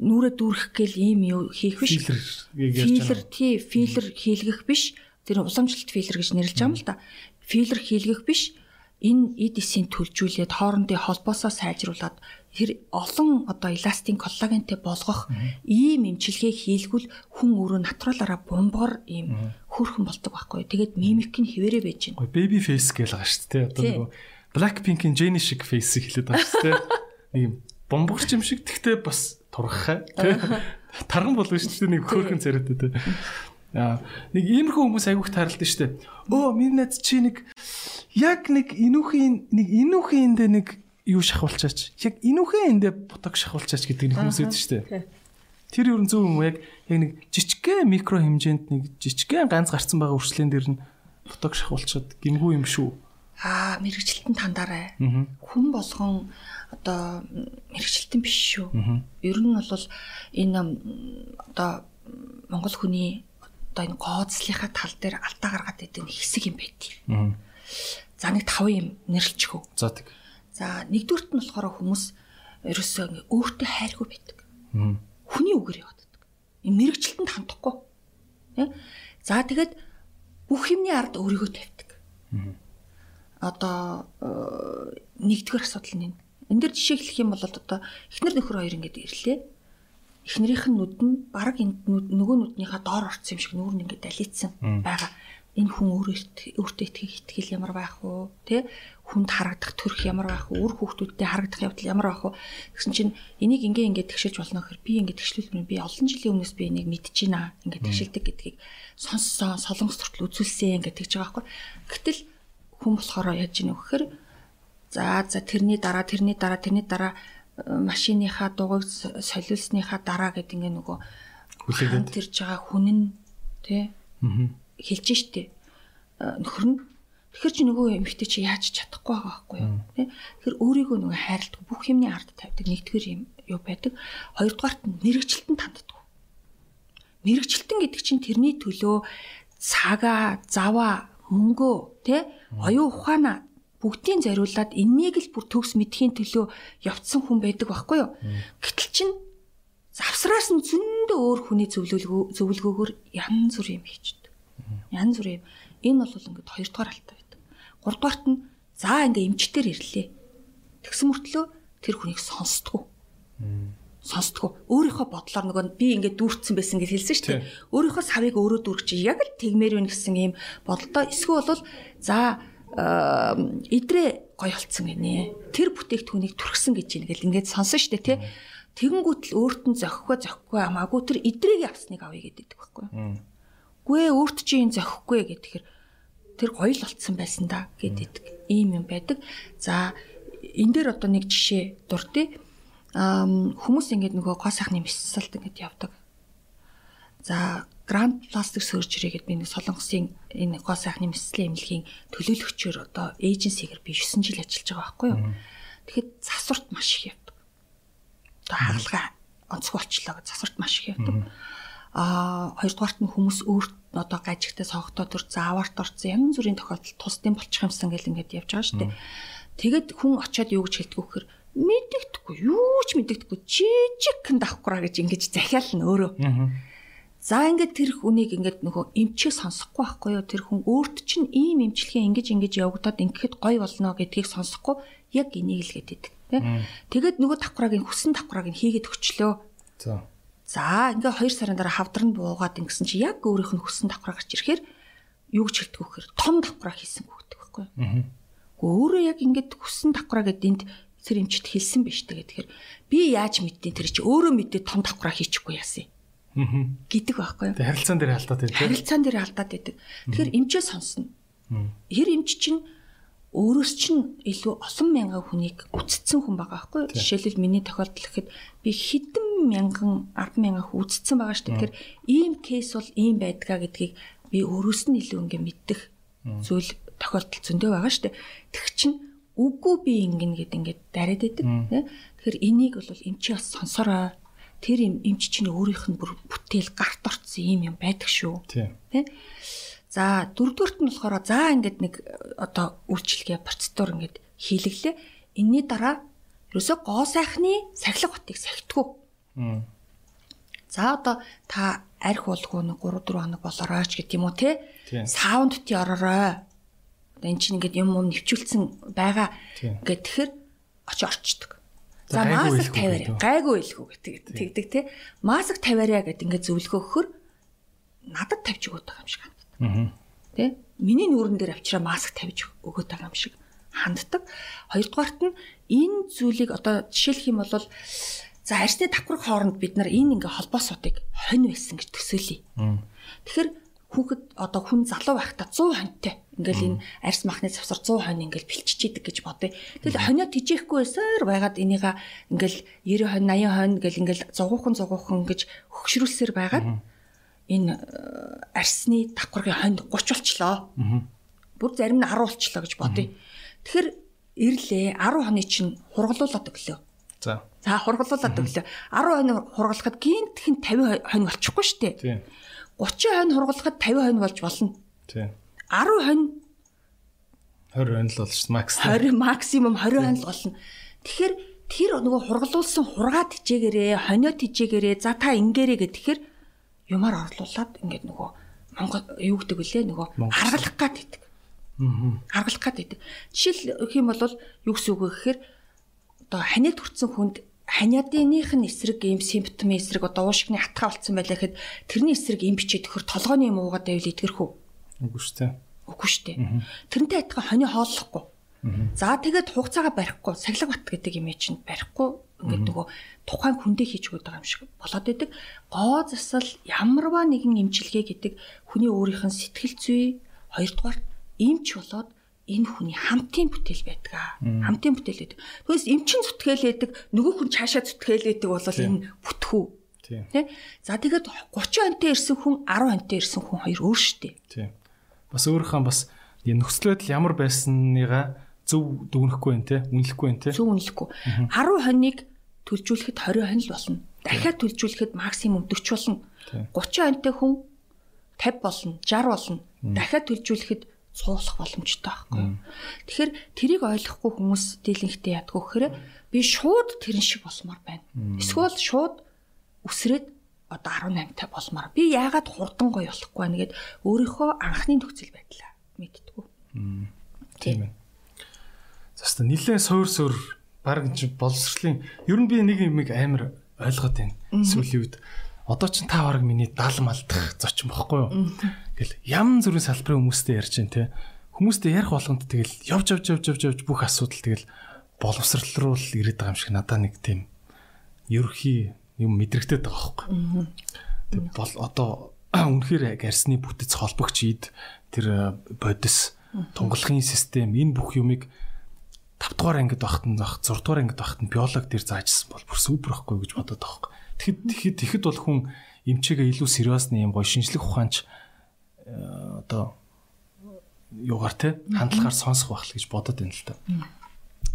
нүрээ дүүрэх гээл ийм юу хийх биш. Филер тий филер хийлгэх биш. Тэр уламжлалт филер гэж нэрлэж байгаа юм л да. Филер хийлгэх биш. Энэ эд эсийн төлжүүлээд хоорондын холбоосоо сайжруулад тэр олон одоо эластин коллагентэй болгох ийм эмчилгээ хийлгүүл хүн өөрөө натуралаараа бомбоор ийм хөөрхөн болдог байхгүй. Тэгээд мимик нь хിവэрэ байж байна. Baby face гэж байгаа шүү дээ. Одоо нөгөө Blackpink-ийн Jennie шиг face хэлээд байгаа шүү дээ. Нэг юм бомбогч юм шиг тэгтээ бас турхахаа. Тарган болов шүү дээ нэг хөөрхөн царайтай те. Аа нэг иймэрхүү хүмүүс айгүйх тааралтай шүү дээ. Өө минь чи нэг яг нэг инүүхийн нэг инүүхийндээ нэг юу шахуулчаач. Яг инүүхэн эндээ ботог шахуулчаач гэдэг нэг хүмүүс байдаг шүү дээ. Тэр юу зөв юм яг яг нэг жижигхэн микро хэмжээнд нэг жижигхэн ганц гарцсан байгаа үрчлэн дээр нь ботог шахуулчаад гимгүү юм шүү. Аа мэрэгчлэлтэн тандаарай. Хүн болгон одоо мэрэгчлэлтэн биш шүү. Ер нь бол энэ одоо Монгол хүний одоо энэ гооцлынхаа тал дээр алдаа гаргаад идэг хэсэг юм байдгийг. За нэг тав юм нэрлчихв. За тэг. За нэгдүгürt нь болохоор хүмүүс ерөөсөө өөртөө хайргүй байдаг. Хүний үгээр явдаг. Энэ мэрэгчлэлтэнд хандахгүй. За тэгээд бүх юмний ард өөрийгөө тавьдаг. Одоо э, нэгдүгээр асуудал нь энэ. Энд дэр жишээ хэлэх юм бол одоо эхнэр нөхөр хоёр ингэж ирлээ. Эхнэрийнх нь нүд нь баг энд нөгөө нүднийхээ доор орсон юм шиг нүүр нь ингэж далийцсан байгаа энэ хүн өөртөө итгэх итгэл ямар байх вэ? Тэ? Хүнд харагдах төрх ямар байх вэ? Үр хүүхдүүдтэй харагдах явдал ямар байх вэ? Тэгсэн чинь энийг ингээ ингээ тэгшилж болно гэхээр би ингээ тэгшлүүлмээр би олон жилийн өмнөөс би энийг мэдэж байна. Ингээ тэгшилдэг гэдгийг сонссон, солонгос төртөл үзүүлсэн ингээ тэгж байгаа байхгүй. Гэтэл хүн болохоор яаж ийнө гэхээр за за тэрний дараа тэрний дараа тэрний дараа э, машиныхаа дугуйг солиулсныхаа дараа гэдэг ингээ нөгөө хүлээгээд тэрж байгаа хүн нь тий. Аа хэлж штэ нөхөр нь Тэгэхээр чи нөгөө эмэгтэй чи яаж чадахгүй байгаа байхгүй юу? Тэ? Тэгэхээр өөрийгөө нөгөө хайрладаг бүх юмны ард тавьдаг нэгдүгээр юм юу байдаг. Хоёрдугаарт нь мэрэгчлэлтэн танддаг. Мэрэгчлэлтэн гэдэг чинь тэрний төлөө цагаа, заваа, мөнгөө, тэ? Оюун ухаанаа бүгдийг зориулаад энэнийг л бүр төгс мэдхийн төлөө явцсан хүн байдаг байхгүй юу? Гэтэл чин завсраас нь зөндөө өөр хүний зөвлөгөө зөвлөгөөгөр янз бүр юм хийчих Янз бүрийн энэ бол ингээд хоёрдугаар алтай байдаг. Гуравдугаарт нь за ингээ эмчтэр ирлээ. Тэгсэн мөртлөө тэр хүнийг сонсдгоо. Сонсдгоо. Өөрийнхөө бодлоор нөгөө би ингээд дүүрцсэн байсан гэж хэлсэн шүү дээ. Өөрийнхөө савыг өөрөө дүүрч яг л тэгмээр байна гэсэн ийм бодолтой. Эсвэл бол за идрээ гоё болцсон гинэ. Тэр бүтээгдэхүүнийг түрхсэн гэж ингээл ингээд сонсон шүү дээ тий. Тэгэнгүүт л өөрт нь зохихгүй зохихгүй хамаагүй тэр идрийг авсныг авъя гэдэг байхгүй Гүй өөрт чи энэ зохихгүй гэхээр тэр гоё л болцсон байсан да гэдэг ийм юм байдаг. За энэ дээр одоо нэг жишээ дурдъя. Аа хүмүүс ингээд нөгөө гоо сайхны мэссэлт ингээд явдаг. За Grand Plastic Surgery гэдэг би нэг солонгосын энэ гоо сайхны мэслийн эмнэлгийн төлөөлөгчөөр одоо эйженсигээр би 9 жил ажиллаж байгаа байхгүй юу. Тэгэхэд засварт маш их явдаг. Одоо хагалгаа онцгой очлоо гэж засварт маш их явдаг. А хоёрдугаарт нь хүмүүс өөрт одоо гажигтай согтоо төр зааварт орсон янз бүрийн тохиолдолд тусдын болчих юмсан гэл ингээд явж байгаа шүү дээ. Тэгэд хүн очиод юу гэж хэлдэг вэ гэхээр мэддэгдэхгүй юу ч мэддэгдэхгүй жижигхэн давхраа гэж ингэж захиална өөрөө. За ингээд тэр хүнийг ингээд нөгөө эмчээ сонсохгүй байхгүй юу тэр хүн өөрт чинь ийм эмчилгээ ингэж ингэж явагдаад ингээд гой болно гэдгийг сонсохгүй яг энийг л гэдэг. Тэгээд нөгөө давхрааг хүссэн давхрааг хийгээд өчлөө. За За ингээ 2 сарын дараа хавдар нь буугаад ингэсэн чи яг өөрийнх нь хүссэн давхраа гарч ирэхээр юу гэж хэлдэг гэхээр том давхраа хийсэн гүгдэг байхгүй. Аа. Өөрөө яг ингээд хүссэн давхраа гэдэг энд тэр эмчт хэлсэн биш тэгээд тэгэхээр би яаж мэдтiin тэр чи өөрөө мэдээ том давхраа хийчихгүй яасан юм. гэдэг байхгүй юу. Харилцаан дээр алдаад байдаг. Харилцаан дээр алдаад байдаг. Тэгэхээр эмчээ сонсно. Хэр эмч чинь өөрөөс чинь илүү олон мянган хүнийг үцэтсэн хүн байгаа байхгүй жишээлбэл миний тохиолдол гэхэд би хэдэн мянган 10 мянган хүн үцэтсэн байгаа шүү дээ. Тэгэхээр ийм кейс бол ийм байдгаа гэдгийг би өөрөөс нь илүү ингээ мэддэг зүйл тохиолдол зөндөө байгаа шүү дээ. Тэг чинь үгүй би ингэн гэд ингээд дараад идэг тий. Тэгэхээр энийг бол эмчи бас сонсороо. Тэр эмч чинь өөрийнх нь бүр бүтээл гарт орцсон юм юм байдаг шүү. Тий За дөрөвдүгürt нь болохоор за ингээд нэг одоо үйлчлэгээ процедур ингээд хийлэглээ. Энийний дараа ерөөсөө гоо сайхны сахилга батыг сахитгүй. За одоо та арх болгоо нэг 3 4 хоног болооройч гэдэг юм уу те. Саунд ти ороорой. Энд чинь ингээд юм юм нэвчүүлсэн байгаа. Ингээд тэгэхэр очи орчдөг. За маск тавиарай. Гайгүй илгүү гэдэг тэгдэг те. Маск тавиарай гэдэг ингээд зөвлөгөө өгөхөр надад тавьж өгöd байгаа юм шиг Тэ? Миний нүүрэн дээр авчираа маск тавьж өгöd байгаа юм шиг ханддаг. Хоёрдугаарт нь энэ зүйлийг одоо жишээлх юм бол за арьсны давхраг хооронд бид нар энэ ингээ холбоосуудыг хонь байсан гэж төсөөлье. Тэгэхээр хүүхэд одоо хүн залуу байхдаа 100 хоньтой ингээл энэ арьс махны завсар 100 хонь ингээл бэлччихийдэг гэж бодъё. Тэгэл хонио тижээхгүй байсаар байгаад энийга ингээл 90 хонь 80 хонь гэл ингээл зугуухан зугуухан гэж хөгшрүүлсээр байгаад энэ э, арсны давхаргын хонд 30 болчлоо. Бүр зарим нь 10 болчлоо гэж бодъё. Тэгэхээр ирлээ 10 хоны чинь хургалуулад өглөө. За. За хургалуулад өглөө. 10 хонь хургалахад гинтх нь 50 хонь болчихгүй шүү дээ. Тийм. 30 хонь хургалахад 50 хонь болж болно. Тийм. 10 хонь 20 хонь л болж макс. 20 максимум 20 хонь л болно. Тэгэхээр тэр нөгөө хургалуулсан хургаа тижээгээрээ, хонио тижээгээрээ, за та ингээрээ гэхээр юмар орлуулад ингээд нөгөө Монгол юу гэдэг вүлээ нөгөө харгалах гад идэг. Аа. Харгалах гад идэг. Жишээл өгөх юм бол юу гэсэн үг вэ гэхээр одоо ханиад хүрсэн хүнд ханиадыных нь эсрэг ийм симптомын эсрэг одоо уушигны хатгаа болцсон байлаа гэхэд тэрний эсрэг им бичээд төхөр толгойн юм уугаад байвал идгэрхүү. Үгүй шүү дээ. Үгүй шүү дээ. Тэрнтэй адилхан хонио хооллохгүй. За тэгээд хугацаагаа барихгүй, сахилга бат гэдэг юм чинь барихгүй ингээд нөгөө тухайн хүндээ хийж өгöd байгаа юм шиг болоод идэг. Гоо засал ямарваа нэгэн имчилгээ гэдэг хүний өөрийнх нь сэтгэл зүй хоёрдугаар имч болоод энэ хүний хамтын бүтээл байдаг. Хамтын бүтээл байдаг. Тэгээс эмчин зүтгээл байдаг, нөгөө хүн цаашаа зүтгээл байдаг бол энэ бүтхүү. Тэ? За тэгээд 30 онтой ирсэн хүн 10 онтой ирсэн хүн хоёр өөр штэ. Тийм. Бас өөрийнхөө бас нөхцөл байдал ямар байсныгаа зөв дүгнэхгүй байх те, үнэлэхгүй байх те. Зөв үнэлэхгүй. 10 хоног төлжүүлэхэд 20 хонь л болно. Дахиад төлжүүлэхэд максимум 40 болно. 30 хоньтой хүн 50 болно, 60 болно. Дахиад төлжүүлэхэд суулгах боломжтой байхгүй. Тэгэхээр тэрийг ойлгохгүй хүмүүс дийлэнхтэй ядгүй гэхээр би шууд тэрэн шиг болмоор байна. Эсвэл шууд үсрээд одоо 18 та болмоор. Би яагаад хурдан гоё болохгүй байна гэд өөрийнхөө анхны нөхцөл байдлаа мэдтгүү. Тийм ээ. Заста нилээ суур суур баг чи боловсролын ер нь би нэг юм амар ойлгоод байна. Сүүлийн үед одоо ч та бараг миний 70 малдах зочин бохгүй юу? Гэл ям зүрийн салбарын хүмүүстэй ярьж байна те. Хүмүүстэй ярих болгонд тэгэл явж явж явж явж явж бүх асуудал тэгэл боловсрал руу л ирээд байгаа юм шиг надаа нэг тийм ерөөхий юм мэдрэгдээд байгаа байхгүй. Тэг бол одоо үнэхээр арсны бүтэц холбогч ид тэр бодис тунгалахын систем энэ бүх юмыг 5 дугаар ангид байхад нь 6 дугаар ангид байхад нь биолог дээр заажсан бол бүр супер байхгүй гэж бодоод байгаа юм. Тэгэхэд тэгэхэд тэгэхэд бол хүн эмчээгээ илүү сериусны юм гоё шинжлэх ухаанч э, одоо юугаар те хандлагаар сонсох байх л гэж бодоод байна л та.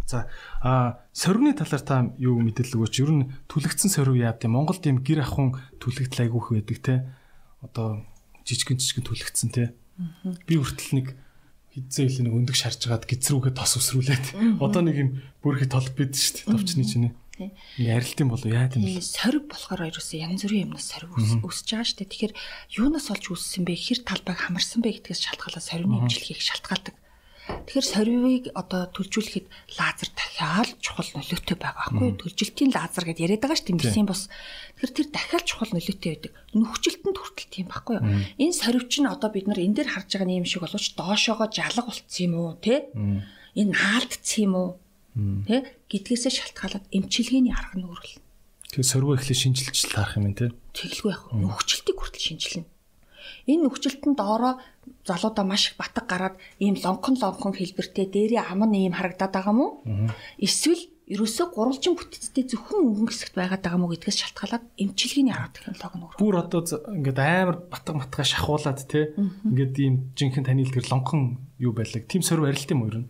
За а сорвны талаар та юу мэдээлэл өгөөч? Ер нь түлэгдсэн сорив яа гэв Монголд ийм гэр ахын түлэгдэл айгүйх байдаг те. Одоо жижигэн жижигэн түлэгдсэн те. Би хүртэл нэг хизээ хилээ нэг өндөг шарж гаад гизрүүгээ тос өсрүүлээд одоо нэг юм бүрхий толб бид шүү дээ товчны чинь Ингээ арилтын болов яа гэм бэ? Сориг болохоор ерөөсөө янз бүрийн юмнаас сориг үүсэж байгаа шүү дээ. Тэгэхээр юунаас олж үүссэн бэ? Хэр талбайг хамарсан бэ гэдгээс шалтгаалаад сорины имчилгээг шалтгаалдаг. Тэгэхээр сорвийг одоо төлжүүлэхэд лазер дахиад чухал нөлөөтэй байгаа байхгүй? Төлжилтийн лазер гэдээ яриад байгаа дээ. Мэрсийн бус. Тэгэхээр тэр дахиад чухал нөлөөтэй байдаг. Нөхцөлтөнд хүртэл тийм байхгүй юу? Энэ сорвч нь одоо бид нар энэ дээр харж байгаа юм шиг боловч доошоогоо жалга болцсон юм уу те? Энэ наалдсан юм уу? Тэ? Гэдгээсээ шалтгаалаад эмчилгээний арга нь өөрлөлт. Тэгээ сорвоо ихлэ шинжилж таарах юм те? Тэглгүй яг нөхцөлтийг хүртэл шинжилнэ. Энэ нөхцөлтөнд доороо залуудаа маш их батг гараад ийм лонкон лонкон хэлбэртэй дээрээ ам нь ийм харагдаад байгаа мó. Эсвэл ерөөсөө гурвалжин бүтцтэй зөвхөн өнгөн хэсэгт байгаад байгаа мó гэдгээс шалтгаалаад эмчилгээний арга технологи нь өөр. Бүр одоо ингээд амар батг матгаа шахуулаад те ингээд ийм жинхэнэ танил тэр лонхон юу байлаг. Тим сөрв арилт юм уу ер нь?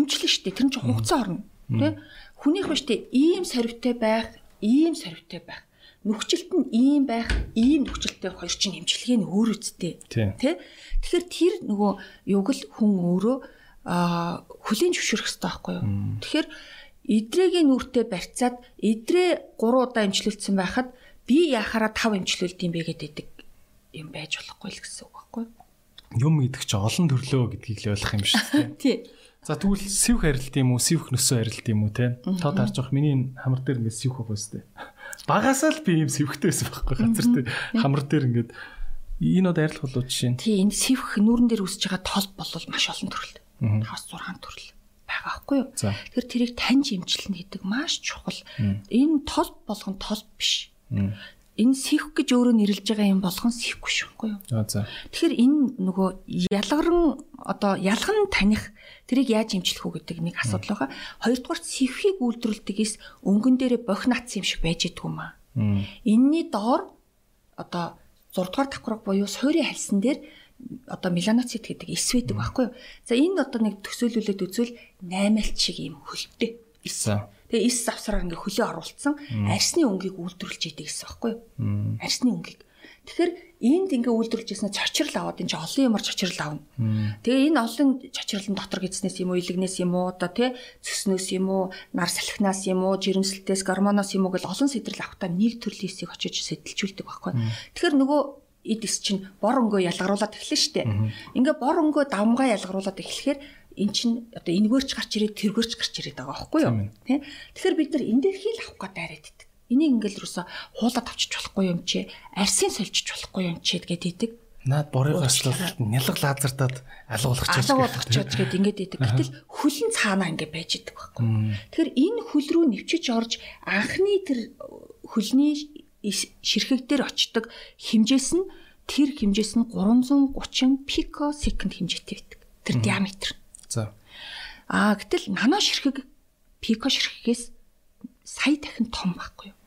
Эмчлэн штэ тэр нь ч хугацаа орно. Тэ? Хүнийх ба штэ ийм сорвтой байх, ийм сорвтой байх нөхцөлт нь ийм байх, ийм нөхцөлтэй хоёр чинь эмчилгээ нь өөр үсттэй. Тэ? Тэгэхээр тэр нөгөө юг л хүн өөрөө а хүлийн зөвшөөрөх хэрэгтэй байхгүй юу. Тэгэхээр идрэгийн нүртээ барьцаад идрээ 3 удаа эмчлүүлсэн байхад би яхаараа 5 эмчлүүлд юм бэ гэдэг юм байж болохгүй л гэсэн үг байхгүй юу. Юм гэдэг чи олон төрлөө гэдгийг л ойлгох юм шүү дээ. Тий. За тэгвэл сивх арилт юм уу, сивх нөсөө арилт юм уу те? Тод харж явах миний хамар дээр ингээд сивх байгаа сте. Багасаа л би юм сивхтэй байсан байхгүй газар те. Хамар дээр ингээд энэ од арилах болоо жишээ. Тий, энэ сивх нүүрэн дээр үсэж байгаа тол бол маш олон төрөл. 5 6 төрөл байгаа байхгүй юу. Тэгэхээр тэрийг таньж имчилнэ гэдэг маш чухал. Энэ тол болгон тол биш. Энэ сих гэж өөрөө нэрлэж байгаа юм болгон сихгүй шүүхгүй юу. Тэгэхээр энэ нөгөө ялгарн одоо ялган таних тэрийг яаж имчлэх үү гэдэг нэг асуудал байгаа. Хоёрдугаар сивхийг үйлдвэрлэдэгээс өнгөн дээрээ бохи нацсан юм шиг байж идэг юм аа. Энийний доор одоо 6 дугаар давхраг буюу суурийн хальсан дээр одоо меланоцит гэдэг эс байдаг байхгүй юу. За энэ одоо нэг төсөөлүүлээд үзвэл 8-алт шиг юм хөлтэй эс. Тэгээ эс завсраар ингээ хөлөө оруулсан арсны өнгийг үйлдвэрлэж идэг гэсэн байхгүй юу. Арсны өнгийг. Тэгэхээр энд ингээ үйлдвэрлэж ирсэн чочрол аваад энэ ч олон юмар чочрол авна. Тэгээ энэ олон чочролын дотор гидснээс юм уу, илэгнээс юм уу, одоо тий цөснөөс юм уу, нар салхинаас юм уу, жирэмсэлтээс, гормоноос юм уу гэл олон сэтрэл авахтаа нэг төрлийн эсийг очиж сэтэлжүүлдэг байхгүй. Тэгэхээр нөгөө эд эс чинь бор өнгөө ялгаруулад эхлэн штэ. Ингээ бор өнгөө давмгаа ялгаруулад эхлэхээр эн чинь одоо энэгээрч гарч ирээд тэргээрч гарч ирээд байгаа байхгүй юу? Тэ? Тэгэхээр бид нар энэ дээр хил авах гэдэг арайд идэг. Энийг ингээл юусоо хуулаад авчиж болохгүй юм чи, арсын сольжиж болохгүй юм чи гэдэг идэг. Наад борыгоос л нялга лазертаад алгуулах чаж алгуулах чаж гэдэг ингээд идэг. Гэтэл хөлн цаанаа ингээд байж идэг байхгүй. Тэгэхээр энэ хөл рүү нэвчиж орж анхны тэр хөлний ширхэг дээр очдог хэмжээс нь тэр хэмжээс нь 330 пикосекунд хэмжээтэй байдаг. Тэр диаметр. За. Аа гэтэл нано ширхэг пико ширхгээс сая дахин том байхгүй юу?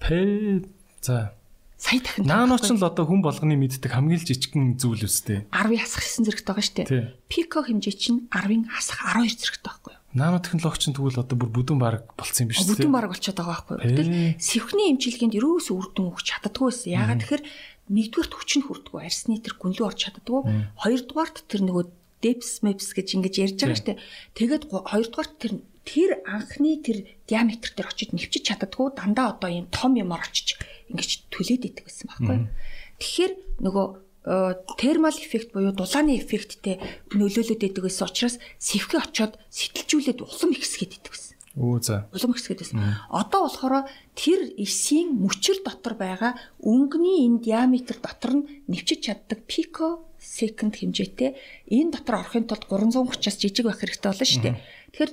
Пэ за. Сая дахин нано ч л одоо хүн болгоны мэддэг хамгийн жижигхэн зүйл үстэй. 10-ын хасах 9 зэрэгтэй байгаа шүү дээ. Пико хэмжээ чинь 10-ын хасах 12 зэрэгтэй байхгүй юу? Нано технологи чинь тэгвэл одоо бүр бүдүүн баг болцсон юм биш үү? Бүдүүн баг болчиход байгаа байхгүй юу? Гэтэл сэвхний эмчилгээнд ерөөс үр дүн өгч чаддаггүй байсан. Яагаад тэгэхээр нэгдүгээрт хүч нь хүрдэггүй, арсны тэр гүнлүү орч чаддаггүй. Хоёрдугаарт тэр нөгөө depth maps гэж ингэж ярьж байгаа шүү дээ. Тэгээд хоёрдугаарт тэр тэр анхны тэр диаметр дээр очиж нэвчиж чаддаггүй дандаа одоо юм том юмар очиж ингэж төлөөд идэг гэсэн байхгүй юу? Тэгэхээр нөгөө термал эффект буюу дулааны эффекттэй нөлөөлөд идэг гэсэн учраас сэвхий очоод сэтэлжүүлээд улам ихсгээд идэг гэсэн. Өө за. Улам ихсгээд байсан. Одоо болохоор тэр эсийн мөчр дотор байгаа өнгөний энэ диаметр дотор нь нэвчиж чаддаг пико секунд хэмжээтэй энэ дотор орохын тулд 330-аас жижиг байх хэрэгтэй болно шүү дээ. Тэгэхээр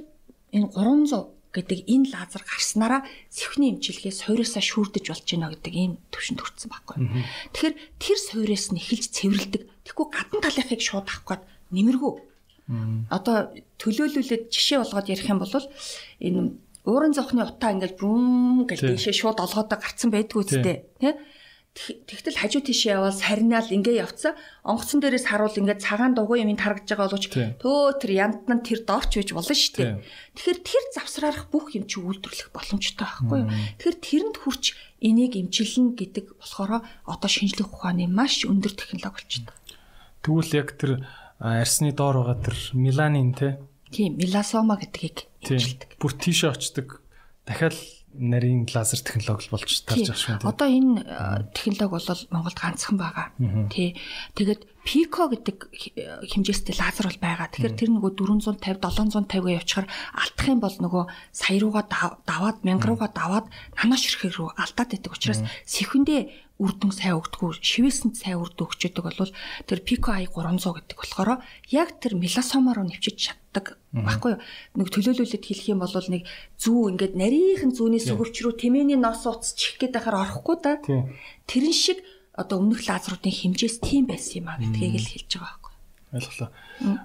энэ 300 гэдэг энэ лазер гарснараа сэвхний эмчилгээс суйраасаа шүүрдэж болж байна гэдэг ийм төвшөнд хүрсэн байхгүй. Тэгэхээр тэр суйраас нь эхэлж цэвэрлдэг. Тэгэхгүй гадна талынхыг шууд авах гээд нэмэргүй. Одоо төлөөлүүлээд жишээ болгоод ярих юм бол энэ уурын зохны утаа ингээл бүм гэж дэшээ шууд олгоодоо гарцсан байдгүй үстэй тий Тэгтэл хажуу тийшээ явал сарниал ингээ явцсан. Онгоцон дээрээс харуул ингээ цагаан дугуй юм тарагж байгаа боловч төө тэр янт нь тэр доорч байж болно шүү дээ. Тэгэхээр тэр завсраарах бүх юм чи үйлдвэрлэх боломжтой байхгүй юу? Тэгэхээр тэрэнд хүрч энийг эмчилнэ гэдэг болохоор одоо шинжлэх ухааны маш өндөр технологи болчихдог. Тэгвэл яг тэр арсны доор байгаа тэр меланин те. Тийм, меласома гэдгийг эмчилдэг. Бүр тийшээ очдог. Дахиад нарийн лазер технологи болж тарж байгаа шүү дээ. Одоо энэ технологи бол Монголд ганцхан байгаа. Тий. Тэгээд Pico гэдэг хэмжээстэй лазер бол байгаа. Тэгэхээр тэр нөгөө 450 750-га явчихаар алдах юм бол нөгөө сая руугаа даваад 1000 руугаа даваад нано ширхэг рүү алдаад байдаг учраас сэхэндээ үрдэн сайн өгдөггүй шивээсэнд сайн үрдэн өгчөөдөг бол тэр Pico i 300 гэдэг болохоор яг тэр меласомоор нэвчиж чаддаг баггүй юу нэг төлөөлүүлэлт хэлэх юм бол нэг зүү ингээд нарийнхан зүүний сүгвч рүү тэмээний нос утас чих гээд байхаар орохгүй да тэрэн шиг одоо өмнөх лазеруудын хэмжээс тийм байсан юм а гэдгийг л хэлж байгаа байхгүй. Ойлголоо.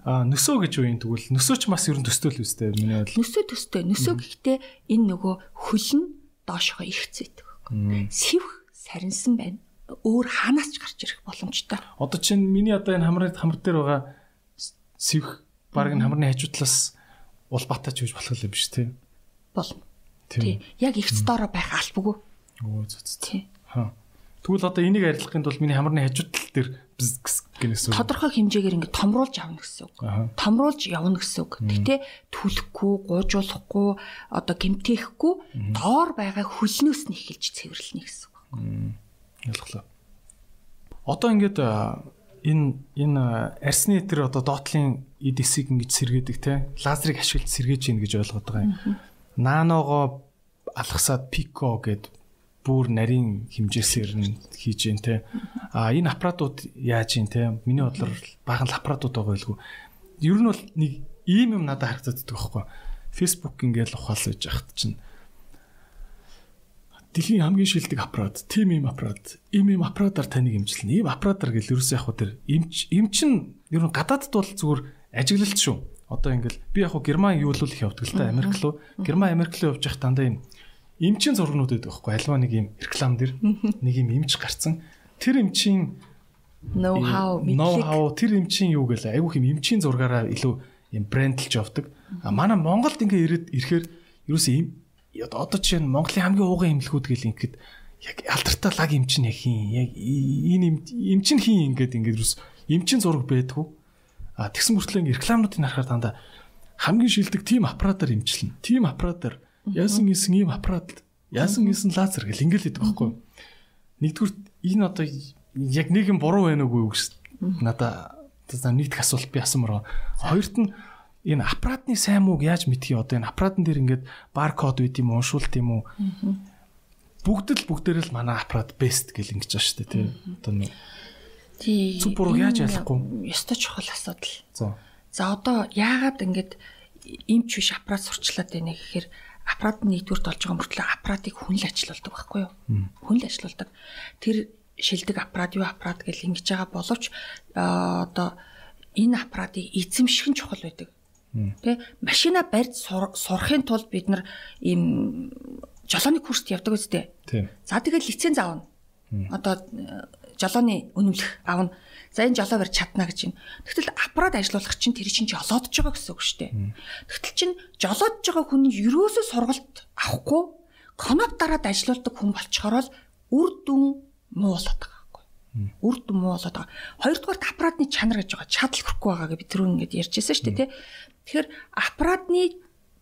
Аа нөсөө гэж юм тэгвэл нөсөө ч бас ер нь төстэй л үстэй миний бодлоо. Нөсөө төстэй. Нөсөө гэхдээ энэ нөгөө хөл нь доошоо ирхцээдэг байхгүй. Сэвх сарнсан байна. Өөр хаанаас ч гарч ирэх боломжтой. Одоо чинь миний одоо энэ хамрын хамар дээр байгаа сэвх баг энэ хамрын хажуу талаас улбаатай ч үж болох юм биш тий. Болно. Тий. Яг ихц доороо байх албагүй. Оо зү зү. Тий. Хаа. Тэгвэл одоо энийг арилгахын тулд миний хамрын хажуу тал дээр гэнэс үг. Тодорхой хэмжээгээр ингэ томруулж авна гэсэн үг. Томруулж явна гэсэн үг. Гэтэ түлхэхгүй, гуйжуулахгүй, одоо гимтээхгүй доор байгаа хөлнөөс нь эхэлж цэвэрлэнэ гэсэн үг. Ялглаа. Одоо ингээд энэ энэ арсны тэр одоо доотлын эдисийг ингэж сэргээдэг те лазерыг ашиглаж сэргээж ийн гэж ойлгоод байгаа юм. Наногоо алгасаад пико гэд бүр нарийн хэмжээсээр нь хийж гин те. А энэ аппаратууд яаж гин те. Миний бодлоор баахан аппаратууд байгаа байлгүй. Ер нь бол нэг ийм юм надад харагддаг байхгүй. Facebook ингээл ухаалж яхад чинь дэлхийн хамгийн шилдэг аппарат, тим ийм аппарат, ийм ийм аппаратаар таныг имчилнэ. Ийм аппаратаар гэл ерөөсөө яг хөө тэр эмч эмчин ер нь гадаадд бол зүгээр ажиглалт шүү. Одоо ингээл би яг хөө Герман юу л их явдаг л та Америк руу. Герман Америк руу явж явах дандаа юм эмчийн зургнууд байдаг байхгүй альва нэг юм реклам дэр нэг юм эмч гарцсан. Тэр эмчийн ноу хау ноу хау тэр эмчийн юу гэлээ айгүйх юм эмчийн зургаараа илүү юм брендлж явдаг. А манай Монголд ингээ ирээд ирэхээр ерөөсөө юм одоо чинь Монголын хамгийн ууган эмнэлгүүд гэл ингээд яг алдартай лаг эмчин яг хийн яг энэ эмчин хийн ингээд ингээд ерөөс эмчин зураг байдгүй а тэгсэн мөртлөө ингээ рекламнуудыг харахаар дандаа хамгийн шилдэг тим аппаратаар эмчилнэ тим аппаратаар Яасан гисэн ийм аппарат яасан гисэн лазер гэл ингээл хэлдэг байхгүй. Нэгдүгээр энэ одоо яг нэг юм буруу байна уугүй гэж надаа за нэгдэх асуулт би асуумаар. Хоёрт нь энэ аппаратны сайн мууг яаж мэдхий одоо энэ аппаратн дээр ингээд баркод үйт юм уншуулт юм уу? Бүгд л бүгдээр л манай аппарат best гэл ингэж байгаа шүү дээ тий. Одоо. Зүг буруу яаж ялахгүй? Ёстой чухал асуудал. За. За одоо яагаад ингэж имч биш аппарат сурчлаад байна гэхээр аппарат нэгдүгürt болж байгаа мөртлөө аппаратыг хүн л ажилуулдаг байхгүй юу? Хүн л ажилуулдаг. Тэр шилдэг аппарат юу аппарат гэж ингэж байгаа боловч одоо энэ аппаратыг эзэмших нь чухал байдаг. Тэ машина барьж сурахын тулд бид нар ийм жолооны курст явдаг үстэй. За тэгэл лиценз аавна. Одоо жолооны үнэмлэх аавна. За энэ жолоо барь чадна гэж байна. Тэгтэл аппарат ажиллуулах чинь тэр чинь жолоодж байгаа гэсэн үг шүү дээ. Тэгтэл чинь жолоодж байгаа хүн ерөөсөө сургалт авахгүй коноп дараад ажиллаулдаг хүн болчхороо л үр дүн муу болоод байгаа байхгүй. Үр дүн муу болоод байгаа. Хоёрдугаар аппаратны чанар гэж байгаа. Чадал хүрхгүй байгаа гэж бид түрүү ингэж ярьжсэн шүү дээ, тий. Тэгэхээр аппаратны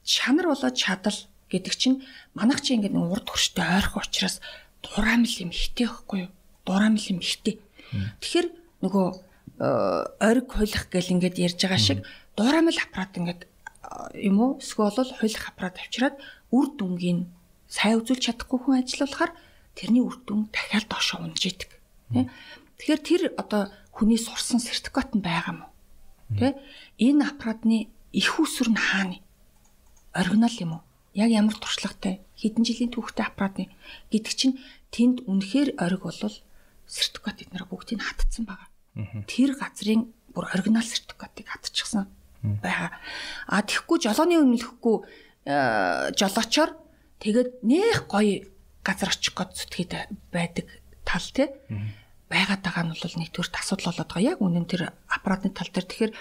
чанар болоод чадал гэдэг чинь манайх чи ингээд нэг урд хөрштэй ойрхон учраас дураамил юм ихтэй байхгүй юу? Дураамил юм ихтэй. Тэгэхээр нөгөө э, ориг хуйлах гэл ингээд ярьж байгаа шиг дуурамл аппарат ингээд э, юм уу эсвэл хуйлах аппарат авчираад үр дүнгийн сайн үзүүлж чадахгүй хүн ажиллуулахаар тэрний үр дүн дахиад доошоо унж идэг. Тэгэхээр тэр одоо хүний сурсан сертификат нь байгаа мó. Тэ? Энэ аппаратны их усүр нь хаана? Оригинал юм уу? Яг ямар туршлагатай хэдэн жилийн түүхтэй аппаратны гэдэг чинь тэнд үнэхээр ориг болвол сертификат эднэр бүгдийг хатцсан байгаа. Тэр газрын бүр оригинал сертификатыг хатчихсан байгаа. А тэгэхгүй жолооны үнэлэхгүй э, жолоочоор тэгээд нэх гоё газар очих гээд зүтгээд байдаг тал тий байгаад байгаа нь бол нэгдүгээр асуудал болоод байгаа. Яг үнэн тэр аппаратны тал дээр тэгэхээр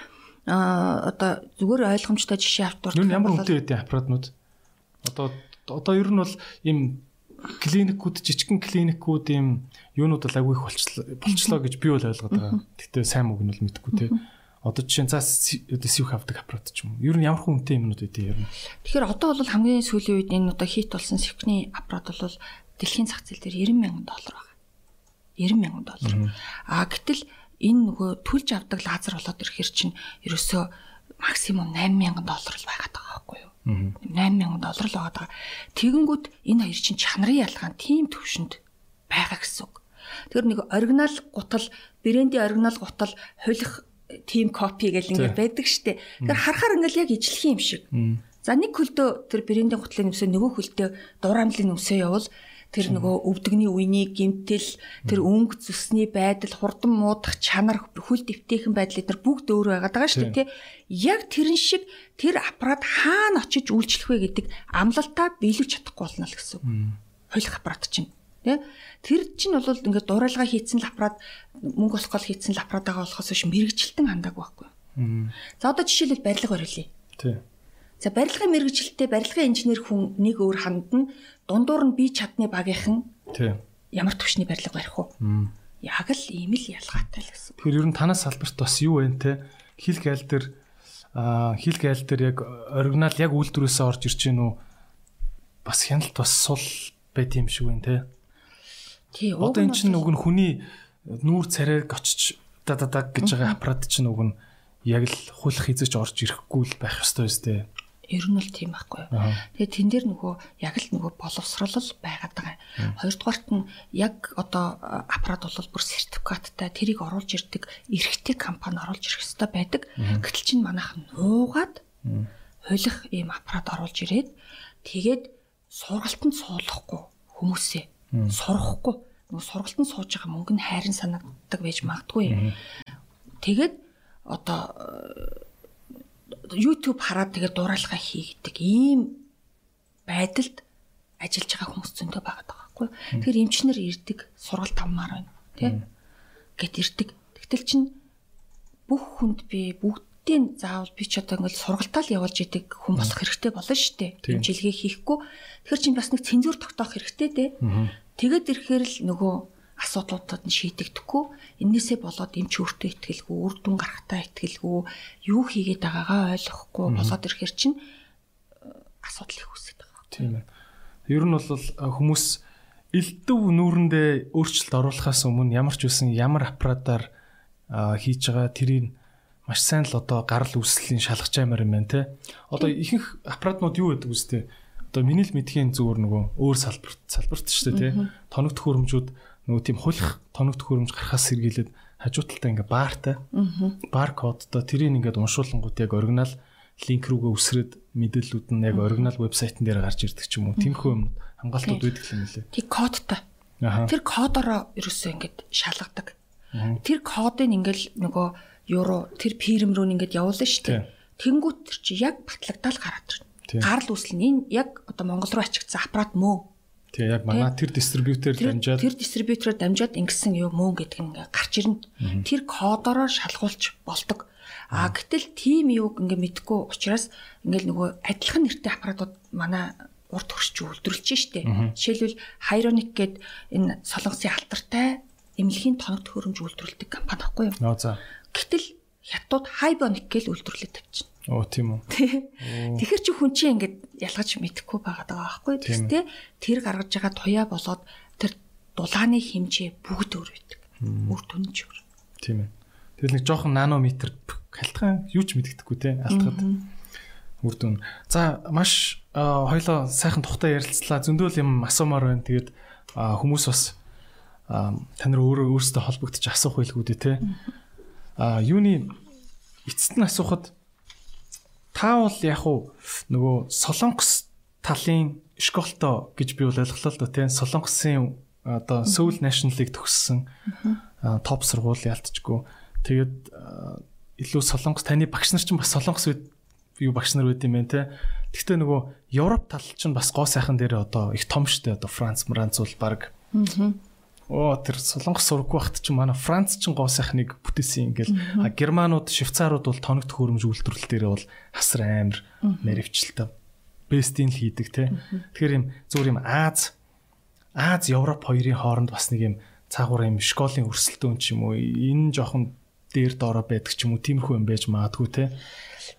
а одоо зүгээр ойлгомжтой жишээ автуур. Нүн ямар үнэтэй байдیں۔ аппаратнууд. Одоо одоо ер нь бол ийм клиникүүд жижигхэн клиникүүд ийм юунууд бол агүй их болчлоо гэж би бол ойлгоод байгаа. Гэтэ сайн мөг нь бол мэдгүй те. Одоо жишээ за одоо сивх авдаг аппарат ч юм уу. Ер нь ямар хүнтэй юмнууд байдیں ер нь. Тэгэхээр одоо бол хамгийн сүүлийн үед энэ одоо хит болсон сивхний аппарат бол дэлхийн зах зээл дээр 90 мянган доллар байна. 90 мянган доллар. А гэтэл энэ нөгөө түлж авдаг лазер болоод ирэхэр чинь ерөөсөө максимум 8 мянган доллар л байгаад байгаа байхгүй юу? 8000 доллар л байгаа. Тэгэнгүүт энэ хоёр чинь чанарын ялгаан тийм төвшөнд байгаа гэсэн үг. Тэгэхээр нэг оригинал гутал, брендийн оригинал гутал хулих тим копи гэл ингээд байдаг штеп. Тэгэхээр харахаар ингээл яг ижлэх юм шиг. За нэг хөлдөө тэр брендийн гутлын нөмсөө нөгөө хөлдөө дуурамлын нөмсөө явал тэр нөгөө өвдөгний үений гимтэл тэр өнгө зүсний байдал хурдан муудах чанар хөл дэвтэйхэн байдал эдгээр бүгд өөр байгаад байгаа шүү дээ тий. Яг тэрэн шиг тэр аппарат хаана очиж үйлчлэх вэ гэдэг амлалтаа биелүүлж чадахгүй болно л гэсэн үг. Хойлох аппарат чинь тий. Тэр чинь бол ингээд дуурайлгаа хийцэн л аппарат мөнгө олох гол хийцэн л аппарат байгаа болохоос биш мэрэгчлэлтэн хандаагүй байхгүй. За одоо жишээлбэл барилга барилъя. Тий. За барилгын мэрэгчлэлтэй барилгын инженер хүн нэг өөр хандна дундуур нь бие чадны багийнхан тий ямар төвшний барилга барих уу? Яг л ийм л ялгаатай л гэсэн. Тэгэхээр ер нь танаас салбарт бас юу вэ те? Хил гайл дээр аа хил гайл дээр яг оригинал яг үйлдвэрээсээ орж ирж гин үү? Бас хяналт бас сул байт юм шиг байна те. Тий. Одоо эн чинь уг нь хүний нүүр царайг очиж да да да гэж байгаа аппарат чинь уг нь яг л хулах хизэж орж ирэхгүй л байх ёстой өстэй. Ер нь л тийм байхгүй. Тэгээ тэн дээр нөгөө яг л нөгөө боловсрал байгаад байгаа. Хоёрдугаарт нь яг одоо аппарат бол бүр сертификаттай тэрийг оруулж ирдэг эрхтэй компани оруулж ирэх хэрэгтэй байдаг. Гэтэл чинь манайх нуугаад хулих ийм аппарат оруулж ирээд тэгээд сургалтанд суулгахгүй хүмүүсээ сурахгүй нөгөө сургалтанд сууж байгаа мөнгө нь хайрын санагддаг байж магадгүй. Тэгээд одоо YouTube хараад тэгээд дуурайлгаа хийгдэг ийм байдалд ажиллаж байгаа хүмүүс зөндөө байгаа байхгүй. Тэгэхээр эмчнэр ирдэг сургалт авмаар байна тий. Гэт ирдэг. Тэгтэл чин бүх хүнд би бүгдийн заавал би ч одоо ингээл сургалтаа л явуулж идэг хүн болох хэрэгтэй болно шүү дээ. Хэмжилгээ хийхгүй. Тэгэхээр чин бас нэг цензур тогтоох хэрэгтэй тий. Тэгээд ирэхээр л нөгөө асуудлуудад нь шийдэгдэхгүй энээсээ болоод эмч өөртөө ихтгэлгүй үр дүн гарахтаа ихтгэлгүй юу хийгээд байгаагаа ойлгохгүй болоод ирэхэр чинь э, асуудал их үүсэж байгаа. Тийм ээ. Ер нь бол хүмүүс элдв нүүрэндээ өөрчлөлт оруулахаас өмнө ямар ч үсэн ямар аппаратаар хийж байгаа тэрийг маш сайн л одоо гарал үүслийн шалгаж аймаар юм байна те. Одоо ихэнх аппаратнууд юу гэдэг үстэй. Одоо миний л мэдхийн зүгээр нөгөө өөр салбарт салбарт шүү дээ те. Тоног төхөөрөмжүүд нөгөө тийм хулих тоног төхөөрөмж гарахаас сэргийлээд хажуу талдаа ингээ баартай. Баар кодтой тэрийг ингээд уншуулангууд яг оригинал линк рүүгээ үсрээд мэдээллүүд нь яг оригинал вебсайтн дээр гарч ирдэг ч юм уу. Тэмхүү юм хангалтууд байдаг юм лээ. Тэг кодтой. Тэр кодороо ерөөсөө ингээд шалгадаг. Тэр кодыг ингээл нөгөө евро тэр фирм рүү ингээд явуулна шүү дээ. Тэнгүүт тэр чи яг батлагдаал гараад ирнэ. Гарал үүсэл нь энэ яг одоо Монгол руу ачигдсан аппарат мөө Тэгээ яг манай тэр дистрибьютор дамжаад тэр дистрибьютороор дамжаад ингэсэн юу мөн гэдэг нь ингээ гарч ирнэ. Тэр кодороо шалгуулж болдог. А гэтэл тим юуг ингээ мэдгүй учраас ингээл нөгөө адилхан нэртэй аппаратууд манай урд хөрч үйлдвэрлэж штэ. Жишээлбэл Hyronik гээд энэ солонгосын алтартай эмнэлгийн тоног төхөөрөмж үйлдвэрлэдэг компани баггүй юу? Гэтэл хятад Hybonic гэж үйлдвэрлэж тавьчихна. Оо тийм үү. Тэгэхэр чи хүн чинь ингээд ялгаж мэдэхгүй байгаад байгаа байхгүй тийм тэр гаргаж байгаа туяа болоод тэр дулааны хэмжээ бүгд өөр байдаг. Үр дүн ч өөр. Тийм ээ. Тэгэл нэг жоохон нанометр халтгаан юу ч мэддэхгүй те алтгад үр дүн. За маш хоёлоо сайхан тухтай ярилцлаа. Зөндөл юм асуумаар байна. Тэгээд хүмүүс бас та нар өөрөө өөрсдөө холбогдож асуух байлгүй дээ те. А юуны эцэст нь асуухад та бол яг уу нөгөө Солонгос талын школтой гэж би бол ойлголоо л да тийм Солонгосын одоо Seoul National-ыг төгссөн топ сургууль ялтчгүй. Тэгээд илүү Солонгос таны багш нар ч бас Солонгос юу багш нар байд юм байна те. Гэхдээ нөгөө Европ тал чинь бас гоо сайхан дээр одоо их том штэ одоо Франц, Франц бол баг. Оо тэр солонгос сургаггүй багт ч манай Франц ч гоо сайхныг бүтээсэн ингээл германууд, швейцарууд бол тоног төхөөрөмж үйлдвэрлэл дээр бол хасар амар наривчлалтай бестийн л хийдэг те. Тэгэхээр юм зүгээр юм Аз Аз Европ хоёрын хооронд бас нэг юм цаагуур юм школын өрсөлдөөн ч юм уу энэ жоохон дээр доороо байдаг ч юм уу тиймэрхүү юм байж магадгүй те.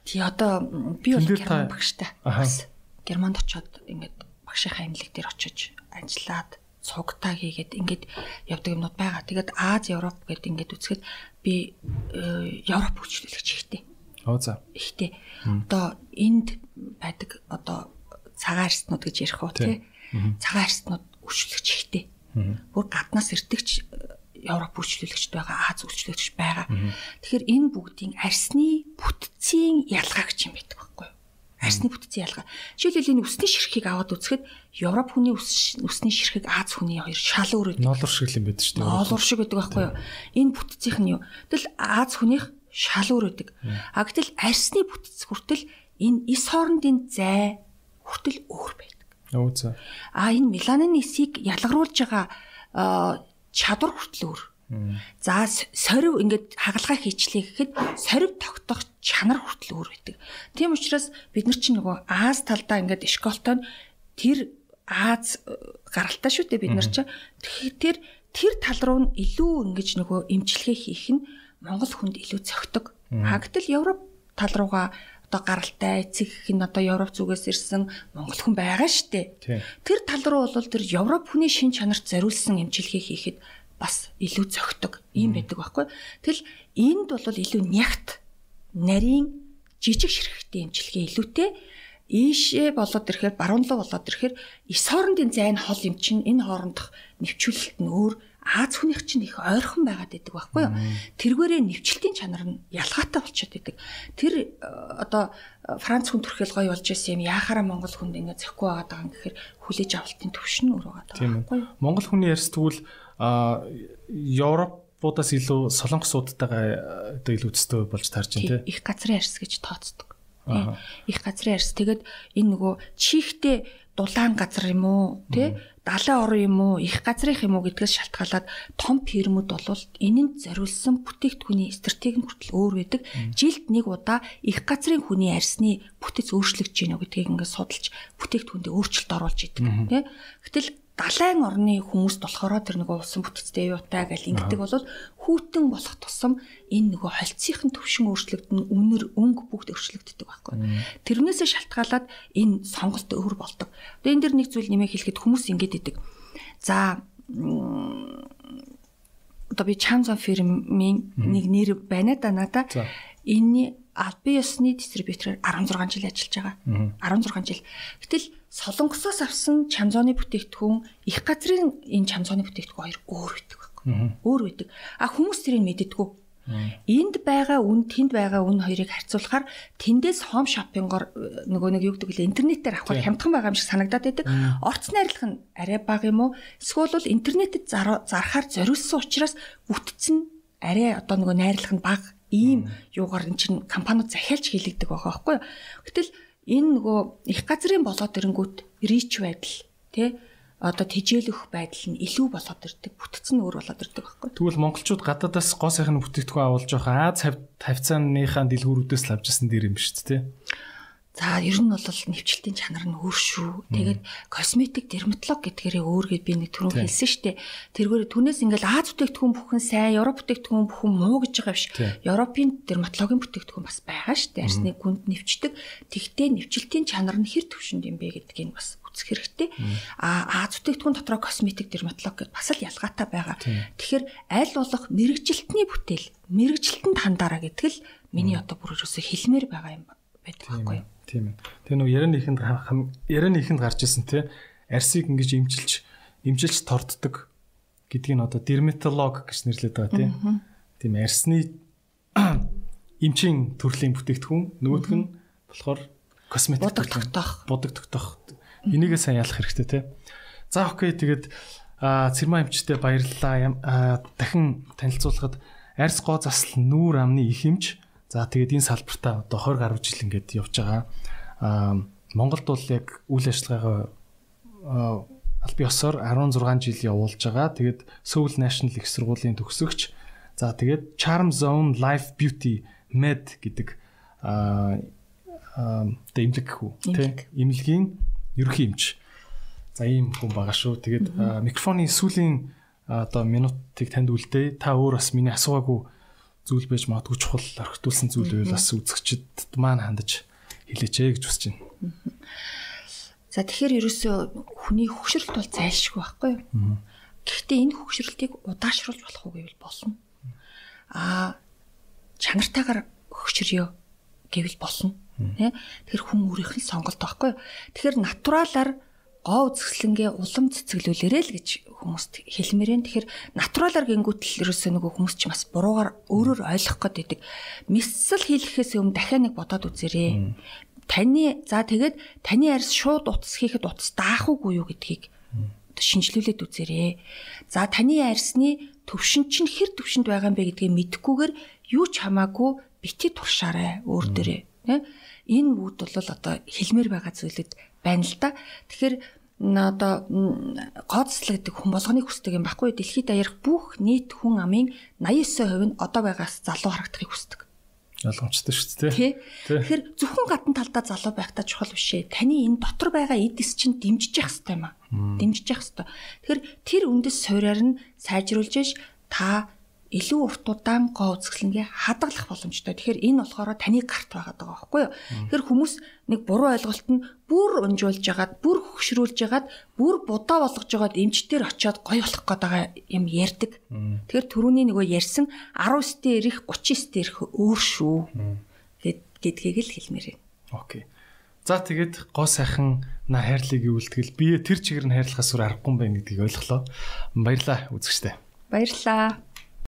Тий одоо би бол герман багштай. Германд очиод ингээд багшийнхаа имлэг дээр очиж ажиллаад цугтаа хийгээд ингээд явдаг юмнууд байгаа. Тэгээд Аз, Европ гэдэг ингээд үзэхэд би э, Европ хөгжлөлөгч ихтэй. Оо за. Ихтэй. Одоо энд байдаг одоо цагаан арстнууд гэж ярих уу тий. Цагаан арстнууд хөгжлөлөгч ихтэй. Бүр гаднаас ирдэгч э, Европ үйлчлүүлэгчд байгаа, Аз үйлчлүүлэгч байгаа. Тэгэхээр энэ бүгдийн арсны бүтцийн ялгаа гэж юм байдаг байхгүй юу? Арсны бүтцийн ялгаа. Жишээлбэл энэ үсний ширхгийг аваад үзэхэд Европ хүний үсний ширхэг Аз хүний хоёр шал өөр байдаг. Ноолор шиг юм байдаг шүү дээ. Ноолор шиг байдаг байхгүй юу? Энэ бүтцийнх нь юу? Тэгэл Аз хүнийх шал өөр байдаг. А гэтэл арсны бүтц хүртэл энэ ис хоорондын зай хүртэл өөр байдаг. Өө за. А энэ меланин эсийг ялгаруулж байгаа чадвар хүртэл өөр. За сорив ингээд хагалгаа хийчлээ гэхэд сорив тогтох чанар хүртэл өөр байдаг. Тийм учраас бид нар чинь нөгөө Аз талдаа ингээд эшколтой тэр Аз э, гаралтай шүү дээ бид нар чинь. Тэгэхээр тэр тал руу нь илүү ингэж нөгөө имчилгээ хийх нь Монгол хүнд илүү цогтөг. Хагтал Европ тал руугаа одоо гаралтай эцэг нь одоо Европ зүгээс ирсэн монгол хүн байгаа штэ. Тэр тал руу бол тэр Европ хүний шин чанарт зориулсан эмчилгээ хийхэд бас илүү зөгтөг юм байдаг байхгүй. Тэгэл энд бол илүү нягт нарийн жижиг ширхэгтэй эмчилгээ илүүтэй ийшээ болоод ирэхээр баруун руу болоод ирэхээр эс хоорондын зайн хол юм чинь энэ хоорондох нэвчүүлэлт нь өөр Аз хүнийх чинь их ойрхон байгаад байдаг байхгүй юу? Тэргээрээ нэвчлэлтийн чанар нь ялгаатай болчиход байдаг. Тэр э, одоо э, Франц хүн төрхөл гоё болж исэн юм яхаараа Монгол хүнд ингэ зөхгүй байгаад байгаа юм гэхээр хүлээж авалтын төвшин өөр байгаа юу? Монгол хүний ярьс тэгвэл а Европуудаас илүү солонгосуудтайгаа одоо илүү өстэй болж таарч байна тийм их газрын арьс гэж тооцдог. Их газрын арьс. Тэгэд энэ нөгөө чихтэй дулаан газар юм уу тий? Далайн орон юм уу их газрынх юм уу гэдгээс шалтгаалаад том фирмүүд болвол энэнд зориулсан бүтээгдэхүүний стратеги нь хүртэл өөр байдаг. Жилд нэг удаа их газрын хүний арьсны бүтэц өөрчлөгдөж гинэ гэдгийг ингээд судалж бүтээгдэхүүндээ өөрчлөлт оруулж идэг тий. Гэтэл далайн орны хүмүүст болохоор тэр нөгөө усан бүтцтэй юутай гэл ингэдэг бол хүүтэн болох тусам энэ нөгөө холцсхийн төвшин өөрчлөгдөн үнэр өнгө бүгд өөрчлөгддөг байхгүй. Тэрнээсээ шалтгаалаад энэ сонголт өөр болдог. Тэгээ энэ дэр нэг зүйл нэмээ хэлэхэд хүмүүс ингэж идэг. За одоо би Chanson фирмийн нэг нэр байна да надаа. Энэ албан ёсны дистрибьютороор 16 жил ажиллаж байгаа. 16 жил. Гэтэл Солонгосоос авсан чамзооны бүтээгдэхүүн их газрын энэ чамзооны бүтээгдэхүүн хоёр өөр байдаг байхгүй. Өөр байдаг. А хүмүүс тэрийг мэддэггүй. Энд байгаа үн тэнд байгаа үн хоёрыг харьцуулахаар тэндээс хом шопингоор э, нөгөө нэг юу гэдэг вэ интернетээр авах хямдхан байгаа юм шиг санагдаад байдаг. Орц найрлах нь арай бага юм уу? Эсвэл интернетэд зархаар зориулсан учраас бүтцэн арай одоо нөгөө найрлах нь бага ийм юугаар эн чин компаниуд захиалж хийлэгдэг байгаа байхгүй юу. Гэтэл энэ нөгөө их газрын болоод ирэнгүүт рич байдал тий одоо тижээлөх байдал нь илүү болоод ирдэг. Бүтц нь өөр болоод ирдэг байхгүй. Тэгвэл монголчууд гадаадаас гоо сайхан бүтээгдэхүүн авалж байгаа Аз тавцааныхаа дэлгүүрүүдээс л авчихсан дэр юм шүү дээ тий. За ер нь бол нэвчлэлтийн чанар нь өөр шүү. Тэгээд косметик дерматолог гэдгээрээ өөр гэд би нэг түрүү хэлсэн штэ. Тэргээр түнээс ингээл Аз бүтээгдэхүүн бүхэн сайн, Европ бүтээгдэхүүн бүхэн муу гэж байгаа биш. Европын дерматологийн бүтээгдэхүүн бас байгаа штэ. Арсны гүнд нэвчдэг. Тэгтээ нэвчлэлтийн чанар нь хэр төвшөнд юм бэ гэдгийг бас үзэх хэрэгтэй. А Аз бүтээгдэхүүн дотроо косметик дерматолог гэдээ бас л ялгаатай байгаа. Тэгэхээр аль болох мэрэгжилтний бүтээл, мэрэгжилтэнд хандаараа гэдэг л миний одоо бүр өсө хэлмээр байгаа юм байдаг байхгүй юу? Тийм ээ. Тэгээ нөгөө ярианы ихэнд ярианы ихэнд гарч исэн те арсыг ингэж имчилж имчилж торддог гэдгийг нь одоо дерматолог гэж нэрлэдэг байгаа тийм. Тийм арсны эмчийн төрлийн бүтээгдэхүүн нөгөөх нь болохоор косметик будаг тогтоох. Будаг тогтоох. Энийгээ сайн ялах хэрэгтэй тийм. За окей тэгээд цэрмаа эмчтэй баярлалаа. Дахин танилцуулахад арс гоо засал нүүр амны их эмч За тэгээд энэ салбартаа одоо 20 гаруй жил ингээд явж байгаа. Аа Монголд бол яг үйл ажиллагаагаа аль биесээр 16 жил явуулж байгаа. Тэгээд Seoul National их сургуулийн төгсөгч. За тэгээд Charm Zone Life Beauty Med гэдэг аа тэ имлэг хүү тэ имлэгийн ерөнхий эмч. За ийм хүн байгаа шүү. Тэгээд микрофоны сүүлийн одоо минутыг танд үлдээ. Та өөр бас миний асуугаагүй зүйл байж магадгүй чухал орхитуулсан зүйл байвал бас үзэгчд маань хандаж хэлээч ээ гэж хүсэж байна. За тэгэхээр ерөөсөө хүний хөвгшрэлт бол зайлшгүй байхгүй юу? Гэхдээ энэ хөвгшрэлтийг удаашруулж болох уу гэвэл болно. Аа чанартаагаар хөвгшрөё гэвэл болно. Тэ? Тэгэхээр хүн өөрийнх нь сонголт байхгүй юу? Тэгэхээр натуралаар гоо үзэсгэлэнгээ улам цэцгэлүүлээрэ л гэж хүмүүст хэлмээрэн. Тэгэхээр натуралаар гингүүтэл ерөөсөө нөгөө хүмүүс ч бас буруугаар өөрөөр ойлгох гээд байдаг. Мисл хийлгэхээс өмнө дахиад нэг бодоод үзээрэй. таны за тэгээд таны арьс шууд утас хийхэд утас даах уугүй юу гэдгийг шинжилүүлээд үзээрэй. За таны арьсны төвшин чинь хэр төвшөнд байгаа юм бэ гэдгийг мэдэхгүйгээр юу ч хамаагүй бити туршаарай өөр дөрөө. Энэ үүд бол одоо хэлмээр байгаа зүйлүүд байна л да. Тэгэхээр одоо гэдэг хүн болгоны хүсдэг юм баггүй дэлхийд аярах бүх нийт хүн амын 89% нь одоо байгаас залуу харагдахыг хүсдэг. Ойлгомжтой шүү дээ. Тэгэхээр зөвхөн гадна талдаа залуу байхдаа чухал биш ээ. Таны энэ дотор байгаа эдис чинь дэмжиж явах хэрэгтэй юм аа. Дэмжиж явах хэрэгтэй. Тэгэхээр тэр үндэс суурьаар нь сайжруулж та илүү урт удаан гоо үзэсгэлэнгээ хадгалах боломжтой. Тэгэхээр энэ болохоор таны карт байгаа даа байхгүй юу? Тэгэхээр хүмүүс нэг буруу ойлголт нь бүр унжуулж ягаад, бүр хөшрүүлж ягаад, бүр будаа болгож ягаад эмчтэр очиод гоё болох гээд байгаа юм ярьдаг. Тэгэхээр түрүүний нөгөө ярьсан 10 стер ирэх, 30 стер ирэх өөр шүү. гэд гэдгийг л хэлмээр байна. Окей. За тэгээд гоо сайхан на хайрлыг үлтгэл би тэр чигээр нь хайрлахаас өөр аргагүй юм байна гэдгийг ойлголоо. Баярлаа үзэгчтэй. Баярлалаа.